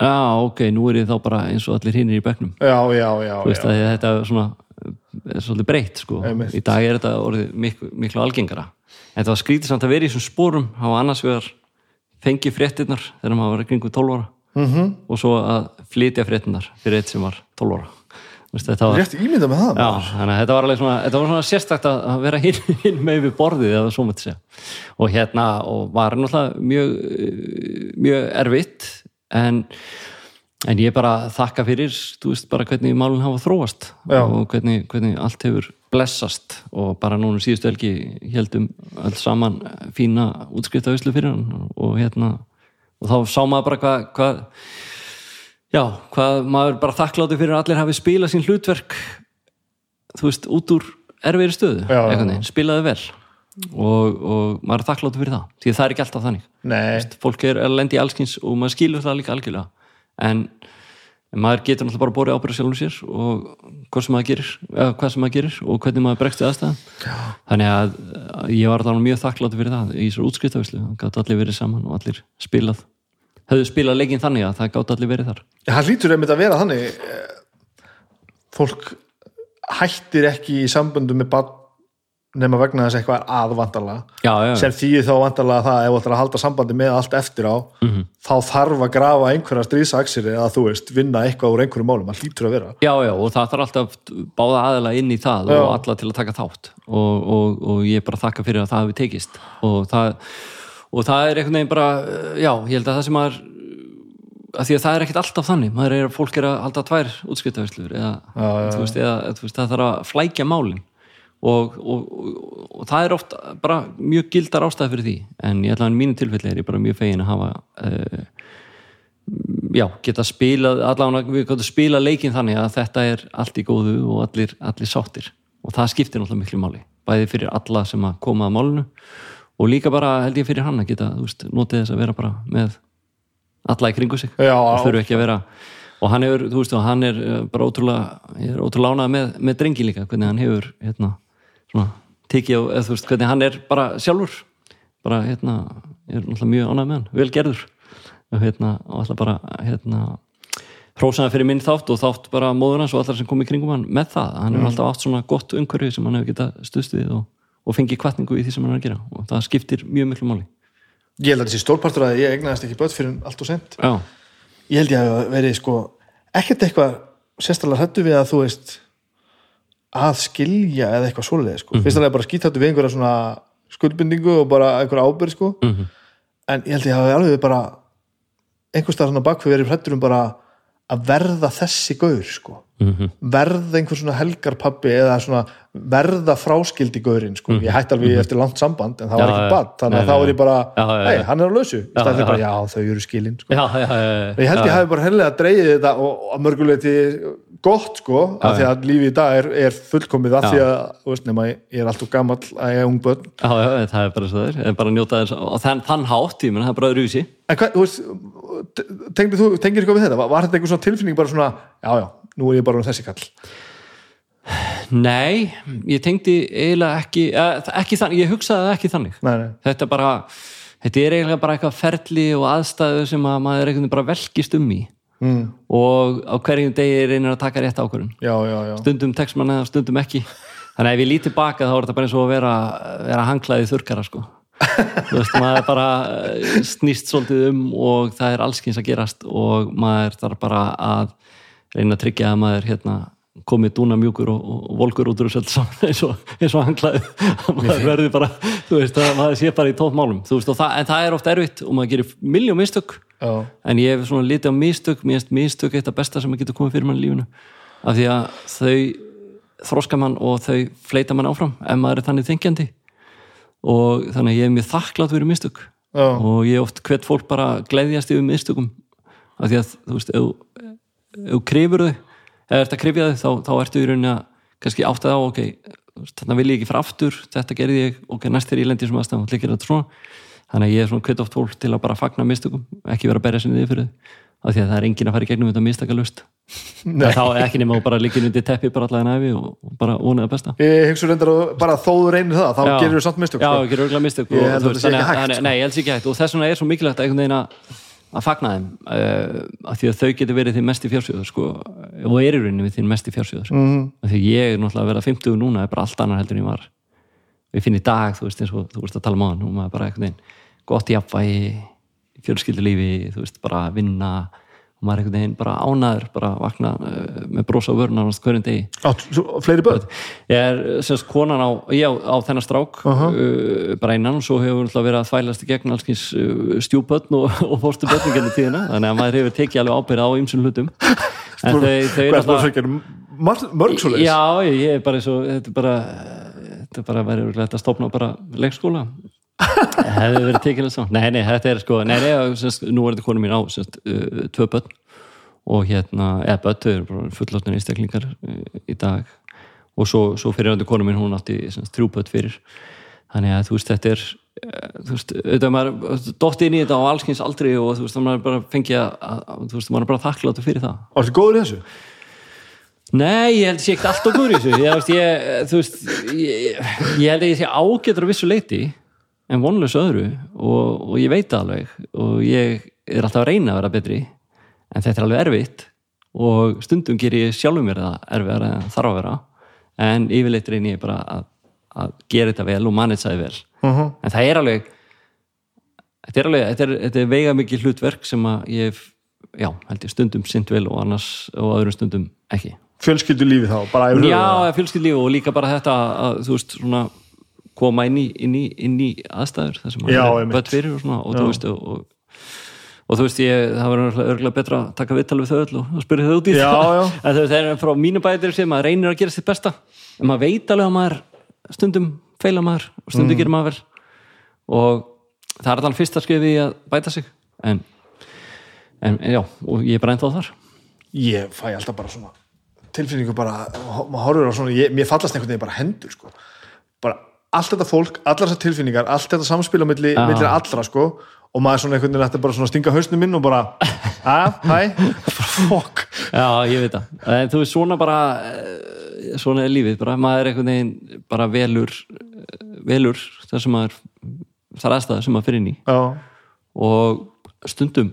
S2: já, ok, nú er ég þá bara eins og allir hinnir í bekknum
S1: já, já, já,
S2: veist
S1: já.
S2: þetta er svona er svolítið breytt sko
S1: Einmitt.
S2: í dag er þetta orðið miklu, miklu algengara en það var skrítið samt að vera í þessum spórum hafa annars vegar fengið fréttinnar þegar maður var kringum 12 ára
S1: Mhm.
S2: -hmm. og svo að flytja fréttinnar fyrir eitt sem var 12 ára þetta var,
S1: rétt ímynda með það
S2: já,
S1: maður.
S2: þannig að þetta var alveg svona, þetta var svona sérstakt að vera hinn, hinn með við borðið og hérna og var náttúrulega mjög mjög erfitt en en ég bara þakka fyrir þú veist bara hvernig málun hafa þróast
S1: Já.
S2: og hvernig, hvernig allt hefur blessast og bara núna síðustu helgi heldum öll saman fína útskriftavislu fyrir hann og hérna og þá sá maður bara hvað, hvað já, hvað maður bara þakkláti fyrir að allir hafi spilað sín hlutverk þú veist, út úr erfiðri stöðu,
S1: Já,
S2: spilaði vel. Og, og maður er þakkláti fyrir það. Því það er ekki alltaf þannig.
S1: Nei,
S2: fólk er að lendi í allskins og maður skilur það líka algjörlega. En, maður getur náttúrulega bara borið ábyrða sjálfum sér og hvað sem maður gerir, eða, hvað sem maður gerir og hvernig maður bregst við aðstæðan þannig að að ég var alveg mjög þakklátt fyrir það í svo útskriftafislu, það gátt allir verið saman og allir spilað höfðu spilað leikinn þannig að það gátt allir verið þar.
S1: Það hlýtur einmitt að vera þannig eh, fólk hættir ekki í samböndu með barn nema vegna þess að eitthvað er
S2: já,
S1: sem þýðir þá vandalega það ef þú ætlar að halda sambandi með allt eftir á
S2: Mhm.
S1: þá þarf að grafa einhverja stríðsaksir eða þú veist, vinna eitthvað úr einhverju málum. Það hlýtur að vera.
S2: Já, já, og það þarf alltaf báða aðeila inn í það
S1: Já.
S2: og alla til að taka þátt. Og, og, og ég bara þakka fyrir að það hafi tekist. Og það, og það er einhvern veginn bara, já, ég held að það sem maður að því að það er ekkert alltaf þannig. Maður er, fólk er að halda tvær útskiptaverslur eða,
S1: Já, já,
S2: þú veist, eða þú veist, það þarf að flækja málin. Og, og, og, og það er oft bara mjög gildar ástæð fyrir því. En ég ætla að mínu tilfelli er ég bara mjög fegin að hafa uh, já, geta spilað allavega við gotum spilað leikinn þannig að þetta er allt í góðu og allir, allir sáttir. Og það skiptir náttúrulega miklu máli. Bæði fyrir alla sem að koma að málinu og líka bara held ég fyrir hann að geta veist, notið þess að vera bara með alla í kringu sig.
S1: Já,
S2: og þurfu ekki að vera. Og hann hefur, veist, og hann er eh, bara ótrúlega, er ótrúlega ánað með, með drengi líka, hvernig hann hefur hérna, svona, tekið á, veist, hvernig hann er bara sjálfur. Bara, hérna, er mjög ánað með hann, vel gerður. Og hérna, og alltaf bara, hérna hrósaði fyrir minn þátt og þátt bara móður hans og allar sem kom í kringum hann með það. Hann hefur alltaf átt svona gott umhverfi sem hann hefur getað stuðst við og, og fengið kvartningu í því sem hann er að gera og það skiptir mjög miklu máli
S1: ég held að þessi stórpartur að ég egnaðist ekki börn fyrir allt og sent
S2: Já,
S1: ég held ég að verið sko ekkert eitthvað sérstaklega hrættu við að þú veist að skilja eða eitthvað svoleið sko. fyrst alveg bara skítáttu við einhverja svona skuldbindingu og bara einhverja ábyrð sko.
S2: Mhm.
S1: en ég held ég að alveg bara einhvers staðar svona bakfið verið hrættur um bara að verða þessi gaur sko.
S2: Mhm.
S1: verða einhver svona helgarpabbi eða svona verða fráskildi gaurinn sko. ég hætti alveg eftir langt samband en það var ekki bad. Þannig að þá er ég bara, hei, hann er á lausu í
S2: Já,
S1: staðið fyrir bara, já, þau eru skilin sko.
S2: já, já, já,
S1: ég held ég hafi bara hennilega dreigið þetta og að mörguleiti gott sko af því að lífið í dag er, er fullkomið af
S2: Já.
S1: því að, þú veist, nema ég er alltaf gamall að ég er ung börn.
S2: Já, já, það er bara svo er bara að njóta þess og þann, þann hátt, ég menn, það er bara öðruvísi.
S1: En hvað, þú veist, tengir þú tengir eitthvað við þetta, var, þetta einhver svona tilfinning bara svona, já, já, nú er ég bara um þessi kall?
S2: Nei, ég tengdi eiginlega ekki, eh, ekki þannig, ég hugsaði ekki þannig.
S1: Nei, nei,
S2: þetta bara, þetta er eiginlega bara eitthvað ferli og aðstæðu sem að maður
S1: mm,
S2: og á hverjum degi reynir að taka rétt ákvörðun.
S1: Já, já, já.
S2: Stundum tekst mann eða stundum ekki. Þannig að ef ég lít tilbaka þá er þetta bara eins og að vera, vera hanglaði þurkara sko. Þú veist, maður bara eh, snýst svolítið um og það er allskins að gerast og maður þarf bara að reyna að tryggja að maður hérna komið dúna mjúkur og, og volkur út úr þessu eins og, eins og hanglaði maður verður bara, þú veist, að maður sé bara í tótt málum, þú veist, það, en það er oft erfitt og maður gerir miljón mistök.
S1: Já,
S2: en ég hef svona litið á mistök mér finnst mistök eitt af besta sem getur komið fyrir mann í lífinu. Af því að þau þroska mann og þau fleita mann áfram ef maður er þannig þengjandi. Og þannig ég er mjög þakklátt fyrir mistök.
S1: Já,
S2: og ég oft hvet fólk bara að gleðjast yfir mistökum. Af því að þú veist ef þú- ef þú krifur þau eða ert að krifja þau þá, þá ertu í rauninni að kannski áttað á ok, þú þarna vil ég ekki fara aftur þetta gerði ég, ok, næst er ég lendi sem aðstæðum og líkir þetta svona þannig að ég er svona hvet oft fólk til að bara fagna mistökum ekki vera að berja sinni yfir þau af því að það er enginn að fara í gegnum þetta mistakalust þá er ekki nema að bara líkir undir teppi bara allavega næfi og, og bara vonaði besta
S1: ég hugsa reyndar að bara þó þú reynir það þá
S2: Já.
S1: gerir þú samt mistök
S2: Já,
S1: sko.
S2: ekki örgulega mistök
S1: Ég
S2: og
S1: held
S2: þú
S1: að það sé ekki
S2: að-
S1: hægt, sko.
S2: Nei, ég held sér ekki hægt og þess vegna er svo mikilvægt að að að fagna þeim uh, af því að þau getur verið þinn mest í fjársjóður sko, og er í rauninni við þinn mest í fjársjóður
S1: Mhm.
S2: af því að ég er náttúrulega að vera 50 núna er bara allt annar heldur en ég var og ég finn í dag, þú veist, eins og þú veist að tala um á hann og maður bara einhvern veginn gott jafnvægi fjölskyldulífi, þú veist, bara að vinna og maður er einhvern veginn bara ánaður bara vakna uh, með brosa vörna hverjum degi.
S1: Átt fleiri börn?
S2: Ég er semst konan á, já, á þennan strák uh bara einan og svo hefur náttúrulega verið að þvælast í gegn allskins uh, stjúbötn og, og fórstu genið tíðina. Þannig að maður hefur tekið alveg ábyrða á ýmsum hlutum. En þau, þau
S1: hvað er það að segja mörg svo leis
S2: Já, ég er bara eins og þetta er bara þetta er bara verið að stopna bara leikskóla hefði verið tekið þess nei, nei, þetta er sko, nei, nei, semst, nú er þetta konu mín á semst, uh, tvö börn. Og hérna, eða börn, þau eru fullotnir einstaklingar uh, í dag. Og svo, svo fyrir hann konu mín, hún átti semst, þrjú börn fyrir. Þannig að þú veist, þetta er þú veist, auðvitað maður dótt inn í þetta á allskins aldrei og þú veist, maður bara fengi að, þú veist, maður er bara þakkláttu fyrir það.
S1: Og ertu góður í þessu?
S2: Nei, ég held að ég sé ekkert alltaf góður í þessu. Ég, þú veist ég, ég held að ég sé ágætur á vissu leiti en vonlösu öðru og, og ég veit alveg og ég er alltaf að reyna að vera betri en þetta er alveg erfitt og stundum ger ég sjálfum mér það erfiðar en þarf að vera. En yfirleitt reynir ég bara að, að gera þetta vel og manni það vel.
S1: Uh -huh.
S2: en það er alveg þetta er alveg, þetta er, þetta er veiga mikið hlutverk sem að ég já, held ég stundum sint vel og annars og öðrum stundum ekki.
S1: Fjölskyldu lífi þá,
S2: Já, fjölskyldlíf og líka bara þetta að þú veist svona koma inn í, inn í, inn í aðstæður þar sem maður er bött fyrir og svona og þú veist og, og, og þú veist ég, það var örgulega betra að taka viðtal við þau öll og, og spyrja þau út í
S1: Já,
S2: það.
S1: já.
S2: en það er frá mínu bætir sem maður reynir að gera sitt besta. En maður veit alveg að maður stundum feila maður og
S1: Mm.
S2: stundum gerir maður vel. Og það er alveg fyrsta skrifi að bæta sig. En, en já, og ég er bara ennþá þar.
S1: Ég fæ alltaf bara svona tilfinningu bara, maður horfir á svona ég, mér fallast einhvern veginn bara hendur sko. Allt þetta fólk, allar þessar tilfinningar allt þetta samspil á milli,
S2: Já.
S1: milli allra sko, og maður svona einhvern veginn ætti bara svona að stinga hausnum minn og bara að, hæ, fokk
S2: Já, ég veit það. En þú veist, svona bara eh, svona er lífið, bara. Maður er einhvern veginn bara velur eh, velur það sem maður þar aðstæða sem maður fyrir inn í.
S1: Já,
S2: og stundum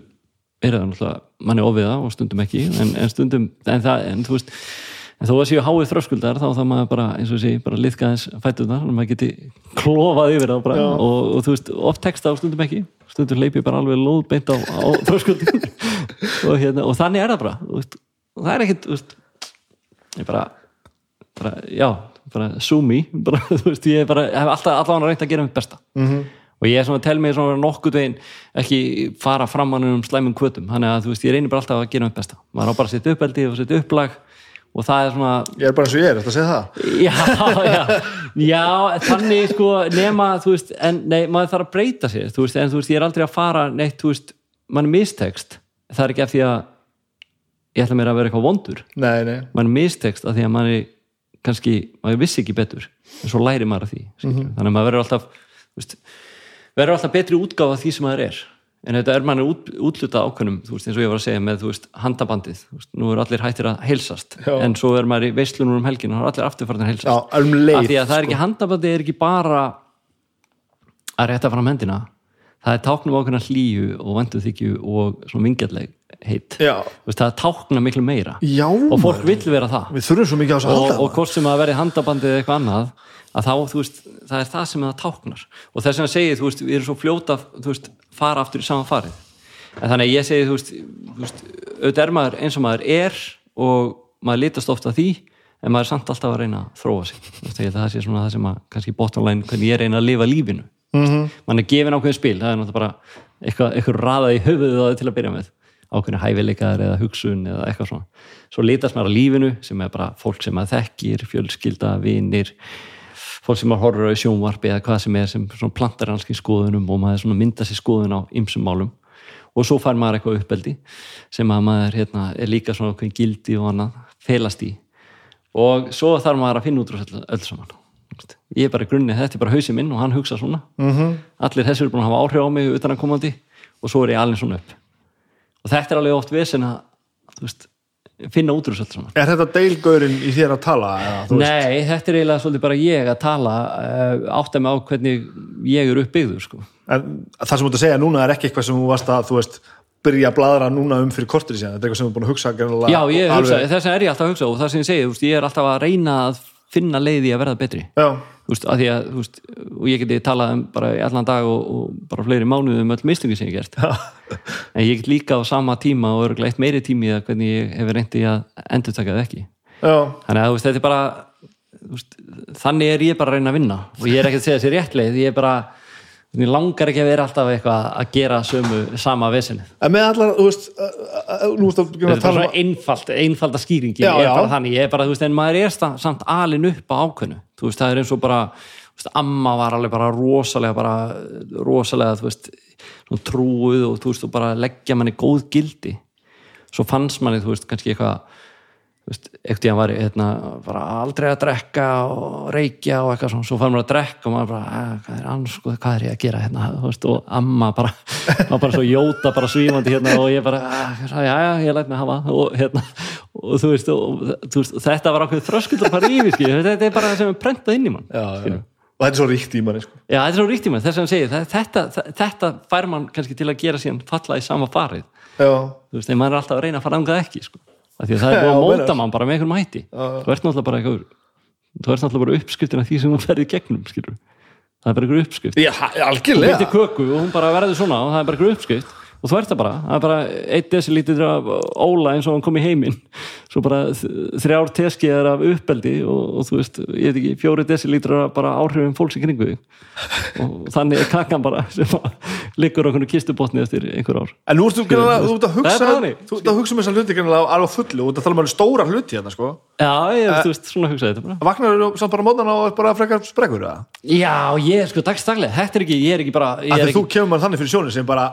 S2: er það náttúrulega, mann er ofiða og stundum ekki, en, en stundum en það, en þú veist en þó að séu háið þröskuldar þá þá maður bara, eins og sé, bara liðka þess fætunar og maður geti klofað yfir það og, og þú veist, oft texta og stundum ekki. Stundum leipi bara alveg lóð beint á, á þröskuldin og, hérna, og þannig er það bara og það er ekkit ég bara, bara já, bara sumi bara, veist, ég bara, hef alltaf allavega reynt að gera mitt besta.
S1: Mhm,
S2: og ég er svona að tel mig svona nokkuð veginn ekki fara fram hann um slæmum kvötum þannig að þú veist, ég reynir bara alltaf að gera mitt besta. Maður á bara að setja uppeldi og setja upplag og það er svona
S1: ég er bara eins og ég er, þetta segja það?
S2: Já, já, já, þannig sko nema, þú veist, en nei, maður þarf að breyta sér, þú veist, en þú veist, ég er aldrei að fara neitt, þú veist, mann er mistekst. Það er ekki af því að ég ætla mér að vera eitthvað vondur.
S1: Nei, nei,
S2: mann er mistekst af því að maður er kannski, maður vissi ekki betur en svo læri maður að því mm þannig að maður verður alltaf veist, verður alltaf betri útgáfa af því sem maður er en þetta er manni út, útluta ákveðnum þú veist, eins og ég var að segja með þú veist, handabandið þú veist, nú eru allir hættir að heilsast.
S1: Já.
S2: en svo er maður í veislunum um helgin og allir afturfarnir að
S1: já,
S2: heilsast
S1: um
S2: af
S1: leið
S2: því að það er ekki handabandið er ekki bara að rétta fram hendina. Það er táknum ákveðna hlýju og vanduþykju og svona vingjalleg heitt
S1: já,
S2: það er tákna miklu meira.
S1: Já
S2: og fólk vill vera það.
S1: Við þurfum svo mikið á þess að
S2: og,
S1: halda
S2: og hvort sem að verði handabandið eitthvað annað að þá, þú veist, það er það sem það táknar. Og þess að segja, þú veist, við erum svo fljóta þú veist, fara aftur í saman farið. En þannig að ég segi, þú veist, auðvitað er maður eins og maður er og maður litast ofta því en maður er samt alltaf að reyna að þróa sig. Það sé svona það sem að, kannski bottom line hvernig ég reyna að lifa lífinu.
S1: Mhm.
S2: mann er gefin ákveðin spil, það er náttúrulega bara eitthvað, eitthvað raða í höfuðu á þau til að byrja með. Ákveðin hæfileikaðar eða hugsun eða eitthvað svona, svo litast maður að lífinu sem er bara fólk sem maður þekkir fjölskylda, vinir fólk sem horfur á í sjónvarpi eða hvað sem er sem plantar hanski skoðunum og maður mynda sér skoðun á ymsum málum. Og svo fær maður eitthvað uppeldi sem að maður hérna, er líka svona okkur gildi og annað felast í. Og svo þarf maður að finna út úr öll, saman. Ég er bara í grunni, þetta er bara hausinn minn og hann hugsa svona.
S1: Mhm.
S2: allir þessir eru búin að hafa áhrif á mig utan að komandi og svo er ég alveg svona upp. Og þetta er alveg oft vesen að þú veist, finna út úr þessu öll saman
S1: er þetta deilgaurinn í þér að tala eða, þú veist?
S2: Nei, þetta er eiginlega svolítið bara ég að tala uh, átta mig á hvernig ég er uppbyggður sko.
S1: en það sem þú ert að segja núna er ekki eitthvað sem þú varst að þú veist, byrja að bladra núna um fyrir kortir síðan, þetta er eitthvað sem þú er búin að hugsa greinilega
S2: Já, ég hugsa,
S1: alveg-
S2: þess vegna er ég alltaf að hugsa og það sem ég segi, ég er alltaf að reyna að finna leiði að verða betri
S1: já,
S2: þú veist, að því að, þú veist, og ég geti talað um bara í allan dag og, og bara fleiri mánuði um öll mistingu sem ég gert. En ég get líka á sama tíma og örgulega eitt meiri tími að hvernig ég hef reyndi að endurtaka það ekki.
S1: Já,
S2: þannig að þú veist, þetta er bara veist, þannig er ég bara að reyna að vinna. Og ég er ekki að segja þessi réttleið ég er bara, ég langar ekki að vera alltaf eitthvað að gera sömu sama vesinni
S1: en með allar, þú veist nú ertu að
S2: þetta er
S1: að
S2: bara
S1: tala
S2: svona einfalt, einfalda skýringi
S1: Já,
S2: ég er
S1: já.
S2: bara þannig, ég er bara, þú veist, en maður er samt alin upp á ákveðnu, þú veist, það er eins og bara veist, amma var alveg bara rosalega bara rosalega, þú veist trúið og þú veist, og bara leggja manni góð gildi. Svo fannst manni, þú veist, kannski eitthvað þú veist, ekkert ég var hérna, aldrei að drekka og reykja og eitthvað svona, svo fann maður að drekka og maður bara, "Ah, hvað er anskoð, hvað er ég að gera hérna, veist, og amma bara var bara svo jóta, bara svífandi hérna og ég bara, "Ah, já, já, ég læt mig hafa og hérna, og þú veist, og, þú veist þetta var ákveð þröskuldur yfir, skilju, þetta er bara það sem er prentað inn í mann,
S1: já, já. og þetta er svo ríkt í manni sko.
S2: Já, þetta er svo ríkt í mann, þess að hann segir, þetta, þetta fær mann kannski til að gera síðan falla í sama farið,
S1: já,
S2: þú veist, en maður er alltaf að reyna að fara angað ekki, sko, af því að það er búið
S1: Já,
S2: að móta mann bara með einhverjum hætti, þú ert náttúrulega bara eitthvað, þú ert náttúrulega bara uppskriftin af því sem hún ferði gegnum, skilur, það er bara einhver uppskrift,
S1: já algjörlega.
S2: Veitir köku og hún bara verður svona og það er bara einhver uppskrift og þú ert það bara, það er bara 1 desilítur af óla eins og hann kom í heiminn. Svo bara þrjár teskiðar af uppeldi og, og þú veist, ég veit ekki fjóri desilítur af bara áhrifum fólks í kringu og þannig er kakan bara sem að liggur okkur kistubotni eftir einhver ár.
S1: En nú ertu þú ert að hugsa þú ert að hugsa um þessa hluti alveg fullu. Og það tala um stóra hluti hérna sko.
S2: Já, ég, þú veist, svona hugsaði þetta bara.
S1: Vaknar þú samt bara mótana og bara frekar sprekkur eða?
S2: Já, ég sko dagstaglega, þetta er ekki, ég er ekki bara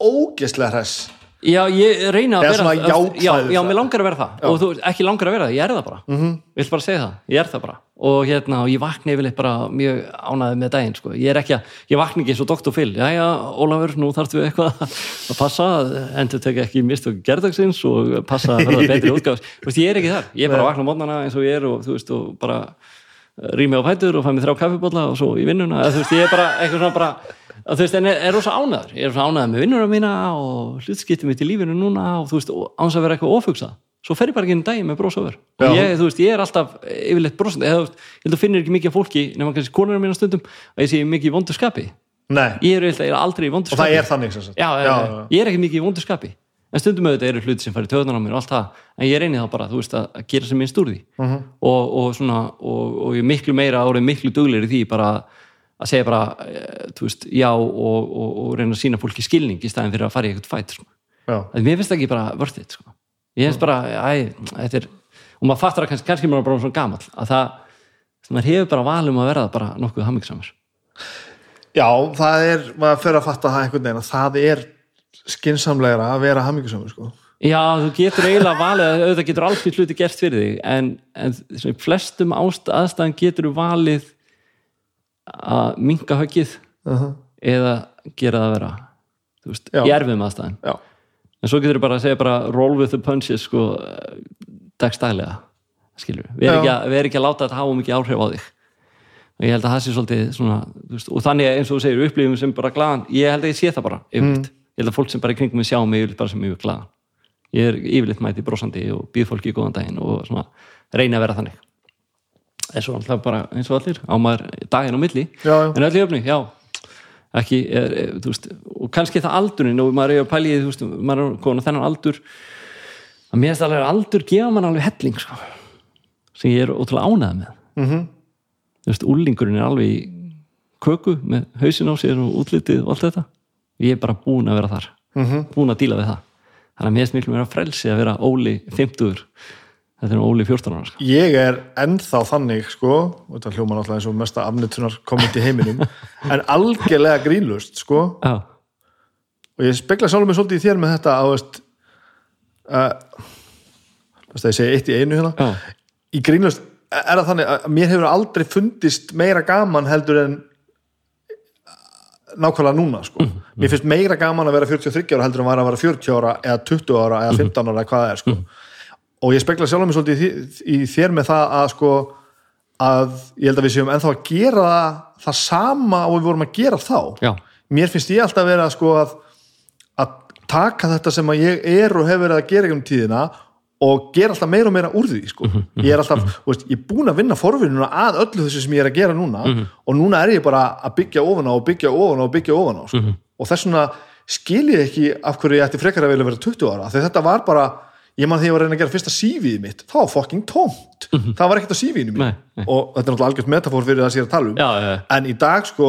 S2: ég
S1: ógeðslega hress.
S2: Já, ég reyna að vera já, já, mér langar að vera það. Og þú, ekki langar að vera það, ég er það bara. Mm -hmm. vil bara segja það, ég er það bara. Og hérna, og ég vakna yfirleitt bara mjög ánæði með daginn, sko, ég er ekki að ég vakna ekki eins og Dr. Phil, já, já, Ólafur nú þarftu eitthvað að passa endur tekja ekki mistök gerðagsins og passa að verða betri útgáðs þú veist, ég er ekki þar, ég er bara að vakna mótnana eins og ég er og þú veist, og bara rými á fætur og fæ mér þrjá kaffibólla og svo í vinnuna, þú veist, ég er bara eitthvað svona bara að þú veist, en er, rosa ánæður ég er rosa ánæður með vinnuna mína og hlutskipti mitt í lífinu núna og þú veist, og áns að vera eitthvað ofugsað svo fer ég bara ekki inn í daginn með
S1: Já.
S2: og ég, þú veist, ég er alltaf yfirleitt veist, ég held að finnir ekki mikið fólki nema kannski konuna mína stundum að ég sé mikið í vondu skapi.
S1: Nei,
S2: ég er, yfirleitt- ég er aldrei í vondu
S1: og
S2: skapi.
S1: það er þannig sem sagt.
S2: Já, já, ég er ekki mikið í vondu skapi. En stundum auðvitað eru hluti sem fari töðunar á mér og allt það, en ég reyni þá bara, þú veist, að gera sem minnst úr því.
S1: Mhm.
S2: og, og svona, og, og ég miklu meira árið miklu duglegri í því bara að segja bara, eh, þú veist, já og, og, og reyna að sína fólki skilning í staðin fyrir að fara í eitthvað fæt, sko. mér finnst það ekki bara vörð þitt, sko. Ég finnst bara, æ, þetta er og maður fattar að kannski, kannski maður er bara svona gamall að það, maður hefur bara valum að verða bara nokkuð hammingsamur
S1: já, það er, maður fyrir að fatta það einhvern veginn að það er skinsamlegra að vera hamingjusömmur sko.
S2: Já, þú getur eiginlega valið að auðvitað getur alls fyrir hluti gert fyrir þig en, en flestum ást, aðstæðan getur þú valið að minka höggið
S1: uh -huh.
S2: eða gera það að vera þú veist,
S1: Já.
S2: í erfiðum aðstæðan
S1: Já,
S2: en svo getur þú bara að segja bara roll with the punches sko, dagstælega skilur við, við erum ekki, að- við erum ekki að láta þetta hafa mikið áhrif á þig. Og ég held að það sé svolítið svona, veist, og þannig eins og þú segir upplifum sem bara glaðan, ég held að ég sé það bara yfirleitt, ég held að fólk sem bara í kringum sjá mig yfirleitt bara sem yfir glaðan. Ég er yfirleitt mæti brosandi og býð fólki í góðan daginn og svona reyna að vera þannig eins og alltaf bara eins og allir á maður daginn á milli.
S1: Já, já.
S2: en öll í öfni, já. Ekki, er, er, veist, og kannski það aldurinn og maður er að pæli í, þú veist, maður er komin á þennan aldur. Að mér finnst alveg að aldur gefa mann alveg helling sko, sem ég er ótrúlega ánæða með.
S1: Mm -hmm.
S2: þú veist, úlingurinn er alveg í köku með hausin á sér og útlitið og allt þetta. Ég er bara búin að vera þar.
S1: Mhm.
S2: búin að díla við það. Þannig að mér finnst miklu meira frelsi að vera Óli 50 þetta er Óli 14 ára sko.
S1: Ég er ennþá þannig sko, og þetta hljóma náttúrulega eins og mesta afnittunar komment í heiminum en algjörlega grínlust sko.
S2: Já,
S1: og ég spekla sjálfum mig svolítið í þér með þetta að veist uh, veist að ég segi eitt í einu hérna.
S2: Já,
S1: í grínlust er það þannig að mér hefur aldrei fundist meira gaman heldur en nákvæmlega núna sko. mér finnst meira gaman að vera 43 ára heldur en að vera 40 ára eða 20 ára eða 15 ára eða hvað það er sko. Og ég spekla sjálf mig svolítið í, í þér með það að sko að ég held að við séum ennþá að gera það, það sama og við vorum að gera þá.
S2: Já,
S1: mér finnst ég alltaf vera sko að, að taka þetta sem að ég er og hefur verið að gera um tíðina og gera alltaf meira og meira úr því sko. ég er alltaf, þú veist, ég er búin að vinna forvinnuna að öllu þessu sem ég er að gera núna og núna er ég bara að byggja ofan á og byggja ofan á og byggja ofan á sko. og þess vegna skil ég ekki af hverju ég ætti frekar að vilja vera 20 ára þegar þetta var bara, ég man þegar ég var að reyna að gera fyrsta CV-ið mitt, það var fucking tómt. Það var ekkert á CV-inu mínu. Og þetta er náttúrulega algjört metafor fyrir það sem ég er að tala um.
S2: Já, já,
S1: en í dag sko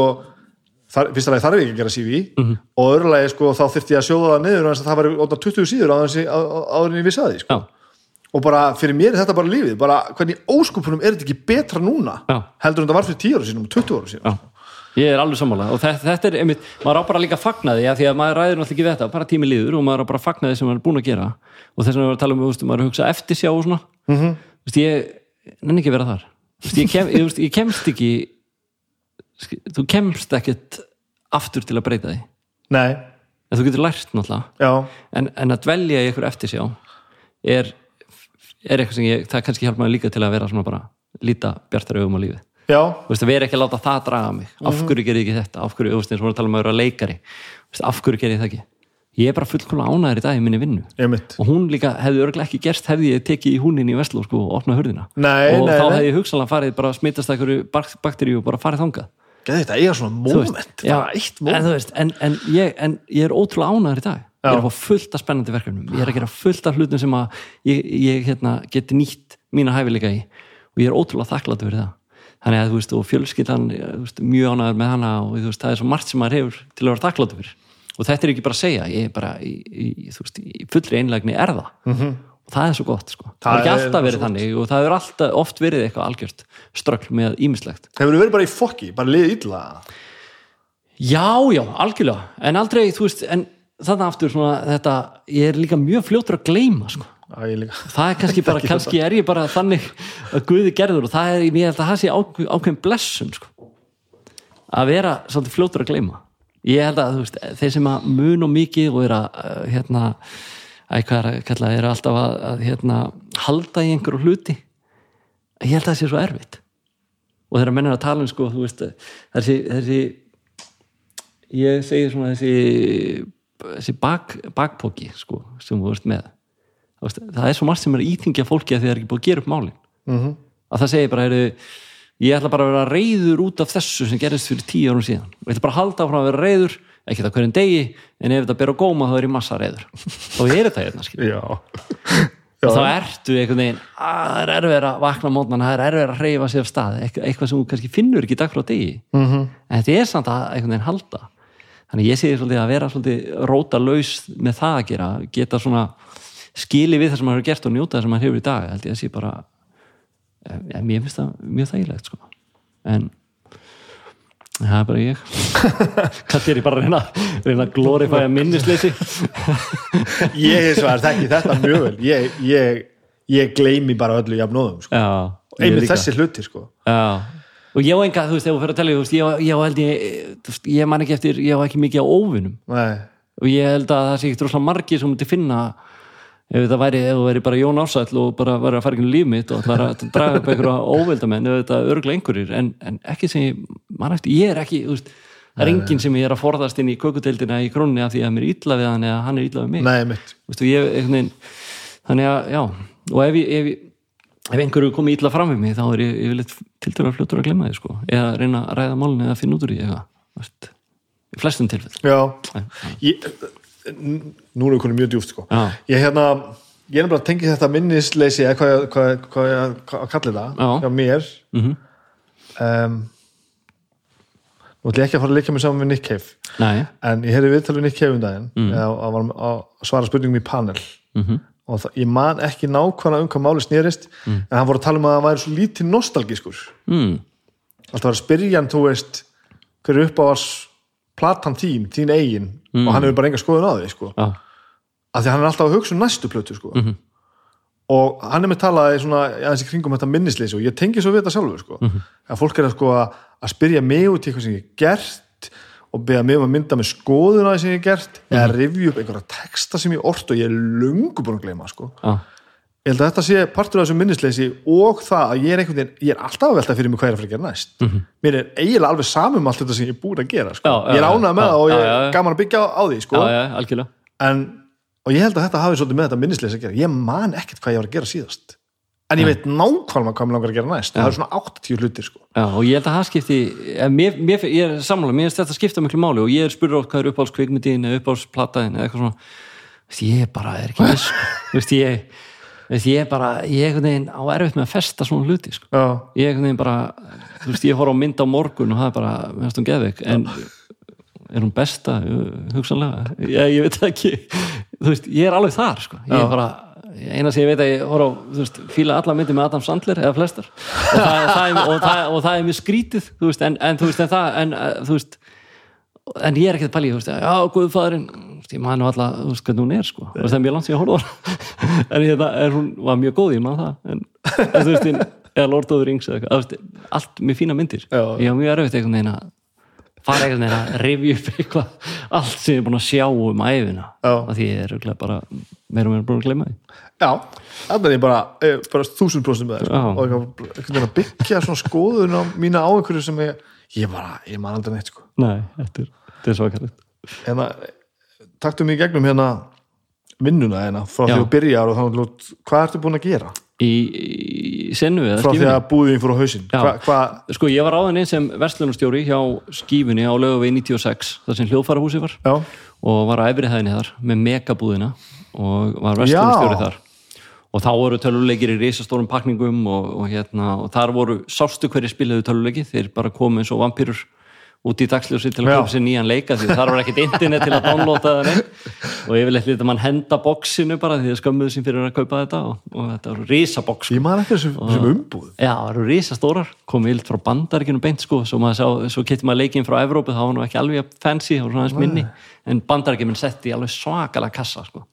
S1: þar, fyrsta lagi þarf ég ekki að gera CV
S2: Mhm.
S1: og öðru lagi sko þá þyrfti ég að sjóða það niður að það var ótaf 20 síður áður en ég vissi að því sko. og bara fyrir mér er þetta bara lífið. Bara hvernig óskupunum er þetta ekki betra núna
S2: Já.
S1: heldur en þetta var fyrir 10 ára sínum 20 ára sínum
S2: Já, ég er alveg sammála. Og þetta, þetta er einmitt, maður á bara líka að fagna því að því að maður ræður náttúrulega ekki við þetta, bara tími líður og maður á bara að fagna því sem maður er búin að gera. Og þess vegna var að tala um, maður er að hugsa eftir sjá og svona, mm -hmm. þú veist, ég nenni ekki að vera þar, þú veist, ég, kem, ég, ég kemst ekki þú kemst ekkert aftur til að breyta því,
S1: nei,
S2: en þú getur lært náttúrulega, en, en að dvelja í einhver eftir sjá er, er eitthvað sem ég, það kannski hjálpa mig líka til að vera svona bara, líta bjartari augum á lífið
S1: já,
S2: að vera ekki að láta það draga mig. Af hverju ger ég ekki þetta, af hverju, þú veist, eins og að tala um að vera leikari. Þú veist, af hverju ger ég það ekki? Ég er bara fullkomlega ánæður í dag í minni vinnu.
S1: Ég mitt
S2: og hún líka hefði örglega ekki gerst hefði ég tekið í húnin í Vestló sko, og opnað hurðina.
S1: Nei,
S2: og
S1: nei,
S2: þá hefði ég hugsanlega farið bara að smitast einhverju bak- bakteríu og bara farið þangað.
S1: Þetta eiga svona moment,
S2: já,
S1: bara eitt
S2: en,
S1: moment.
S2: veist, en, en, ég, en ég er ótrúlega ánæður í dag. Ég er
S1: Já.
S2: að fá fullt af spennandi verkefnum. Ég er að gera fullt af hlutum sem að ég, ég hérna, geti nýtt mína hæfileika í. Og ég er ótrúlega þakklátt fyrir það þannig að þú veist, og fjölskyldan þú veist, mjög ánæður með hana og þú veist, það er svo margt sem maður hefur til að vera þakklátt fyrir og þetta er ekki bara að segja ég er bara í, í, þú veist, í fullri einlægni er það -hmm. og það er svo gott sko. það,
S1: Það
S2: er ekki alltaf verið þannig og það hefur alltaf oft verið eitthvað algjört ströggl með ímislegt
S1: Hefur verið bara í fokki, bara liðið illa
S2: Já, já, algjörlega, en aldrei, þú veist, en þannig aftur svona þetta, ég er líka mjög fljótur að gleyma, sko. Það er kannski bara, kannski er ég bara þannig að Guði gerður og það er, ég held að það sé ákveð, ákveðin blessun, sko. Að vera svolítið fljótur að gleyma. Ég held að, veist, þeir sem að mun og mikið og er að, uh, hérna, æ, hvað er að kalla, er alltaf að, að hérna, halda í einhverju hluti, ég held að það sé svo erfitt. Og þegar menn er að tala um, sko, veist, þessi, þessi ég segi svona þessi þessi bak, bakpóki sko, sem þú veist með veist, það er svo margt sem er íþingja fólki að þið er ekki búið að gera upp málin.
S1: Mm -hmm.
S2: að það segir bara, heyrðu, ég ætla bara að vera reyður út af þessu sem gerist fyrir tíu árum síðan. Og ég ætla bara að halda áfram að vera reyður ekki það hverjum degi, en ef þetta ber á góma þá er ég massa reyður og ég er þetta hérna skilur
S1: Já.
S2: Og þá ertu einhvern veginn að það er erfið að vakna mótnan, það er erfið að reyfa sig af stað, eitthvað, sem þú kannski finnur ekki dag frá degi,
S1: mm -hmm.
S2: en þetta er samt að einhvern veginn halda. Þannig ég segi svolítið að vera svolítið róta laus með það að gera, geta svona skili við það sem maður hefur gert og njóta það sem maður hefur í dag, held ég að sé bara ja, mér finnst það mjög þægilegt sko. en það er bara ég. Hvað er ég bara að reyna, reyna að glorifæja minnisleysi.
S1: Ég er svo að þekki þetta mjög vel. Ég, ég, ég gleymi bara öllu jafnóðum sko. Einmitt þessi hluti sko.
S2: Og ég á enga, þú veist, þegar þú fyrir að tella þú veist, ég, ég held ég, þú ég man ekki eftir ég á ekki mikið á óvinum.
S1: Nei,
S2: og ég held að það sé ekki droslega margir sem myndi finna ef það væri, ef þú væri bara Jón Ársæll og bara væri að fara ekki líf mitt og ætlar að draga upp einhverja óveldamenn ef þetta örgla einhverjir, en, en ekki sem ég man eftir, ég er ekki, veist það er enginn sem ég er að forðast inn í kökudeildina í krónni af því að mér er illa við hann eða hann er illa við mig.
S1: Nei,
S2: og ég, einhvern þannig að, já og ef, ég, ef, ég- ef einhverju komið illa fram við mig, þá er ég yfirleitt til dæra fljótur að glemma því, sko, eða reyna að ræða málun eða finna út úr í flestum tilfell
S1: Já. Ég, Nú erum við konum mjög djúft sko.
S2: Já.
S1: Ég hérna Ég er bara að tengja þetta minnisleysi eða hvað, hvað, hvað ég að kalla það
S2: Já.
S1: hjá mér
S2: mm
S1: um, Nú ætlum ég ekki að fara að leika mig saman við Nick Cave
S2: Nei,
S1: en ég heyrði viðtalið Nick Cave um daginn mm. að, að, að svara spurningum í panel
S2: Mhm.
S1: og það, ég man ekki nákvæmlega um hvað máli snýrist
S2: Mm.
S1: en hann voru að tala um að það væri svo lítið nostalgískur
S2: mm.
S1: alltaf að spyrja hann, þú veist hver er upp á að platan þín, þín eigin og hann hefur bara enga skoðun á því sko.
S2: já,
S1: af því hann er alltaf að hugsa um næstu plötu sko. og hann er með talaði svona aðeins í kringum þetta minnisleysi og ég tengi svo við þetta sjálfur sko. að fólk er að, sko, að, að spyrja mig út í eitthvað sem ég hef gert og beða mig um að mynda með skoðun á því sem ég hef gert eða revju upp einhverja texta sem ég orð og ég er lungu búin að gleyma sko. Ég held að þetta sé partur af þessu minnisleysi og það að ég er einhvern veginn ég er alltaf að velta fyrir mig hvað er að fara að gera næst. Mér er eiginlega alveg samum allt þetta sem ég er búin að gera sko.
S2: Já,
S1: ég er ánægð með
S2: já,
S1: það og ég er gaman að byggja á, á því sko.
S2: já,
S1: en, og ég held að þetta hafi svolítið með þetta minnisleysi að gera. Ég man ekkert hvað ég var að gera síðast. En ég veit nákvæmlega hvað mér langar að gera næst. Það er svona 80 hlutir sko.
S2: Og ég held að það skipti mér, mér, ég er sammála, mér og Veist, ég er. Veist, veist, bara ég er einhvern veginn á erfitt með að festa svona hluti sko. ég er einhvern veginn bara þú veist, ég fór á mynd á morgun og það er bara mér finnst hún geðveik en er hún besta, hugsanlega ég, ég veit ekki þú veist, ég er alveg þar sko. ég er bara, eina sem ég veit að ég horf á, þú veist, fíla alla myndir með Adam Sandler eða flestar og það, það og það, og það er mjög skrítið þú veist, en, en þú veist, en það en, uh, þú veist, en ég er ekkert pælið, þú veist, já, guðfæðurinn ég man nú alltaf, þú veist, hvernig hún er sko, það er mjög langt sem ég hana. En ég, það, er, hún var mjög góð, ég man það en, en þú veist, eða Lord of the Rings allt með fína myndir.
S1: Já.
S2: ég var mjög erfitt einhvern veginn að fara einhvern veginn að rifja upp eitthvað allt sem ég er búin að sjá um æfina því ég er bara meira og meira búin að glemma því.
S1: Já, þannig er ég bara, eh, bara þúsund prósent með þér
S2: Já.
S1: og einhvern veginn að byggja svona skoðun á mína á einhverju sem ég, ég bara, ég
S2: Nei, þetta er, er svakalegt
S1: hérna, taktu mig í gegnum hérna vinnuna hérna frá því að byrja og þá, hvað ertu búin að gera?
S2: Í, í sennu eða
S1: frá því
S2: skífunni
S1: að búðin fór á hausinn.
S2: Já.
S1: Hva, hva,
S2: Sko, ég var áðan einn sem verslunarstjóri hjá skífunni á lögavegi 96 þar sem hljóðfarahúsi var.
S1: Já,
S2: og var á efri hæðinni þar með megabúðina og var verslunarstjóri þar. Og þá voru töluleikir í risastórum pakningum og, og, hérna, og þar voru sástu hverju spilaðu töluleiki þeir bara komu eins og vampýrur út í dagsljósi til að köpa sér nýjan leika því þar var ekkert internet til að downloada það neitt. og yfirleitt lítið mann henda boxinu bara því það skömmuðu sín fyrir að kaupa þetta og, og þetta var risabox
S1: ég man ekki þessum, umbúð
S2: Já, það eru risastórar, komið vilt frá bandaríkjunum beint sko, svo, maður svo getur maður leikinn frá Evrópu, það var nú ekki alveg fancy, það var svona aðeins minni, en bandaríkjuminn setti alveg svakalega kassa sko,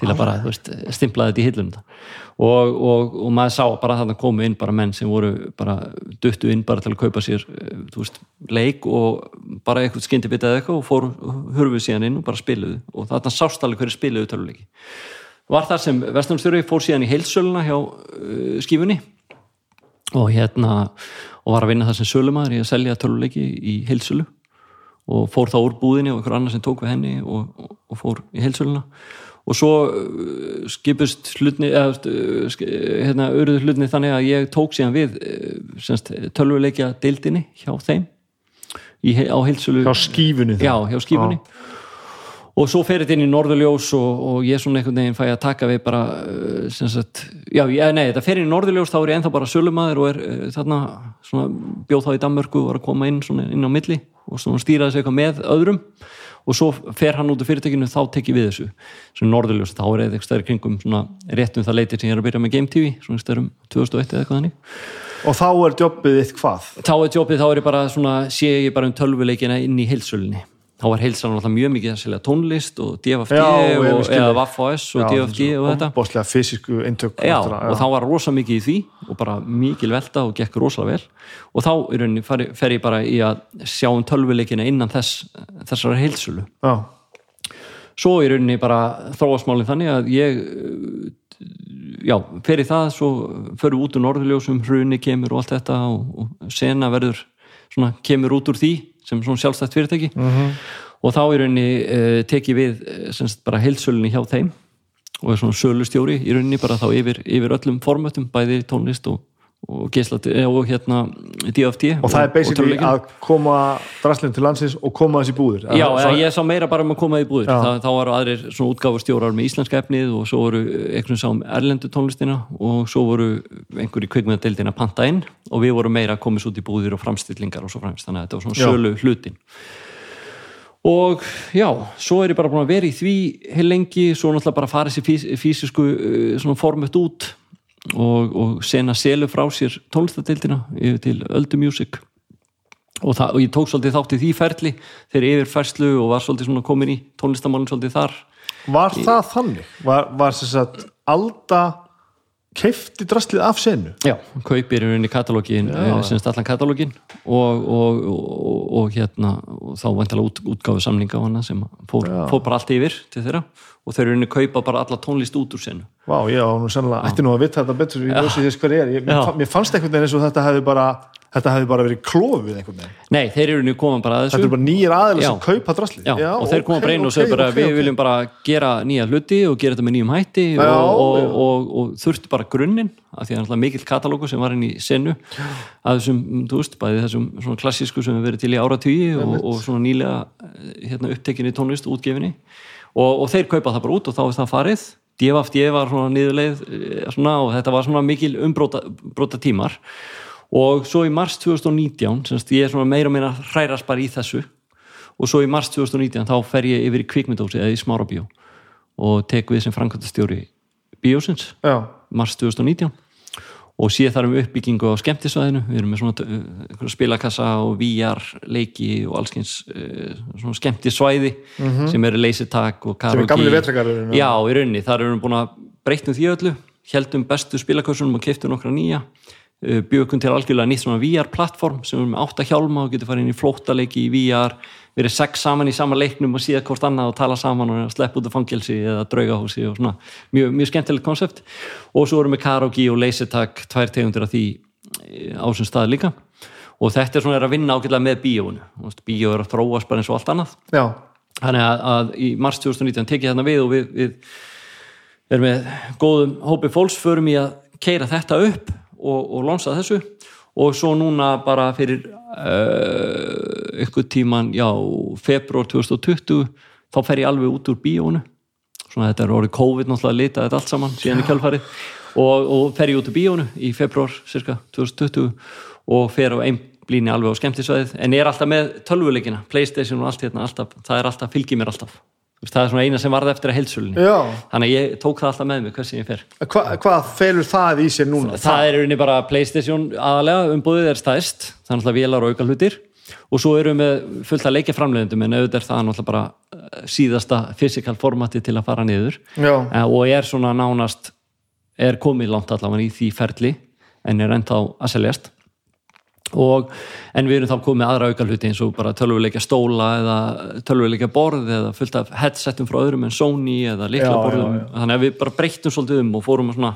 S2: til að bara, þú veist, stimplaði þetta í hillum og, og, og maður sá bara þarna komu inn bara menn sem voru bara duttu inn bara til að kaupa sér eh, þú veist, leik og bara eitthvað skyndibita eða eitthvað og fóru, hurfuð síðan inn og bara spiluðu. Og þarna sást alveg hverju spiluðu töluleiki var þar sem Vestlunarstjóri fór síðan í heilsöluna hjá uh, skífunni og hérna og var að vinna það sem sölumæður í að selja töluleiki í heilsölu og fór þá úr búðinni og einhver annar sem tók við henni og, og fór í heilsöluna og svo uh, skipust hlutni uh, sk- hérna, auðruðu hlutni þannig að ég tók síðan við semst, tölvuleikja deildinni hjá þeim í, á heilsölu
S1: hjá skífunni
S2: já, hjá skífunni. Og svo fer þetta inn í Norðurljós og, og ég svona einhvern veginn fæ að taka við bara sagt, já, nei, þetta fer inn í Norðurljós þá er ég ennþá bara sölumæður og er þarna, svona, bjóð þá í Danmörku og var að koma inn svona inn á milli og svona stýra þessu eitthvað með öðrum og svo fer hann út úr fyrirtækinu þá tek ég við þessu, svona Norðurljós þá er eitthvað stærri kringum svona rétt um það leiti sem ég er að byrja með Game TV, svona stærrum 2001 eða eitthvað þannig.
S1: Og þá er jobbið þitt hvað?
S2: Þá er jobbið, þá er ég bara svona sé ég bara um tölvuleikina inn í heilsölinni þá var heilsan alltaf mjög mikið selja tónlist og DFFG
S1: Já,
S2: og,
S1: skil
S2: eða
S1: þig.
S2: Vaff.S og og þetta.
S1: bóstlega fysisku eintök
S2: já,
S1: náttúrulega,
S2: og þá var rosa mikið í því og bara mikil velta og gekk rosa vel. Og þá rauninni fer, fer ég bara í að sjá um tölvuleikina innan þess, þessara heilsölu
S1: já,
S2: svo í rauninni bara þróasmálinn þannig að ég já, fer í það svo við út úr norðurljósum, hruni kemur og allt þetta og, og sena verður svona, kemur út úr því sem svona sjálfstætt fyrirtæki -hmm. og þá í rauninni uh, teki við uh, semst bara heilsölunni hjá þeim og er svona sölustjóri í rauninni bara þá yfir, yfir öllum formatum, bæði tónlist og, og geislat og hérna DFT
S1: og það er basically að koma draslinn til landsins og koma þessi búður
S2: Já,
S1: Að-
S2: eða
S1: svo-
S2: ég sá meira bara um að koma í búðir.
S1: Já.
S2: Þa, þá varu aðrir svona útgáfustjórar með íslenska efnið og svo voru einhvern sá um erlendu tónlistina og svo voru einhverju kvikmyndadeildin að panta inn og við vorum meira að komast út í búðir og framstillingar og svo fremst, þannig að þetta var svona sölu hlutin og já, svo er ég bara búin að vera í því heil lengi, svo náttúrulega bara fara þessi fís, físisku uh, svona format út og, og sena selu frá sér tónlistadeildina yfir til Öldu Music og, það, og ég tók svolítið þátt í því ferli þegar yfir færslu og var svolítið komin í tónlistamálinn svolítið þar
S1: var það þannig? var, var sem sagt Alda keifti draslið af senu.
S2: Já, kaupir í rauninni katalógin semst allan katalógin og, og, og, og hérna og þá vantilega út, útgáfu samninga á hana sem fór, fór bara allt yfir til þeirra og þeir rauninni kaupa bara alla tónlist út úr senu.
S1: Vá, já, nú sannlega, ætti nú að vita þetta betur í ljósi þess hver ég er, ég, mér, mér fannst veginn eins og þetta hefði bara þetta hefði bara verið klófið einhvern veginn.
S2: Nei, þeir eru rauninni koma bara að þessu.
S1: Þetta er bara nýjir aðeins
S2: Já.
S1: sem kaupa draslið
S2: Já, og þeir koma
S1: ok,
S2: bara inn og segja bara
S1: ok,
S2: við viljum bara gera nýja hluti og gera þetta með nýjum hætti
S1: Já,
S2: og, og,
S1: já.
S2: og, og, þurfti bara grunninn af því að það er mikill katalógu sem var inn í senu að þessum, þú veist, bæði þessum svona klassísku sem við verið til í áratugí og, og svona nýlega eh, hérna, upptekinni tónlist útgefinni. Og, og þeir kaupa það bara út og þá er það farið. DFFD var svona niðurleið eh, svona, og þetta var svona mikil umbróta bróta tímar og svo í mars 2019 semst ég er svona meira og meira hrærast bara í þessu. Og svo í mars 2019 þá fer ég yfir í kvikmyndósi eða í smárabíó. Og tek við sem framkvæmtastjóri bíósins.
S1: Já,
S2: mars 2019 og sé þar um uppbyggingu á skemmtisvæðinu. Við erum með svona einhverja spilakassa og VR leiki og allskyns uh, svona skemmtisvæði sem eru leysitak og
S1: Mhm. sem er
S2: karaoke.
S1: gamli vetragarðurinn
S2: Já, í rauninni, þar erum við búin að breyttum því öllu, heldum bestu spilakursunum og keiftum nokkra nýja bjökum til algjörlega nýtt svona VR-plattform sem er með átta hjálma og getur farið inn í flóttaleiki í VR, verið sex saman í sama leiknum og síða hvort annað og tala saman og sleppa út af fangelsi eða draugahúsi og svona, mjög, mjög skemmtilegt konsept. Og svo erum við karaoke og leysitak tvær tegundir af því eh, á sem stað líka. Og þetta er svona er að vinna ágætlega með bíóinu. Bíó er að þróast bara eins og allt annað.
S1: Já,
S2: þannig að, að í mars 2019 tekið þarna við og við, við erum með góðum hópi fólks förum í að keira þetta upp og, og lonsa þessu. Og svo núna bara fyrir uh, ykkur tíman já, februar 2020 þá fer ég alveg út úr bíónu svona þetta er orðið COVID náttúrulega litað þetta allt saman síðan í kjálfarið og, og fer ég út úr bíónu í februar cirka 2020 og fer á einblíni alveg á skemmtisvæðið. En ég er alltaf með tölvuleikina Playstation og allt hérna alltaf, það er alltaf, fylgir mér alltaf það er svona eina sem varð eftir að heilsulunni þannig að ég tók það alltaf með mig hversin ég fer.
S1: Hva, hvað felur það í sér núna?
S2: það er rauninni bara Playstation aðalega umbúðið er stæðst þannig að vélar og auka hlutir og svo erum við fullt að leikja framleiðendum en auðvitað er það náttúrulega bara eh, síðasta physical formati til að fara niður.
S1: Já,
S2: Eh, og er svona nánast er komið langt allavega í því ferli en er ennþá að seljast og, en við erum þá komið aðra auka hluti eins og bara tölvuleikja stóla eða tölvuleikja borð eða fullt af headsetum frá öðrum en Sony eða líkla borðum,
S1: Já, já,
S2: þannig að við bara breyttum svolítið um og fórum að svona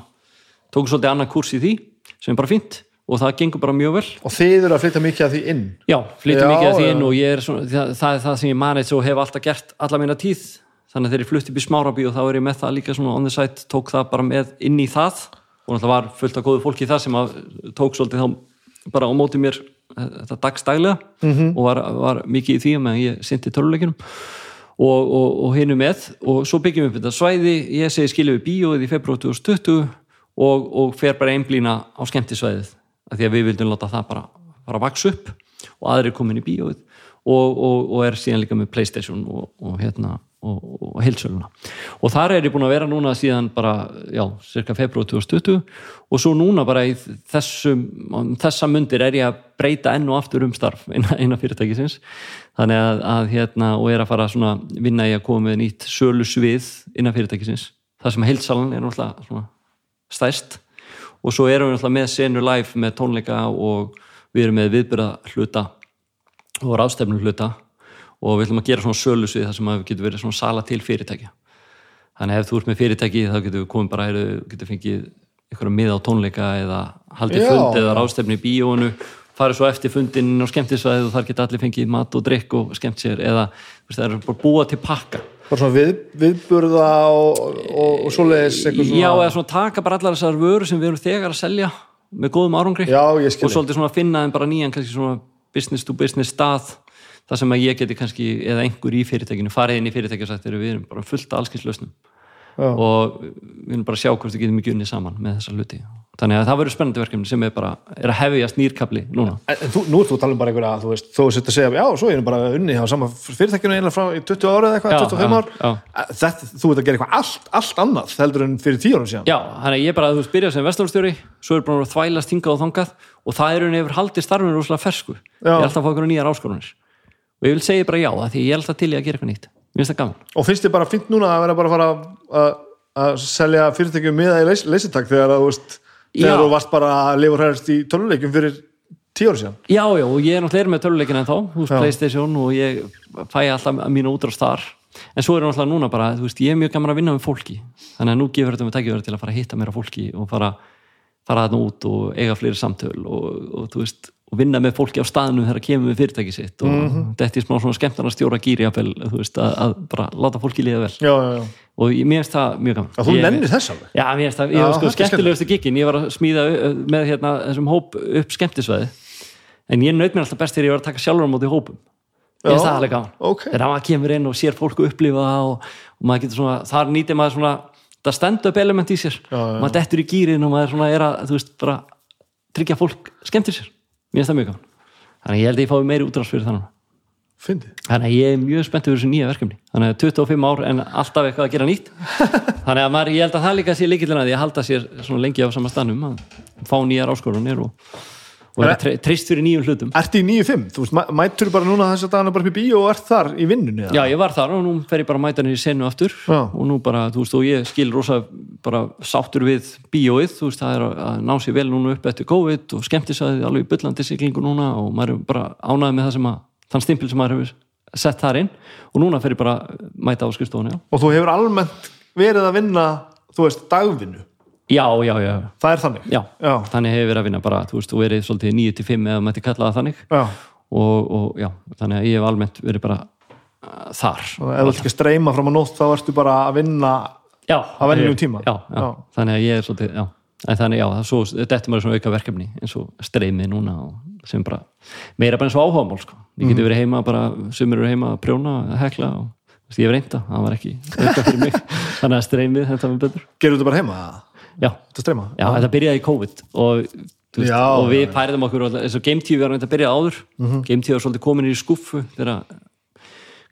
S2: tókum svolítið annað kurs í því sem er bara fínt og það gengur bara mjög vel.
S1: Og þið eru að flytja mikið af því inn?
S2: Já, flyttum
S1: Já,
S2: mikið að því inn og er svona, það, það er það sem ég manið og hef alltaf gert alla mína tíð. Þannig að þegar ég flutti upp í smárabí og þá er ég með það líka svona on the side, tók það bara með inn í það. Og náttúrulega var fullt af góðu fólki það sem að tók svolítið þá bara á móti mér eh, þetta dagstælega -hmm. og var, var mikið í því að ég sinti töluleikinum og, og, og hinu með og svo byggjum við upp þetta svæði ég segi skilja við bíóið í februar 2020 og, og fer bara einblína á skemmtisvæðið af því að við vildum láta það bara, bara vaks upp og aðrir komin í bíóið og, og, og er síðan líka með Playstation og, og hérna og, og heilsöluna og þar er ég búin að vera núna síðan bara, já, cirka februar 2020 og svo núna bara í þessum, þessa mundir er ég að breyta enn og aftur um starf innan fyrirtækisins. Þannig að, að hérna, og er að fara svona vinna í að koma með nýtt sölu svið innan fyrirtækisins. Það sem heilsalan er náttúrulega svona stærst. Og svo erum við náttúrulega með senu live með tónleika og við erum með viðbyrða hluta og ráðstefnu hluta og við ætlum að gera svona sölu svið þar sem að við getum verið svona sala til fyrirtækja. Þannig að ef þú ert með fyrirtæki þá getur við komið bara, heyrðu, getur fengið einhverja miða á tónleika eða haldið
S1: Já.
S2: fund eða ráðstefni í bíónu farið svo eftir fundin á skemmtisvæði og þar geta allir fengið mat og drikk og skemmt sér eða það er bara búa til pakka.
S1: Bara svona við, viðburða og, og, og svoleiðis eitthvað svona
S2: Já, eða svona taka bara allar þessar vöru sem við erum þegar að selja með góðum árangri
S1: Já,
S2: og svolítið svona finna þeim bara nýjan business to business stað þar sem að ég geti kannski, eða einhver í fyrirtækinu farið inn í fyrirtæki og sagt, "Heyrðu, við erum bara fullt af allskynslausnum
S1: Já.
S2: og við erum bara að sjá hvort við getum ekki unni saman með þessa hluti þannig að það verður spennandi verkefni sem er bara er að hefjast nýrkabli núna
S1: En, þú, nú ert þú að tala um bara einhverja, þú veist, þú sett að segja, já, svo er ég bara unni á sama fyrirtækinu einlega frá í 20 ára eða eitthvað,
S2: Já,
S1: 25 ár. Þetta, þú ert að gera eitthvað allt, allt annað heldur en fyrir 10 árum síðan.
S2: Já, þannig að ég bara, þú veist, byrjað sem vestlórstjóri svo er bara að þvælast hingað og þangað og það er unni yfir haldið starfinu rosalega fersku
S1: Já.
S2: ég er alltaf að fá og ég vil segja bara já, af því ég er alltaf til í að gera eitthvað nýtt. Mér finnst það gaman.
S1: Og finnst þið bara fint núna að vera bara að fara að, að selja fyrirtækjum miða í leys, leysitak þegar að, þú veist, þegar þú varst bara að lifa hræðast í töluleikum fyrir 10 árum síðan.
S2: Já, já, og ég er náttúrulega með töluleikin en þá
S1: Já.
S2: Playstation og ég fæ alltaf mínu útrást þar. En svo er náttúrulega núna bara, þú veist, ég er mjög gaman að vinna með fólki. Þannig að nú gefur þetta með tækifæri til að fara að hitta mér á fólki og fara, fara þarna út og eiga fleiri samtöl og, og þú veist, og vinna með fólki á staðinu þegar kemur við fyrirtæki sitt og
S1: Mhm.
S2: þetta er smá svona skemmtana stjóra gýri að, að bara láta fólki líða vel
S1: Já, já, já.
S2: og mér finnst það mjög gaman
S1: Að þú nennir þess alveg.
S2: Já, mér finnst það, ég var sko skemmtilegustu gigin, ég var að smíða uh, með hérna, þessum hóp upp skemmtisvæði en ég naut mér alltaf best þegar ég var að taka sjálfur á móti hópum ég finnst það alveg gaman
S1: ok.
S2: þegar maður kemur inn og sér fólku upplifa það og, og maður getur svona, þar nýtir maður svona það stand-up element í sér
S1: Já, já.
S2: maður dettur í gýrin og maður svona er að tryggja að fólk skemmtir sér mér finnst það mjög gaman. Þannig ég held að ég fái meiri útrás fyrir þannig
S1: fyndið.
S2: Þannig að ég er mjög spenntið fyrir þessu nýja verkefni. Þannig að 25 ár en alltaf eitthvað að gera nýtt. Þannig að maður, ég held að það líka sé líkillina því að halda sér lengi á sama stannum að fá nýjar áskorunir og, og vera tre, treyst fyrir nýjum hlutum
S1: Ertu í 9-5? Þú veist, mæ- mættur bara núna þess að dagana bara upp í bíó og ert þar í vinnunni?
S2: Já, ég var þar og nú fer ég bara að mæta henni í senu aftur
S1: Já.
S2: og nú bara, þú veist, og ég skil rosa bara sáttur við bíóið þú veist, það er að- að ná sér vel núna upp eftir COVID og skemmtisæði alveg í byllandi siglingu núna og maður er bara ánæði með það sem að þann stimpil sem maður hefur sett þar inn og núna fer ég bara að mæta á skrifstofunni, já.
S1: Þú verið að þú
S2: Já, já,
S1: Það er þannig?
S2: já,
S1: Já,
S2: þannig hefur verið að vinna bara, þú veist, þú verið svolítið 9-5 eða mætti kalla það þannig
S1: já.
S2: og, og já, þannig að ég hef almennt verið bara uh, þar
S1: Og ef þú ekki að streyma fram á nótt þá ertu bara að vinna
S2: já,
S1: Á venjulegum
S2: ég-
S1: tíma?
S2: já, já. Þannig að ég er svolítið já. en þannig já, það svo, þetta er maður svona auka verkefni eins og streymið núna og sem bara, meira bara eins og áhugamál sko. ég
S1: Mhm.
S2: geti verið heima bara, sumir eru heima að prjóna, að hekla og þú ég hef reynda, það var ekki auka fyrir mig þannig að streymið, þetta var betur
S1: Gerðu þetta bara heima? eða?
S2: Já,
S1: Þetta streyma?
S2: já, þetta byrjaði í COVID og, veist,
S1: Já,
S2: og við
S1: já,
S2: færiðum okkur eins og Game TV var þetta byrjaði áður
S1: Mhm.
S2: Game TV var svolítið komin í skuffu þegar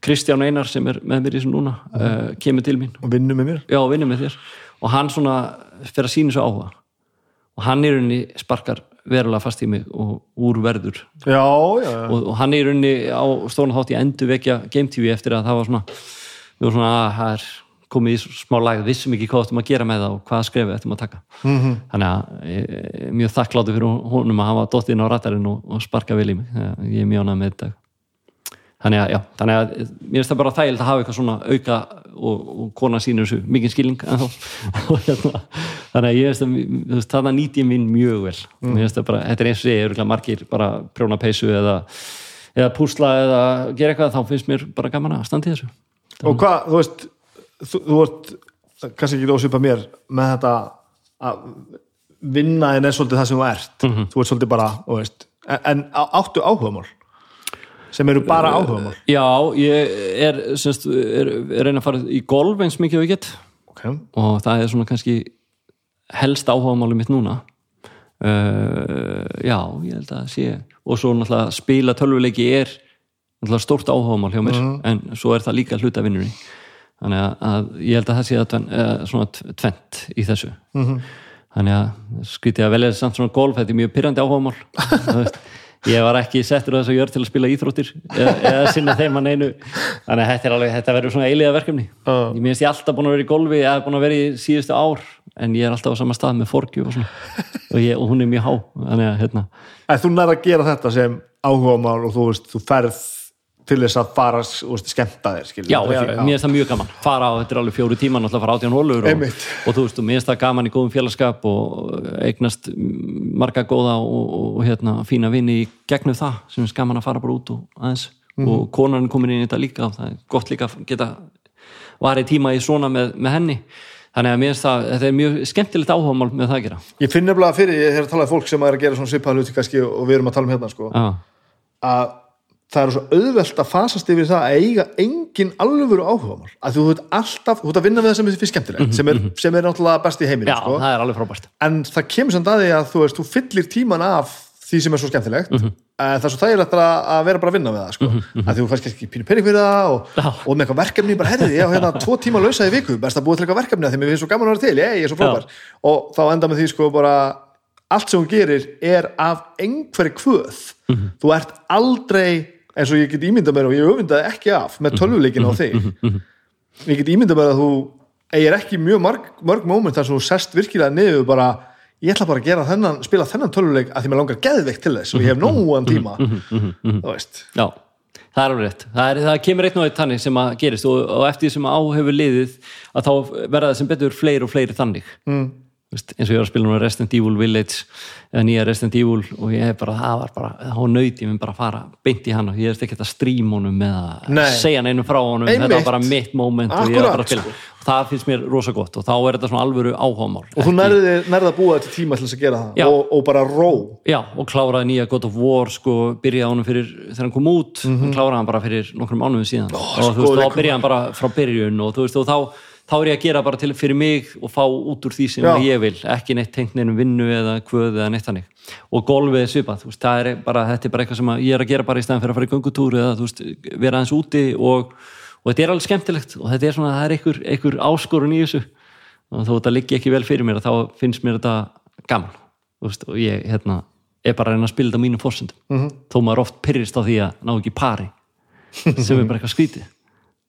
S2: Kristján Einar sem er með mér í þessum núna
S1: Mhm.
S2: uh, kemur til mín
S1: Og vinnu með mér?
S2: já, og vinnur með þér og hann svona fyrir að sína svo áhuga og hann í rauninni sparkar verulega fast í mig og úr verður
S1: Já, já, já.
S2: og, og hann í rauninni á stóna þátt í endur vekja Game TV eftir að það var svona vorum svona að það er komið í smá lag vissum ekki hvað ættum að gera með það og hvaða skrefið ættum að taka.
S1: Mm -hmm.
S2: þannig að ég er mjög þakkláttu fyrir honum að hafa dottið inn á ratarinn og, og sparka vel í mig. Ég er mjög ánægð með þetta. Þannig að, já, þannig að mér finnst það bara þægild að hafa eitthvað svona auka og, og kona sínur þessu mikið skilning. Hérna, þannig að ég finnst að þú veist, þarna nýt ég minn mjög vel. Mér finnst það bara, þetta er eins og ég er margir bara prjóna peysu eða, eða púsla eða gera eitthvað þá finnst mér bara gaman að standa í þessu.
S1: Og hvað, þú veist þú, þú ert kannski ekki ósvipa mér með þetta að vinna en er svolítið það sem þú ert.
S2: Mhm.
S1: þú ert svolítið bara, þú veist en, áttu áhugamál sem eru bara áhugamál
S2: Já, ég er, semst, er, er reyna að fara í golf eins mikið og ég get.
S1: Ok,
S2: og það er svona kannski helst áhugamáli mitt núna. Uh, já, ég held að sé og svo náttúrulega spila tölvuleiki er náttúrulega stórt áhugamál hjá mér en svo er það líka hluta vinnunni þannig að, að ég held að það sé að tven, uh, svona tv- tvennt í þessu. -hmm. þannig að skrítið að velja samt svona golf, þetta er mjög pyrrandi áhugamál. Ég var ekki settur á þess að gjör til að spila íþróttir eða, eða sinna þeim að neinu. Þannig að þetta, alveg, þetta verður svona eiliða verkefni.
S1: Já.
S2: ég minnst ég alltaf búin að vera í golfi ég hef búin að vera í síðustu ár en ég er alltaf á sama stað með forgju og, og, ég, og hún er mjög há. Þannig að hérna,
S1: þú nær að gera þetta sem áhugamál og þú veist, þú ferð til þess að fara veist, skemmta þér skilur.
S2: já, já, mér finnst það mjög gaman. Fara á, þetta er alveg fjóru tíma náttúrulega að fara átján hólur og, og þú veist, og mér finnst það gaman í góðum félagskap og eignast marga góða og, og, og hérna, fína vini í gegnum það sem finnst gaman að fara bara út og aðeins. Og konan er komin inn í þetta líka og það er gott líka að geta varið tíma í svona með, með henni. Þannig að mér finnst það, þetta er mjög skemmtilegt áhugamál með það að gera.
S1: Ég finn nefnilega fyrir, ég er að tala um fólk sem er að gera svona svipaða hluti kannski og við erum að tala um hérna sko,
S2: Já,
S1: að það er svo auðvelt að fasast yfir það að eiga engin alvöru áhugamál að þú ert alltaf, þú ert að vinna með það sem þið finnst skemmtilegt sem, er, sem er náttúrulega best í heiminu
S2: já
S1: sko.
S2: það er alveg frábært.
S1: En það kemur samt að því að þú veist, þú fyllir tíman af því sem er svo skemmtilegt.
S2: Mhm.
S1: en það er svo þægilegt að vera bara að vinna með það sko. að þú kannski ekki pínu pening fyrir það og, og með eitthvað verkefni, bara herrið, ég á hérna tvo tíma lausa í viku, best að búa til eitthvað verkefni því mér finnst svo gaman að vera til, ég, ég er svo frábær. Og þá enda með því sko bara allt sem þú gerir er af einhverju kvöð.
S2: Mhm.
S1: þú ert aldrei eins og ég get ímyndað mér og ég öfundaði ekki af með tölvuleikin á þig. Ég get ímyndað mér að þú eigir ekki mjög mörg, mörg moment þar sem þú sest virkilega niður bara ég ætla bara að gera þennan, spila þennan tölvuleik að því mér langar geðveikt til þess og ég hef nógan tíma. Þú veist.
S2: Já, það er alveg rétt. Það, er, það kemur eitt eitt þannig sem að gerist og, og eftir því sem á hefur liðið að þá verða það sem betur fleiri og fleiri þannig. Mm. Eins og ég var að spila núna Resident Evil Village eða nýja Resident Evil og ég hef bara, það var bara, þá nöyti ég mér bara að fara beint í hann og ég er ekki að stríma honum með að
S1: Nei.
S2: segja neinum frá honum
S1: Einmitt.
S2: þetta var bara mitt moment og ég er bara að
S1: Akkurat,
S2: spila. Og það finnst mér rosa gott og þá er þetta svona alvöru áhámál
S1: og þú nærði, að búa til tíma til þess að gera það og, og bara ró.
S2: Já, og kláraði nýja God of War sko, byrjaði honum fyrir, þegar hann kom út mm kláraði hann bara fyrir nokkrum mánuðum síðan. Og þú
S1: sko,
S2: veist, þá byrjaði hann bara frá byrjun og þú veist, og þá þá er ég að gera bara til fyrir mig og fá út úr því sem
S1: Já.
S2: ég vil. Ekki neitt tengt neinum vinnu eða kvöð eða neitt þannig. Og golfið er svipað, veist, er bara þetta er bara eitthvað sem ég er að gera bara í stæðan fyrir að fara í göngutúr eða veist, vera aðeins úti og, og þetta er alveg skemmtilegt. Og þetta er svona, það er einhver, einhver áskorun í þessu. Og þó þetta liggi ekki vel fyrir mér þá finnst mér þetta gaman veist, og ég hérna, er bara að reyna að spila þetta á mínum forsendum. -hmm. þó maður oft pyrrist á því að ná ekki pari sem er bara eitthvað skrítið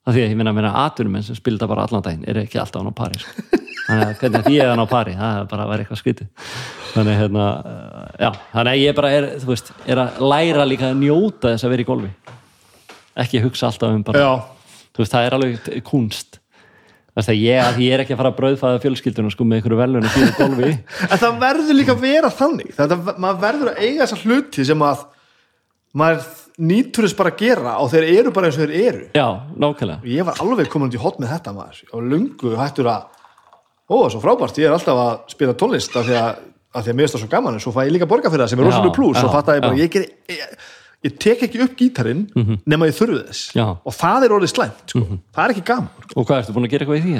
S2: af því að ég minna að meina atvinnumenn sem spila þetta bara allan daginn er ekki alltaf á ná pari sko. þannig að hvernig að ég er að ná pari það er bara að vera eitthvað skrítið. Þannig, hérna, uh, já, þannig að ég bara er, veist, er að læra líka að njóta þess að vera í golfi. Ekki hugsa alltaf um bara veist, það er alveg kunst að ég, að ég er ekki að fara að brauðfæða fjölskylduna sko með einhverju velunum fyrir golfi.
S1: En það verður líka að vera þannig. Þetta, maður verður að eiga þessa hluti sem að maður nýtur þess bara að gera og þeir eru bara eins og þeir eru.
S2: Já, nákvæmlega.
S1: Og ég var alveg komin út í hot með þetta maður. Var lungu hættur að ó, svo frábært, ég er alltaf að spila tónlist af því að, af því að mér finnst það svo gaman en svo fæ ég líka borga fyrir það sem er rosalega plús og fatt að ég bara, ég, ger, ég, ég tek ekki upp gítarinn nema ég þurfi þess.
S2: Já.
S1: og það er orðið slæmt, sko. það er ekki gaman
S2: og hvað, ertu búin að gera eitthvað í því?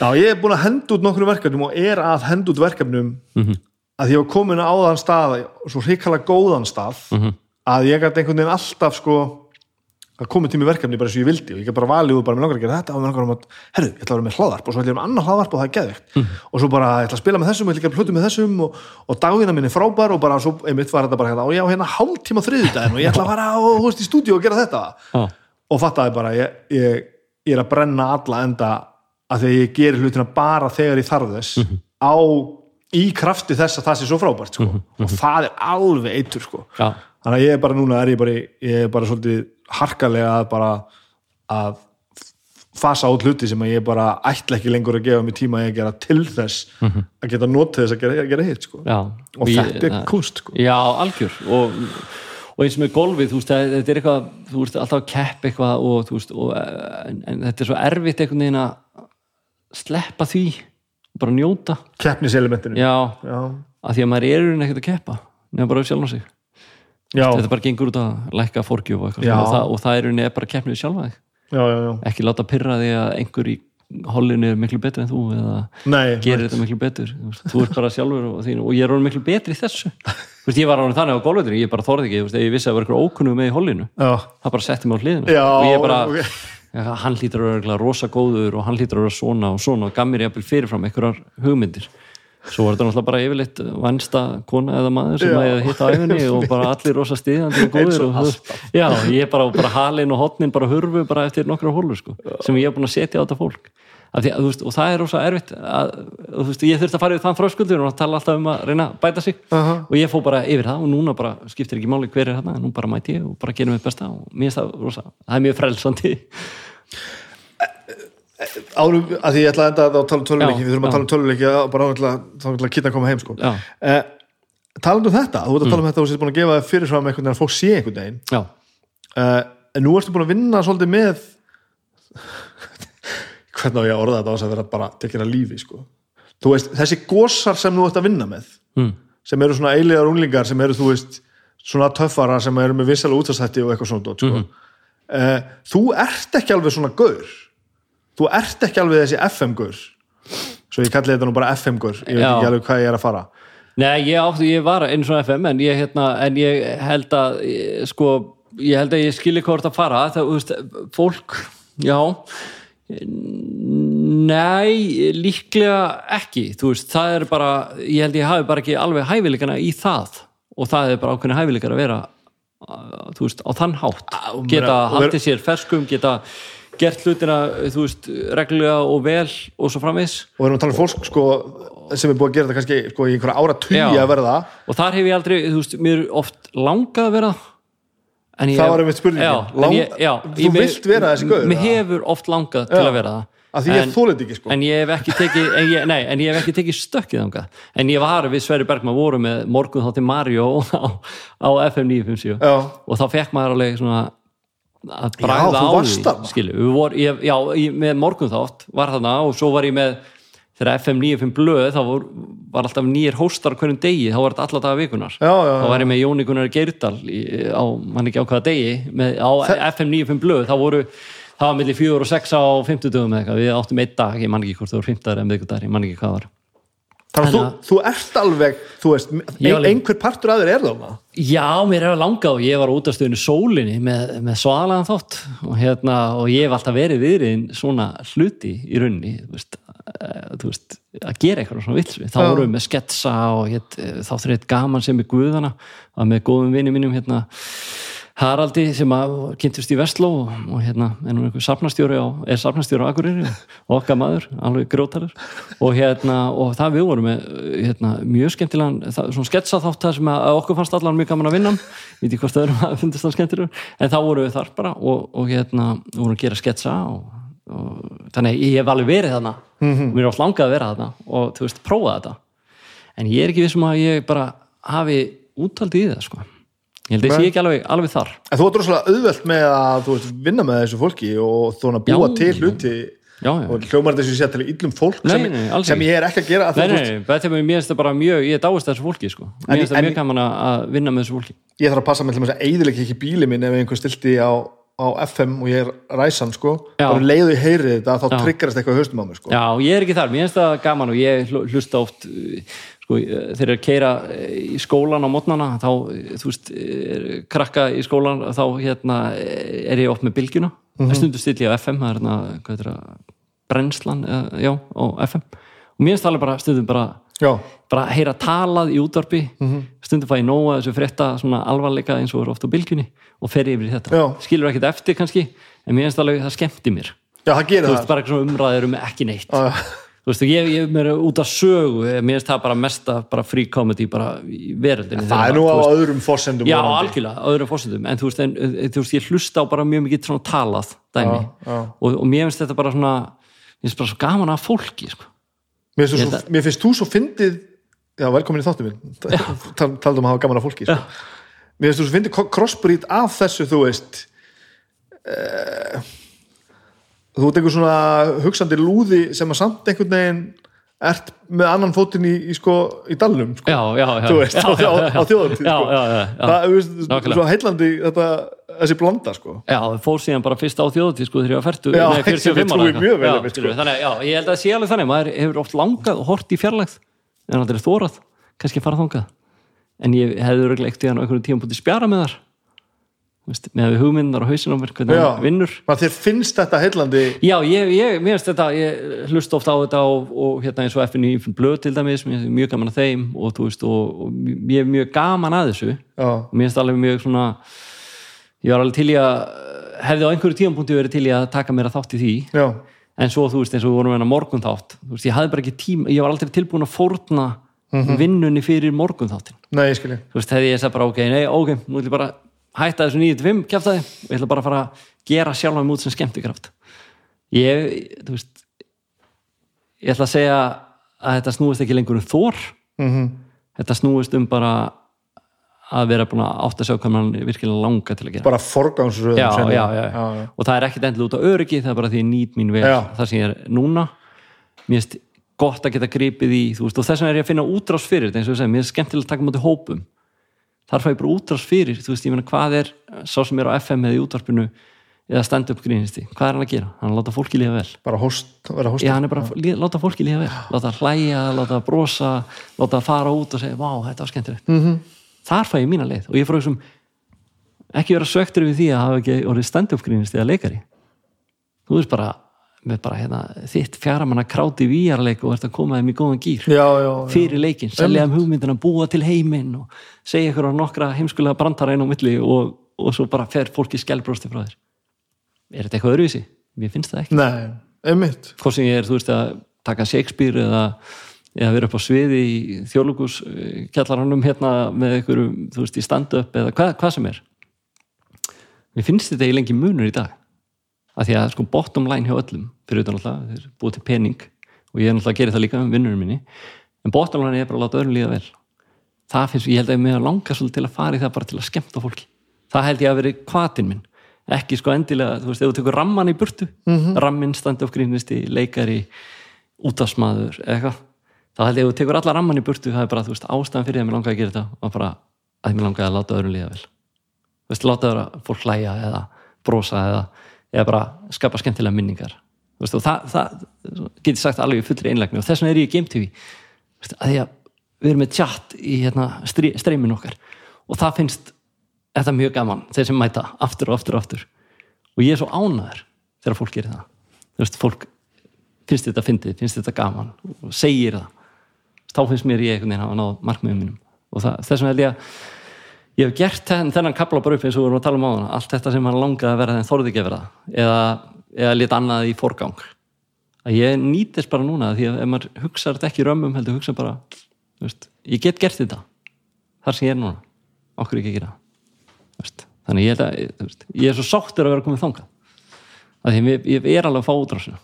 S1: Já, ég er búin að henda út nokkrum verkefnum og er að henda út verkefnum að því ég var komin á þann stað svo hrikalega góðan stað að ég gæti einhvern veginn alltaf sko að komið tími verkefni bara og ég vildi og ég gæti bara valið út bara með langar að gera þetta og með langar um að, herru, ég ætla að vera með hlaðvarp og svo ætla ég að vera með annar hlaðvarp og það er geðvikt og svo bara, ég ætla að spila með þessum og ég ætla að hluti með þessum og, og dagina minni frábær og bara svo, einmitt var þetta bara hérna, og ég á hérna hálftíma á þriðjudaginn og ég ætla að fara og, þú veist, í stúdíu og gera þetta.
S2: Já,
S1: og fattaði bara ég, ég, ég er að brenna alla enda að að ég gerir hlutina bara þegar ég þarf þess á í krafti þess að það sé svo frábært sko. og það er alveg eitur sko.
S2: já,
S1: þannig að ég er bara núna er ég bara, ég er bara svolítið harkalega að bara að fasa át hluti sem að ég bara ætla ekki lengur að gefa mig tíma að gera til þess að geta notið þess að gera, gera hitt sko. og
S2: ég-
S1: þetta er
S2: það-
S1: kunst sko.
S2: Já, algjör. Og, og eins með golfið, þú veist, þetta er eitthvað þú veist, alltaf að kepp eitthvað og, veist, og, en, en þetta er svo erfitt einhvern veginn að sleppa því bara njóta.
S1: Keppniselementinu.
S2: Já,
S1: já,
S2: af því að maður er ekkert að keppa nefnir bara sjálf á sig
S1: já,
S2: þetta bara gengur út að lækka fórgjöf og, og, það, það er rauninni bara keppnið sjálfa þig ekki láta pyrra því að einhver í hollinu er miklu betur en þú eða
S1: Nei,
S2: gerir þetta miklu betur. Þú, ert bara sjálfur og, þín, og ég er miklu betri í þessu. Veist, ég var orðin þannig á golfveitur ég bara þorði ekki, veist, ég vissi að það var eitthvað ókunnu með í hollinu
S1: já,
S2: það bara setti mig á hliðina.
S1: Já,
S2: og ég bara,
S1: ok.
S2: ja, hann hlýtur að vera rosa góður og hann hlýtur að vera svona og svona og gaf mér jafnvel fyrirfram einhverjar hugmyndir svo var þetta náttúrulega bara yfirleitt vænsta kona eða maður sem að ég hitt á æfinni og bara allir rosa stiðandi og góður
S1: og
S2: já, ég bara, bara halinn og hotnin bara hurfu bara eftir nokkra hólur sko, sem ég er búin að setja á þetta fólk. Að, veist, og það er rosa erfitt að, veist, ég þurfti að fara yfir þann fráskuldur og tala alltaf um að reyna að bæta sig.
S1: Aha.
S2: og ég fó bara yfir það og núna bara skiptir ekki máli hver er hérna, nú bara mæti ég og bara gerum við besta og mér finnst það rosa, það er mjög frelsandi
S1: árum, að því ég ætla að enda á tala um töluleiki, við þurfum að
S2: já.
S1: tala um töluleiki og bara þá ætla að kitta að koma heim sko.
S2: já,
S1: eh, talandi um þetta, þú ert að tala um þetta og sér búin að gefa fyrirfram einhvern veginn að fólk sé einhvern veginn eh, en nú ertu búin að vinna svolítið með hvernig á ég að orða þetta á þess að vera bara tekina lífi sko. veist, þessi gósar sem þú ert að vinna með
S2: mm.
S1: sem eru svona eiligar unglingar sem eru, þú veist, svona töffara sem eru með vissala útastætti og eitthvað svona dót, sko. eh, þú ert ekki alveg svona gaur þú ert ekki alveg þessi FM-gaur svo ég kalli þetta nú bara FM-gaur ég veit ekki alveg hvað ég er að fara.
S2: Nei, ég átti, ég var einu svona FM en ég, hérna, en ég held að ég- sko, ég held að ég skilji hvort að fara. Það, þú veist, fólk já nei, líklega ekki, þú veist, það er bara ég held ég hafi bara ekki alveg hæfileikana í það. Og það er bara ákveðin hæfileikar að vera þú veist, á þann hátt.
S1: Og
S2: geta
S1: og
S2: haldið sér ferskum, geta gert hlutina, þú veist, reglulega og vel og svo framvis
S1: og við erum að tala um fólk sko, sem er búið að gera þetta kannski sko, í einhverja ára tugi að verða.
S2: Og þar hef ég aldrei, þú veist, mér oft langað að vera.
S1: Það var einmitt
S2: já,
S1: Þú vilt vera þessi gaur,
S2: mér hefur oft langað til að vera það.
S1: Að því ég þólið ekki sko.
S2: en ég hef ekki tekið ég, nei, en ég hef ekki tekið stökkið þangað. En ég var við Sverri Bergman voru með morgun þá til Mario á, á FM 957
S1: já,
S2: og þá fekk maður alveg svona að bræða á því skilu, vor, ég, já, ég, með morgun þátt var þarna og svo var ég með þegar FM 95 blöð þá vor, var alltaf nýjir hóstar á hverjum degi þá var þetta alla daga vikunar
S1: já, já,
S2: þá var ég með Jóni Gunnar Geirdal á, mann ekki á hvaða degi með, á FM 95 blöð þá voru, það var milli fjögur og sex á fimmtudöfum eða eitthvað, við áttum einn dag, ég man ekki hvort það var fimmtudar en miðgudagur, ég man ekki hvað var
S1: Þannig að þú, þú ert alveg, þú veist, ein, einhver partur að þér er það
S2: Já, mér hefur langað og ég var út af stöðinu sólinni með, með svalaðan þátt og, hérna, og ég hef alltaf verið viðriðin svona hluti í rauninni þú veist, uh, þú veist, að gera eitthvað svona vilsvi. Þá vorum við með sketsa og hét, þá þurfið gaman sem er guðana að með góðum vinni mínum hérna, Haraldi sem að kynntust í Vestló og, og hérna er nú einhver safnastjóri á, er safnastjóri á Akureyri og okkar maður, alveg grótarur og hérna, og það við vorum með hérna, mjög skemmtilegan, það, svona sketsa þátt það sem að, okkur fannst allan mjög gaman að vinna. Hann. veit ekki hvort öðrum að finnst það skemmtilegur. En þá vorum við þar bara og, og hérna vorum að gera sketsa og, og þannig ég hef alveg verið þarna. Og mér er oft langað að vera þarna og þú veist, prófa þetta. En ég er ekki vissum að ég bara hafi úttaldi í það sko ég held að ég sé ekki alveg, alveg þar
S1: En þú ert rosalega auðvelt með að veist, vinna með þessu fólki og þú að búa
S2: Já.
S1: til hluti
S2: já, já.
S1: og hljómar þetta sem ég sé til illum fólk
S2: Nei,
S1: sem,
S2: nei,
S1: sem ég er ekki að gera að
S2: Nei, nei, þetta er mér bara mjög, ég dáist þessu fólki sko. Mér það
S1: en-
S2: mjög gaman að vinna með þessu fólki
S1: ég þarf að passa með þess að eiðilega ekki bíli minn ef einhver stilti á, á FM og ég er ræsan sko,
S2: Já.
S1: og leiðu ég heyri þetta þá triggerast eitthvað í haustum á mig sko.
S2: Já, ég er ekki þar, mér finnst það gaman og ég hl- hlusta oft uh, sko, uh, þegar ég er að keira í skólan á mótnana, þá, þú veist krakka í skólan, þá hérna er ég oft með bylgjuna mm -hmm. stundu still ég á FM, það er hérna hvað er það, brennslan, já, á FM og mér finnst það alveg bara stundum bara
S1: Já.
S2: Bara að heyra talað í útvarpi. Stundum fæ ég nóga þessu frétta svona alvarleika eins og er oft á bylgjunni og fer yfir í þetta,
S1: Já.
S2: skilur ekkert eftir kannski en mér finnst alveg það skemmti mér.
S1: Já, það gerir
S2: þú veist,
S1: það
S2: bara eitthvað svona umræður um ekki neitt.
S1: Já.
S2: þú veist, ég, ég mér er út af sögu mér finnst það bara mesta bara free comedy bara í veröldinni
S1: Það er nú á öðrum forsendum
S2: já, algjörlega, á öðrum fórsendum en þú veist, en, eh, þú veist, ég hlusta á bara mjög mikið svona talað dæmi.
S1: Já, já.
S2: Og, og mér finnst þetta bara svona mér finnst bara svo gaman að fólki sko.
S1: Mér finnst, svo, mér finnst þú svo fyndið Já, velkomin í þáttu minn Tal, Taldu um að hafa gaman að fólki sko. Mér finnst þú svo fyndið crossbreed af þessu þú veist uh, Þú ert einhver svona hugsandi lúði sem að samt einhvern veginn ert með annan fótinn í, í, sko, í dalnum sko.
S2: já, já, já
S1: Þú veist, á, á, þjóðartíð
S2: já,
S1: sko. Það svo heillandi þetta, þessi blanda sko.
S2: Já, það fór síðan bara fyrst á þjóðatíð sko þegar ég var færtu,
S1: Já,
S2: nei, 45
S1: sem við
S2: ára
S1: trúum
S2: eitthvað.
S1: mjög vel sko.
S2: þannig, að, já, ég held að það sé alveg þannig maður hefur oft langað og hort í fjarlægð en það er þórað, kannski að fara þangað. En ég hefði örugglega ekkert í hann á einhverjum tíum búti spjara með þar. Þú veist, með við hugmyndar og hausin á mér hvernig hann vinnur.
S1: Þér finnst þetta heillandi?
S2: Já, ég, ég, mér finnst þetta, ég hlust ofta á þetta og, og hérna eins og FNI blöð til dæmis, mér finnst mjög gaman að þeim og þú veist, og, og ég er mjög gaman að þessu.
S1: Já,
S2: og mér finnst alveg mjög svona ég var alveg til í að hefði á einhverju tímapunkti verið til í að taka mér að þátt í því.
S1: Já,
S2: en svo þú veist eins og við vorum hérna morgun þátt veist, ég hafði bara ekki tíma, ég var aldrei tilbúin að fórna
S1: Mhm.
S2: vinnunni fyrir morgun þáttin
S1: nei, ég skilji.
S2: Þú veist, hefði ég sagði bara ok, nei, ok nú ætlum ég bara að hætta þessu 9-5 kjaftaði. Og ég ætla bara að fara að gera sjálfa mig út sem skemmtikraft. Ég, þú veist ég ætla að segja að þetta snúist ekki lengur um þór
S1: mm
S2: þetta snúist um bara að vera búin að átt að sjá hvað mann virkilega langa til að gera.
S1: Bara forgangsröðum
S2: já, já, já, og það er ekkit endilega út á öryggi það er bara því ég nýt mín vel það sem ég er núna. Mér finnst gott að geta gripið í veist, og þess vegna er ég að finna útrás fyrir þetta eins og ég segi, mér er skemmtilega að taka mútið hópum. Þar fæ ég bara útrás fyrir þú veist, ég meina hvað er sá sem er á FM eða í útvarpinu eða stand-up grínisti, hvað er hann að gera? hann er að láta fólki líða vel.
S1: Bara host, vera host
S2: Já, hann er bara að lí- láta fólki líða vel. Láta hlæja, láta brosa láta fara út og segja, vá, þetta var skemmtilegt.
S1: Mhm.
S2: -hmm. Þar fæ ég mína leið og ég fór þessum ekki vera söktur við því að hafa ekki orðið stand-up grínist eða leikari. Þú veist bara með bara hérna, þitt fjaramanna kráti víjarleik og ert að koma þeim í góðan gýr
S1: já, já, já.
S2: fyrir leikinn, selja þeim hugmyndina búa til heiminn og segja ykkur á nokkra heimskulega brandara einn á milli og, og svo bara fer fólki skellbrósti frá þér. Er þetta eitthvað öðruvísi? Mér finnst það ekki.
S1: Nei, einmitt.
S2: Hvort sem ég er, þú veist, að taka Shakespeare eða, eða vera upp á sviði í þjólugus kjallarannum hérna með einhverjum, þú veist, í stand-up eða hvað, hvað sem er. Mér finnst þetta í lengi munur í dag að því að sko bottom line hjá öllum fyrir utan alltaf, þeir búið til pening og ég er náttúrulega að gera það líka um vinnunum minni en bottom line er bara að láta öðrum líða vel. Það finnst, ég held að ég með að langa svolítið til að fara í það bara til að skemmta fólki. Það held ég að veri kvatin minn. Ekki sko endilega, þú veist, ef þú tekur ramman í burtu -hmm. rammin, stand-up grínisti leikari, útafsmaður eða eitthvað, þá held ég að þú tekur alla ramman í burtu, það er bara, þú veist, ástæðan fyrir að mér langaði að gera þetta og bara að mér langaði að láta öðrum líða vel. Þú veist, láta öðra fólk hlæja eða brosa eða, eða bara skapa skemmtilega minningar. Þú veist, og það, það getur sagt alveg fullri einlægni og þess vegna er ég í Game TV Þú veist, að því að við erum með chat í hérna, streymin okkar og það finnst þetta mjög gaman þeir sem mæta aftur og aftur og aftur. Og ég er svo ánæður þegar fólk gerir það. Þú veist, fólk finnst þetta fyndið, finnst þetta gaman og segir það þá finnst mér ég einhvern veginn hafa náð markmiðum mínum. Og það, þessum held ég að ég hef gert þenn, þennan kapla bara upp eins og við vorum að tala um á hana allt þetta sem hann langaði að vera en þorði ekki að vera eða, eða lit annað í forgang. Að ég nýtist bara núna því að ef maður hugsa þetta ekki römmum heldur hugsa bara, veist, ég get gert þetta þar sem ég er núna. Okkur ekki að gera veist, þannig ég, að, veist, ég er svo sáttur að vera komið þangað. Að því ég, ég er alveg að fá útrásina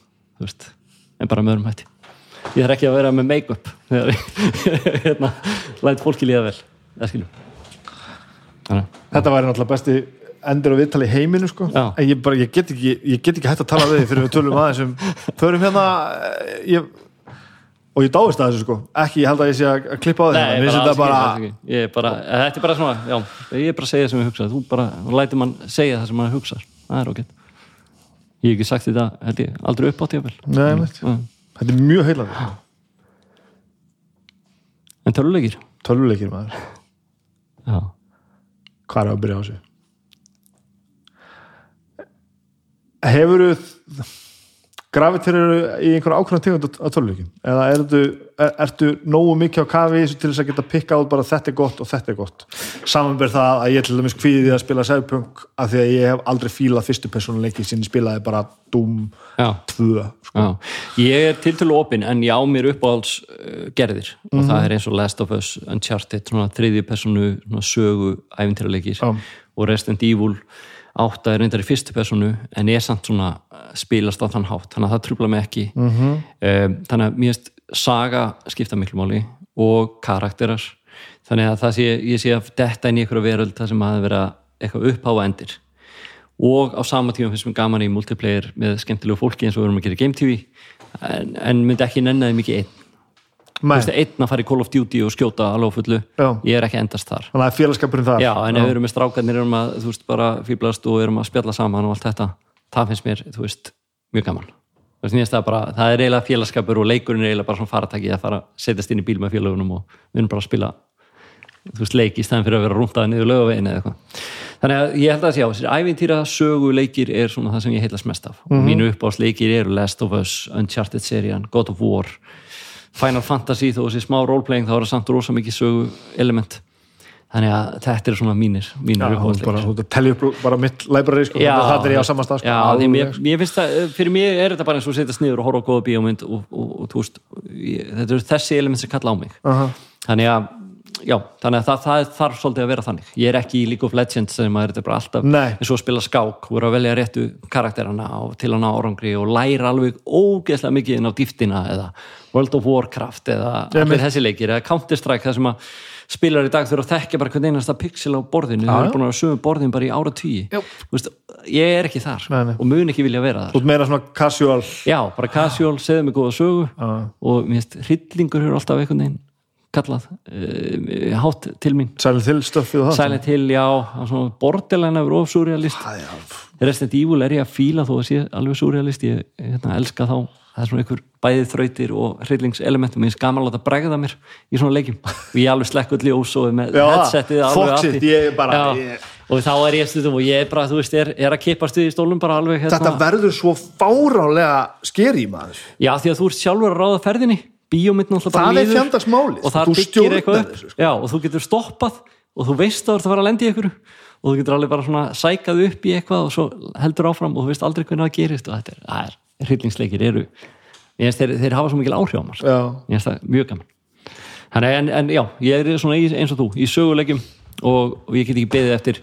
S2: en bara með öðrum hætti ég þarf ekki að vera með make-up hérna, læt fólki líða vel.
S1: Þetta væri náttúrulega besti endur og viðtali heiminu sko.
S2: Já.
S1: en ég, bara, ég, get ekki, ég get ekki hægt að tala við fyrir við tölum aðeins um förum hérna eh, ég, og ég dáist að þessu sko. ekki, ég held að ég sé að að klippa á því
S2: bara,
S1: þetta
S2: er bara, eh, þetta er bara svona já, ég er bara að segja það sem ég hugsa. Þú bara, lætur mann segja það sem mann hugsa það er okkur ég hef ekki sagt þetta, held ég, aldrei upp á tíðavel
S1: Nei, einmitt. Þetta er mjög heilandi
S2: en töluleikir
S1: tölvuleikir maður,
S2: já,
S1: hvað er að byrja á þessu? Hefur þú graviterir í einhverja ákveðna tegund á tölvuleikim eða ertu, er, ertu nógu mikið á kafi til þess að geta pikka út bara þetta er gott og þetta er gott? Samanber það að ég til dæmis kvíði að spila Cyberpunk af því að ég hef aldrei fílað fyrstu personuleiki sinni spilaði bara Doom
S2: já.
S1: 2 sko.
S2: Ég er tiltölu opinn en ég á mér uppáhalds uh, gerðir. Og það er eins og Last of Us, Uncharted þriðju personu, svona sögu æfintýraleikir
S1: Já.
S2: og Resident Evil átta er reyndar í fyrstu personu en er samt svona uh, spilast á þann hátt. Þannig að það trubla mig ekki. Mm -hmm. þannig að mér finnst saga skipta miklu máli og karakterar. Þannig að það sé, ég sé að detta inn í einhverja veröld það sem að vera eitthvað uppá og endir. Og á sama tíma finnst mér gaman í multiplayer með skemmtilegu fólki eins og við erum að gera Game TV en, en myndi ekki nennaði mikið einn einn að fara í Call of Duty og skjóta alveg fullu,
S1: Já.
S2: ég er ekki endast þar.
S1: Þannig að félagskapurinn þar.
S2: Já, en ef við erum með strákarnir erum að, þú veist, bara fýblast og erum að spjalla saman og allt þetta það finnst mér, þú veist, mjög gaman. Þú veist, það bara, það er eiginlega félagskapur og leikurinn er eiginlega bara svona faratæki að fara setjast inn í bíl með félagunum og við erum bara að spila þú veist, leik í stæðan fyrir að vera rúntaði niður lögavegin eða eitthvað. Þannig að ég held að sé á, ævintýra sögu leikir er svona það sem ég heilast mest af. Og mínu uppáðsleikir eru Last of Us Uncharted serían, God of War Final Fantasy þó þessi smá roleplaying þá er það samt rosa mikið sögu element. Þannig að þetta er svona mínir
S1: Já,
S2: mínir uppáðsleikir
S1: bara, þú telja upp bara mitt library sko, það er ég á sko,
S2: já,
S1: alveg,
S2: mér, mér finnst það, fyrir mér er þetta bara eins og setjast niður og horfa á góða bíómynd og, og, og, veist, ég, þetta eru þessi element sem kalla á mig.
S1: Aha.
S2: þannig að, já, þannig að það, það þarf svolítið að vera þannig, ég er ekki í League of Legends sem að þetta er bara alltaf
S1: Nei.
S2: eins og að spila skák, voru að velja réttu karakterana og til að ná árangri og læra alveg ógeðslega mikið inn á dýftina eða World of Warcraft eða allir
S1: Einmitt.
S2: þessi leikir eða Counter Strike það sem að spilar í dag þurfa að þekkja bara hvern einasta pixel á borðinu, þau eru búin að sömu borðin bara í ára tíu ég er ekki þar
S1: Nei, nei.
S2: og mun ekki vilja vera þar.
S1: Ert meira svona casual.
S2: Já, bara casual, segðu mig góða sögu
S1: Já.
S2: og mér finnst hryllingur hefur alltaf einhvern veginn kallað uh, hátt til mín.
S1: Silent Hill stöffið og það
S2: Silent Hill, já, borderline af of surrealist Resident Evil er ég að fíla þó að sé alveg surrealist ég hérna, elska þá það er svona einhver bæðið þrautir og hryllingselementum ég er gaman að láta bregða mér í svona leikjum. Og ég alveg slekk öll og er með headsetið alveg
S1: it, ég er
S2: og þá er ég stundum og ég er bara, þú veist, er, er að kippast við í stólum bara alveg hérna,
S1: Þetta verður svo fárálega skeri maður.
S2: Já því að þú ert sjálfur að ráða ferðinni. Bíómynd náttúrulega bara
S1: Það er
S2: líður
S1: fjandarsmálið,
S2: og það
S1: þú stjórnar þessu, sko.
S2: já, og þú getur stoppað og þú veist að þú ert að fara að lendi í ykkur og þú getur alveg bara svona sækað upp í eitthvað og svo heldur áfram og þú veist aldrei hvernig það gerist og þetta er, það er, hryllingsleikir eru ég finnst þeir, þeir hafa svo mikil áhrif á maður
S1: Já,
S2: ég finnst það mjög gaman. Þannig, en, en já, ég er svona eins og þú í söguleikjum og, og ég get ekki beðið eftir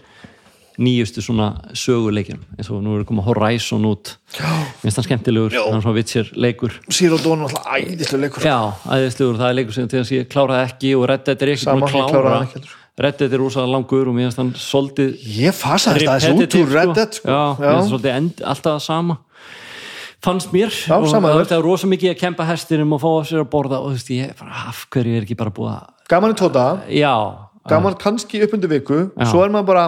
S2: nýjustu svona söguleikjum eins og nú er komið Horizon út. Mér finnst það skemmtilegur,
S1: Já.
S2: hann er svona vitsir leikur.
S1: Zero Dawn er alltaf æðislega leikur.
S2: Já, aðeinslegur, það er leikur sem ég kláraði ekki og Red Dead er ekki Að. Red Dead er rosalega langur og mér finnst hann svolítið
S1: Ég fasaðist aðeins út úr Red Dead sko.
S2: Já, mér finnst svolítið end, alltaf sama fannst mér
S1: Já,
S2: og það var rosa mikið að kempa hestinum og fá á sér að borða og þú veist, ég af hverju er ekki bara búið að
S1: Gaman í tóta,
S2: Já,
S1: gaman kannski upp undir viku
S2: Já.
S1: Svo er maður bara,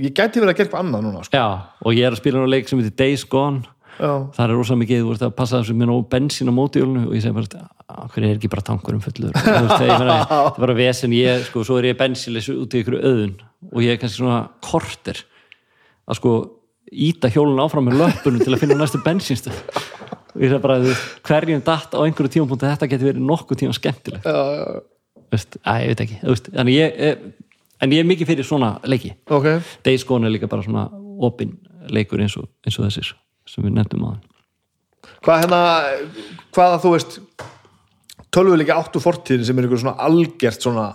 S1: ég gæti verið að gera eitthvað annað núna sko.
S2: já, og ég er að spila á leik sem heitir Days Gone það er rosa mikið, þú veist að passa þessu með nóg bensín á mótjólinu og ég segi bara hverju er ekki bara tankurum fullur? Það er bara vesen ég, sko, svo er ég bensínleys út í ykkur öðun og ég er kannski svona korter að sko íta hjólun áfram með löpunum til að finna næstu bensínstöð og ég segi bara, hverjum datt á einhverju tímapunkti að þetta geti verið nokkuð tíma skemmtilegt. Veist, að, ég veit ekki, veist, þannig ég eh, en ég er mikið fyrir svona leiki.
S1: Ok.
S2: Days Gone er líka bara svona opin leikur eins og, eins og þessir sem við nefndum á
S1: hvað hérna, hvaða þú veist tölvuleiki áttu fortíðin sem er einhver svona algjört svona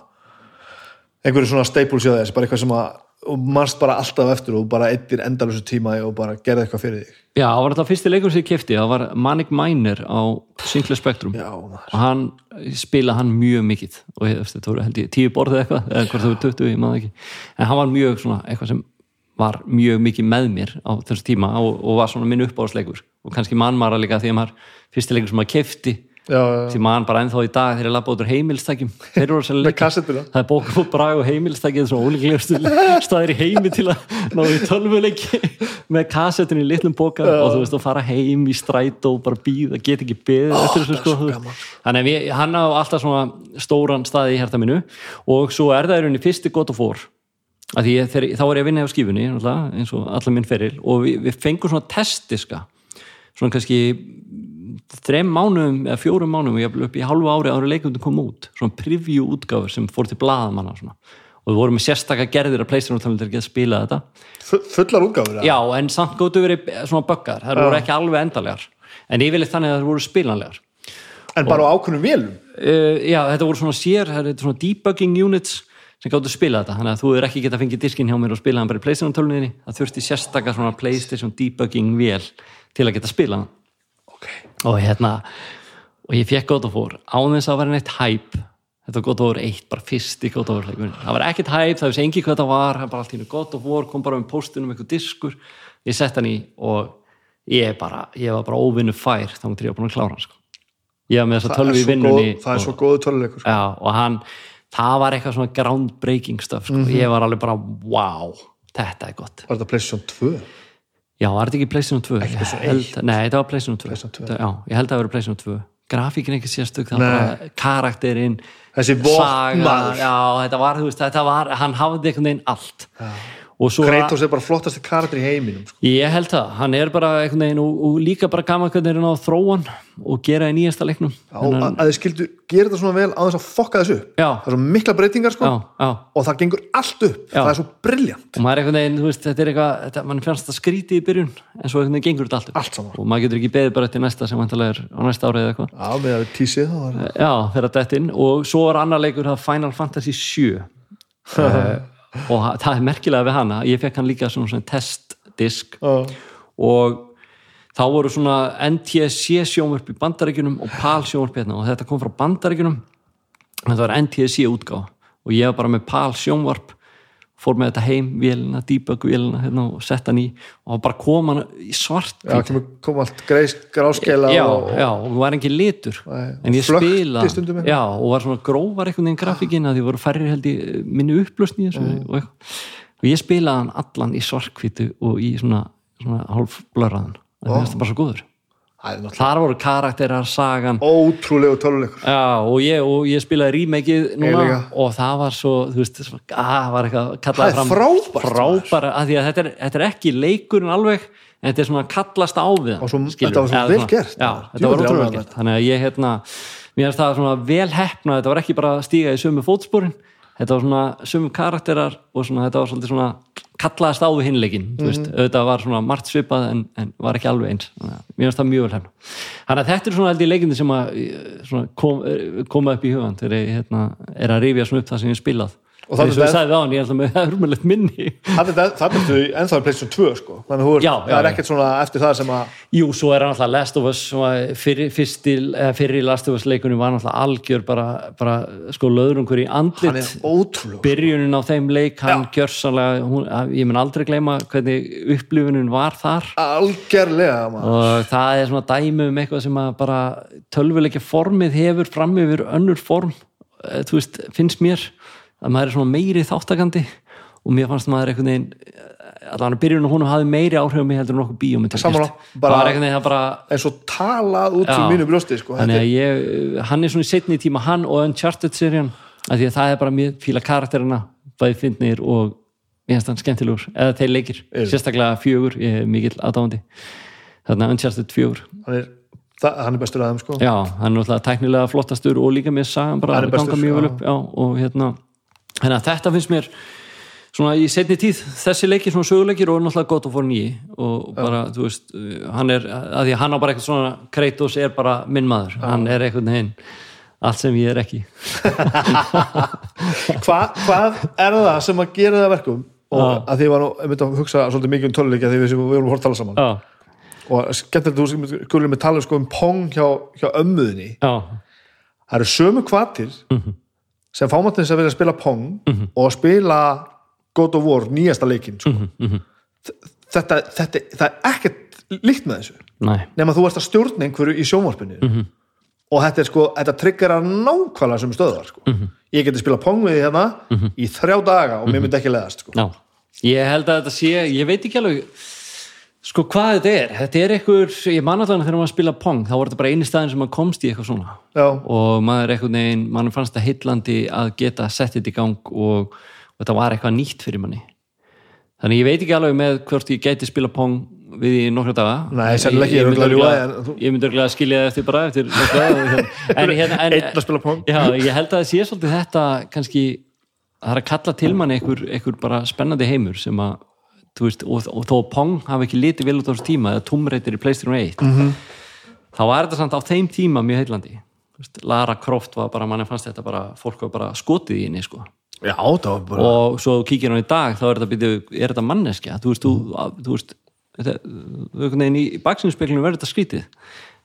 S1: einhverju svona staples í þess, bara eitthvað sem að og mannst bara alltaf eftir og bara eittir endalusu tíma og bara gerði eitthvað fyrir þig.
S2: Já, það var þetta fyrsti leikur sem ég kefti það var Manic Miner á Sinclair Spectrum.
S1: Já,
S2: og hann spila hann mjög mikið. Og þetta voru held ég tíu borðið eitthvað eða hvort það voru 20, ég maður ekki. En hann var mjög svona eitthvað sem var mjög mikið með mér á þessu tíma og, og var svona minn uppáðsleikur og kannski mann maður líka því að maður fyrsti leikur sem maður kefti
S1: já, já,
S2: því mann bara ennþá í dag þegar ég labba út úr heimilstækjum þeir eru leikir
S1: kassettuna?
S2: Það er bókum og brag og heimilstækið svona ólíklegustu staðir í heimi til að ná í tölvuleiki með kassettun í litlum bóka og þú veist að fara heim í strætó og bara býða, get ekki beðið eftir þessu sko þannig að hann á alltaf svona stóran staði í hérta minu og svo er það í rauninni fyrsti gott og fór að ég, þegar, þá er ég að vinna á skífunni náttúrulega, eins og allar minn feril og við, við fengum svona testiska svona kannski þrem mánuðum eða fjórum jafnvel upp í hálfu ári ári leikundum kom út. Svona preview útgáfur sem fór til blaðamanna svona. og við vorum með sérstakka gerðir að pleysinu til að geta spila þetta.
S1: Fu- fullar útgáfur eða?
S2: já en samt gótu verið svona böggar það voru ekki alveg endalegar en yfirleitt þannig að það voru spilanlegar
S1: en bara á ákveðnum vélum?
S2: Uh, já þetta voru svona sér þetta er svona debugging units sem gáttu spila þetta þannig að þú er ekki geta fengið diskin hjá mér og spila hann bara í playstation tölunniðni það þurfti sérstakka svona playstation debugging vél til að geta spila hann.
S1: Ok,
S2: og hérna og ég fekk God of War án þess að vera neitt hæp þetta var God of War 1, bara fyrst í God of War það var ekkert hæp, það vissi engi hvað það var það var allt einu God of War, kom bara um postunum eitthvað diskur, ég sett hann í og ég bara, ég var bara óvinnu fær þá mútti ég að búin að klára hann sko. ég var með þessa tölvi í vinnunni
S1: góð, það er
S2: og,
S1: svo góðu töluleikur sko.
S2: og hann, það var eitthvað svona groundbreaking stuff, sko. ég var alveg bara wow, þetta er gott
S1: var þetta PlayStation 2?
S2: Já, var þetta ekki PlayStation 2? Ekki
S1: PlayStation
S2: held, Nei, þetta var PlayStation 2,
S1: PlayStation 2.
S2: Þetta- Já, ég held að það verið PlayStation 2 Grafíkin ekki sérstök, var karakterinn
S1: maður.
S2: Já, þetta var, veist, þetta var hann hafði einhvern veginn allt já.
S1: Kratos er bara flottasti karakter í heiminum sko.
S2: Ég held það, hann er bara veginn og, og líka bara gaman hvernig er hann á þróan og gera í nýjasta leiknum.
S1: Já, að, að þið skildu gera þetta svona vel á þess að fokka þessu upp.
S2: Já.
S1: það er svo mikla breytingar sko.
S2: Já, já.
S1: Og það gengur allt upp, það er svo
S2: er veist, þetta er eitthvað þetta, mann fannst það skrítið í byrjun en svo gengur þetta allt upp.
S1: Allt
S2: og maður getur ekki beðið bara eftir næsta sem vantarlega er á næsta árið eða eitthvað.
S1: Já, með að við tísið
S2: Já, þeirra dettin og svo er annar leikur það Final Fantasy 7 uh, og það er merkilega við hana ég fekk hann líka svona, svona testdisk.
S1: Já.
S2: og þá voru svona NTSC sjónvörp í bandaríkjunum og PAL sjónvörp hérna. Og þetta kom frá bandaríkjunum. Þetta var NTSC útgáfa. Og ég var bara með PAL sjónvarp fór með þetta heim, vélina, debug vélina hérna, og sett hann í og bara kom hann í svart
S1: Já, kom allt greis, gráskeila
S2: já,
S1: og,
S2: já, og það var engin litur.
S1: Nei,
S2: en ég spila
S1: eitthvað.
S2: já, og var svona grófar einhvern veginn grafíkin að því voru færri held í minni upplösni
S1: Mm.
S2: og, og ég spilaði hann allan í svartkvítu og í svona, svona hálf blöraðan það er bara svo góður þar voru karakterar, sagan.
S1: Ótrúlegu töluleikur
S2: já, og, ég, og ég spilaði remakeið
S1: Ég
S2: núna og það var svo þú veist, svo, að, var eitthvað
S1: Það
S2: kallað fram
S1: frábært,
S2: frábæra, að því að þetta er, þetta er ekki leikurinn alveg, en þetta er svona kallast á við
S1: Og svo- þetta var svo vel gert,
S2: já, þetta var ótrúlega
S1: með
S2: gert. Þannig að ég hérna, mér er það svona vel hefna þetta var ekki bara að stíga í sömu fótsporin þetta var svona sömu karakterar og svona, þetta var svolítið svona kallaðast á við hinleikin, þú veist,
S1: Mhm.
S2: auðvitað var svona margt svipað en, en var ekki alveg eins mér finnst það mjög vel hefna þannig að þetta er svona í leikindi sem að eh, svona, kom, eh, koma upp í hugan þegar ég hérna, er að rifja svona upp það sem ég spilað
S1: Og það er það- Það er ennþá í PlayStation 2 sko. Þannig að það er ekkert svona eftir það sem að
S2: Jú, svo er hann alltaf Last of Us fyrir, fyrsti, eða fyrir Last of Us leikunum var alltaf algjör bara, bara sko löðrungur í andlit.
S1: Er ótrúlegu
S2: byrjunin á þeim leik, hann gjörsanlega hún, að- ég mun aldrei gleyma hvernig upplifunin var þar.
S1: Algerlega maður.
S2: og það er svona dæmi um eitthvað sem að bara tölvuleikja formið hefur fram yfir önnur form eh, þú veist, finnst mér að maður er svona meiri þáttakandi og mér fannst maður einhvern veginn allan að byrjun og hún hafði meiri áhrif mig heldur en okkur
S1: bara en svo talað út fyrir mínu brjósti sko.
S2: ég, hann er svona í setni tíma hann og Uncharted serían af því að það er bara mjög fíla karakterina bæði fyndnir og mér finnst hann skemmtilegur. Eða þeir leikir,
S1: Eru.
S2: sérstaklega fjögur ég er mikill aðdáðandi þannig að Uncharted fjögur.
S1: Er, hann, er, það, hann er bestur að þeim sko.
S2: já, hann er náttúrulega tæknilega flottastur og líka með sagan bara
S1: er
S2: ganga mjög vel upp já, og hérna, hérna þetta finnst mér svona í setni tíð þessi leikir svona söguleikir og náttúrulega gott að fóra nýji og bara, þú veist, uh, hann er að því að hann á bara eitthvað svona Kratos er bara minn maður, hann er eitthvað neginn allt sem ég er ekki.
S1: Hva, hvað er það sem að gera það að verkum? Og að því var nú, ég myndi að hugsa svolítið mikið um töluleikja því við, vorum hort tala saman. Og skemmtilegt þú skulum með tala sko um pong hjá, hjá ömmuðinni það eru sömu kvatir sem fá til þess að vilja spila pong og spila God of War nýjasta leikinn sko. þetta, þetta, það er ekkert líkt með þessu. Nema þú ert að stjórna einhverju í sjónvarpinu. Og þetta er sko, þetta tryggar að nákvæmlega sem stöðar sko. ég geti spila pong við hérna í þrjá daga og mér myndi ekki leðast sko.
S2: já. Ég held að þetta sé, ég veit ekki alveg sko hvað þetta er? Þetta er eitthvað, ég man allan þegar maður spila pong þá var þetta bara eini staðin sem maður komst í eitthvað svona.
S1: Já,
S2: og maður eitthvað neginn, mann fannst það heillandi að geta sett þetta í gang og, og þetta var eitthvað nýtt fyrir manni. Þannig ég veit ekki alveg með hvort ég gæti spila pong við í nokkra daga.
S1: Nei, sennilega ekki,
S2: ég,
S1: er
S2: myndi örgulega að skilja það eftir bara eftir nokkra en, hérna, en,
S1: einn að spila pong.
S2: Já, ég held að það sé svolítið þetta kannski, það er að kalla til manni einhver, einhver bara spennandi heimur sem að, veist, og, og þó Pong hafi ekki litið vel út á þessu tíma eða tumreitir í Playstation 1
S1: Mhm.
S2: þá var þetta samt á þeim tíma mjög heillandi. Þú veist, Lara Croft var bara, manni fannst þetta bara fólk var bara skotið í henni sko.
S1: Já, bara
S2: og svo kíkir hann í dag þá er þetta, byrju, er þetta manneskja? Þú veist, þú, þú veist þetta, í baksinnspeglinu verður þetta skrítið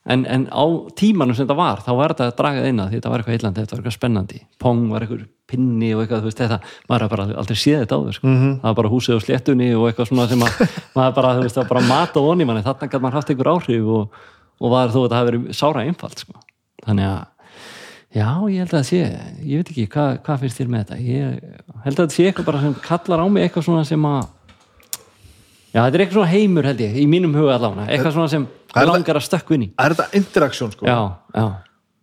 S2: en, en á tímanum sem þetta var þá var þetta dragað inn að því þetta var eitthvað heillandi, þetta var eitthvað spennandi Pong var eitthvað pinni og eitthvað þú veist, þetta, maður har bara aldrei séð þetta áður sko.
S1: Mhm.
S2: það var bara húsið á sléttunni og eitthvað svona sem að, maður bara, þú veist, það var bara mat og voni manni, þarna gæti maður haft einhver áhrif og, og var þó að hafi verið sára einfalt sko. þannig að Já, ég held að það sé, ég veit ekki, hvað, hvað finnst þér með þetta? Ég held að þetta sé eitthvað bara sem kallar á mig eitthvað svona sem að Já, þetta er eitthvað svona heimur held ég, í mínum huga allavega, eitthvað svona sem langar að stökku inn í.
S1: það er þetta interaktsjón sko.
S2: Já, já,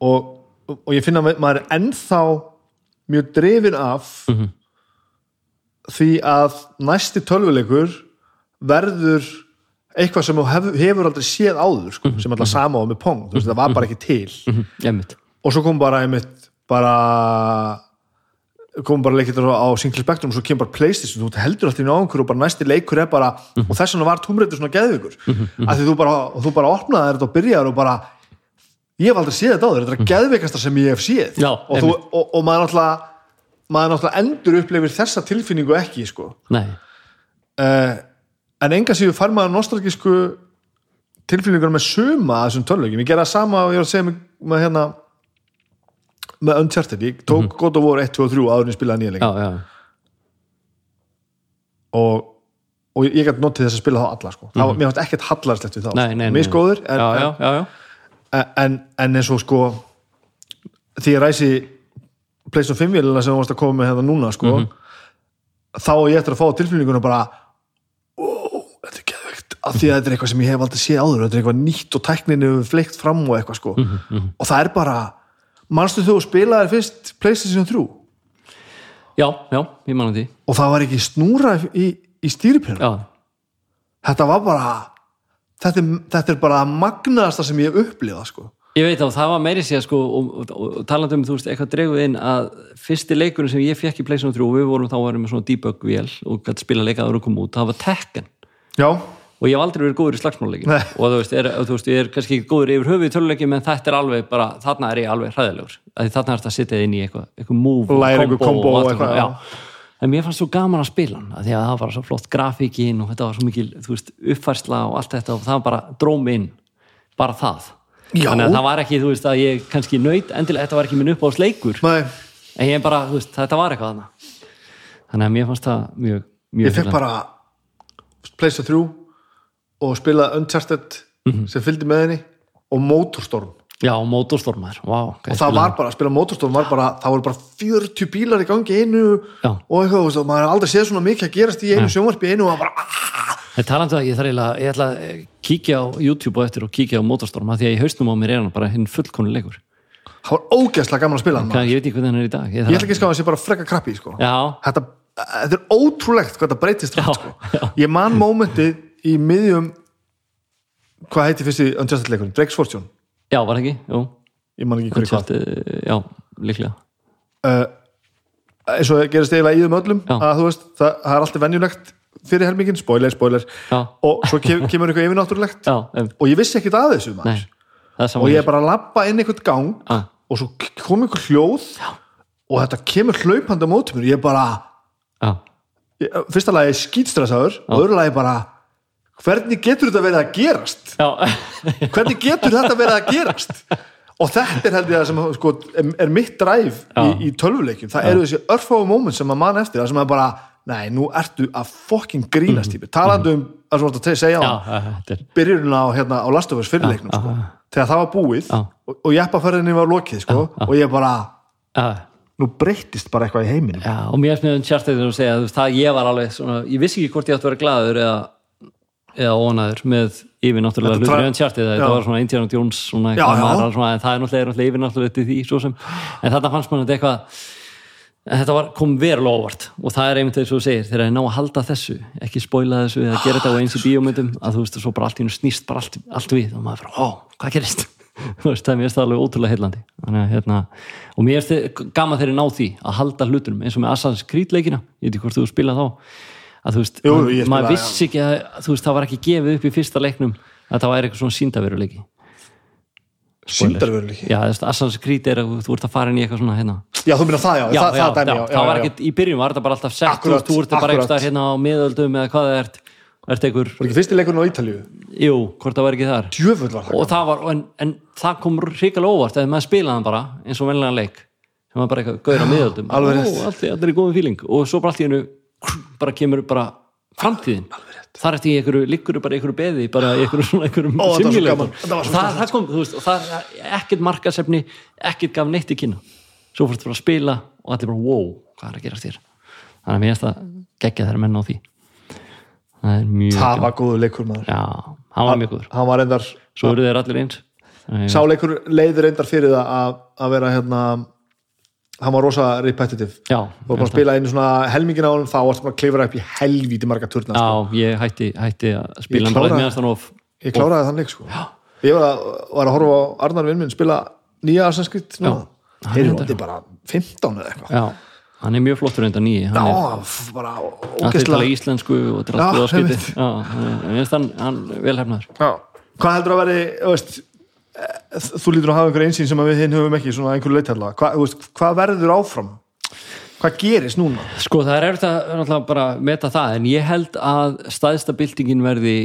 S1: og, og ég finna að maður er ennþá mjög drefin af því að næsti tölvuleikur verður eitthvað sem hefur aldrei séð áður sko, sem alltaf sama á með Pong. Þú veist, það var bara ekki til.
S2: Mhm, ég mynd
S1: og svo kom bara einmitt bara kom bara leikir á Single Spectrum og svo kemur bara Playstation, þú heldur alltaf í náðungur og bara næsti leikur er bara, og þess vegna var tómreitur svona geðvikur, að því þú bara þú bara opnaði þetta og byrjaði og bara ég hef aldrei séð þetta áður, þetta er að geðvikasta sem ég hef séð.
S2: Já,
S1: og, þú, og, og maður náttúrulega maður náttúrulega endur upplifir þessa tilfinningu ekki sko. Uh, en enga síðu fær maður nostalgísku tilfinningur með suma af þessum tölvögjum, ég gera sama og ég var að segja með, með hérna með Uncharted, ég tók God of War 1, 2 og 3 áður en ég spilaði nýja
S2: já,
S1: og, og ég gæti notið þess að spila þá alla sko. það var, mér fannst ekkert hallarslegt við þá
S2: nei.
S1: misgóður en,
S2: já, já, já,
S1: en, en eins og sko því ég ræsi PlayStation 5 vélina sem þú varst að koma með hérna núna sko, þá er ég eftir að fá tilfinninguna bara ó, þetta er geðveikt. Af því að þetta er eitthvað sem ég hef aldrei séð áður þetta er eitthvað nýtt og tækninu fleikt fram og eitthvað sko. Og það er bara manstu þú spilaði fyrst PlayStation 3
S2: já, já, ég manna því.
S1: Og það var ekki snúra í, í stýripinnu
S2: Já,
S1: þetta var bara þetta er, þetta er bara að magnaðasta sem ég hef upplifað sko.
S2: Ég veit að það var meiri sér sko og, og, og, talandi um, þú veist, eitthvað dreguð inn að fyrsti leikurinn sem ég fekk í Playstation 3 og við vorum þá varum með svona debug-vél og gæti spila leikaður og koma út, það var Tekken.
S1: Já,
S2: og ég hef aldrei verið góður í slagsmáleikin
S1: Nei.
S2: og þú veist, er, þú veist, ég er kannski ekki góður yfir höfuð í töluleikin, menn þetta er alveg bara þarna er ég alveg hræðilegur, þarna er þetta að sitja inn í eitthvað, eitthvað move
S1: Læra einhver combo
S2: og
S1: og
S2: allt
S1: eitthvað,
S2: svona,
S1: já.
S2: en mér fannst svo gaman að spila hann því að það var svo flott grafíkin og þetta var svo mikil, þú veist, uppfærsla og allt þetta og það bara dróm inn bara það.
S1: Já.
S2: þannig að það var ekki, þú veist, að ég kannski nöyt endilega, þetta var ekki minn uppáðsleikur en ég bara, var það mjög, mjög
S1: ég fekk bara PlayStation 3 og spilaði Uncharted
S2: Mhm.
S1: sem fylgdi með henni og Motorstorm
S2: já, mótorstormar, vá
S1: og það var bara, að spila mótorstorm var bara, það voru bara 40 bílar í gangi einu
S2: Já.
S1: og eitthvað, og maður har aldrei séð svona mikið að gerast í einu sjónvarpi einu og bara, ah,
S2: En talandu að ég þarf eiginlega, ég ætla að kíkja á YouTube og eftir og kíkja á Motorstorm af því að í hausnum á mér er hann bara hinn fullkonu leikur.
S1: það var ógeðslega gaman að spila hann
S2: ég veit ekki hvernig hann er í dag.
S1: ég ætla ekki að skáða að sé bara frekka krabbi sko. Þetta, þetta er ótrúlegt hvað þetta breytist
S2: Já,
S1: sko.
S2: já.
S1: ég man mómentið í miðjum hvað heiti fyrst í Unjustice leikurinn, Drake's Fortune
S2: já, var það ekki? Jú,
S1: ég man ekki hverju hvað
S2: Uncharted, já, líklega.
S1: uh, eins og gerist eiginlega í þeim öllum
S2: Já.
S1: að þú veist, það, það er alltaf venjulegt fyrir helmingin, spoiler, spoiler
S2: Já,
S1: og svo kem, kemur eitthvað yfirnáttúrulegt.
S2: Um,
S1: og ég vissi ekkert að þessu maður.
S2: er
S1: og ég er bara að labba inn einhvern gang
S2: Já,
S1: og svo kom einhver hljóð Já. og þetta kemur hlaupandi á móti mér. Og ég bara,
S2: já,
S1: ég, fyrsta lagi skýtstressaður og öðru lagi bara hvernig getur þetta verið að gerast?
S2: Já,
S1: hvernig getur þetta verið að gerast? Og þetta er held ég að sem sko, er, mitt dræf í,
S2: Já.
S1: í tölvuleikjum. Það eru þessi örfáu moment sem að mann eftir það sem er bara, nei, nú ertu að fucking grínast típi, talandi um að svona að segja á
S2: já, þetta
S1: byrjunum á, hérna, á Last of Us fyrirleiknum sko, þegar það var búið
S2: Já.
S1: og, og jeppaferðinni var lokið sko, og ég bara,
S2: já,
S1: nú breyttist bara eitthvað í heiminum.
S2: Já, og mér er smiðum Uncharted þegar þú segja, veist, það ég var alveg svona, ég vissi ekki hvort ég átti að vera glaður eða, eða ónæður með yfir náttúrulega
S1: Þetta
S2: hlutur Uncharted,
S1: Já.
S2: þetta var svona Indiana Jones svona
S1: Já, já.
S2: er svona, en það er náttúrulega, er náttúrulega yfir náttúrulega til því, sem, en þetta fannst mann þetta eitthvað en þetta var, kom verulega óvart. Og það er einmitt þess að þú segir, þegar ég ná að halda þessu ekki spoila þessu eða gera þetta á eins í bíómyndum að þú veist, og svo bara allt í hennu snýst bara allt, allt við og maður bara, ó, hvað gerist? Þú veist, það er mér finnst það alveg ótrúlega heillandi. Þannig að, hérna, og mér finnst gaman ég ná því að halda hlutunum eins og með Assassin's Creed leikina, ég veit ekki hvort þú spilað þá að þú veist,
S1: Jú,
S2: maður, maður vissi ekki að þú veist, það var ekki gefið upp í fyrsta leiknum að það væri eitthvað svona síndaveruleiki
S1: síndarveruleiki
S2: Já, þú veist, Assassin's Creed er að þú ert að fara inn í eitthvað svona hérna.
S1: Já, þú minna það, já,
S2: já,
S1: það,
S2: já,
S1: það
S2: já,
S1: já,
S2: það var ekkert, í byrjun var þetta bara alltaf sett
S1: Akkurat,
S2: þú, þú ert bara staðar hérna á miðöldum eða hvað það ert,
S1: var ekki fyrsti leikurinn á Ítalíu?
S2: Jú, hvort það var ekki þar.
S1: Djöfull var það
S2: og það var, en, en það kom hrikalega óvart eða maður spilaði bara eins og venlega leik. Sem var bara eitthvað gaur á miðöldum. Í- allt er í góðum fíling og svo bara allt í hennu bara kemur bara framtíðin. Þar eftir í einhverju, liggur bara einhverju beði bara einhverju svona
S1: svo
S2: það, kom, þú veist, það er ekkert markasefni ekkert gaf neitt í kynna svo fórst bara að spila og allir bara wow, hvað er að gera þér þannig að mér finnst það geggja þeirra menn á því. Það er mjög
S1: það var góður leikur maður.
S2: Já, hann var mjög góður.
S1: hann var reyndar,
S2: svo eru þeir allir eins.
S1: Sá leikur leiður reyndar fyrir það að, að vera hérna hann var rosa repetitive
S2: já,
S1: og bara spila einu svona helmingin á hann þá varst bara að klifra upp í helvíti marga turna sko.
S2: já, ég hætti, hætti að spila
S1: Ég
S2: hann
S1: kláraði-
S2: of
S1: ég kláraði þann leik sko. ég var að, var að horfa á Arnar vinn minn spila nýja Assassin's Creed
S2: Já.
S1: heyrðu, þetta er bara 15 eða eitthvað
S2: já, hann er mjög flottur enda nýji hann er
S1: já, bara
S2: allir tala
S1: ógeðslega
S2: íslensku og þetta er
S1: Já,
S2: allt góða skipti
S1: einmitt.
S2: já, hann er- hann, hann
S1: Já. hvað heldur að veri veist, þú lítur að hafa einhver einsýn sem við hinn höfum ekki svona einhverju þú veist, hvað verður áfram? Hvað gerist núna?
S2: Sko það er eftir að bara meta það en ég held að staðista byltingin verði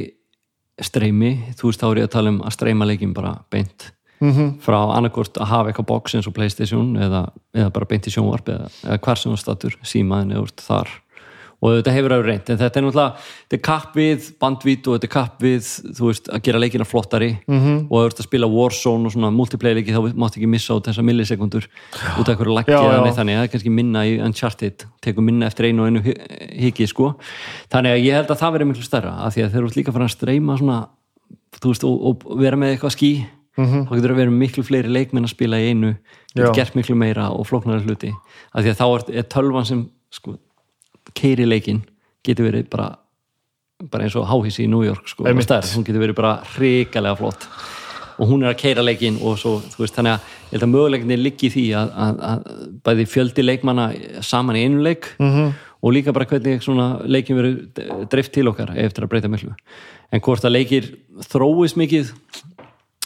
S2: streymi, þú veist þá er ég að tala um að streyma leikin bara beint -hmm. frá annarkort að hafa eitthvað box eins og Playstation eða, eða bara beint í sjónvarp eða, eða hvar sem þú statur símaðin eða úr þar og þetta hefur að reynd en þetta er náttúrulega, þetta er kapp við bandvít og þetta er kapp við, þú veist, að gera leikina flottari. -hmm. og veist að spila Warzone og svona multiplayer leiki þá mátt ekki missa á þessar millisekundur. Út af hverju
S1: Já,
S2: eða neitt þannig, það er kannski minna í Uncharted tekur minna eftir einu og einu hiki sko. þannig að ég held að það verði miklu stærra af því að þeir eru líka að fara að streyma svona, þú veist, og, og vera með eitthvað skí þá getur að vera miklu fleiri leikmenn að spila í einu getur gert miklu meira og flóknari hluti. Af því að þá er tölvan sem sko, keiri leikin getur verið bara bara eins og háhísi í New York sko, hún getur verið bara hrikalega flott. Og hún er að keira leikin og svo, þú veist, þannig að ég held að möguleikinni liggi í því að, að, að bæði fjöldi leikmanna saman í einu leik -hmm. og líka bara hvernig svona leikin verið dreift til okkar eftir að breyta miklu. En hvort að leikir þróist mikið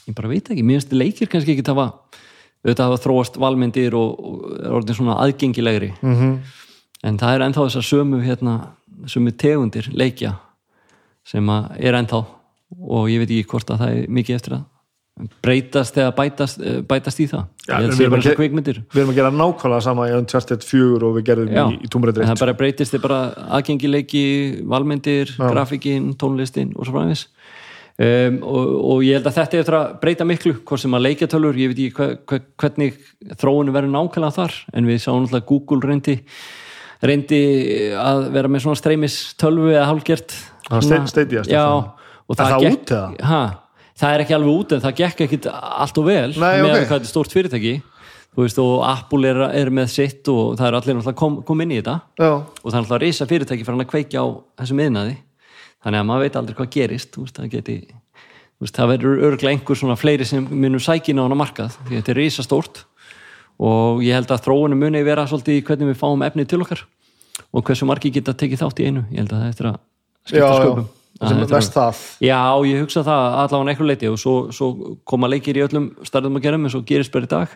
S2: ég bara veit ekki, mér finnst leikir kannski ekki hafa auðvitað hafa þróast valmyndir og, og er orðin svona aðgengilegri. -hmm. En það er ennþá þessar sömu hérna, sömu tegundir leikja sem að er ennþá og ég veit ekki hvort að það er mikið eftir að breytast eða bætast, eh, bætast í það.
S1: Já, við
S2: að
S1: erum
S2: og kvikmyndir.
S1: við erum að gera nákvæmlega sama í Uncharted 4 og við gerðum
S2: Já,
S1: í, í 1
S2: það bara breytist þið bara aðgengileiki, valmyndir, grafíkin, tónlistin og svo fræmis um, og, og ég held að þetta er eftir að breyta miklu hvort sem að leikjatölur, ég veit ekki hve, hve, hvernig þróunum verður nákvæmlega þar en við sáum náttúrulega Google reyndi reyndi að vera með svona streymis tölvu eða
S1: Það Stadia,
S2: já, og
S1: Er það
S2: gekk, ha, það er ekki alveg út en það gekk ekkit allt og vel
S1: Nei,
S2: með
S1: ok.
S2: að hvað þetta er stórt fyrirtæki. Veist, og Apple er, er með sitt og það er allir náttúrulega kom, kom inn í þetta.
S1: Já,
S2: og það er náttúrulega risa fyrirtæki fyrir hann að kveikja á þessum yðnaði þannig að maður veit aldrei hvað gerist veist, það, geti, veist, það verður örglega einhver svona fleiri sem munum sækina á hana markað því þetta er risa stórt og ég held að þróunum muni vera svolítið hvernig við fáum efnið til okkar og hversu margi geta tekið þátt í einu. Ég held að það eftir að skipta sköpum. Að þetta
S1: mest það.
S2: Já, ég hugsa það allavega einhver leiti og svo, svo koma leikir í öllum starfum að gera með svo gerist bara í dag.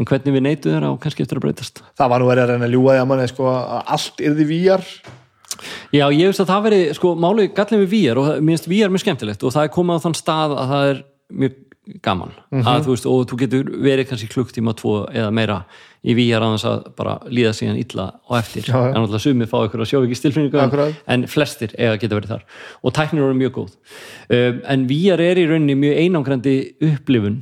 S2: En hvernig við neytu þeirra og kannski eftir að breytast.
S1: Það var nú verið að reyna að ljúga því að manni sko, að allt yrði víjar
S2: Já, ég veist að það veri, sko, máli gallin við VR og finnst VR mjög skemmtilegt og það er komið á þann stað að það er mjög gaman. Að, þú veist, og þú getur verið kannski klukktíma tvo eða meira í VR að þess að bara líða síðan illa og eftir,
S1: Já, já.
S2: en alltaf sumið fá ykkur að sjá ekki stilfinningu, en flestir eiga geta verið þar. Og tæknir eru mjög góð. Um, en VR er í rauninni mjög einangrandi upplifun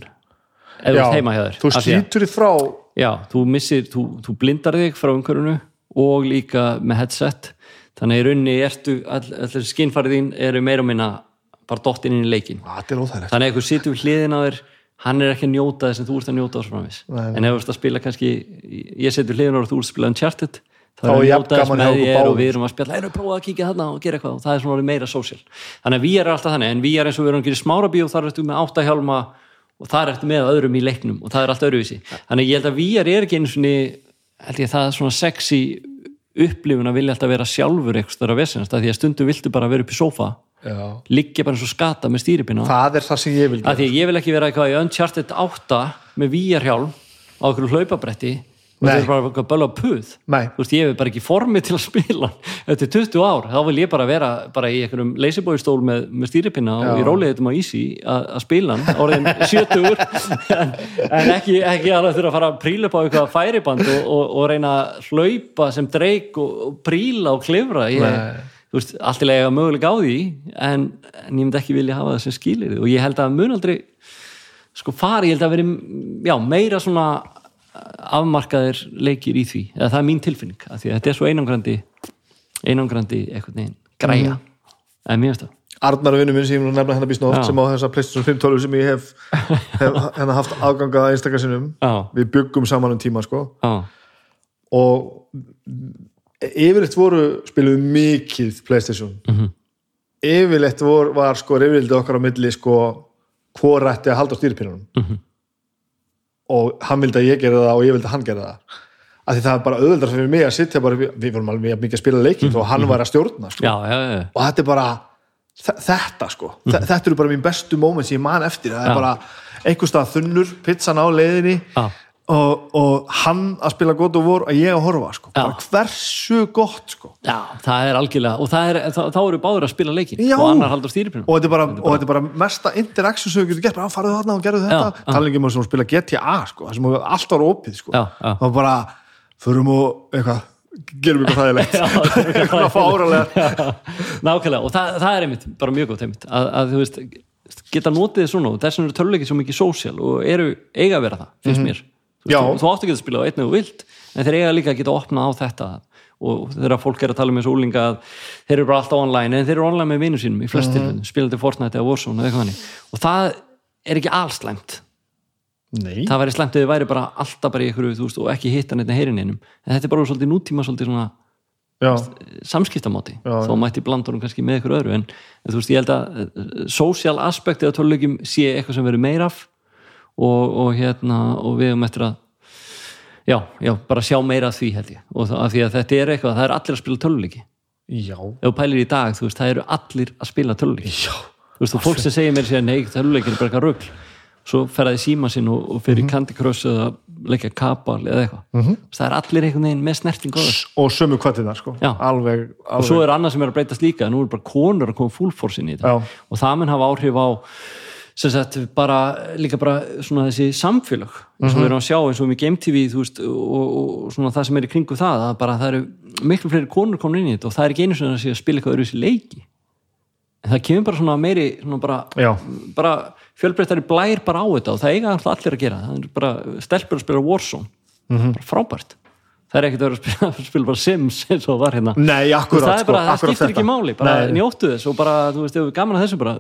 S2: ert heima hjá þér
S1: Þú slítur þið frá
S2: Já, þú missir, þú, þú blindar þig frá umhverfunu og líka með headset. Þannig í rauninni ertu all, allir skinnfarið þín eru meira og minna bara dottin inn í leikin
S1: er
S2: þannig að situr við hliðin á þér hann er ekki að njóta þess að þú ert að njóta
S1: nei.
S2: en ef þú ert að spila kannski ég setur hliðin á þér og þú ert að spila Uncharted þá
S1: Þá
S2: er
S1: er
S2: njóta þess með
S1: okkur
S2: þér og við erum að spjalla erum að prófa að kíkja þarna og gera eitthvað. Og það er svona meira social þannig að við erum alltaf þannig en við erum eins og við erum að gera smára bíó þar ertu með áttahjálma og þar ertu með öðrum í leiknum og það er allt öðruvísi. Þannig ég held að VR er ekki ég að það er svona sexy upplifun að vilja alltaf vera sjálfur eitthvað að því að stundum viltu bara vera upp í sófa. Liggja bara eins og skata með stýripina
S1: Það er það sem ég vil
S2: að því ég vil ekki vera eitthvað í Uncharted 8 með VR-hjálm á einhverju hlaupabretti og þetta er bara eitthvað böla puð.
S1: Nei.
S2: þú veist, ég hef bara ekki formi til að spila. Eftir 20 ár, þá vil ég bara vera bara í einhverjum leysibóistól með, með stýripinna og
S1: Já.
S2: í róleiðum á Easy að spila hann, orðin 70 en, en ekki, ekki alveg þurfa að fara að príla upp á eitthvað færiband og, og, og reyna að hlaupa sem dreik og, og príla og klifra. Ég. Þú veist, allt í lega mögulega á því en, en ég myndi ekki vilja hafa það sem skilir og ég held að mun aldrei sko fari, ég held að veri já, meira svona afmarkaðir leikir í því, eða það er mín tilfinning af því að þetta er svo einangrandi einangrandi eitthvað neginn, græja. En mér finnst það.
S1: Arnar vinnu minn sem ég nefna hennar býst
S2: Já.
S1: sem á þessa PlayStation 5 tölvu sem ég hef, hef hennar haft aðganga að einstakar sinnum
S2: Já.
S1: við byggum saman um tíma sko.
S2: Já,
S1: og yfirleitt voru spiluðu mikið PlayStation
S2: Mhm.
S1: yfirleitt vor, var sko reyfrildi okkar á milli sko hvor ætti að halda á stýrpinnunum
S2: Mhm.
S1: og hann vildi að ég gera það og ég vildi að hann gera það af því það er bara auðvöldar fyrir mig að sitja bara, við vorum alveg mikið að spila leikið og hann var að stjórna sko.
S2: Mhm. já, já, já.
S1: og þetta er bara þe- þetta sko, mm. þetta eru bara mín bestu moment sem ég man eftir, það er bara einhvers stað þunnur, pizzan á leiðinni
S2: Já.
S1: Og, og hann að spila gott og vor og ég að horfa sko, bara hversu gott sko.
S2: Já, það er algjörlega og það er, þá, þá eru báður að spila leikin
S1: Já.
S2: og annar haldur stýripinu
S1: og þetta er bara, og þetta er bara mesta interaction sem við getum gert, bara farðu þarna og gerðu þetta. Talingum um að spila GTA sko, það sem allt var opið sko.
S2: Já, já.
S1: og bara, förum og eitthvað, gerum eitthvað þægilegt eitthvað fáralega
S2: nákvæmlega, og það, það er einmitt bara mjög gótt einmitt, að, að þú veist geta notið svona og þess vegna eru töluleikir svo mikið sósíal og eru eiga að vera það, finnst mér þú, þú, þú áttu að að spila á einnig og vilt en þeir eiga líka að geta að opna á þetta. Og þegar fólk er að tala með þessu úlinga að þeir eru bara alltaf online en þeir eru online með vinnu sínum í flest
S1: Mhm.
S2: tilfellum, spilandi Fortnite eða Warzone eða og það er ekki alls slæmt.
S1: Nei,
S2: það væri slæmt ef þið væri bara alltaf bara í þú veist, og ekki hitta neitt heyrin einum. En þetta er bara svolítið nútíma svolítið svona samskiptamáti.
S1: Já,
S2: þó mætti blandur hún kannski með ykkur öðru en, þú veist, ég held að uh, social aspekti af tölulegjum sé eitthvað sem verður meir af og, og hérna og við höfum eftir að já, já, bara sjá meira því held ég. Og það, því að þetta er eitthvað, það er allir að spila töluleiki
S1: já.
S2: Ef þú pælir í dag, þú veist, það eru allir að spila töluleiki
S1: Já,
S2: þú veist, og fólk sem segir mér sér, nei, töluleikir er bara eitthvað rugl. Svo ferðaði síma sinn og, og fyrir Candy Crush eða leikja kapal eða eitthvað. -hmm. það er allir einhvern veginn með snerting
S1: og sömu kvartina sko.
S2: Já.
S1: alveg,
S2: og svo
S1: alveg.
S2: er annað sem er að breytast líka nú er bara konur að koma full force inn í þetta.
S1: Já.
S2: og það mun hafa áhrif á sem sagt bara líka bara svona þessi samfélag eins og við erum að sjá eins og með Game TV þú veist og, og, svona það sem er í kringu það að bara það eru miklu fleiri konur komin inn í þetta og það er ekki einu sem að að spila eitthvað öðru þessi leiki en það kemur bara svona meiri svona bara, bara fjölbreyttari blær bara á þetta og það eiga allir að gera það er bara stelpur að spila Warzone
S1: Mhm.
S2: bara frábært það er ekkert að vera að spila, spila bara Sims eins og var hérna
S1: Nei, akkurat,
S2: það er bara,
S1: sko,
S2: það skiptir
S1: þetta.
S2: ekki máli bara
S1: Nei.
S2: njóttu þess og bara, þú veist, ef við gaman að þessu bara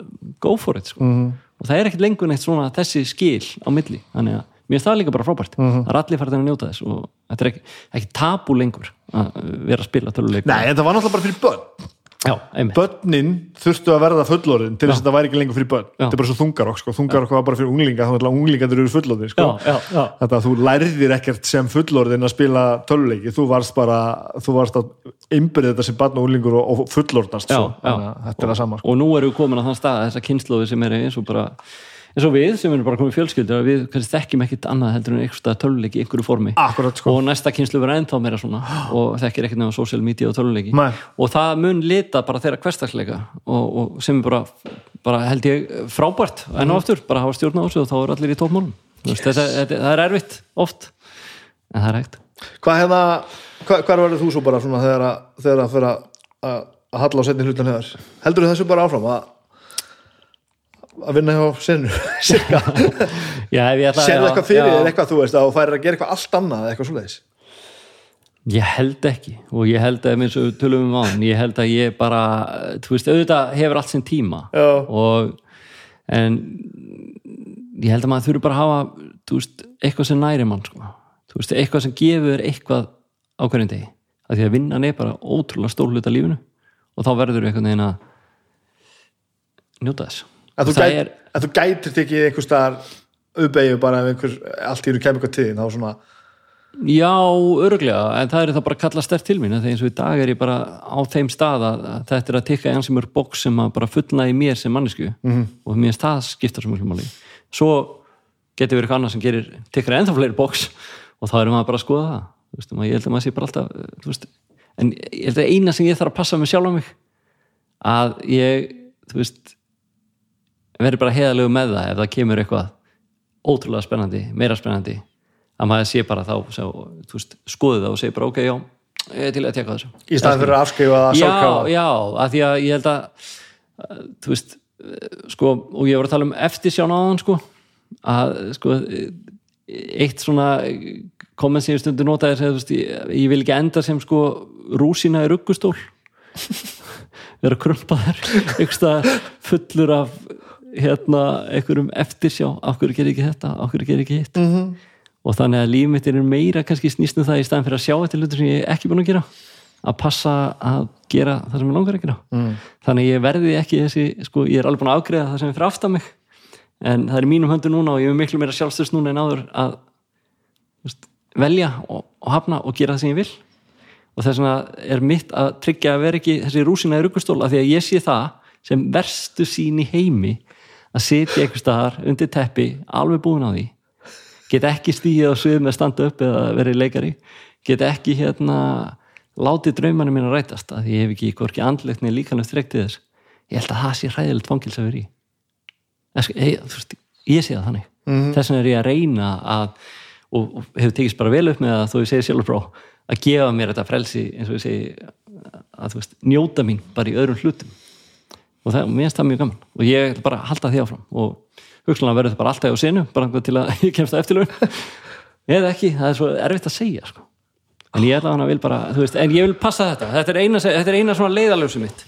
S2: go for it, sko
S1: Mhm.
S2: Og það er ekkert lengur neitt svona þessi skil á milli, þannig að mér finnst það líka bara frábært
S1: Mhm.
S2: það er allir farið að njóta þess og þetta er ekki, ekki tabu lengur að vera að spila töluleik.
S1: Nei, þetta var náttúrulega bara fyrir börn.
S2: Já,
S1: Börnin þurftu að verða fullorðin til þess að þetta væri ekki lengur fyrir börn.
S2: Já.
S1: Þetta er bara svo þungarokk, sko. Þungarokk var bara fyrir unglinga Þannig að unglingandur eru fullorðin, sko. Þetta að þú lærðir ekkert sem fullorðin að spila töluleiki, þú varst bara þú varst að innbyrða þetta sem barn og unglingur og, fullorðnast
S2: Já,
S1: svo.
S2: já.
S1: Að þetta er það sama sko.
S2: og nú erum við komin að þann stað þessar kynnslóði sem eru eins og bara eins og við sem erum bara komið fjölskyldur að við þekkjum ekkit annað heldur en stað töluleiki í einhverju formi
S1: Akkurat, sko.
S2: og næsta kynslu verður ennþá meira svona og þekkir ekkert nefnum social media og töluleiki og það mun lita bara þeirra hverstagsleika og, og sem er bara, bara held ég frábært enn og aftur, bara hafa stjórn á þessu og þá er allir í tópmálum það er erfitt oft en það er hægt
S1: Hvað hérna, hvar verður þú svo bara svona þegar að, þegar að fyrir að, að, halla á setni hlutan hefur? Heldur þessu bara áfram að að vinna hjá senu sérðu
S2: já,
S1: eitthvað fyrir þér eitthvað þú veist að þú færir að gera eitthvað allt annað eða eitthvað svoleiðis
S2: Ég held ekki og ég held að eins og tölum um án ég held að ég bara, þú veist, auðvitað hefur allt sinn tíma
S1: Já.
S2: og en ég held að maður þurfi bara að hafa þú veist, eitthvað sem næri mann sko. þú veist, eitthvað sem gefur eitthvað á hverjum degi, að því að vinnan er bara ótrúlega stór hluta af lífinu og þá verður eitthvað neginn að njóta þess
S1: að þú, gæt,
S2: er-
S1: að þú gætir tekið einhver staðar auðbeigju bara ef einhver allt í eru kemur eitthvað til þín þá svona,
S2: Já, öruglega, en það er það bara að kalla stert til mín, þegar eins og í dag er ég bara á þeim stað að, þetta er að tikka eins sem er bóks sem að bara fullna í mér sem mannesku -hmm. og mér það skipta svo mjög máli. Svo getur verið eitthvað annað sem gerir tikkar ennþá fleiri bóks og þá erum bara að skoða það. Þú Veist, maður, ég held að maður sé bara alltaf, þú veist, en ég held að eina sem ég þarf að passa með sjálf á mig að ég, þú veist, verði bara heiðalegu með það ef það kemur eitthvað ótrúlega spennandi, meira spennandi að maður sé bara þá sá, þú veist, skoði það og segi bara ok, já, ég er til að tjekka þessu.
S1: Í staðan fyrir að afskrifa það
S2: já,
S1: sjálfkrafa.
S2: já, að því að ég held að að, þú veist eh, sko, og ég var að tala um eftirsján á þann sko, að sko eitt svona komment sem ég stundu notaði er, veist, ég, ég vil ekki enda sem sko rúsina í ruggustól vera krumpaðar einhverstað fullur af hérna einhverjum eftirsjá af hverju gerir ekki þetta, af hverju gerir ekki hitt
S1: Mhm.
S2: -hmm. og þannig að líf mitt er meira kannski snýst um það í staðan fyrir að sjá þetta hlutur sem ég er ekki búin að gera að passa að gera það sem ég langar að gera mm. þannig að ég verði ekki þessi sko, ég er alveg búin að ágreða það sem er fyrir aftan mig en það er mínum höndu núna og ég er miklu meira sjálfstöðs núna en áður að velja og, og hafna og gera það sem ég vil. Og þess vegna er mitt að tryggja að vera ekki þessi rúsina í ruggustóla því að ég sé það sem verstu sín í heimi að sitja einhver staðar undir teppi alveg búin á því. Get ekki stíðið á svið með standa upp eða verið leikari. Get ekki hérna látið draumanum mín að rætast að ég hef ekki hvorki andlegt neð líkanlega strektið þess. Ég held að það sé hræðilegt fangils að vera í þú veist, ég sé það þannig. Þess vegna er ég að reyna að og, hefur tekist bara vel upp með það þó ég segi sjálfur frá að gefa mér þetta frelsi eins og ég segi að þú veist, njóta mín bara í öðrum hlutum. Og það, mér finnst það mjög gaman. Og ég ætla bara að halda því áfram. Og hugsanlega verður það bara alltaf á senu bara til að ég kemst að eftirlaun. Eða ekki, það er svo erfitt að segja sko. en ég ætla að hana vil bara þú veist, en ég vil passa þetta, þetta er eina, þetta er eina svona leiðalöfsum mitt.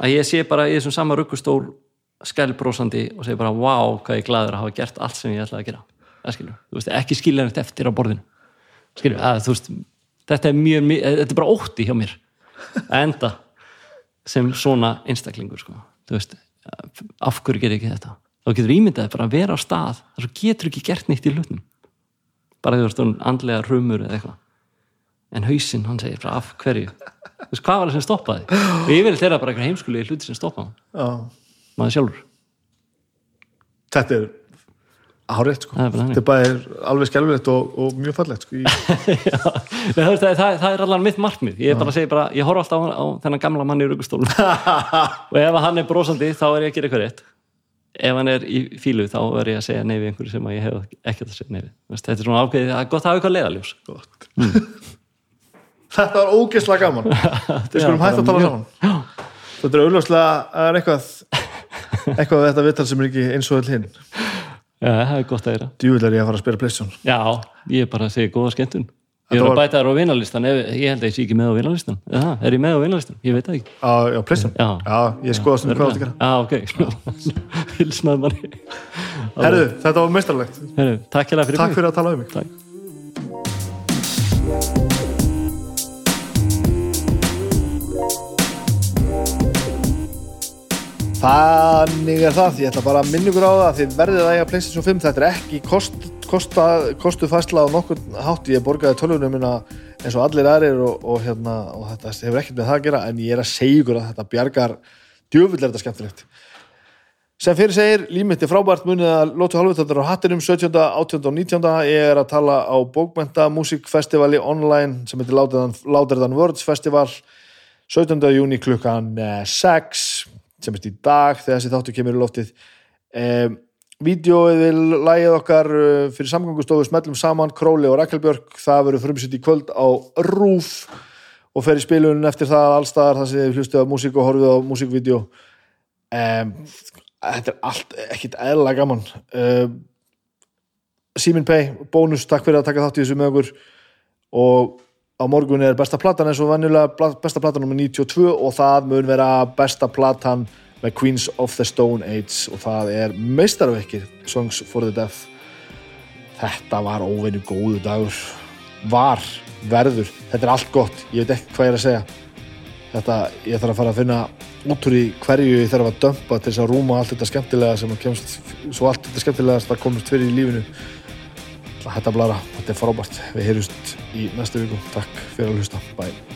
S2: Að ég sé bara í þessum sama ruggustól skælbrósandi og segi bara wow, hvað ég er glaður að hafa gert allt sem ég ætlaði að gera skilur, þú veist, ekki skilja þetta eftir á borðinu. Skilur, að, þú veist þetta er mjög, mi- þetta er bara ótti hjá mér. Að enda sem svona einstaklingur sko. þú veist, af hverju gerir ekki þetta? Þá getur ímyndaði bara að vera á stað. Þar svo getur ekki gert neitt í hlutnum bara því þú veist, andlega rumur eða eitthvað. En hausinn, hann segir bara af hverju? Þú veist, hvað var það sem stoppaði? Og ég vil þeirra bara einhver heimskulegi hluti sem stoppa hann.
S1: Já.
S2: maður sjálfur.
S1: Þetta er árétt sko. Þetta er bara alveg skelfilegt og, og mjög fallegt sko.
S2: Það, það, það, er allan mitt markmið. Ég ég horf alltaf á, á þennan gamla mann í ruggustólum og ef hann er brosandi þá er ég að gera eitthvað rétt. Ef hann er í fílu þá er ég að segja nei við einhverju sem ég hef ekki að segja veist, þetta er svona ákveðið, það er gott að hafa eitthvað leiðaljós
S1: Gott. þetta var ógeðslega gaman. Við skulum hægt að tala saman. Þetta er er eitthvað eitthvað við þetta viðtal sem er ekki eins og öll hinn
S2: Já, það er gott að gera
S1: Djúvill er ég að fara að spila Playstation.
S2: Já, ég er bara að segja góða skemmtun. Ég er að
S1: var-
S2: bæta þér á vinarlistan Ég held að ég sé ekki með á vinarlistan Já, er ég með á vinarlistan? Ég veit það ekki.
S1: Á, á Playstation?
S2: Já.
S1: ég skoðast um hvað þetta gera.
S2: Já, ok. Hilsnaði manni.
S1: Herðu, þetta var meistarlegt
S2: Herru,
S1: Takk fyrir að tala um mig.
S2: Takk.
S1: Þannig er það, ég ætla bara að minna ykkur á það að þið verðið að eiga PlayStation 5 þetta er ekki kost, kosta, kostu fæsla á nokkur hátt, ég borgaði tölvunum minna eins og allir aðrir og, og, hérna, og þetta hefur ekkert með það að gera en ég er að segja ykkur að þetta bjargar djöfull er þetta skemmtilegt sem fyrir segir, límitt er frábært munið að lótu halvvitandar á hattinum 17., 18. og 19. ég er að tala á bókmenta músikfestivali online sem heitir Louder Than Words Festival 17. júni klukkan 6 sem er í dag þegar þessi þáttu kemur í loftið. Um, Vídeóið við lægið okkar uh, fyrir samgangustofu smellum saman, Króli og Rakelbjörg það verður frumsitt í kvöld á Rúf og fer í spilun eftir það allstaðar þar sem þið hlustuð á músík og horfið á músíkvídeó. Um, Þetta er allt ekkit eðla gaman. Um, Simin Pay, bónus, takk fyrir að taka þátt í þessu með okkur. Og á morgun er besta platan eins og venjulega besta platan nummer 92 og það mun vera besta platan með Queens of the Stone Age og það er meistarvekkir Songs for the Deaf. Þetta var óveinu góðu dagur. Var, verður. Þetta er allt gott, ég veit ekki hvað ég er að segja. Þetta, ég þarf að fara að finna út úr í hverju ég þarf að dömpa til þess að rúma allt þetta skemmtilega sem að kemst, svo allt þetta skemmtilega það komist fyrir í lífinu þetta blara, þetta er frábært. Við heyrjumst í næstu viku, takk fyrir að hlusta, bye